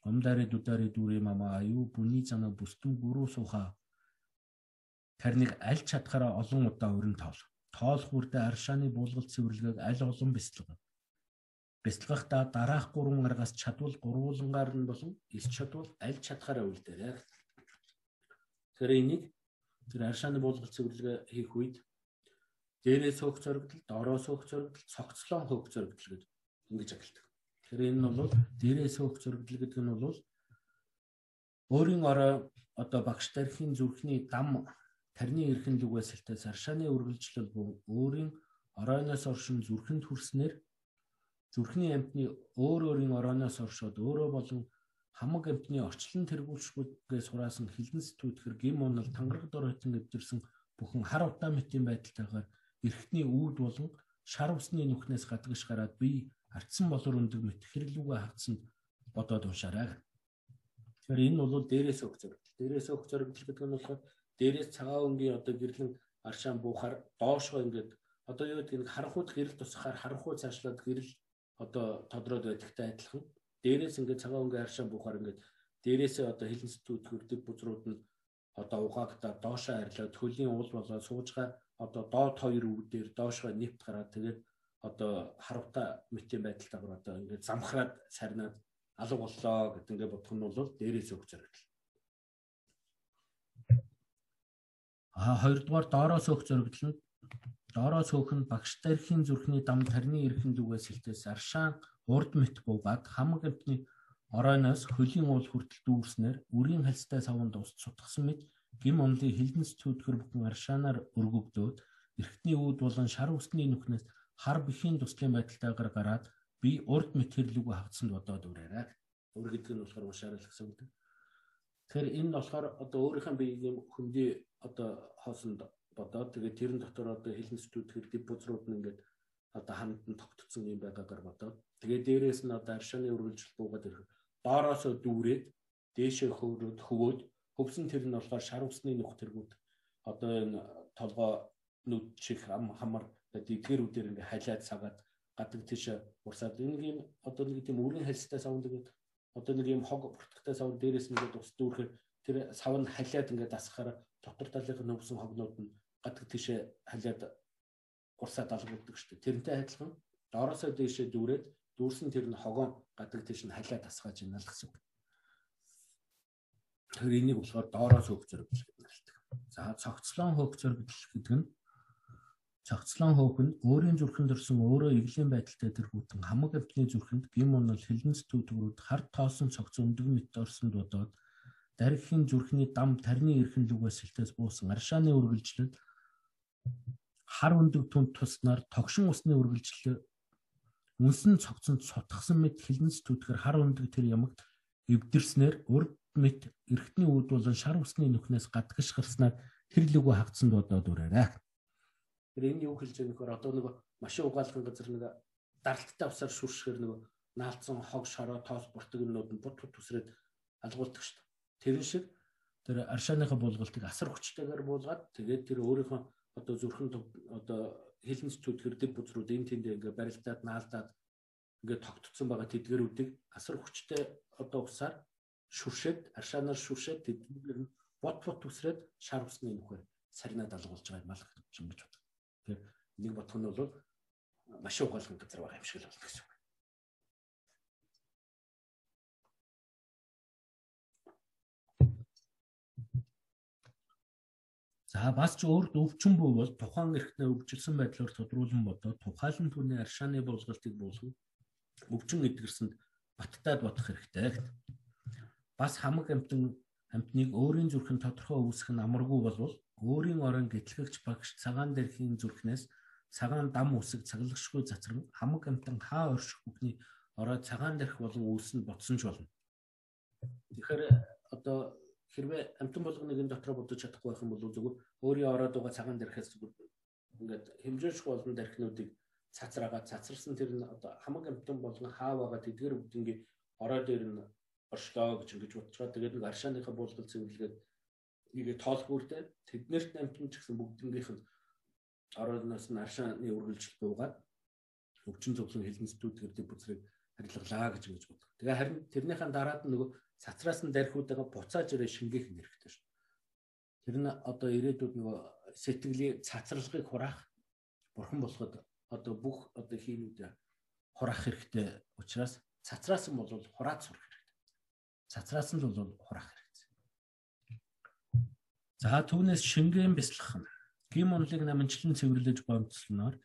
умдари дудари дүри мама аюу бүний занаа бүстэн бүрүү сууха тарныг аль чадхаараа олон удаа өрн тоол. Тоолох бүрдээ аршааны буулгалт цэвэрлэгийг аль олон бяцлага бяцлагахдаа дараах гурван аргаас чадвал гурвуулангаар нь болон ил чадвал аль чадхаараа үлдээрэй. Тэгэхээр энийг тэр аршааны буулгалт цэвэрлэгээ хийх үед дээрээ сөөх зоригдол, доороо сөөх зоригдол, цогцлон хөөх зоригдол гэж ингэж агилдаг. Тэгэхээр энэ нь бол дээрээ сөөх зоригдол гэдэг нь бол өөрийн орой одоо багш тархийн зүрхний дам тарны эрхэн лүгээс сэлтээс аршааны үргэлжлэл буюу өөрийн оройноос оршин зүрхэнд хүрснээр зүрхний амьтны өөр өөрийн оройноос оршоод өөрөө болон хамаг амьтны орчлон тэргүүлшгүүдгээс хураасан хилэн сэтгүүтгэр гим унал тангараг дор хитэн эвдэрсэн бүхэн хар утаа мэтийн байдалтайгаар эрхтний үүд болон шар усны нүхнээс гадагш гараад би ардсан болор өндөг мэтгэрлүүгээ хагцсанд бодоод уншаарай. Тэгэхээр энэ бол дээрээс өгч зоригдол. Дээрээс өгч зоригдол гэдэг нь болохоор дээрээс цагаан өнгийн одоо гэрлэн аршаан буухаар доошоо ингээд одоо юу гэдэг нь харанхууд гэрэл тусахаар харанхуу цаашлаад гэрэл одоо тодроод байдагтай адилхан. Дээрээс ингээд цагаан өнгө харшаа буухаар ингээд дээрээсээ одоо хилэн сэтгүүтгэр дэв бузрууд нь одоо угаагдаад доошоо арилаад хөлийн уул болоод суужгаа одоо доод хоёр өвдөр доошоо нэвт гараад тэгээд одоо харавта мэтийн байдалтайгаар одоо ингээд замхраад сарнаад алга боллоо гэдэг ингээд бодох нь бол дээрээс өг зоригдол. А хоёрдугаар доороос өг зоригдол нь доороос өөх нь багш тархийн зүрхний дам тарны эрхэн зүгээс хилтээс аршаан урд мэт буугаад хамаг амтны оройноос хөлийн уул хүртэл дүүрснээр үрийн хальстай савнд ус сутгсан мэт гим омлын хилдэнс цүүдгэр бүхэн аршаанаар өргөгдөөд эрхтний үүд болон шар усны нүхнээс хар бэхийн туслын байдалтайгаар гараад би урд мэт хэрлүүг хавцсанд бодоод үрээрээ. Өр гэдэг нь болохоор ушаарал гэсэн үг. Тэгэхээр энэ болохоор одоо өөрийнхөө биеийн хөндөй одоо хоосонд бодоод тэгээд тэрэн дотор одоо хилэнцтүүд хэрэг бузрууд нь ингээд одоо хамт нь тогтцсон юм байгаагаар бодоод тэгээд дээрээс нь одоо аршааны үргэлжил буугаад ирэх доороос дүүрээд дээшээ хөврөд хөвөөд хөвсөн тэр нь болохоор шар усны нүх тэргүүд одоо энэ толгой нүд чих ам хамар эдгэрүүдээр ингээ халиад сагаад гадаг тийш урсаад энэ юм одоо нэг тийм өргөн хальстай савнд гэдэг одоо нэг юм хог бүртгэхтэй савнд дээрээс нэгээд ус дүүрхээр тэр сав нь халиад ингээ дасахаар дотор талынх нь өвсөн хогнууд нь гадаг тийш халиад урсаад алгуулдаг шүү дээ. Тэрнтэй адилхан доороосоо дээшээ дүүрээд дүүрсэн тэр нь хогоон гадаг тийш нь халиад тасгаж байна л гэсэн. Тэр энийг болохоор доороос хөөх зэрэг нэрлэдэг. За цогцлон хөөх зэрэг гэдэг нь Цогцлон хөөх нь өөрийн зүрхэнд орсон өөрөө эвлийн байдалтай тэргүүтэн хамаг амтны зүрхэнд гим онол хилэнц төвтгөрүүд хар тоосон цогц өндөг мэт орсонд бодоод даригхийн зүрхний дам тарны эрхэн лүгээс сэлтээс буусан аршааны үргэлжлэл хар өндөг түнд туснаар тогшин усны үргэлжлэл үнсэн цогцонд сутгсан мэт хилэнц түтгэр хар өндөг тэр ямагт эвдэрснээр урд мэт эрхтний үүд болон шар усны нүхнээс гадагш гарснаар тэр лүгөө хагцсан бодоод үрээрээ Тэр энэ юу хэлж байгаа нөхөр одоо нөгөө машин угаалгын газар нэг даралттай усаар шүршгээр нөгөө наалцсан хог шороо тоос бүртгэнүүд нь бут төсрээд алгуулдаг шүү дээ. Тэрэн шиг тэр аршааныхаа буулгалтыг асар хүчтэйгээр буулгаад тэгээд тэр өөрийнхөө одоо зүрхэн одоо хилэнц төдгөр дэв бүзрүүд энэ тэндээ ингээ барилдаад наалдаад ингээ тогтцсон байгаа тэдгэрүүдийг асар хүчтэй одоо усаар шүршээд аршаанаар шүршээд тэдгээр нь бот бот төсрээд шар усны нөхөр сарнаад алгуулж байгаа юм аа гэж боддог. Тэгэхээр нэг бодох нь бол машин угаалгын газар байгаа юм шиг л болно гэсэн үг. За бас ч өөрт өвчин буй бол тухайн эрхтнээ өвжилсэн байдлаар тодруулан бодоод тухайлан түүний аршааны буулгалтыг буулгах өвчин эдгэрсэнд баттаад бодох хэрэгтэй. Бас хамаг амтан амтныг өөрийн зүрхэн тодорхой үүсгэх нь амаргүй болвол өөрийн орон гэтлэгч багш цагаан дэрхийн зүрхнээс цагаан дам үсэг цаглагшгүй цацран хамаг амтан хаа орших бүхний ороо цагаан дэрх болон үүсэнд ботсон ч болно. Тэгэхээр одоо хэрвээ амтан болгоныг энэ дотор бодож чадахгүй байх юм бол зөвхөн өөрийн ороод байгаа цагаан дэрхээс зүгээр ингээд хэмжээшгүй болон дэрхнүүдийг цацраагаа цацарсан тэр нь одоо хамаг амтан болгон хаа байгаа тэдгэр бүгднгийн ороо дээр нь оршлоо гэж ингэж бодцгаа тэгээд нэг аршааныхаа буулгал цэвэрлэгээд нэгэ тоол бүрдээ тэднэрт амтан ч гэсэн бүгднгийнх нь орооноос нь аршааны үргэлжил буугаад өвчин зөвлөн хилэнцтүүд гэрдэг харилгалаа гэж ингэж боддог. Тэгээ харин тэрнийхэн дараад нөгөө цацраас нь дарихуудаага буцааж ирээ шингээх нэрхтэй шүү. Тэр нь одоо ирээдүйд нөгөө сэтгэлийн цацралгыг хураах бурхан болоход одоо бүх одоо хиймүүд хураах хэрэгтэй учраас цацраас нь бол хураад сурах хэрэгтэй. Цацраас нь бол хураах хэрэгтэй. За түүнээс шингэн бяцлах нь гим онлыг намжлан цэвэрлэж гомдсноор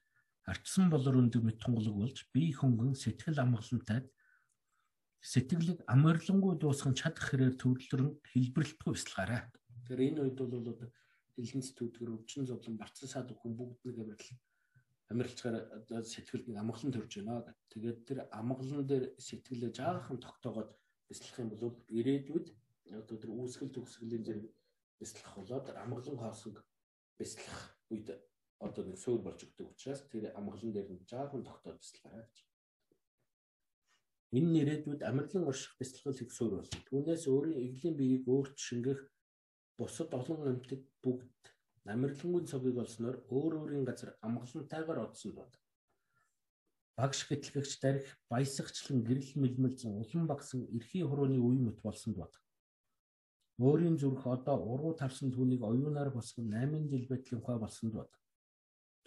арчсан болор өндөг мэт тунгалаг болж бие хөнгөн сэтгэл амгалантай сэтгэлийг амарлингуй дуусган чадах хэрээр төвлөрөн хэлбэрлэлтгүй бяцлагаарай. Тэгэхээр энэ үед бол одоо хилэнц төвдгөр өвчин зовлон барцсан саад хүн бүгд нэг барил амарлцгаар сэтгэлд нэг амгалан төрж байна гэх. Тэгээд тэр амгалан дээр сэтгэлээ жаахан тогтоогоод бяцлах юм бол ирээдүйд одоо тэр үүсгэл төгсгөлийн зэрэг бяцлах болоод амгалан хоосог бяцлах үед одоо нэг суур болж өгдөг учраас тэр амгалан дээр нь жаахан тогтоод бяцлагаа гэж. Энэ нэрэдүүд амарлан орших бяцлал их суур болно. Түүнээс өөрийн эглийн биеийг өөрт шингэх бусад олон амьтад бүгд Намирлангүй цогийг олсноор өөр өөрийн газар амгалантайгаар одсон бод. Багш гэтлэгч дарих баясагчлан гэрэл мэлмэлзэн улан багсан эрхий хурууны үе мэт болсон бод. Өөрийн зүрх одоо уруу тарсан түүнийг оюунаар босгон 8 жил байдлын хой болсон бод.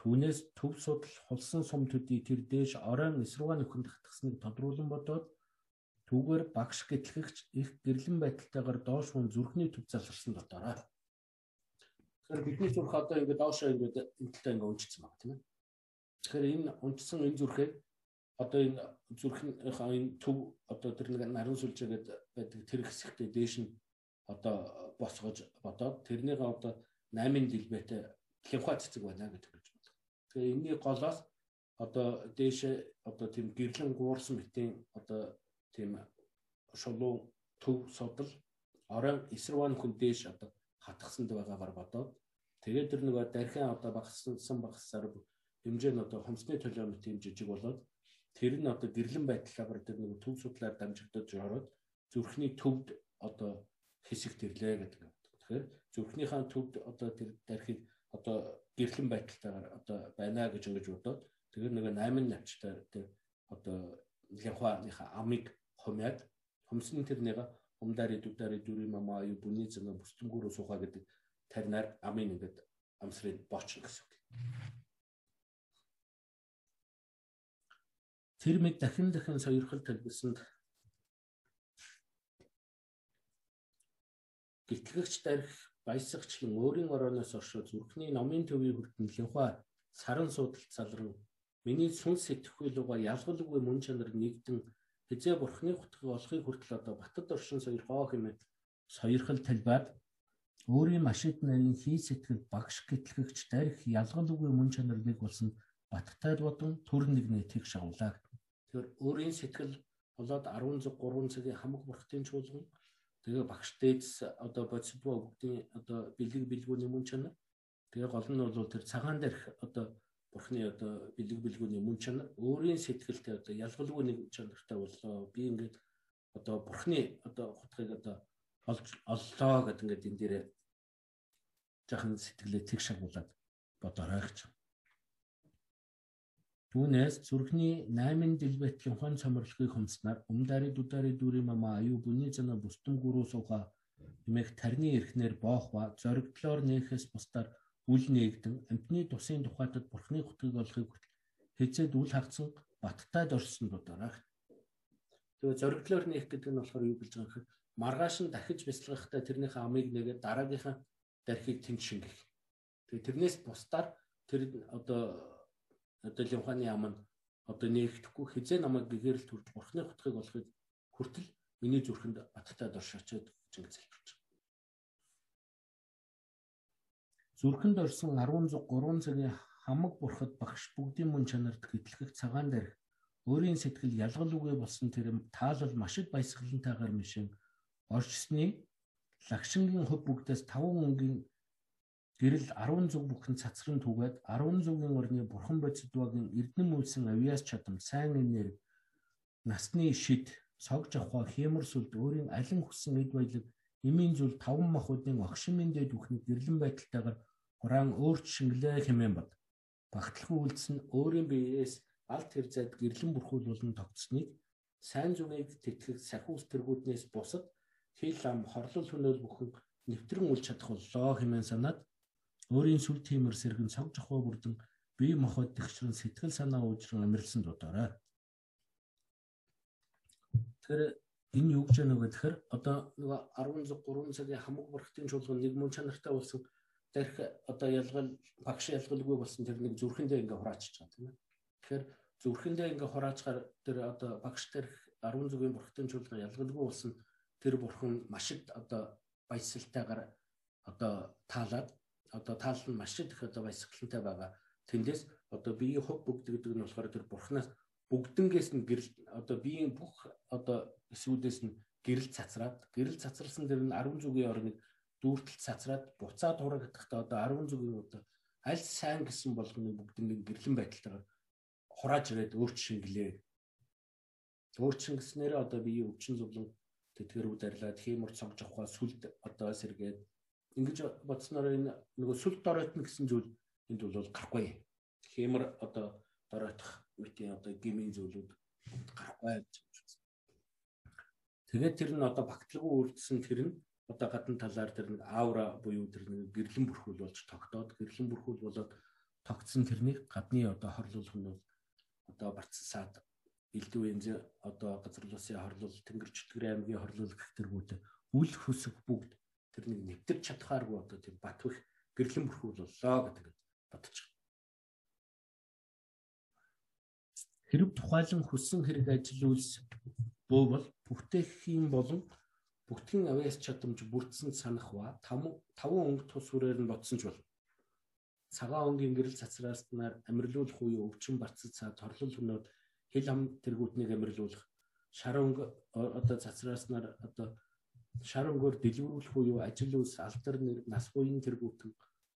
Түүнээс төв судал хулсан сум төдий тэр дээш оройн эсрүүгээ нөхөн татгсныг тодруулан бодоод түүгээр багш гэтлэгч их гэрлэн байдалтайгаар доош хүн зүрхний төв заларсан дотоороо. Тэгэхээр бидний зүрх одоо ингээд доошоо ингээд энэтэй ингээд унжчихсан байна тийм ээ. Тэгэхээр энэ унжсан энэ зүрхээ одоо энэ зүрхнийхээ энэ төв одоо тэр нэг наран сүлжээгээд байдаг тэр хэсэгтээ дээш нь одоо босгож бодоод тэрнийгээ одоо 8 дэлбэтэй хямхаа цэцэг байна гэдэг гэж Тэгэхээр энэний голоос одоо дээшээ одоо тийм гэрлэн гуурсан битийн одоо тийм шулуу төв судал орон эсрван хүн дээш одоо хатгсанд байгаагаар бодоод тэгээд тэр нөгөө дархин одоо багассан багасаар хэмжээ нь одоо хомсны толиомт тийм жижиг болоод тэр нь одоо гэрлэн байдлаар тэр нөгөө төв судлаар дамжигдаж ороод зүрхний төвд одоо хэсэг тэрлээ гэдэг юм. Тэгэхээр зүрхнийхээ төвд одоо тэр дархийг одоо гэрлэн байдалтайгаар одоо байна гэж ингэж бодоод тэр нөгөө 8 навчтай тэр одоо лянхааныхаа амыг хумяад хумсны тэрнийг умдари дудари дүри мама аю бүний зэнэ бүстэнгүүрөө сууха гэдэг таринаар амын ингээд амсрыг боочно гэсэн үг. Тэр мэд дахин дахин сойрхол талбисанд гэтлэгч дарих баясагчлан өөрийн орооноос оршоо зүрхний номын төвийн хүртэн линхва саран судалт салран миний сүн сэтгэхүйлүүгээ ялгалгүй мөн чанар нэгдэн хизээ бурхны хутгийг олохыг хүртэл одоо батад оршин сойрхоо хэмээн сойрхол талбайд өөрийн машид нарийн хий сэтгэл багш гэтлэгч дарих ялгалгүй мөн чанар нэг болсон баттай бодон төр нэгний тэг шавлаа. Тэгэхээр өөрийн сэтгэл болоод 10 цаг 3 цагийн хамаг бурхтын чуулган тэгээ багш дээдс одоо бодисдвол бүгдийн одоо бэлэг бэлгүүний мөн чанар тэгээ гол нь бол тэр цагаан дээрх одоо бурхны одоо бэлэг бэлгүүний мөн чанар өөрийн сэтгэлтэй одоо ялгалгүй нэг чанартай боллоо. Би ингээд одоо бурхны одоо хутгийг одоо олж оллоо гэдэг ингээд энэ дээрээ жахан сэтгэлээ тэг шагуулад бодорой гэж. Түүнээс зүрхний 8 дэлбэтлийн хон цомрлогыг хумснаар умдари дудари дүри мама аюу бүний зана бүстэн гуруу сууха нэмэх тарны эрхнэр боох ба зоригдлоор нээхээс бусдаар үл нээгдэн амтны тусын тухайтад бурхны хутгийг олохыг хэзээд үл хагцсан баттайд орсон дутаараа. Тэгээ зоригдлоор нээх гэдэг нь болохоор юу гэж байгаа юм хэрэг маргааш нь дахиж бясалгахтаа тэрнийхээ амыг нэгээд дараагийнхаа дархийг тэнд шингэх. Тэгээ тэрнээс бусдаар тэр одоо одоо лимханы ам нь одоо нээхдэггүй хизээ намайг гэгэрэл төрж бурхны хутгийг болохыг хүртэл миний зүрхэнд баттай доршочод гэж ингэ залбирч байгаа. Зүрхэнд орсон 10 3 цагийн хамаг бурхад багш бүгдийн мөн чанарт гэтлэх цагаан дээрх өөрийн сэтгэл ялгал үгээ болсон тэр таалал маш их баясгалантайгаар мишин орчсны лагшингийн хөв бүгдээс 5 өнгийн гэрэл 10 зүг бүхэн цацран түгээд 10 зүгийн орны бурхан бодисдвагийн эрдэм үйлсэн авиас чадам сайн энер насны шид сог жавхаа хэмэр сүлд өөрийн алин хүссэн эд баялаг эмийн зүйл таван махуудын огшин мэндэ дүүхний гэрлэн байдалтайгаар хураан өөрч шингэлээ хэмээн бод. Багтлах үйлдэл нь өөрийн биеэс алт хэрзээд гэрлэн бүрхүүлүүлэн тогтсныг сайн зүгийг тэтгэх сахиус тэргүүднээс бусад хил ам хорлол хөнөөл бүхэн нэвтрэн үл чадах боллоо хэмээн санаад өөрийн сүл тиймэр сэргэн цаг жохоо бүрдэн бие махбод тэгшрэн сэтгэл санаа уужран амьрлсан дуудаарай. Тэгэхээр энэ юу гэж байна вэ гэхээр одоо нөгөө 13 цагийн хамаг бүрхтийн чуулган нэг мөн чанартай болсон дээрх одоо ялгал багш ялгалгүй болсон тэр нэг зүрхэндээ ингээ хураачиж байгаа тийм ээ. Тэгэхээр зүрхэндээ ингээ хураачгаар тэр одоо багш дээрх 10 зүгийн бүрхтийн чуулган ялгалгүй болсон тэр бурхан маш их одоо баясгалтайгаар одоо таалаад одоо таал нь маш их одоо баясгалантай байгаа. Тэндээс одоо биеийн хөв бүгд гэдэг нь болохоор тэр бурхнаас бүгднгээс нь гэрэл одоо биеийн бүх одоо эсвүүдээс нь гэрэл цацраад гэрэл цацралсан тэр нь 10 зүгийн орныг дүүртэл цацраад буцаад хураагдахтаа одоо 10 зүгийн одоо аль сайн гэсэн болгоны бүгднийг гэрлэн байдалтайгаар хурааж ирээд өөрч шингэлээ. Өөрч шингэснээрээ одоо биеийн өвчин зовлон тэтгэрүүд арилаад хиймэр цогж авахаа сүлд одоо сэргээд ингэж бодсноор энэ нөгөө сүл доройтно гэсэн зүйл энд бол гарахгүй. Хэмэр одоо доройтох үеийн одоо гмийн зүйлүүд гарахгүй гэж байна. Тэгээд тэр нь одоо багтлагын үйлдсэн тэр нь одоо гадна талаар тэр нэг аура буюу тэр нэг гэрлэн бүрхүүл болж тогтоод гэрлэн бүрхүүл болоод тогтсон тэрнийг гадны одоо хорлуулах нь одоо барцсаад элдв янз одоо газар улсын хорлол тэнгэр чөтгөр аймгийн хорлол гэх тэргүүд үл хөсөг бүгд тэр нэг нэвтэрч чадхааргүй одоо тийм батвих гэрлэн бүрхүүл боллоо гэдэг байгаа. Хэрэг тухайлан хүссэн хэрэг ажил үйлс бөө бол бүтэхийн болон бүгдийн авяас чадамж бүрдсэн санах ба таван өнгө тус үрээр нь бодсон ч бол цагаан өнгийн гэрэл цацрааснаар амирлуулах үе өвчин барцад цаад торлол хөнөөд хил хам тэргүүтнийг амирлуулах шар өнгө одоо цацрааснаар одоо шар өнгөөр дэлгэрүүлэх буюу ажил үйлс алдар нас буян тэргүүтэн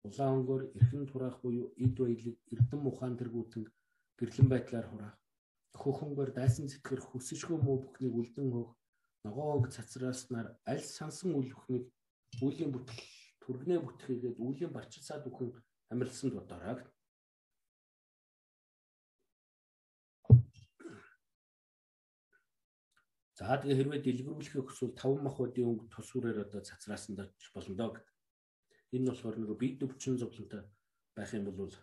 улаан өнгөөр эрхэн тураах буюу эд баялаг эрдэм ухаан тэргүүтэн гэрлэн байдлаар хураах хөхөнгөөр дайсан сэтгэр хүсэжгүй муу бүхнийг үлдэн хөөх ногоог цацрааснаар аль сансан үл бүхнийг үлийн бүтэл түргнээ бүтгэгээд үлийн барчилсаад бүхэн амарлсанд бодоорой. За тэгээ хэрвээ дэлгэрүүлэхийг хүсвэл 5 мах удийн өнгө тус үрээр одоо цацраасан дооч болно доо гэдэг. Энэ нь болохоор нөгөө бие өвчин зовлонтой байх юм бол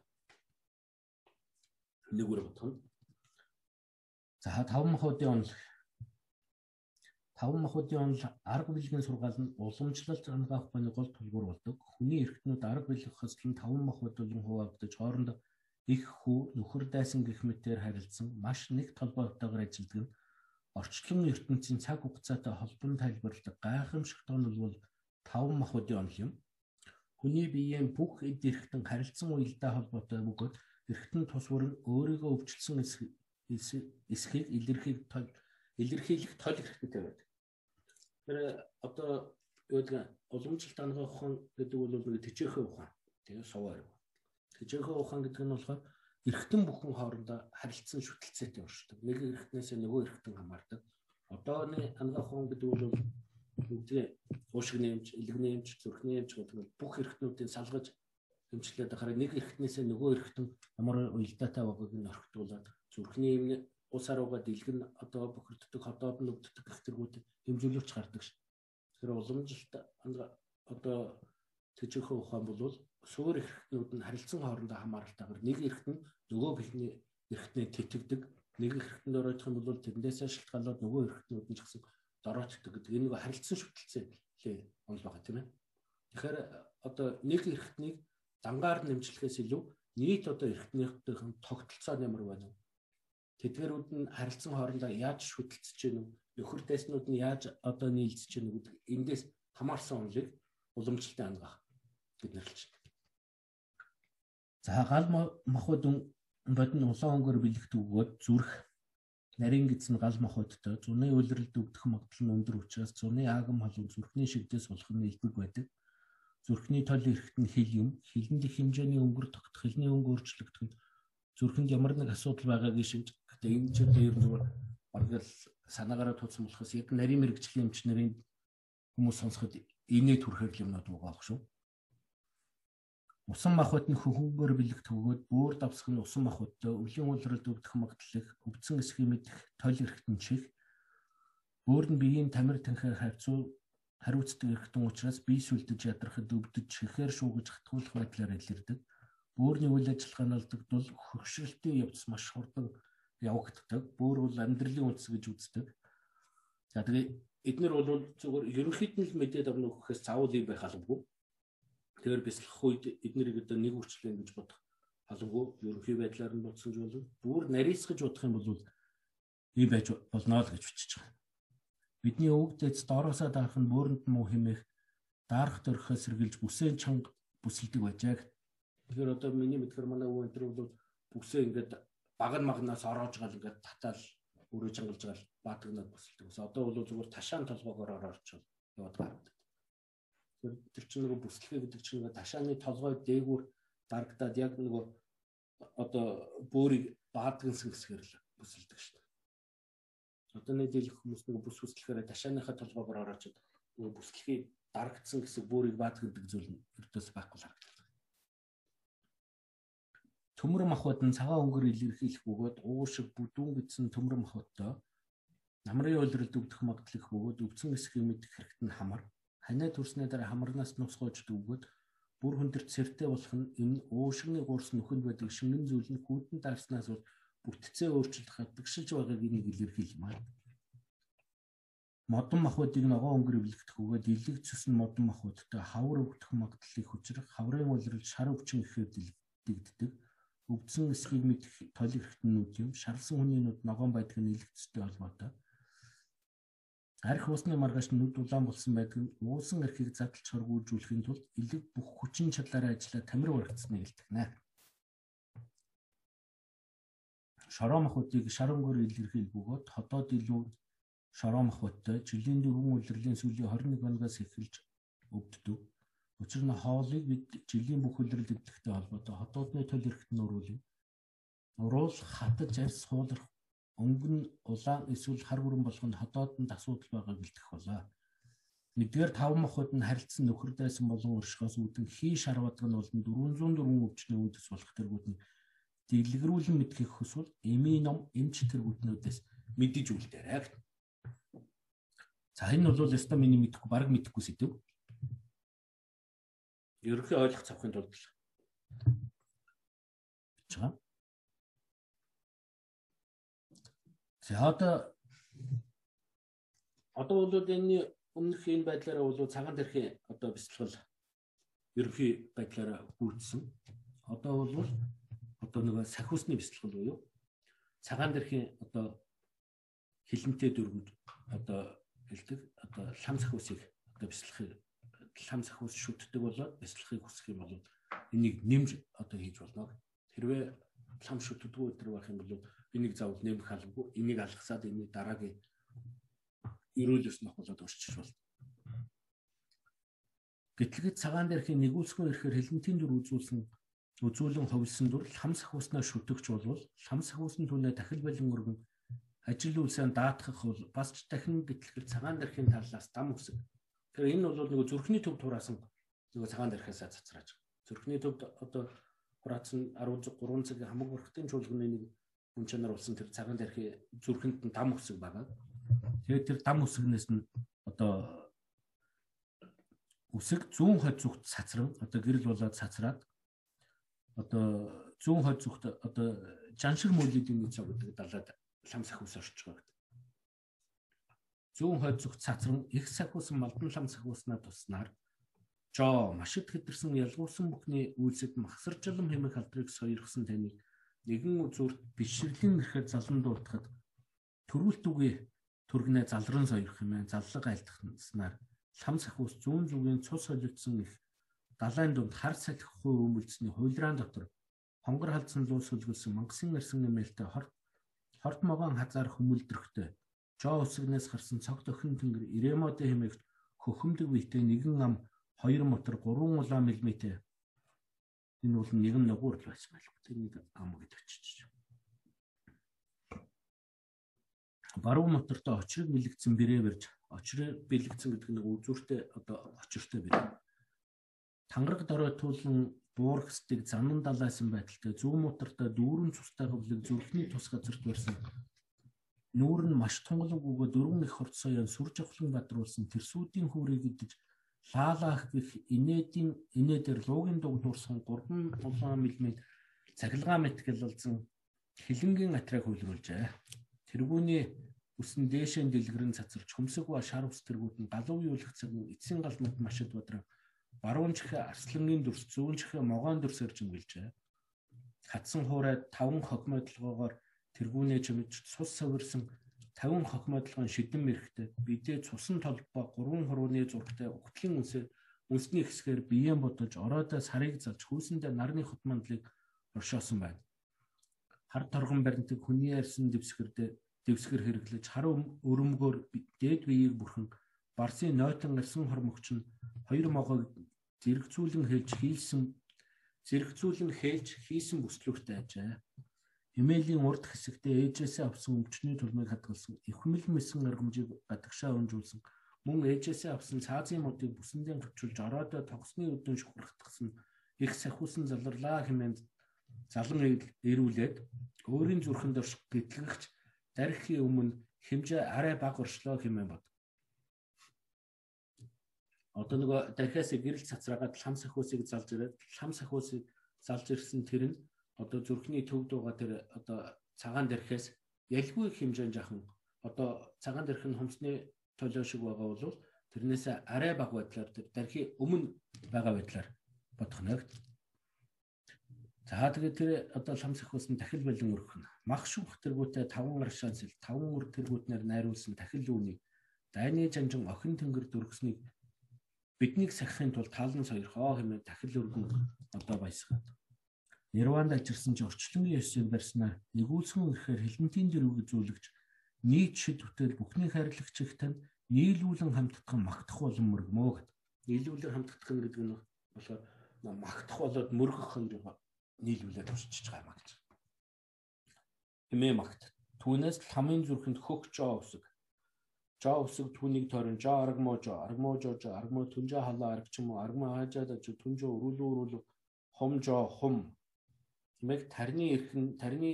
нэг үр бодох нь За 5 махуудын онол 5 махуудын онол арга билгийн сургаал нь уламжлалт ангаах баны гол тулгуур болдог. Хүний эрхтнүүд арга билгэх хөслөн 5 махууд болон хуваагдаж хоорондоо их хүү нөхөр дайсан гэх мэтээр харилцсан маш нэг толгойтойгоор ажилладаг нь орчлон ертөнцийн цаг хугацаатай холбон тайлбарладаг гайхамшиг тонол бол 5 махуудын онол юм. Хүний биеийн бүх эд эрхтэн харилцсан уялдаа холбоотой бөгөөд эрхтэн тусвар нь өөрийгөө өвчлсөн эсхийг илэрхийлэх тол илэрхийлэх тол хэрэгтэй байдаг. Тэр одоо юу гэдэг уламжлалт ангаа ухаан гэдэг бол нэг төчөөхөө ухаан. Тэгээ суваар. Төчөөхөө ухаан гэдэг нь болохоор эргэтэн бүхэн хоорондоо харилцсан шүтэлцээтэй оршдог. Нэг эргэтнээс нөгөө эргэтэн хамаардаг. Одооны ангаа ухаан гэдэг бол үгүй уушиг нэмж, элэг нэмж, зүрх нэмж гэдэг бүх эргэтнүүдийн салгаж хэмжлээд хараа нэг эргэтнээс нөгөө эргэтэн ямар уялдаатай байгааг нь орхитуулаад зүрхний эмнэ ус арууга дэлгэн одоо бохирддог хотоод нь өвддөг гэх тэргүүд хэмжүүлэгч гардаг ш. Тэгэхээр уламжилт одоо төжихөө ухаан бол суур эрхтнүүд нь харилцан хоорондоо хамааралтайгаар нэг эрхт нь нөгөө бэлний эрхтнээ тэтгдэг нэг эрхтэнд ороодох юм бол тэрнээсээ шалтгаалаад нөгөө эрхтнүүд нь ч гэсэн дороочдөг гэдэг энэ нэг харилцан шүтэлцээ лээ онл байгаа тийм ээ. Тэгэхээр одоо нэг эрхтнийг дангаар нэмжлэхээс илүү нийт одоо эрхтнийхэн тогтолцоо нэмэр байна тэдгэрүүд нь харилцан хоорондоо яаж шүтэлцэж гэнэ үү? Нөхөр дэснүүд нь яаж одоо нийлцэж гэнэ гэдэг эндээс хамаарсан онолыг уламжлалтын ангаах гэд нэрлэж байна. За гал махуд бодны улаан өнгөөр бэлэгт өгөөд зүрх нарийн гидсэн гал махуудтай зуны үйлрэлд өгдөх магадлал нь өндөр учраас зуны аагам халуун зүрхний шигдээс нь илбэг байдаг. Зүрхний тол эрэхт нь хил юм. Хилэнд их хэмжээний өнгөр тогтох, хилний өнгө өөрчлөгдөх нь зүрхэнд ямар нэг асуудал байгааг шимж Гэтэ энэ ч нь зүгээр бараг л санаагаараа туусан болохоос яг нарийн мэрэгжлийн эмч нарын хүмүүс сонсоход инээд түрхэр юмнууд байгаа шүү. Усан махбод нь хөхөнгөөр бэлэг төгөөд бөөр давсах нь усан махбодтой өвлийн уулралд өвдөх магадлал өвдсөн эсхийг мэдэх тойл эрхтэн чих бөөр нь биеийн тамир танхи хавцуу хариуцдаг эрхтэн учраас бие сүлдэж ядрахад өвдөж чихээр шуугаж хатгуулах байдлаар илэрдэг. Бөөрийн үйл ажиллагаа нь алдагдвал хөргшрэлтийн явц маш хурдан явагддаг. Бүр бол амьдралын үндэс гэж үздэг. За тэгээ эднэр бол зөвхөн ерөнхийд нь л мэдээд авна гэхээс заавал юм байх халамгүй. Тэгэхээр бяцлах үед эднэрийг одоо нэг үрчлэн гэж бодох халамгүй. Ерөнхий байдлаар нь бодсон ч бол бүр нарийсгаж бодох юм бол ийм байж болно л гэж бичиж байгаа. Бидний өвгдөц доороосоо дарах нь бөөрөнд муу хэмээх дарах төрхөө сэргэлж бүсээн чанга бүсэлдэг байжээ. Тэгэхээр одоо миний мэдгээр манай өвөн энэ бол бүсээ ингээд баг магнаас ороож гал ингээд татаал өрөө чангалж гал баатагнаад босолдог. Ус одоо бол зүгээр ташаан толгоогоор ороорч яваад гардаг. Тэр чинь нөгөө бүслэхэ гэдэг чинь нөгөө ташааны толгой дээгүүр дарагдаад яг нөгөө одоо бөөрийг баатагнсан хэсгээр л бүсэлдэг шүү дээ. Одоо нэг дийлэх хүмүүс нөгөө бүс бүслэхээр ташааныхаа толгоогоор ороочод нөгөө бүслэхийг дарагдсан гэсэн бүрийг баатгдаг зүйл нь өртөөс байхгүй л харагдав. Төмөр махбод нь цагаан өнгөр илэрхийлэх бөгөөд уушиг бүдүүн гэсэн төмөр махбодтой намрын уйлралд өвдөх магадлал их бөгөөд өвцөн эсхийг мэдэх хэрэгт нь хамар ханаа төрснөө дараа хамарнаас нусгоож дүүгөөд бүр хүндэрт сэртэй болох нь энэ уушигны гурс нөхөнд байдаг шингэн зүйл нь хүйтэн даарснаас бол бүтцээ өөрчлөх хадагшилж байгааг энийг илэрхийлмээр. Модон махбодыг ногоон өнгөр эвлэгдэх бөгөөд илэг цус нь модон махбодтой хавар өвдөх магадлалыг хүчрэх хаврын уйлрал шар өвчин ихээр дэгддэг өвдсөн эсхийг мэдэх тойл хэрэгтнүүд юм шарлсан хүний нүд ногоон байдаг нь илэгцтэй холбоотой арх уусны маргааш нүд улаан болсон байдаг нь уусан архийг задлж хоргуулжүүлэхийн тулд элэг бүх хүчин чадлаараа ажиллаа тамир баригдсныг илтгэнэ. Шороо махуудыг шар өнгөөр илэрхийл бөгөөд хотоод илүү шороо махбодтой жилийн дөрвөн улирлын сүүлийн 21 оноос эхэлж өвддөг. Учир нь хоолыг бид жилийн бүх улирал эвлэхтэй холбоотой хотоодны төл эрхт уруулъя. Уруул хатаж арьс суулрах өнгөн улаан эсвэл хар бүрэн болгонд хотоодонд асуудал байгааг бэлтгэх болоо. Нэгдүгээр тав махбод нь харилцсан нөхөр дайсан болон өршгөөс үүдэн хий шар бадаг нь болон 404 өвчний үүдэс болох тэргүүд нь дэлгэрүүлэн мэдхийг хүсвэл эми ном эмч тэргүүднүүдээс мэдэж үлдээрэй. За энэ бол өстой миний мэдэхгүй баг мэдэхгүй сэдв. Ерөнхий ойлгох цавхын тулд л За одоо одоо бол энэ өмнөх энэ байдлаараа бол цагаан дэрхийн одоо бэлтгэл ерөнхий байдлаараа бүрдсэн. Одоо бол одоо нэг сахиусны бэлтгэл буюу цагаан дэрхийн одоо хилэнтэй дөрвөнд одоо хэлдэг одоо лам сахиусыг одоо бэлтгэхийг лам сахиус шүтдэг болоод бэлтгэхийг хүсэх юм бол энийг нэмж одоо хийж болно. Хэрвээ лам шүтдэггүй өдр байх юм бол энийг заавал нэмэх албагүй. Энийг алгасаад энийг дараагийн эрүүл ёс нөхөлөд орчиж болно. Гэтлэгэд цагаан дээрхийн нэгүүлсгүй ирэхээр хилэнтийн дүр үзүүлсэн үзүүлэн ховлсон дур лам сахиуснаа шүтгч болвол лам сахиусны түнээ дахил балин өргөн ажил үйлсээ даатгах бол бас ч дахин гэтлэхэд цагаан дэрхийн талаас дам үсэг. Тэгэхээр энэ бол нөгөө зүрхний төв тураасан нөгөө цагаан дэрхээсээ цацрааж. Зүрхний төвд одоо хураацсан 13 цагийн хамаг бүрхтэн чуулганы нэг хүн чанар болсон тэр цагаан дэрхий зүрхэнд нь дам үсэг байгаа. Тэгээд тэр дам үсгнээс нь одоо үсэг зүүн хойд зүгт цацран одоо гэрэл болоод цацраад одоо зүүн хойд зүгт одоо жаншир мөлийн нэг цаг гэдэг далаад лам сахиус орж байгаа гэдэг. Зүүн хойд зүгт цацран их сахиус малдан лам сахиуснаа туснаар жоо маш их хэдэрсэн ялгуулсан бүхний үйлсэд махсарчлам хэмээх алдрыг сойрхсон таныг нэгэн зүрт бишрэлийн нэрхээр залан дуртахад төрүүлт үгүй төргнээ залран сойрох юм ээ заллага айлтгахнаар лам сахиус зүүн зүгийн цус солилцсон их далайн дунд хар салхихгүй өмөлцсөний хуйлраан дотор хонгор халдсан луус сүлгэлсэн мангасын ирсэн нэмэлтэ хорт хорт могоон хазаар хүмүүлдрэхтэй жоо усгнээс гарсан цогт охин тэнгэр иремодэ хэмээгт хөхөмдөг биетэй нэгэн ам 2 мотор 3 улаан мэлмэтэй энэ бол нэгэн ногуур л байсан байлгүй. Тэр нэг ам гэж очиж. Баруун мотортой очрыг бэлэгдсэн бэрээ барьж очрыг бэлэгдсэн гэдэг нэг үзүүртэй одоо очиртой бэрээ тангараг доройтуулан буурхстыг занан далайсан байдалтай зүүн мутартаа дүүрэн цустай хөвлөг зүрхний тус газарт барьсан. Нүүр нь маш тунгалаг өгөө дөрвөн их хорцоён сүр жавхлан бадруулсан тэрсүүдийн хүүрийг идэж лаалаах гэх инээдийн инээдэр луугийн дуг дурсан 3 улаан мм цахилгаан мэтгэлэлзэн хилэнгийн атраа хөвлөрүүлжээ. Тэргүүний үсэн дээшэн дэлгэрэн цацарч хөмсөг ба шар ус тэргүүд нь галуу юулах цаг эцсийн галмад машид бодроо баруун чихээ арслангийн дүрс зүүн чихээ могоон дүрсээр чимгэлжээ. Хатсан хуурай таван хогмодлогоогоор тэргүүнээ чимж цус савирсан 50 хогмодлогын шидэн мэрэгтэй бидээ цусан толбоо гурван хурууны зургтай өгтлийн үнсээр үнсний хэсгээр биеэн бодож ороодоо сарыг залж хүйсэндээ нарны хот мандлыг оршоосон байна. Хар торгон баримтыг хүний ярьсан дэвсгэрдээ дэвсгэр хэрэглэж хар өрөмгөөр дээд биеийг бүрхэн Барсын нойтон ирсэн хормогч нь хоёр могоог зэрэгцүүлэн хэлж хийлсэн зэрэгцүүлэн хэлж хийсэн бүслүүхтэй ажээ. Эмээлийн урд хэсэгтээ ээжээсээ авсан өвчний тулмыг хадгалсан их хэмэл мэсэн аргамжийг гадагшаа өнжүүлсэн мөн ээжээсээ авсан цаазын модыг бүсэндээ гавчулж ороодоо тогсны өдөн шухрахтгсан их сахиусан залрлаа хэмээн залан ирүүлээд өөрийн зүрхэнд орш гэтлэгч дархийн өмнө хэмжээ арай бага оршлоо хэмээн бод. Одоо нөгөө дархиас гэрэл цацраагаад лам сахиусыг залж ирээд лам сахиусыг залж ирсэн тэр нь одоо зүрхний төвд байгаа тэр одоо цагаан дархиас ялгүй хэмжээнд жахан одоо цагаан дарх нь хумсны толио шиг байгаа бол тэрнээс арай бага байдлаар тэр дархи өмнө байгаа байдлаар бодох нэг. За тэгээд тэр одоо лам сахиусан дахил бэлэн өргөх нь мах шүнх тэргүүтээ таван гаршаан сэл таван үр тэргүүтнэр найруулсан дахил үүнийг дайны жанжин охин тэнгэр дүргснийг биднийг сахихын тулд таалан сойрхоо хэмээн дахил өргөн одоо баясгаад Нирванд ажирсан ч орчлонгийн ёсыг барьснаар нэгүүлсгэн ирэхээр хилэнтийн дэрүүг зүйлгч нийт шид бүтээл бүхний хайрлагч их тань нийлүүлэн хамтдах магтах болон мөргмөө гэд. Нийлүүлэн хамтдах нь гэдэг нь болохоор магтах болоод мөргөх нь нийлүүлээд туршиж байгаа юм гэж. Хэмээ магт. Түүнээс л хамгийн зүрхэнд хөх жоо усэг. Жоо усэг түүнийг тойрон жоо аргмо жоо, аргмо жоо жоо, аргмо түнжээ халаа арг ч юм уу, аргмо хаажаад аж түнжээ өрүүлүү өрүүлүү хум жоо хум. Тэмээг тарны эрхэн, тарны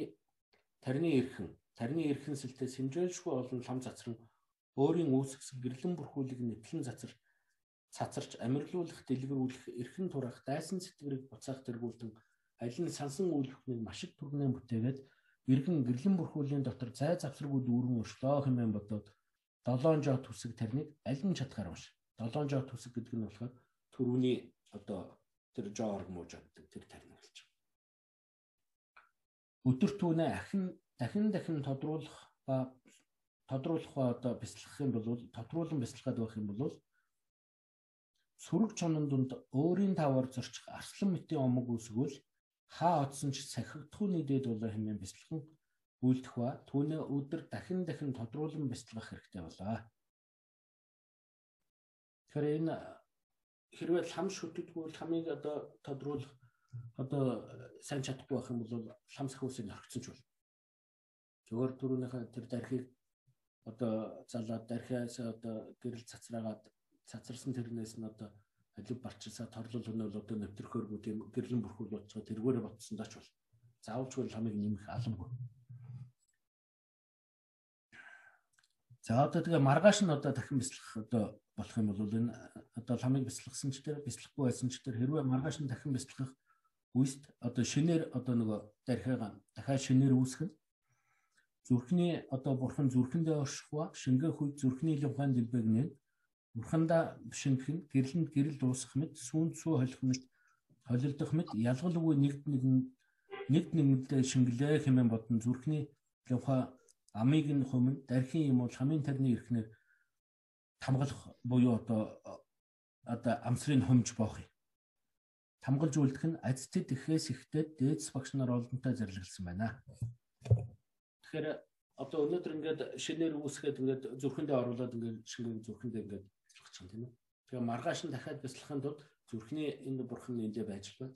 тарны эрхэн Тарны эрхэн сэлтэй сэмжээлшгүй олон лам цацран өөрийн үүсгэсэн гэрлэн бүрхүүлийг нэтлэн цацар цацарч амирлуулах дэлгэрүүлэх эрхэн турах дайсан сэтгэрийг буцаах тэргүүлтэн аль нь сансан үйл хөдлөнийг маш их түргнээ бүтээгээд иргэн гэрлэн бүрхүүлийн дотор зай завсргууд үүрэн өршлөө хэмээн бодоод 7 жоо төсөг тарныг аль нь чадхаар унш. 7 жоо төсөг гэдэг нь болохоор төрөүний одоо тэр жоо оргмууж гэдэг тэр байгаа. Өдөр түүнээ ахин дахин дахин тодруулах ба тодруулах ба одоо бяцлах юм бол тодруулан бяцлахад байх юм бол сүрэг чонон дунд өөрийн тавар зорчих арслан мэтийн омог үсгүүл хаа одсон ч сахигдхууны дээд болоо хэмээн бяцлах үлдэх ба түүнээ өдөр дахин дахин тодруулан бяцлах хэрэгтэй болоо. Тэгэхээр энэ хэрвээ лам шүтдэггүй ламыг одоо тодруулах одоо сайн чадахгүй байх юм бол лам сахиусыг орхицсон ч бол Зөвөр түрүүнийхээ тэр дархийг одоо залаад дархиас одоо гэрэл цацраагаад цацарсан тэрнээс нь одоо алив барчсаа торлол хөнөөл одоо нэвтрөхөөргүй тийм гэрлэн бүрхүүл болцоо тэргээрээ ботсон даач бол заавалчгүй хамыг нэмэх аламгүй. За одоо тэгээ маргааш нь одоо дахин бяцлах одоо болох юм бол энэ одоо ламыг бяцлахсан ч тэр бяцлахгүй байсан ч тэр хэрвээ маргааш нь дахин бяцлах үест одоо шинээр одоо нөгөө дархиага дахиад шинээр үүсгэн. Зүрхний одоо бурхан зүрхэндээ оршихва шингээ хүй зүрхний лувгаан дэлбэг нэ бурханда шингэх нь гэрлэнд гэрэл дуусах мэт сүүнд сүү холих мэт холилдох мэт ялгалгүй нэгд нэг нэгд нэгнэлдээ шингэлээ хэмээн бодон зүрхний лувха амийг нь хумын дархийн юм бол хамгийн тарны эрхнэр тамгалах буюу одоо одоо амсрын хумж боох юм тамгалж үлдэх нь азтэд ихээс ихтэй дээдс багш нар олонтой зарлаглсан байна. Тэгэхээр одоо өнөөдөр ингээд шинээр үүсгээд ингээд зүрхэндээ оруулаад ингээд шинээр зүрхэндээ ингээд ажиллах чинь тийм үү. Тэгээ маргааш нь дахиад бяцлахын тулд зүрхний энэ бурхан эндээ байж байна.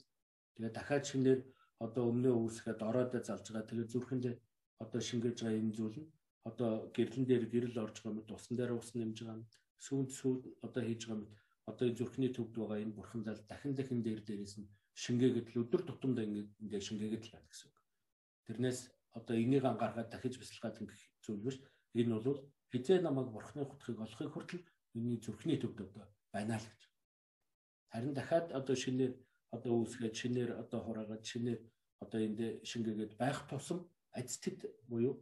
Тэгээ дахиад шинээр одоо өмнөө үүсгээд ороодоо залж байгаа. Тэгээ зүрхэндээ одоо шингээж байгаа энэ зүйл нь одоо гэрлэн дээр гэрэл орж байгаа мэт усан дээр ус нэмж байгаа мэт сүйд сүйд одоо хийж байгаа мэт одоо зүрхний төвд байгаа энэ бурхан зал дахин дахин дээр дээрээс нь шингээгээд л өдөр тутамдаа ингээд шингээгээд л байна гэсэн үг. Тэрнээс одоо энийг анхаарахад дахиж бясалгаад ингэх зүйл биш. Энэ бол хизээ намайг бурхны хутгийг олохыг хүртэл миний зүрхний төвд одоо байна л гэж. Харин дахиад одоо шинээр одоо үүсгээд шинээр одоо хураагаад шинээр одоо энд шингээгээд байх тусам ажтд буюу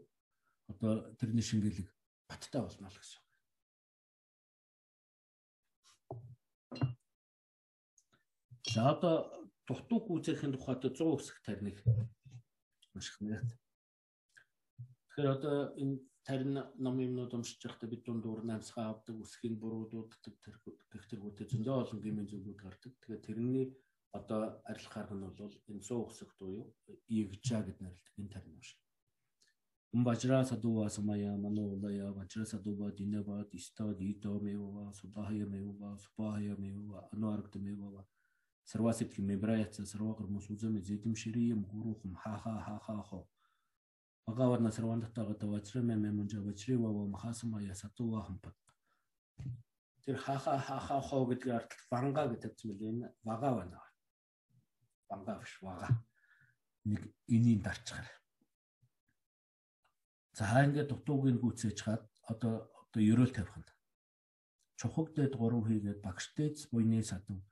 одоо тэрний шингэлэг баттай болно л гэсэн. За одоо дутуу гүйцэхийн тухайд 100 хэсэг тарныг маш их нэрт Тэгэхээр одоо энэ тарин ном юмнууд уншиж байхдаа бид дундуур намсгаа авдаг, үсгийн буруудууддаг тэр тэргүүтээ зөндөө олон гэмийн зүйлүүд гардаг. Тэгэхээр тэрний одоо арилах арга нь бол энэ 100 өсөгт буюу ивжа гэд нэрлэдэг энэ тарин юм шиг. Умбажра садува самая мануулая вачра садува динева диста дито мева субахая мева субахая мева ануаргт мева сарвасит мебраяца сарвагар мусузами зэдэм ширием гурухум ха ха ха ха хо Багаварна сарвандатага вачраме мемунжа вачри вава махасамая сатува хампат. Тэр хаха хаха хоо гэдгээр ард ванга гэдэг юм л энэ вага байна. Ванга биш вага. Нэг энийн дарчгаар. За ингээд дутуугийн гүцээж хаад одоо одоо ерөөл тавих нь. Чухагдэд 3 хийгээд багштэйц буйны садан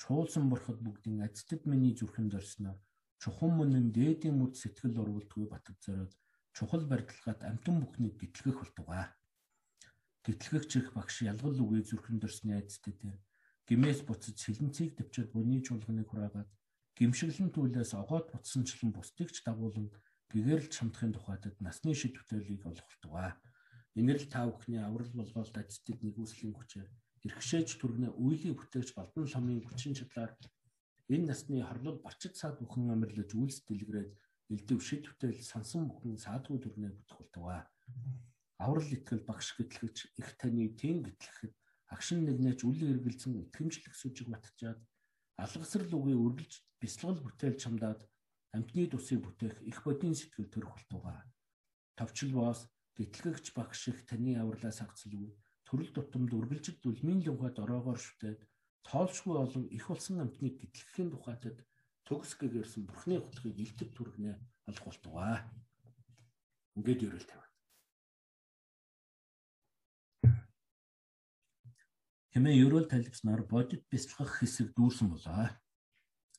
чуулсан бурхад бүгдийн эцтэд миний зүрхэн зорсноор чухан мөнийн дээдийн мэд сэтгэл урвалдгүй батг зориод чухал барилгад амтан бүхнийг гэтлгэх болтугай. Гэтлгэгч их багш ялгал үгээ зүрхэн дөрсний айцтай дээр гимээс буцаж сэлэнцийг төвчөд бүний чуулганыг хураагаад гимшиглэн түлээс огоод буцсанчлан бусдыг ч дагуулan гэгэрэл чамдахын тухайд насны шид бүтээлийг олох болтугай. Инэрл та бүхний аврал болгоолд айцтад нэгүслийн хүчээр эрхшээж түргнээ үйлийг бүтээгч балдан ламын хүчин чадлаар энэ насны хорлол барчид саад бүхэн амьрлаж үйлс дэлгэрээд элдв шид бүтээл сансан бүхэн саадгүй бүтэх болтугай. Аврал итгэл багш гэтлэгч их таны тэн гэтлэхэд агшин нэгнээч үл эргэлзэн итгэмжлэх сүжиг батчаад алгасрал үгээ үргэлж бясалгал бүтээл чамдаад амтны тусыг бүтээх их бодийн сэтгэл төрөх болтугай. Товчл боос гэтлэгч багш их таны авралаас хагцлгүй төрөл тутамд үргэлжид дүлмийн л ухаад ороогоор шүтээд тоолшгүй олон их болсон амтныг гэтлэхийн тухайтад төгс гэгэрсэн бурхны хутлахыг илтгэв түргнэ алах болтугай. Ингээд ерөөл тавина. Хэмээ ерөөл талбснаар бодит бяцлах хэсэг дүүрсэн болоо.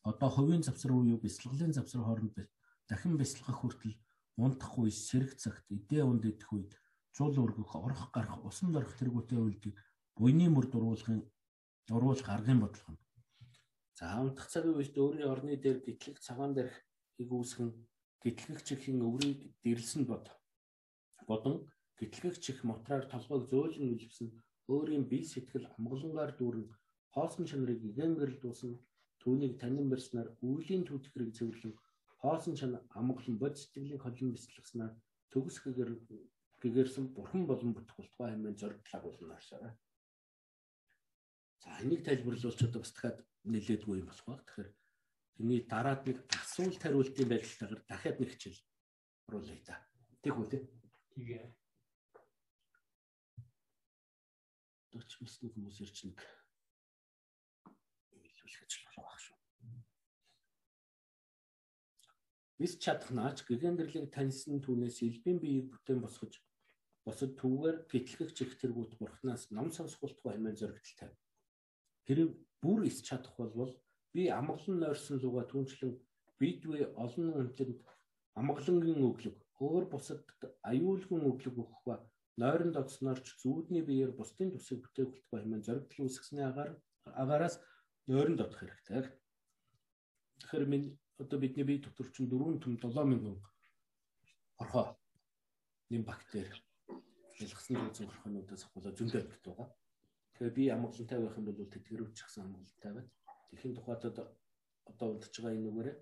Одоо хувийн завсар уу юу бяцлаглын завсар хооронд дахин бяцлахах хүртэл унтах үе сэрэг цагт эдээ унд идэх үед зул өргөх, орох гарах, усан дорох тэргүүтэй үйлдэл буйны мөр дуруулахын дуруулах аргын бодлого нь. За унтах цагийн үед өөрийн орны дээр гэтлэг цагаан дээрх игүүсгэн гэтлэгчийн өврийг дэрлсэн бод. Бодон гэтлэгч мотраар толгойг зөөлөн үлвсэн өөрийн бие сэтгэл амгалангаар дүүрэн хоосон чанарыг игэнгэрл дуусан түүнийг танин барьснаар үүлийн түүтгэрийг цэвэрлэн хоосон чанар амгалан бод сэтгэлийн холин бэлтгэснээр төгс гэгээр гэгэрсэн бурхан болон бүтэх болтугай хэмээн зоригдлаа болно ашаарай. За энийг тайлбарлуулж одоо бас дахиад нэлээдгүй юм болох баг. Тэгэхээр тэрний дараад нэг асуулт хариултын байдлаар дахиад нэг хичээл оруулъя да. Тэг үү те? Тэгээ. Дооч мэсний хүмүүс ирч нэг илүүлэх ажил болох байх шүү. Бис чадах наач гэгээндэрлийг таньсан түүнээс элбийн биеийг бүтээн босгож босод түүгээр гэтлэгч их тэргүүт бурхнаас ном сонсголтгүй хэмээн зоригдол тавь. Тэр бүр ис чадах болвол би амгалан нойрсон луга түнчлэн бидвэ олон үнтэнд амгалангийн өглөг өөр бусад аюулгүй өглөг өгөх ба нойронд одснорч зүудний биеэр бусдын төсөв бүтээгдэхүүн хэмээн зоригдол үүсгэсний агаар агаараас нойронд одох хэрэгтэй. Тэгэхээр минь одоо бидний бие дотор чинь 4 төм 7000 орхоо нэм бактери ялгсан зүйлс орхонуудаас болоо зөндөө амт байгаа. Тэгэхээр би амгалантай байх юм бол тэтгэрүүчсэн амгалантай байна. Тэхийн тухайд одоо удаж байгаа энэ нүгээрээ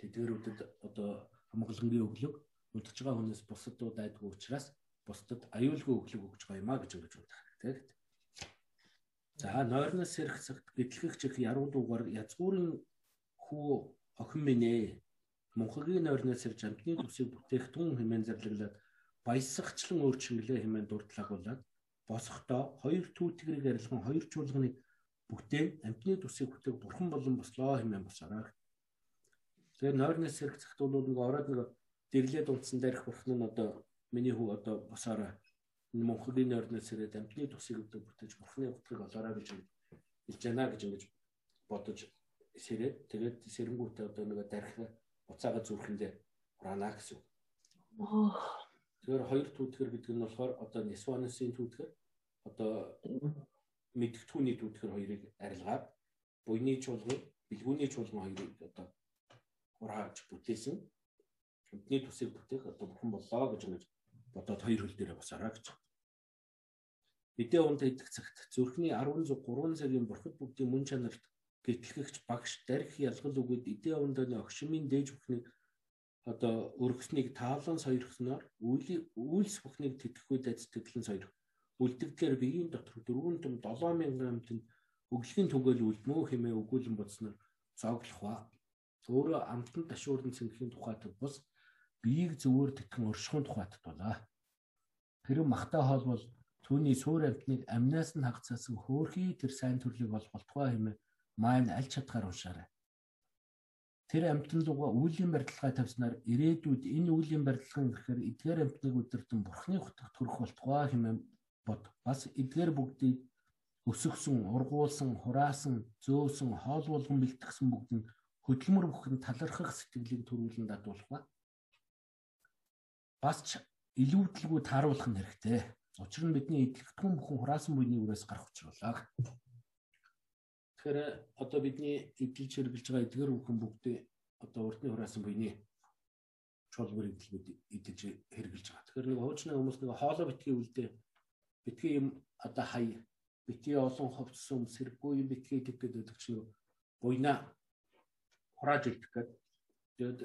тэтгэрүүдэд одоо амгалангийн өглөг удаж байгаа хүнээс бусдад айдгүй учраас бусдад аюулгүй өглөг өгж байгаа юм а гэж ингэж бодох хэрэгтэй. За нойрноос сэрх цагт гэтлэгч их яруу дуугаар язгуурын хүү охин минь ээ Монхогийн нойрноос сэрж амтны төсөв бүтээх тун хэмээн зарлаглаад баясагчлан өөрчнглээ хэмээн дурдлагуулад босохдоо хоёр түүтгэрийг арилган хоёр чуулганыг бүтээн амтны төсийг бүтээг бурхан болон бослоо хэмээн босороо. Тэгээ нойрноос цагт бол нэг ороод нэг дэрлээд унтсан дээрх бурхан нь одоо миний хүү одоо босороо энэ монхогийн нойрноос сэрээд амтны төсийг бүтээж бурханы утгыг олоорой гэж хэлж яана гэж ингэж бодож сэрээд тэгээд сэрэнгүүтээ одоо нэг дарих буцаага зүрхэндээ хураана гэсэн. Оо Тэгэхээр хоёр түүтгэр гэдэг нь болохоор одоо Нисванысын түүтгэр одоо мэдгтүүний түүтгэр хоёрыг арилгаад буйны чуулган, бэлгүүний чуулган хоёрыг одоо хурааж бүтээсэн. Өдний төсийг бүтээх одоо бүхэн боллоо гэж ингэж бодоод хоёр хөл дээрээ басараа гэж. Мэдээ унд идэх цагт зүрхний 16 3 цагийн бурхад бүгдийн мөн чанарт гэтлэгч багш дарих ялгал үгэд идээ унданы огшмын дээж бүхнийг одоо өргөснийг таавлан сойрхсноор үйлс бүхнийг тэтгэхгүй дайц тэтлэн сойрх. Үлдэгдлэр биеийн дотор 4 том 7000 амтнд өглөгийн түгэл үлдмөө хэмээн өгүүлэн бодсноор зоглох ба. Өөрөө амтанд ташуурн цэнгэхийн тухайд бус биеийг зөвөр тэтгэн оршихын тухайд тулаа. Тэр махтай хоол бол түүний суур амтныг амнаас нь хагцаасан хөөхий тэр сайн төрлийг бол болтугай хэмээн маань аль чадхаар уншаарай. Тэр амтан луга үүлийн барилгаа тавьснаар ирээдүйд энэ үүлийн барилгын гэхээр эдгээр амтныг өдөртөн бурхны хотод төрөх болтугай хэмээн бод. Бас эдгээр бүгдийг өсөгсөн, ургуулсан, хураасан, зөөсөн, хоол болгон бэлтгэсэн бүгд нь хөдөлмөр бүхэн талархах сэтгэлийг төрүүлэн дадуулах ба. Бас ч илүүдэлгүй тааруулах нь хэрэгтэй. Учир нь бидний идэлгтгүн бүхэн хураасан буйны үрээс гарах учруулаа. Тэгэхээр одоо бидний эдэлж хэрглэж байгаа эдгээр бүхэн бүгдээ одоо урдны хураасан буйны чул бүрэгдлүүд эдэлж хэрглэж байгаа. Тэгэхээр нэг хуучны хүмүүс нэг хоолой битгий үлдээ битгий юм одоо хай битгий олон ховцсон сэргүй юм битгий тэг гэдэг чинь буйна хурааж үлдэх гэдэг. Тэгээд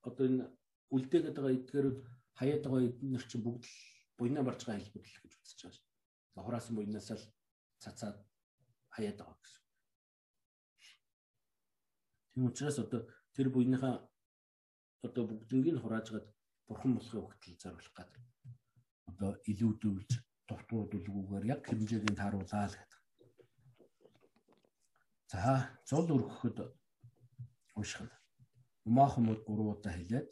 одоо энэ үлдээгээд байгаа эдгээрүүд хаяад байгаа эднэр чинь бүгд л буйна барж байгаа хэлбэр л гэж үзэж байгаа шүү. Хураасан буйнаас л цацаад хаяад байгаа гэсэн. Тийм учраас одоо тэр буйныхаа одоо бүгднийг хурааж гад бурхан болохыг өгтөл зориулах гэдэг. Одоо илүүдүүлж дутуудулгүйгээр яг хэмжээг нь тааруулаа л гэдэг. За, зол өргөхөд уушгал. Умаахмууд гурван удаа хэлээд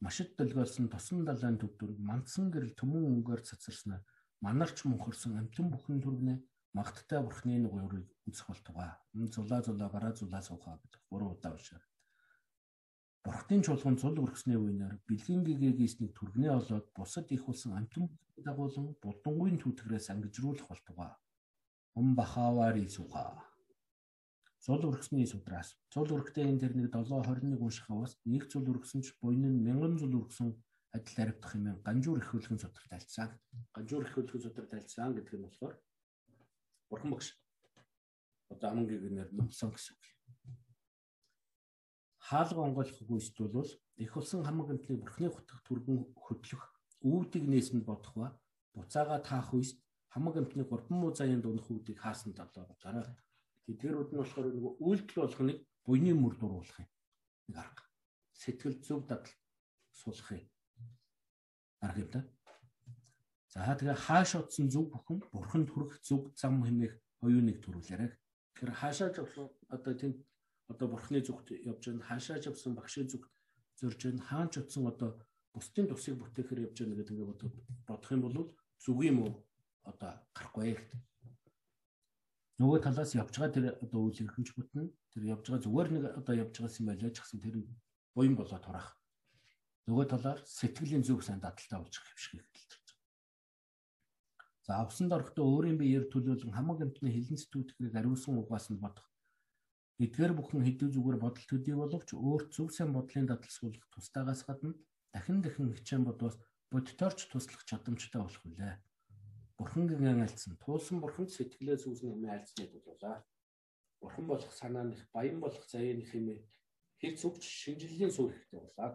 машид долгиолсон тосон далайн төвдөрг мандсан гэрэл төмөн өнгөөр цацарснаа манарч мөнхөрсөн амтэн бүхэн төргнээ магттай бурхны нугуурыг үзэх болтугай. Зулаа зулаа гараа зулаа суухаа гэдэг гурван удаа уушаа. Бурхтын чуулган цул өргөсний үеэр бэлгийн гэгээсний төргнээ олоод бусад их болсон амтэн дагуулan булдангуйн түүтгэрээс ангижруулах болтугай. Ум бахавари суха Зул өргөсний судраас. Зул өргөтэй энэ тэр нэг 721 уншихаас нэг зул өргөсөн ч буйн нь 1000 зул өргөсөн адил аривдах юм ганжуур их хөлгөн судар тайлцсан. Ганжуур их хөлгөн судар тайлцсан гэдэг нь болохоор бурхан багш. Одоо аман гэгнэр номсон гэсэн үг. Хаалга онгойлохгүй эсвэл их болсон хамаг амтлыг бурхны хутгах түргэн хөдлөх үүдийг нээсэнд бодох ба буцаага таах үест хамаг амтны 3 муу заяанд унах үүдийг хаасан талаа бодорой Тэдгэрүүд нь болохоор нөгөө үйлдэл болгоныг буйны мөр дуруулах юм. Нэг арга. Сэтгэл зөв дадал суулгах юм. Арга юм да. За тэгээ хааш утсан зөв бүхэн бурханд хүрэх зөв зам хэмээх оюуныг төрүүлээрэй. Тэгэхээр хаашааж одоо тэнд одоо бурхны зүгт явж байгаа хаашааж авсан багшийн зүгт зорж байгаа хаанч утсан одоо бусдын тусыг бүтээхээр явж байгаа гэдэг ингээд бодох юм бол зүг юм уу одоо гарахгүй гэдэг нөгөө талаас явж байгаа тэр одоо үйл хэрхэмж бүтэн тэр явж байгаа зүгээр нэг одоо явж байгаа юм байлаа ч гэсэн тэр буян болоод турах. Нөгөө талаар сэтгэлийн зүг сайн дадалтай болж их хөвшиг хэлэлж байгаа. За авсанд орохдоо өөрийн биеэр төлөөлөн хамаг амтны хилэн сэтгүүдийг ариусан угаас нь бодох. Эдгээр бүхэн хэдүү зүгээр бодол төдий боловч өөрт зөв сайн бодлын дадал суулгах тусдаагаас гадна дахин дахин хичээн бодвол бодторч туслах чадамжтай болох үлээ бурхангийн айлцсан туулсан бурханд сэтгэлээ зүүсэн юм айлцны тулуулаа. Бурхан болох санаа них баян болох заяа них юм хэр зүгч шинжиллийн суурь хэрэгтэй болаа.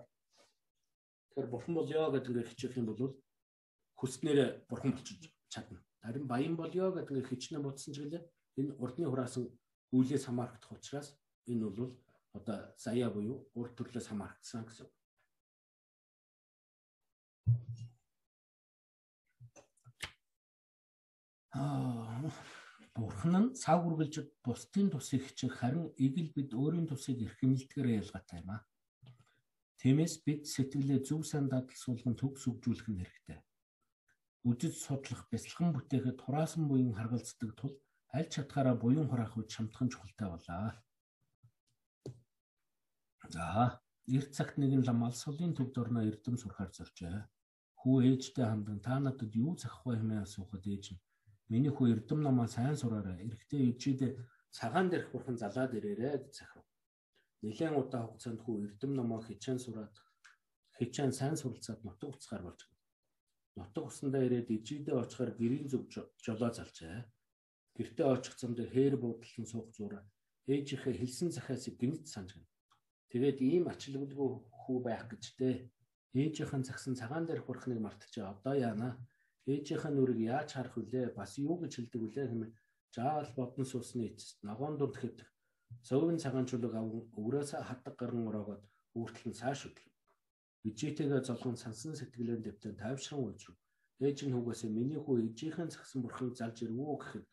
Тэгэхээр бурхан болёо гэдэг ингээд хичээх юм бол хүснээр бурхан болчих чадна. Харин баян болёо гэдэг ингээд хичнээн бодсон ч гэлээ энэ урдны хураасан үйлээс хамаархдах учраас энэ бол одоо заяа буюу урд төрлөөс хамаарчсан гэсэн. Бурхан нь цаг үргэлж бусдын тусыг хичих харин игэл бид өөрийн тусыг эрхэмлэлдгээр ялгаатай юм аа. Тиймээс бид сэтгэлээ зөв сайн дадал суулган төгс өгжүүлэх нь хэрэгтэй. Үдэд судлах, бяцлахын бүтээхэд хураасан буян харгалздаг тул аль чадхаараа буян хураах үед шамтхан чухалтай болоо. За, эрт цагт нэгэн лам алсгалын төв дорноо эрдэм сурахаар зорчээ. Хүү ээжтэй хандан та надад юу захих вэ хэмээн асуухад ээж нь Миний хүү эрдэм намаа сайн сураарай. Эрэхтэй ичээд цагаан дээрх бурхан залаад ирээрээ гэж захив. Нилээн удаа хугацаанд хүү эрдэм намаа хичээн сураад хичээн сайн суралцаад нутаг уцгаар болж. Нутаг усандаа ирээд ижидээ очихоор гэрийн зүг жолоо залжээ. Гэртээ очих замд хээр буудлан суух зураа ээжийнхээ хэлсэн захиасыг гинт санаж гэнэ. Тэгээд ийм ачлаглгүй хүү байх гэж дээ. Ээжийнхэн загсан цагаан дээрх бурхныг мартчихаа. Одоо яана? ээжийнхээ нүрийг яаж харах вүлээ? Бас юу гэж хэлдэг вүлээ хэмээн жаал бодон суусны эцэст ногоон дунд хэвдэх. Цовын цагаан чулууг аван өврөөсөө хатдаг гаран ороогоод үүртэл нь цааш хөдлөв. Бижээтэйгээ золгон сансан сэтгэлээр дэвтэн тайвшран уйжрав. ээж нь хүүгээсээ миний хүү ээжийнхэн цагсан бурхыг залж ирвүү гэхэд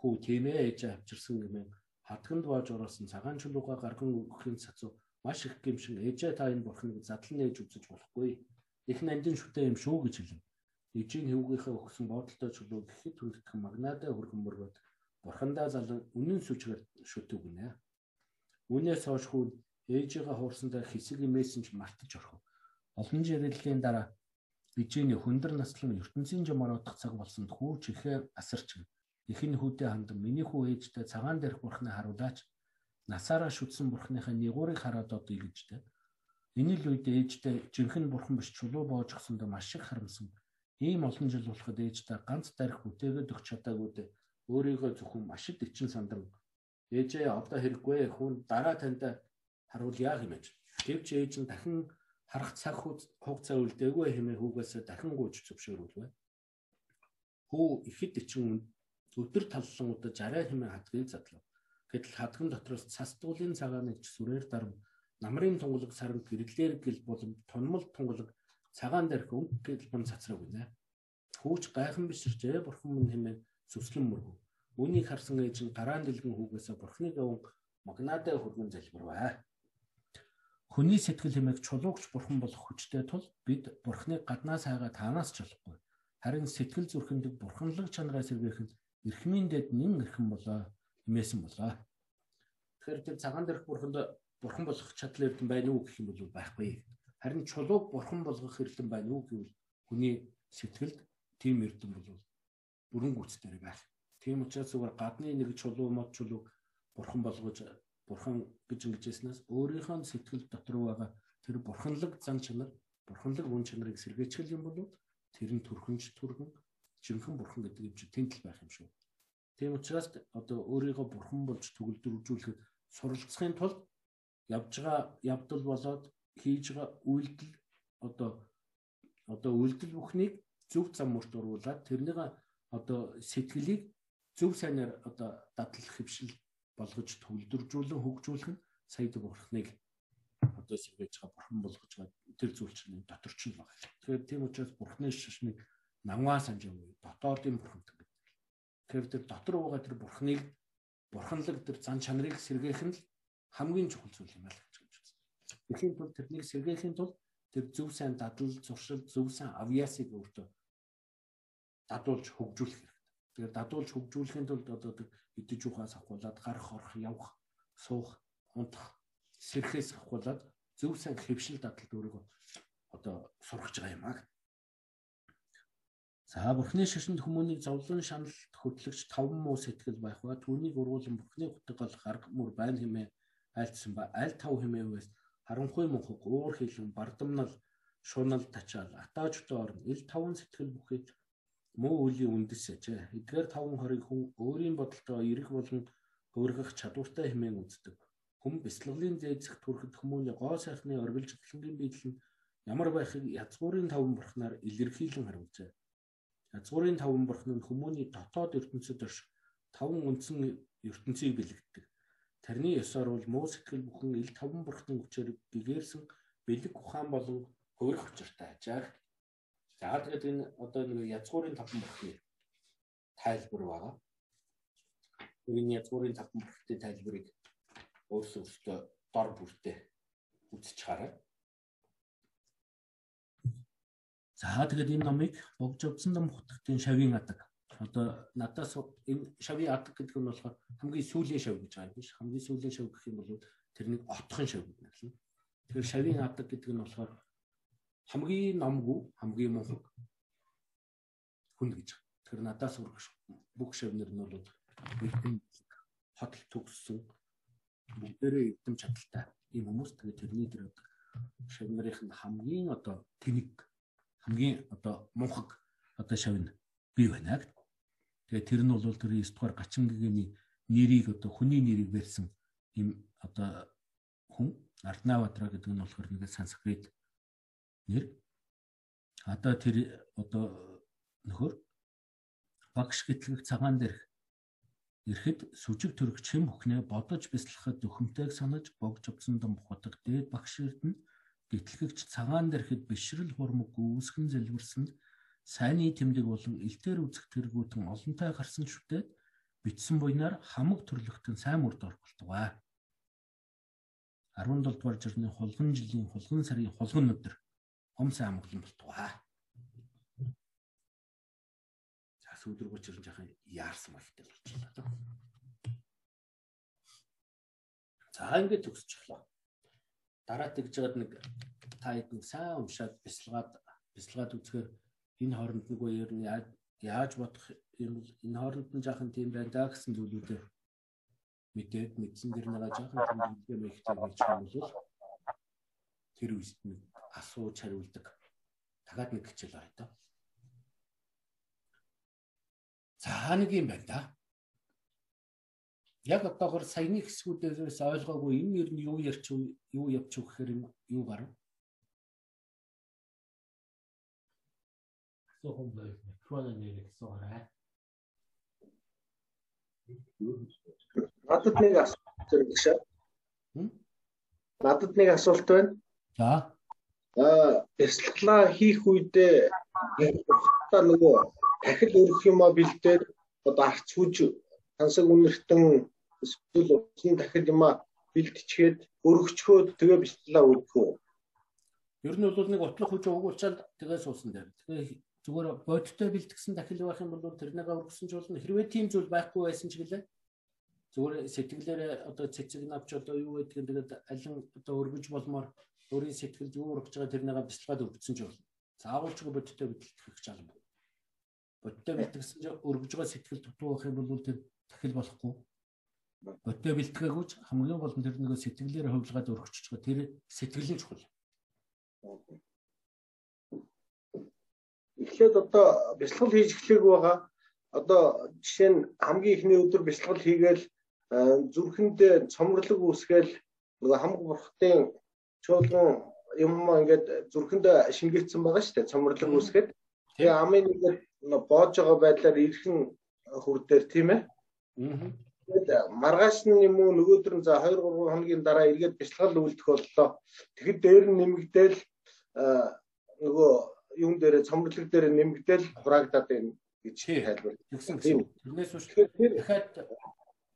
хүү тийм ээ ээжээ авчирсан гэмээр хатганд боож оруулсан цагаан чулууга гарган өгөхийн цацуу маш их гимшин ээжээ та энэ бурхныг задлан ээж үзэж болохгүй. Их нандин шүтээ юм шүү гэж хэлв. Ээжийн хөвгийнхээ өгсөн бодолтой чулуу гэхэд түлхэх магнадаа хөргөн мөргөд бурхандаа залан үнэн сүчгээр шүтэг гинэ. Үнээс хойш хүү ээжигээ хуурсандаа хэсэг имээсэн ч мартаж орхов. Олон жирэллийн дараа Бижээний хөндөр наслан ертөнцийн жамаар удах цаг болсонд хүү чихээ асарч ихэн хүүдээ хандан миний хүү ээжтэй цагаан дээрх бурхныг харуулаач насаараа шүтсэн бурхныхаа нигуурыг хараад одоо илгэжтэй. Энэ л үед ээжтэй жинхэнэ бурхан биш чулуу боож гсэндээ маш их харамсан. Ийм олон жил болоход ээжтэй ганц дарих бүтээгээд өгч чадаагүй өөрийгөө зөвхөн маш их дэчин сандан ээжээ одоо хэрэггүй хүн дараа танд харуулъя хэмэж. Гэвч ээж нь дахин харах цаг хугацаа үлдээгүй хэмээн хүүгээс дахин гүйж зөвшөөрүүлвэ. Хүү ихэд ичин өдөр таллан удаж арай хэмээн хатгийг задлав. Гэтэл хатган дотроос цасдуулын цагааны ч сүрээр дарам намрын тунгалаг саранд гэрлэлэр гэл болон тунмал тунгалаг цагаан дээрх өнгө гэлбэн цацраг гинэ. Хүүч гайхан биширчээ бурхан минь хэмээн сүслэн мөргөв. Үүнийг харсан ээж нь гараан дэлгэн хүүгээсээ бурхныг аван магнадаа хөргөн залбирваа. Хүний сэтгэл хэмээх чулуугч бурхан болох хүчтэй тул бид бурхныг гаднаас хайгаа таанаас ч болохгүй. Харин сэтгэл зүрхэнд бурханлаг чанараа сэргээх нь эрхмийн дэд нэн эрхэм болоо хэмээсэн болоо. Тэгэхээр тэр цагаан дээрх бурханд бурхан болох чадал эрдэм байна уу гэх юм бол байхгүй. Харин чулууг бурхан болгох эрдэм байна уу гэвэл хүний сэтгэлд тийм эрдэм бол бүрэн гүйцэтгэр байх. Тийм учраас зүгээр гадны нэг чулуу мод чулууг бурхан болгож бурхан гэж ингэжсэнээс өөрийнхөө сэтгэл дотор байгаа тэр бурханлаг зан чанар, бурханлаг үн чанарыг сэргээчгэл юм бол тэр нь төрхөнж түргэн жинхэнэ бурхан гэдэг юм чи тэнтэл байх юм шүү. Тийм учраас одоо өөрийгөө бурхан болж төгөлдрүүлэхэд суралцахын тулд явж байгаа явдал болоод хийж байгаа үйлдэл одоо одоо үйлдэл бүхнийг зөв зам мөрт оруулаад тэрнийг одоо сэтгэлийг зөв сайнаар одоо дадлах хөвшил болгож төвлөржүүлэн хөгжүүлэх нь сая бурхныг одоо сэргээж байгаа бурхан болгож байгаа тэр зүйл чинь дотор ч л байгаа. Тэгэхээр тийм учраас бурхны шашныг намгаа юм дотоодын бурхан гэдэг. Тэгэхээр тэр дотор байгаа тэр бурхныг бурханлаг тэр зан чанарыг сэргээх нь хамгийн чухал зүйл юм аа л гэж үзсэн. Тэгэхийн тулд тэрнийг сэргээхийн тулд тэр зөв сайн дадлал, зуршил, зөв сайн авиасыг өөртөө дадуулж хөгжүүлэх. Тэгэхээр дадуулж хөгжүүлэхийн тулд одоо идэж ухаас авахуулаад гарах орох явах суух унтах сэрхээс авахуулаад зөв сайн хэвшил дадлд өөрийгөө одоо сургаж байгаа юм аа. За бурхны шашинд хүмүүнийг зовлон шаналд хөтлөгч таван муу сэтгэл байх ба түүнийг ургуулсан бурхны утгал гарга мөр байна хэмээн айлтсан ба аль тав хэмээвээс харанхуй мөнхөг уур хилэн бардамнал шунал тачаал атаажтай орно ил таван сэтгэл бүхий муу үлийн үндэс ажээ эдгээр таван хорыг хүн өөрийн бодолтой эрэх болон хөргөх чадвартай хэмээн үздэг хүм бяцлаглалын зээцэх төрөхд хүмүүний гоо сайхны оргилж хөтлөнгийн биедэл нь ямар байхыг язгуурын таван бурхнаар илэрхийлэн харуулжээ Язгуурын таван бурхан нь хүмүүний дотоод ертөнцид орш таван үндсэн ертөнцийг бэлэгддэг. Тарны ёсоор бол муу сэтгэл бүхэн ил таван бурханы хүчээр гэгэрсэн бэлэг ухаан болон хөрөх учиртай ачааг. За тэгээд энэ одоо нэг язгуурын таван бурханы тайлбар байгаа. Энэ язгуурын таван бурханы тайлбарыг өөрсдөө өөртөө дор бүртээ үзэж хараа. За тэгээд энэ номыг богж авсан ном хутгтын шавийн адаг. Одоо надаас энэ шавийн адаг гэдэг нь болохоор хамгийн сүүлийн шав гэж байгаа юм биш. Хамгийн сүүлийн шав гэх юм бол тэрнийг отхон шав гэдэг нь. Тэгэхээр шавийн адаг гэдэг нь болохоор хамгийн номгүй, хамгийн мунхаг хүн гэж. Тэгэхээр надаас урагш бүх шавнэр нь бол нэгэн хотл төгссөн бүгдээрээ эрдэм чадaltaй ийм хүмүүс тэгээд тэрний дээр шавнарын хамгийн одоо тэнэг хамгийн одоо мунхаг одоо шавь бий байна гэдэг. Тэгээ тэр нь бол тэр 9 дугаар гачингийн нэрийг одоо хүний нэрийг барьсан им одоо хүн Арднаватра гэдэг нь болохоор нэг санскрит нэр. Одоо тэр одоо нөхөр багш гэтлэг цагаан дээрх Ирэхэд сүжиг төрөх чим хөхнөө бодож бяцлахад өхөмтэйг санаж богж авсан дом бухдаг дээд багш эрдэнэ Гэтлэгч цагаан дэрхэд бишрэл хурмаг үүсгэн зэлбэрсэнд Сайны тэмдэг болон элтээр үзэх тэргүүтэн олонтой гарсан шүтээд бичсэн буйнаар хамаг төрлөختөн сайн мөрд оролтугай. 17 дугаар жирны хулган жилийн хулган сарын хулган өдөр ом сайн амгалан болтугай. За сүүлрүү чирэн жахан яарсан болтой даа. За ингээд төгсчихлоо. Дараа тэгж жаад нэг та хэд сайн уншаад бясалгаад бясалгаад үзэхээр энэ хооронд нэг үеэр нь яаж бодох юм бол энэ хооронд нь жаахан тийм байна да гэсэн зүйлүүдээ мэдээд мэдсэн дэр нэгээ жаахан тэмдэглэгээ мэйхтэй болж байгаа бол тэр үед нэг асууж хариулдаг. Дахиад нэг хичээл байгаа даа. За нэг юм байна да. Яг одоогор саяны хэсгүүдээс ойлгоогүй энэ ер нь юу ярьч юу явч гэхээр юу гарав? асуух бол микроны нэрийг асуурай. Надад нэг асуулт байна. Надад нэг асуулт байна. За. Аа, бясалгалаа хийх үедээ та нөгөө дахил өрөх юмаа бэлдээд одоо арц хүж тансаг үнэртэн эсвэл усан дахил юмаа бэлтчихэд өргөчхөөд тэгээ бясалгалаа өргөх үү? Ер нь бол нэг утлах хүч өгүүлчаад тэгээ суусан дээр. Тэгээ зүгээр бодиттой бэлтгэсэн дахил байх юм бол тэрнийгээ өргөсөн ч болно. Хэрвээ тийм зүйл байхгүй байсан ч гэлээ. Зүгээр сэтгэлээрээ одоо цэцэг навч одоо юу гэдэг нь тэгээд алин одоо өргөж болмоор өөрийн сэтгэлд юу урагж байгаа тэрнийгээ бяцлагаад өвдсөн ч болно. Заавалчгүй бодиттой бэлтгэх гэж алам. Бодиттой бэлтгэсэн ч өргөж байгаа сэтгэл дутуу байх юм бол тэр дахил болохгүй. Бодиттой бэлтгээгүйч хамгийн гол нь тэр нэг сэтгэлээр хөвлөгөөд өргөжж байгаа тэр сэтгэлийн чухал. Эхлээд одоо бяцлал хийж эхлэх байгаа. Одоо жишээ нь хамгийн ихний өдөр бяцлал хийгээл зүрхэндээ цомрлог үүсгээл нөгөө хамаг бурхтын чуулган юм ингээд зүрхэндээ шингээсэн байгаа шүү дээ. Цомрлог үүсгээд тэгээ амын ингээд боож байгаа байдлаар ирхэн хүрдээр тийм ээ. Тэгээд маргааш нь юм уу нөгөөдөр нь за 2 3 хоногийн дараа эргээд бяцлал үлдэх боллоо. Тэгэхэд дээр нь нэмэгдээл нөгөө юм дээр цомрлог дээр нэмэгдээл хураагдаад байна гэж тайлбар. Тэгсэн гэсэн. Тэрнээс үүш дахиад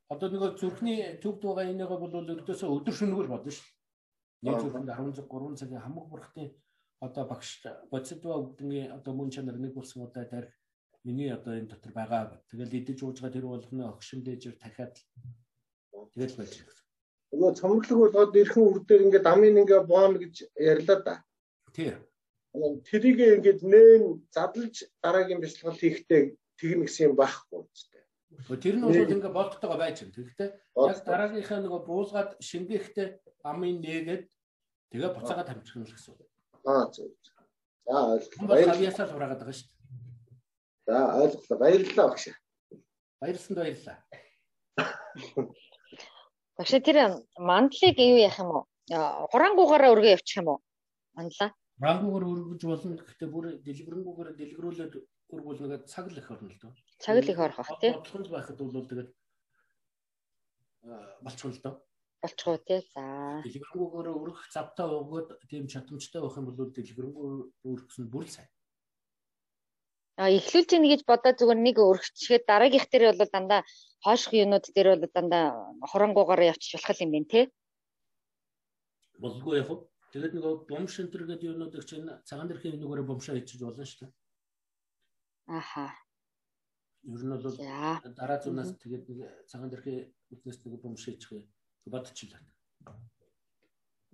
одоо нэг зүрхний төвд байгаа энийгээ бол өрдөөсөө өдөр шөнөөр бодно шүү. Нэг зүрхэнд 13 3 цагийн хамаг бурхтын одоо багш бодсодва өвдний одоо мөн чанар нэг болсон удаа тарих миний одоо энэ дотор байгаа. Тэгэл идэж ууж байгаа тэр болгоно огшин дээжэр дахиад тэгэл байж байгаа. Нөгөө цомрлог болгоод ирхэн үр дээр ингээд амын ингээ бооно гэж ярьлаа да. Тийм тэрийг ингээд нээн задлж дараагийн бяцлал хийхдээ тэгнэ гэсэн юм байхгүй. Тэр нь бол ингээд болтойгоо байж байгаа. Тэгэхдээ яг дараагийнхаа нөгөө буулгаад шингээхдээ амын нээгээд тэгээ буцаагаад хамчих нь л гэсэн үг. Аа зөв. За ойлголоо. Баярлалаа сураагаад байгаа шүү дээ. За ойлголоо. Баярлалаа багш. Баярлсанд баярлалаа. Багш тэр мандлыг юу яах юм уу? Хурангуугаараа өргөө явчих юм уу? Манлаа. Рангуугаар өргөж болно. Гэхдээ бүр дэлгэрэнгүүгээр дэлгэрүүлээд өргүүл нэгээд цаг л их орно л доо. Цаг л их орох бах тий. Бодлогонд байхад бол тэгээд болчихно л доо. Болчихоо тий. За. Дэлгэрэнгүүгээр өргөх завтаа өгөөд тийм чадамжтай байх юм бол дэлгэрэнгүй өргөх нь бүр л сайн. А эхлүүлж ийн гэж бодоод зүгээр нэг өргөчгээд дараагийнх дээр бол дандаа хоошх юмнууд дээр бол дандаа хурангуугаар явчих болох юм байна тий. Болгүй яг Тэгээд нөгөө бомш энтер гэдэг юмнууд их чинь цагаан дэрхийн нүгээрээ бомшоо хийчих болно шүү дээ. Аха. Ер нь бол дараа зунаас тэгээд нэг цагаан дэрхийн үтнээс нэг бомш хийчих бодчихлаа.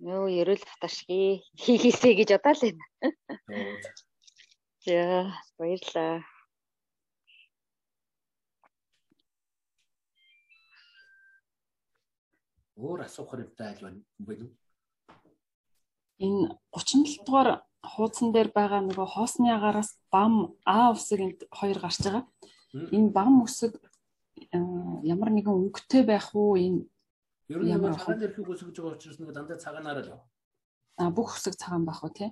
Нөө ерөөл хаташги хийхээсэй гэж бодоо л байна. За баярлаа. Өөр асуух хэрэгтэй айл байна уу? энэ 37 дугаар хуудсан дээр байгаа нөгөө хоосны агаараас бам А усыг энд хоёр гарч байгаа. Энэ бам үсэг ямар нэгэн өнгөтэй байх уу энэ Ер нь ямар цагаан дэрхийг үсгэж байгаа учраас нэг дандаа цагаанаараа л. А бүх үсэг цагаан байх уу тий?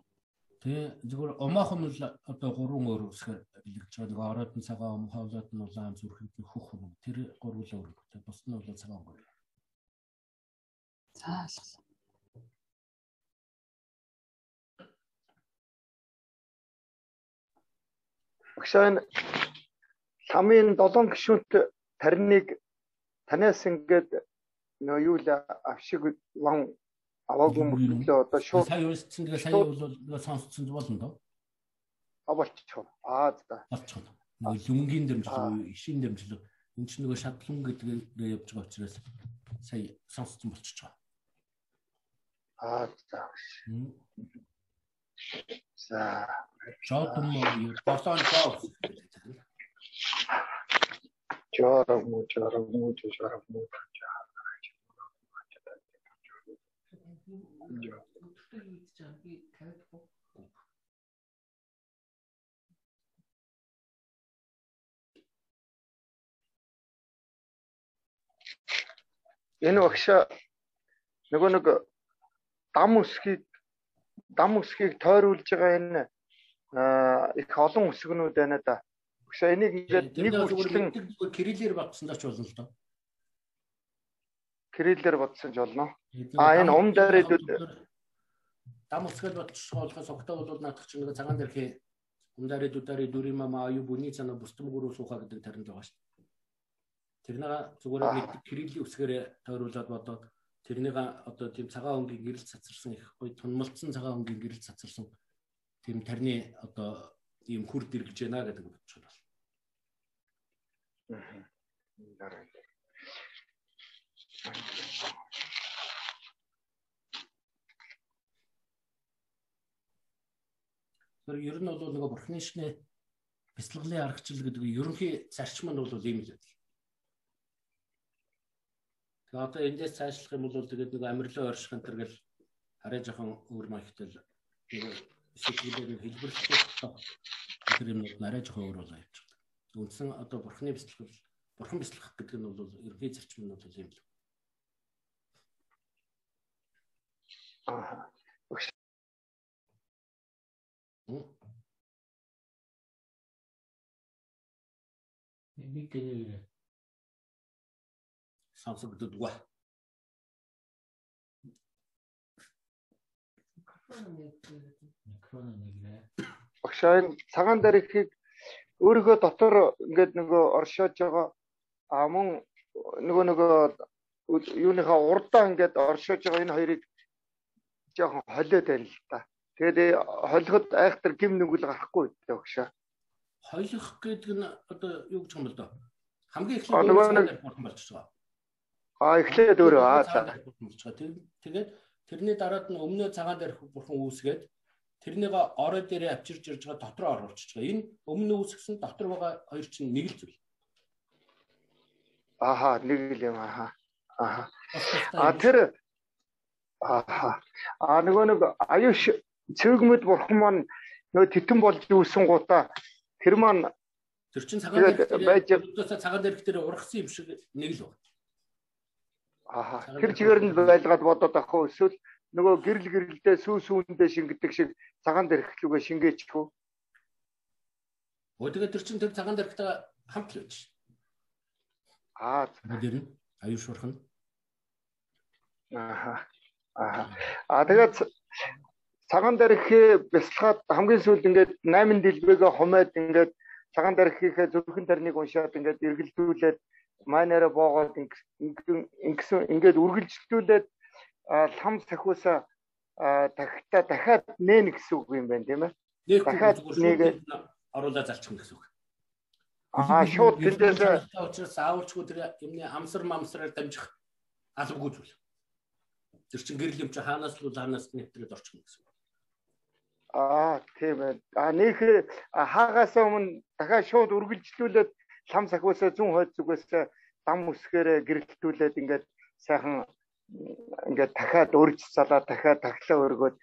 Тэ зүгээр омоохон л одоо гурван өөр үсгээр бэлэгдэж байгаа. Нэг ороодын цагаан, ховлоод нь улаан зүрхэнд хөх хүн. Тэр гурвуулаа өргөтэй. Бус нь бол цагаан гурав. За ойлголоо. Багшаа энэ ламын 7 гишүүнт тарныг танаас ингээд нөө юу л авшиг ван аваагүй мөртлөө одоо шууд сая юусэн тэгээ сая бол нөгөө сонсцсон болно доо. авалчих. Аа за. болчихно. Нөгөө лүнгийн дэмжлэг, ишийн дэмжлэг энэ чинь нөгөө шатлан гэдгээ явж байгаа учраас сая сонсцсон байгаа. Аа за. За. Шотом босон шоу. Жорог муу жорог муу жорог муу. Энэ багш нөгөө нэг дам үсгийг дам үсгийг тойруулж байгаа энэ их олон үсгнүүд байна да. Багш энийг ингээд нэг үрчлэн кириллээр батсан даач болно л доо. кириллээр бодсон ч болно. А энэ ум дээрүүд дам үсгэл бодчихоолохоос огтоо бол наадах чинь нэг цагаан дээрхээ ум дээрээ дүдэрээ дүри мама аю бүний цана бустам гуруу суухаа гэдэг тарин л байгаа шүү. Тэрнээ зүгээр нэг кириллийн үсгээрээ тойруулаад бодоод тэрнийг одоо тийм цагаан өнгийн гэрэл цацарсан их гоё тунмалцсан цагаан өнгийн гэрэл цацарсан тийм тарны одоо ийм хүр дэргэж байна гэдэг бодчиход байна. Тэр ер нь бол нөгөө бурхны шинэ бяцлаглалын аргачлал гэдэг ерөнхий зарчим нь бол ийм л байдаг. Тэгээ одоо эндээс цаашлах юм бол тэгээд нэг амирлын орших энэ төргөл арай жоохон өөр маягтай л сэтгэлээр хэлбэрлэхгүй тэр юм арай жоохон өөр болоо явж байгаа. Үндсэн одоо бурхны бяцлах бурхан бяцлах гэдэг нь бол ерөнхий зарчим нь бол ийм л. Нэг тийм сонсогддоггүй. Багшаа энэ цагаан дээр ихийг өөрийнхөө дотор ингээд нөгөө оршоож байгаа а мөн нөгөө нөгөө юуныхаа урдаа ингээд оршоож байгаа энэ хоёрыг жоохон холиод байна л та. Тэгээд холиход айхтар гим нүгэл гарахгүй дээ багшаа. Холих гэдэг нь одоо юу гэж юм бол доо. Хамгийн эхлээд бурхан болж байгаа. А эхлээд өөрөө аа за. Тэгээд тэрний дараад нь өмнөө цагаан дээр бурхан үүсгээд тэрнийг орой дээрээ авчирж ирж байгаа дотроо оруулчихж байгаа. Энэ өмнө үүсгэсэн дотор байгаа хоёр чинь нэг л зүйл. Ааха нэг л юм ааха. Ааха. А тэр ааха. А нөгөө нэг аюуш цэвгмэд бурхан маань нөгөө титэн болж үүсэн гутаа тэр маань тэр чин цагаан дээр байж цагаан дээр дээр ургасан юм шиг нэг л байна. Аа тэр чигээр нь байлгаад бодоод ах уу эсвэл нөгөө гэрэл гэрэлдээ сүү сүүндээ шингэдэг шиг цагаан дэрхлүүгээ шингээч хөө. Өө тэгээд тэр чин тэр цагаан дэрхтэй хамт л байж. Аа нь аюу шуурхан. Аа. Аа. Аа тэгээд цагаан дэрхээ бясалгаад хамгийн сүүлд ингээд 8 дэлбэгээ хумаад ингээд цагаан дэрхийнхээ зөвхөн тарныг уншаад ингээд эргэлдүүлээд майнараа боогоод ингэсэн ингээд үргэлжлүүлээд лам сахиусаа дахиад дахиад нээн гэсэн үг юм байна тийм ээ. Дахиад нэг оруулаад залчих гэсэн үг. Аа шууд тэндээс учраас аавчгүй тэр юмны амсар мамсраар дамжих албагүй зүйл. Тэр чин гэрэл юм чи хаанаас л хаанаас нэвтрээд орчих гэсэн үг. Аа тийм ээ. А нөх хаагаас өмнө дахиад шууд үргэлжлүүлээд лам сахиусаа зүүн хойд зүгээс дам үсгээрээ гэрэлтүүлээд ингээд сайхан ингээд дахиад өрж залаа дахиад таглаа өргөөд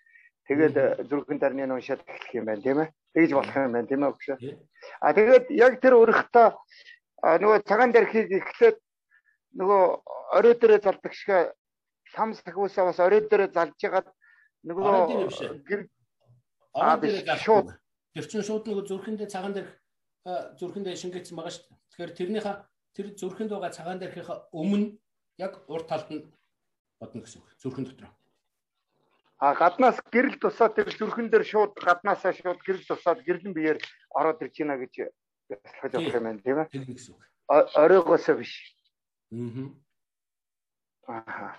тэгээд зүрхэн дарны уншаад эхлэх юм байна тийм ээ. Тэгж болох юм байна тийм ээ өгш. А тэгээд яг тэр өрхтөө нөгөө цагаан дэрхийг эхлээд нөгөө орой дээрээ залдаг шиг лам сахиусаа бас орой дээрээ залж ягаад нөгөө гэр орой дээрээ шууд тэр чинь шууд нөгөө зүрхэндээ цагаан дэрх зүрхэндээ шингээсэн байгаа шүү дээ. Тэгэхээр тэрнийхээ тэр зүрхэнд байгаа цагаан дээрхийнхаа өмнө яг урд талд нь бодно гэсэн үг. Зүрхэн дотор. А гаднаас гэрэл тусаад тэр зүрхэн дээр шууд гаднаасаа шууд гэрэл тусаад гэрлэн биеэр ороод ирж байна гэж яслахаж болох юм байна тийм ээ. Тэр нэг зүг. Оройгоосоо биш. Аа.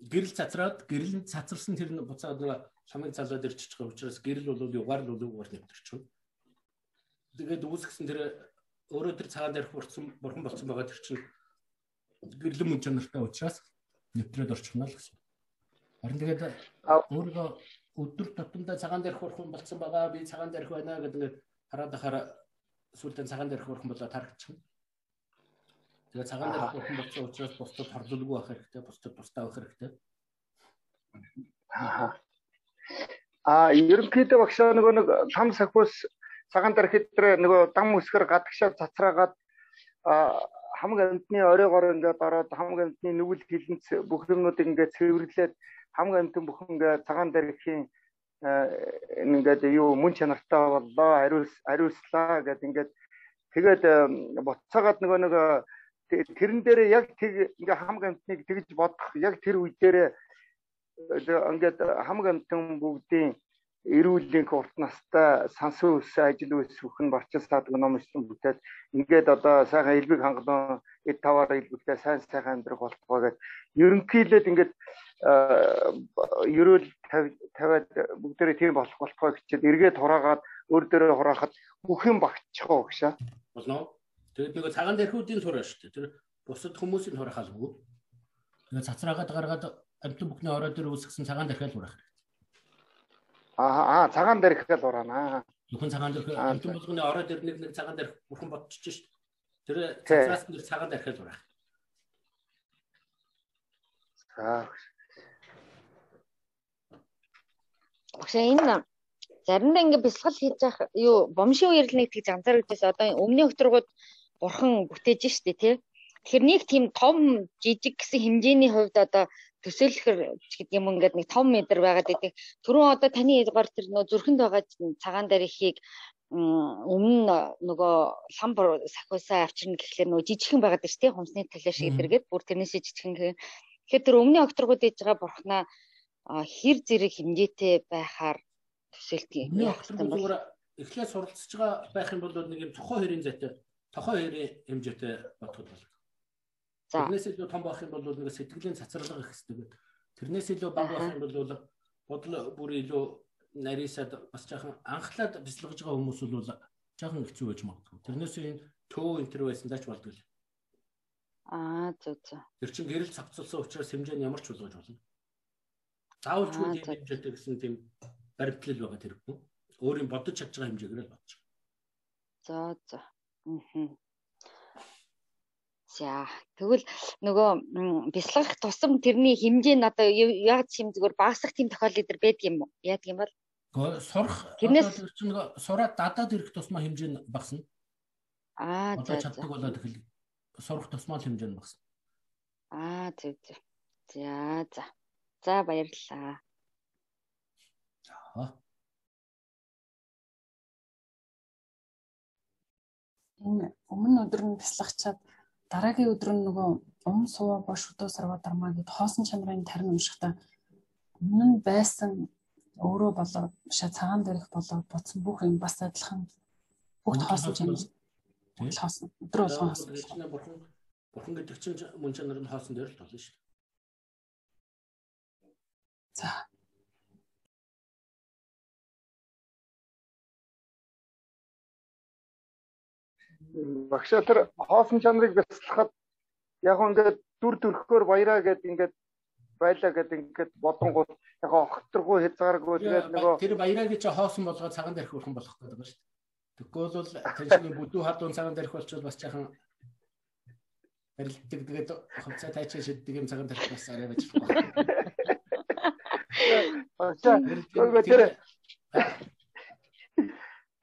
Гэрэл цацраад гэрэл цацарсан тэр буцаад нэг шамыг залаад ирчих байгаа учраас гэрэл бол югаар л үгээр нэвтэрч байна. Тэгээд үүсгэсэн тэр өөрөө тэр цагаан дээрх бурцсан бурхан болсон байгаа тэр чинь гэрлэн мөн чанартай учраас нэвтрээд орчихно л гэсэн. Харин тэгээд өөрөө өдөр тутамдаа цагаан дээрх бурхан болсон байгаа би цагаан дээрх байна гэдэг хараад ахаар сүүлдээ цагаан дээрх бурхан болоод харагдчихна. Тэгээд цагаан дээрх бурхан болсон учраас бусдад хорлолгүй байх хэрэгтэй, бусдад тустай байх хэрэгтэй. Аа. А ерөнхийдөө багшаа нөгөө нэг лам сахиус цагаан дээр хэдрэ нөгөө дам өсгөр гадагшаа цацраагаад хамаг амьтны оройгоор ингээд ороод хамаг амьтны нүгэл хилэнц бүх юмнуудыг ингээд цэвэрлээд хамаг амьтан бүх ингээд цагаан дээрхийн ингээд юу мөн чанартай боллоо хариулс хариулслаа гэд ингээд тэгээд буцаагаад нөгөө нэг тэрэн дээр яг тэг ингээ хамаг амьтныг тэгж бодох яг тэр үе дээр ингээд хамаг амьтан бүгдийн эрүүллийнх урт настай сансан ус ажил үс бүхэн барчил саадаг номчлон бүтээд ингээд одоо сайхан элбэг хангалуун эд таваар элбэгтэй сайн сайхан амьдрах болтгоо гэд ерөнхийдөө ингээд ерөөл тавиад бүгдээрээ тийм болох болтгоо гэчихэд эргээд хураагаад өөр дөрөө хураахад бүх юм багтчих гоо гшаа. Болно. Тэгээд нөгөө цагаан дэрхүүдийн тураа шүү дээ. Тэр бусад хүмүүсийн тураа халгүй. Тэгээд цацраагаад гаргаад амтан бүхний орой дээр үүсгэсэн цагаан дэрхэл хураах хэрэгтэй. Аа аа цагаан дээрх гэл ураана. Зөвхөн цагаан дээрх амтан болгоны орой дээр нэг нэг цагаан дээрх бурхан бодчихж шít. Тэр цацраас нь цагаан дээрхэл ураах. За. Багшаа энэ заримдаа ингээ бясалгал хийж явах юу бомшийн үерл нэг тийг анзаарчихсан одоо өмнө өтргүүд бурхан бүтээж штэ тий. Тэгэхээр нэг тийм том жижиг гэсэн хэмжээний хувьд одоо төсөөлөхөр гэдэг юм ингээд нэг том метр байгаад байдаг. Түрүүн одоо таны гар тэр нөө зүрхэнд байгаа цагаан дарихийг өмнө нөгөө лам сахиусаа авчирна гэхлээр нөгөө жижигхэн байгаад байна тийм хумсны талаа шиг эдэргээд бүр тэрнээсээ жижигхэн гэх. Тэгэхээр тэр өмнө окторгууд ээж байгаа бурхнаа хэр зэрэг хэмжээтэй байхаар төсөөлтгий. Эхлээд суралцж байгаа байх юм бол нэг юм тохоо хэрийн зайтай тохоо хэрийн хэмжээтэй бодоход бол За. Тэрнээс илүү том байх юм бол нэг сэтгэлийн цацралга их хэвээр. Тэрнээс илүү бага байх юм бол бодол бүр илүү нарийсаад бас жаахан анхлаад бяцлагж байгаа хүмүүс бол жаахан хэцүү байж магадгүй. Тэрнээс энэ төө энтер байсан даач болдгоо. Аа зөв зөв. Тэр чинь гэрэл цавцалсан учраас хэмжээ нь ямар ч болгож болно. Заавалчгүй тийм хэмжээтэй гэсэн тийм баримтлал байгаа тэрхүү. Өөрийн бодож чадж байгаа хэмжээгээр л бодож. За за. Аа. За тэгвэл нөгөө бясалгах тусам тэрний хэмжээ нь одоо яг юм зүгээр багасах тийм тохиолдол идэр байдаг юм уу? Яадаг юм бол? Сурах тэрнээс чинь сураад дадаад ирэх тусмаа хэмжээ нь багасна. Аа за чаддаг болоод их сурах тусмаа л хэмжээ нь багасна. Аа зөв зөв. За за. За баярлалаа. За. Энэ өмнө өдөр нь бясалгачаад дараагийн өдөр нь нөгөө ум сува бош өдөө сарва дармаа гэд хоосон чанарын тарин уншихтаа өмнө нь байсан өөрөө болоод шаа цагаан дээрх болоод буцсан бүх юм бас адилхан бүх хоосон чанар. Бүх хоосон. Өдрөө болгон хоосон. Бурхан бурхан гэдэг чинь мөн чанар нь хоосон дээр л болно шүү дээ. За багшаа тэр хоосон чанарыг бяцлахад яг ингээд дүр төрхөөр баяраа гэд ингээд байлаа гэд ингээд бодонгууд яг огторгүй хязгааргүй тэгээд нөгөө тэр баяраа гэж хоосон болгоод цагаан дээрх өрхөн болох гэдэг байна шүү дээ. Тэгвэл бол тэр бүдүү хадуун цагаан дээрх болчихвол бас жаахан барилддаг тэгээд хувцас тайчаа шиддэг юм цагаан дээрх бас арай байж байна. Багшаа тэр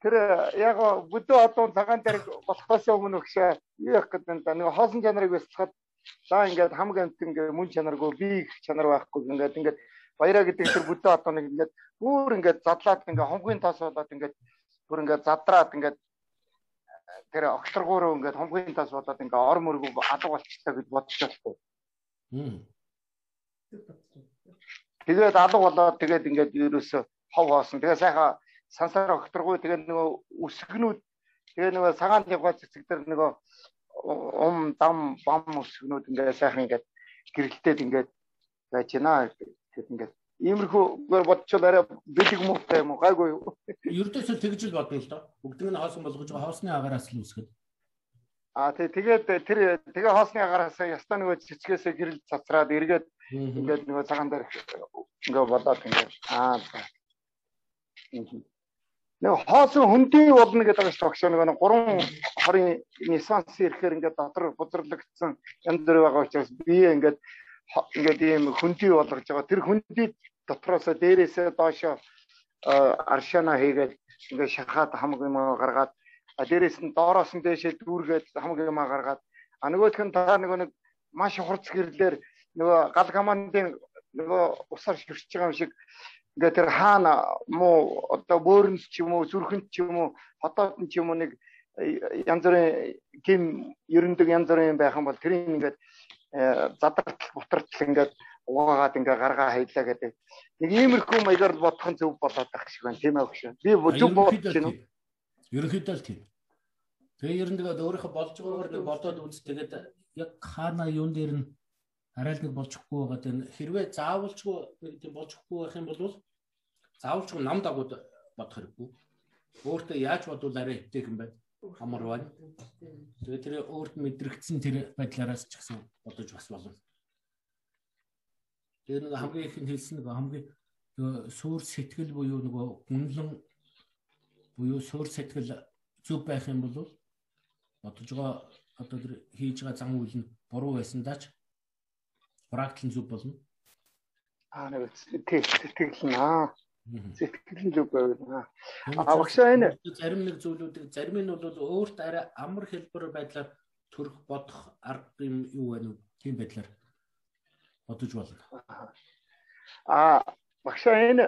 тэр яг бүдүү одон цагаан дээр болохоос өмнө өгшөө юу явах гэдэг нь нэг хоосон чанарыг бяцлахад за ингээд хамаг амт ингээд мөн чанаргүй би их чанар байхгүй ингээд ингээд баяраа гэдэг тэр бүдүү одоныг ингээд бүр ингээд задлаад ингээд хонхын тас болоод ингээд бүр ингээд задраад ингээд тэр огтлоргоо ингээд хонхын тас болоод ингээд ор мөргөө алга болчихлоо гэж бодож байхгүй. Тэгээд алга болоод тэгээд ингээд ерөөсө хов хоосон. Тэгээд сайхан сансаар огторгүй тэгээд нөгөө үсгнүүд тэгээд нөгөө цагаан явгаа цэцэг дээр нөгөө ум дам бам үсгнүүд ингээд сайхан ингээд гэрэлтээд ингээд байж байна. Тэгээд ингээд иймэрхүүгээр бодчихвол арай бэлэг муутай юм уу гайгүй юу. Ердөөсөө тэгж л бодно л доо. Бүгдийг нь хоосон болгож байгаа хоосны агаараас л үсгэж. Аа тий тэгээд тэр тэгээ хоосны агаараас ястаа нөгөө цэцгээсээ гэрэл цацраад эргээд ингээд нөгөө цагаан дээр ингээд болоод ингээд аа Нэг хоосон хөндий болно гэдэг шүү дээ. Нэг 3 хорийн нисанс ирэхээр ингээд дотор бузарлагдсан янз бүр байгаа учраас би ингээд ингээд ийм хөндий болгож байгаа. Тэр хөндий дотроос дээрээсээ доошо аршана хийгээд ингээд шахаад хамаг юм гаргаад дээрээс нь доороос нь дээшээ дүүргээд хамаг юм гаргаад а нөгөөх нь та нөгөө нэг маш хурц гэрлэр нөгөө гал командын нөгөө усаар ширч байгаа юм шиг ингээд тэр хаана муу одоо бөөрөнс ч юм уу зүрхэнд ч юм уу хотоод ч юм уу нэг э, янз бүрийн гим ерөндөг янз бүрийн байх юм бол тэрийг ингээд э, задартал бутартал ингээд угаагаад ингээ гаргаа хаялаа гэдэг. Нэг иймэрхүү маягаар бодох нь зөв болоод байх шиг байна тийм ээ багш. Би зөв бодож байна уу? Ерөнхийдөө л тийм. Тэгээ ер нь тэгээд өөрийнхөө болж байгаагаар нэг бодоод үз тэгээд яг хаана юун дээр нь арай л нэг болчихгүй байгаа. Тэр хэрвээ заавалчгүй тийм болчихгүй байх юм бол заавалчгүй нам дагууд бодох хэрэггүй. Өөртөө яаж бодвол арай хэвтэйх юм бэ? Амар байна. Тэгээд тэр өөрт мэдрэгдсэн тэр байдлаараас ч гэсэн бодож бас болно. Тэгээд нэг хамгийн их нь хэлсэн нэг хамгийн суур сэтгэл буюу нөгөө гүнлэн буюу суур сэтгэл зүв байх юм бол бодож байгаа одоо тэр хийж байгаа зам үйл нь буруу байсан даач практик зүв болно. Аа нэг сэтгэл нь аа сэтгэл нь зүг байна. А багшаа энэ зарим нэг зүйлүүдийг зарим нь бол өөрт арай амар хэлбэр байдлаар төрөх бодох арга юм юу байна уу? Тийм байдлаар бодож болно. А багшаа энэ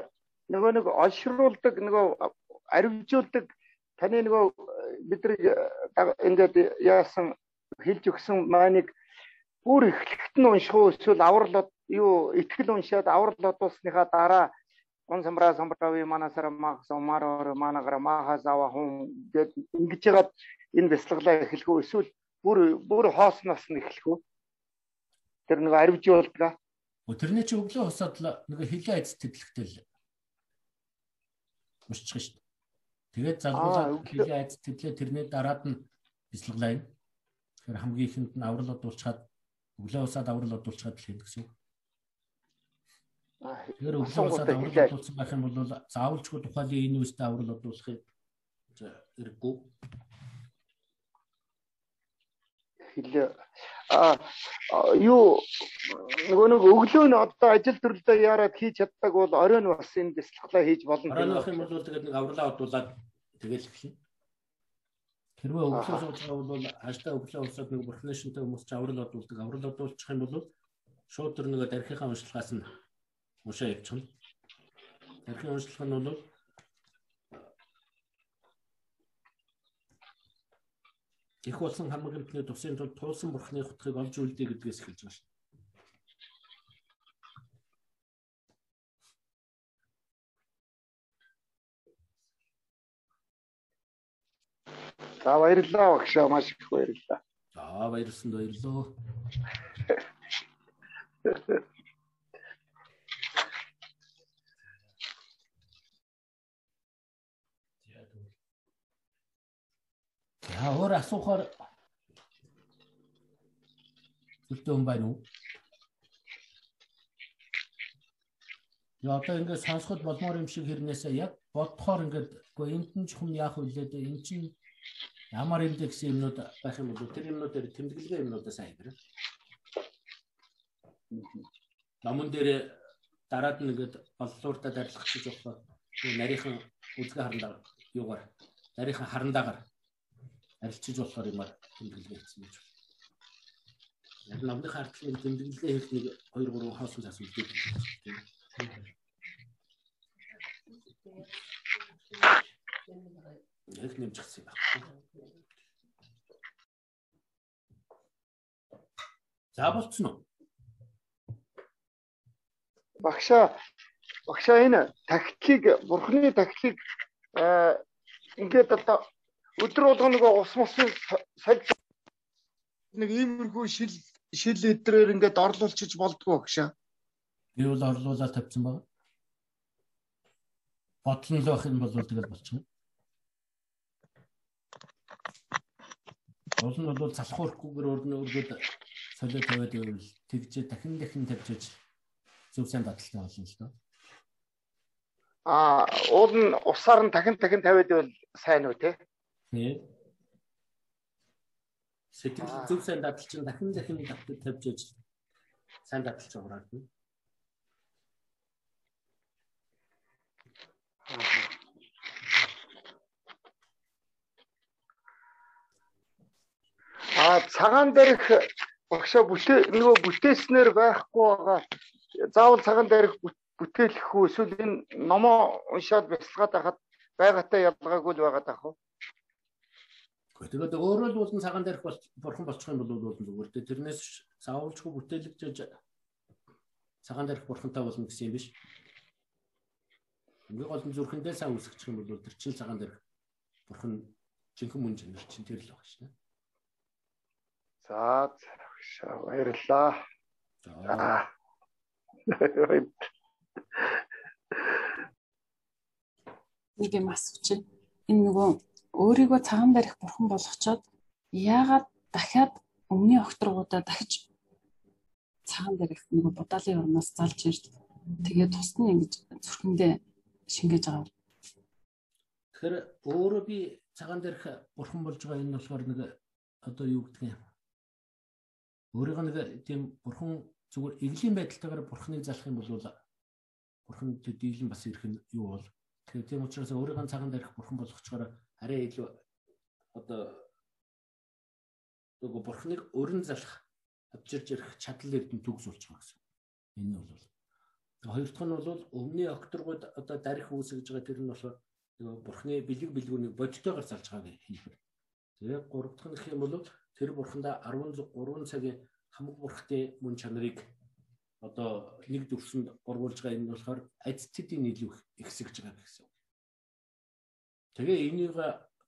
нөгөө нэг олшруулдаг нөгөө аривжуулдаг таны нөгөө бид нар ингээд яасан хэлж өгсөн мааныг бүр эхлэхт нь унших уу эсвэл аврал юу ихтгэл уншаад аврал одуулсныхаа дараа он самбра самбрави манасара мах сомарор манагара махасава хум гэд ингэж ягаад энэ бяцлаглаа эхлэх үү эсвэл бүр бүр хоосноос нь эхлэх үү тэр нэг арвжуулдаг тэрний чи өглөө хосоод нэг хилээ айц тэтлэгтэй л мөччих шүү дээ тэгээд залгуулаад хилээ айц тэтлээ тэрний дараад нь бяцлаглаа юм тэгэхээр хамгийн ихэнд нь аврал одуулчаад өглөө хосоод аврал одуулчаад л хийдэг гэсэн үг Тэгэхээр өглөөсөө аврал бодуулсан байх юм бол заавалчгүй тухайлын энэ үстэй аврал бодуулахыг хэрэггүй. Хилээ а юу нөгөө нэг өглөө нь одоо ажил төрлөө яарад хийж чаддаг бол оройн бас энэ бяцлаглаа хийж болно. Оройн байх юм бол тэгээд нэг авралаа бодуулаад тэгэл эхэлнэ. Хэрвээ өглөө сууж байгаа бол хааштай өглөө усаад нэг бурхны шинтэй хүмүүс ч аврал бодуулдаг. Аврал бодуулчих юм бол шууд тэр нэг дарихынхаа уншлагаас нь Ушаа явчихна. Тархины уншлах нь бол их болсон хамаг амтны тусын тул туулсан бурхны хутгийг олж үлдээ гэдгээс эхэлж шүү. За баярлалаа багшаа маш их баярлалаа. За баярлсан баярлалаа. За өөр асуухаар зүгтэн хүн байна уу? Яа одоо ингээд сонсоход болмоор юм шиг хэрнээсээ яг бодохоор ингээд үгүй энд нь ч хүм яах вүлээ дээ эн чинь ямар индекс юмнууд байх юм бол тэр юмнуудаар тэмдэглэгээ юмнуудаа сайн хэрэг. Намун дээр дараад нь ингээд боллууртаа дарилгахчих жоохоо нарийнхан үзгээ харандаа юугаар нарийнхан харандаагаар арилчиж болохоор юмар тэмдэглэгээ хийсэн гэж байна. Яг намдын хартлын тэмдэглэгээ хийх нэг 2 3 хоосон цаас үлдээд байна. Яг нэмчихсэн байна. За болцсон уу? багшаа багшаа энэ тактикийг бурхны тактикийг ингээд одоо өдөр болго нөгөө ус мус сольж нэг иймэрхүү шил шил эдрээр ингээд орлуулчих болдгоо багшаа. Би бол орлуулаад тавьсан байна. Бодлон л байх юм бол тэгэл болчихно. Уул нь бол залхуурахгүйгээр өөрнөө өргөд солио тавиад байвал тэгжээ дахин дахин тавьж зөв сайн баталтай болно л доо. Аа, уул нь усаар нь дахин дахин тавиад байвал сайн уу те? Тий. Сэтгэл зөв сайн дадал чинь дахин дахин тавьж яж сайн дадалж байгаа юм. А цагаан дээрх багшаа бүтээ нөгөө бүтээснээр байхгүй байгаа. Заавал цагаан дээрх бүтээлэх үү эсвэл энэ номоо уншаад бясалгаад байхад байгаатай ялгаагүй л байгаа таах уу? Тэгээд өөрөө л уулын цагаан дээрх бол бурхан болчих юм бол уулын зүгээр дээ. Тэрнээс заавалчгүй бүтээлгэж цагаан дээрх бурхантай болно гэсэн юм биш. Ингээ гол нь зүрхэндээ сайн үсгчих юм бол тэр чинь цагаан дээрх бурхан жинхэнэ мөн чанар чинь тэр л байгаа шнэ. За баярлалаа. За. Нэг юм асуучих. Энэ нөгөө өөрийгөө цагаан дарих бурхан болгочоод яагаад дахиад өмнө огтргуудаа дахиж цагаан дарих нөгөө будаалын орноос залж ирд тэгээд тусна ингэж зүрхэндээ шингээж байгаа. Тэгэхээр өөрөө би цагаан дарих бурхан болж байгаа энэ болохоор нэг одоо юу гэдэг юм өөрийгөө нэг тийм бурхан зүгээр эвлийн байдалтайгаар бурханыг залах юм бол бурхан дийлэн бас ирэх нь юу бол тэгэхээр тийм учраас өөрийнхөө цагаан дээрх бурхан болгочоор арай илүү одоо нөгөө бурханыг өрн залах авчирж ирэх чадал эрдэм төгс болж байгаа гэсэн. Энэ нь бол хоёр дахь нь бол өмнө окторгууд одоо дарих үүсгэж байгаа тэр нь болохоор нөгөө бурхны бэлэг бэлгүүнийг бодтойгоор залж байгааг хэлбэр. Тэгээ гурав дахь нь гэх юм бол тэр бурхандаа 13 цагийн хамаг бурхтын мөн чанарыг одоо нэг дүрсэнд гурвуулж байгаа юм болохоор адцтдийн илүү ихсэж байгаа гэсэн. Тэгээ энийг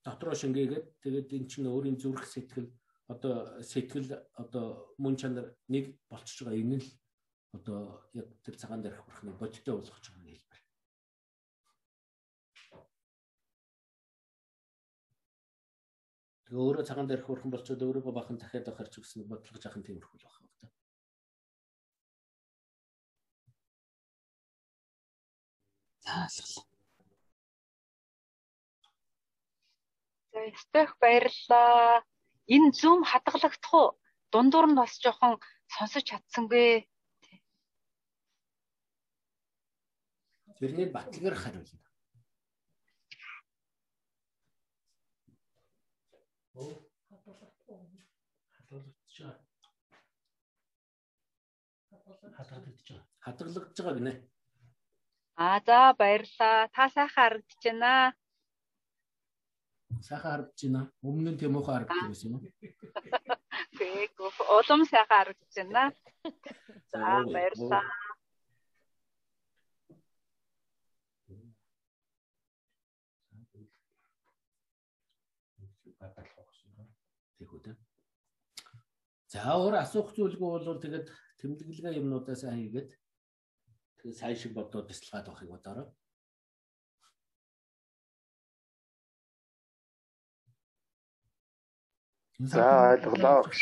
дотроо шингээгээд тэгээд эн чинь өөрийн зүрх сэтгэл одоо сэтгэл одоо мөн чанар нэг болчихж байгаа энэ л одоо яг тэр цагаан дээрх бурхны бодиттой болгож байгаа юм хэлбэр. Тэгээ өөрөө цагаан дээрх бурхан болчоод өөрийгөө бахан дахиад авахарч гэсэн бодлого жахан тиймэрхүү л байна да. За ойлголоо. За стех баярлаа. Энэ зүүм хадгалагдах уу? Дундуур нь бас жоохон сонсож чадсангүй. Тэрний батлагаар хариулна. хадгалагдаж байгаа. Хадгалагдаж байгаа гинэ. Аа за баярлаа. Та сайхан харагдаж байна. Сайхан харагдаж байна. Өмнө нь тийм муухай харагдаж байсан юм уу? Гүй улам сайхан харагдаж байна. За үү. За өөр асуух зүйлгүй бол тэгээд тэмдэглэгээ юмнуудаа сайн хийгээд тэгээд сайн шиг бодоод бяцлагаад авахыг бодороо. За ойлголоо гэж.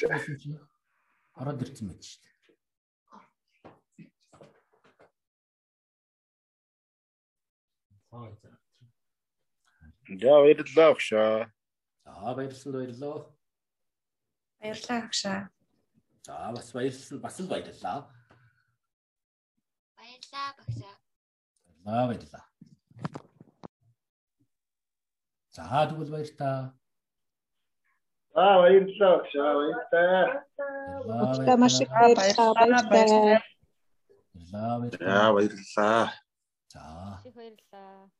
Ороод ирсэн мэт шүү дээ. За баярлалаа өгшөө. За баярлсан баярлаа. Баярлалаа агшаа. За бас баярлсан бас л баярлалаа. Баярлаа багшаа. Баярлалаа баярлалаа. За тэгвэл баяр та. За баярлалаа өгшөө. Баярлалаа. Баярлалаа маш их Баярлалаа баярлалаа. баярлалаа. За баярлалаа. За Их баярлалаа.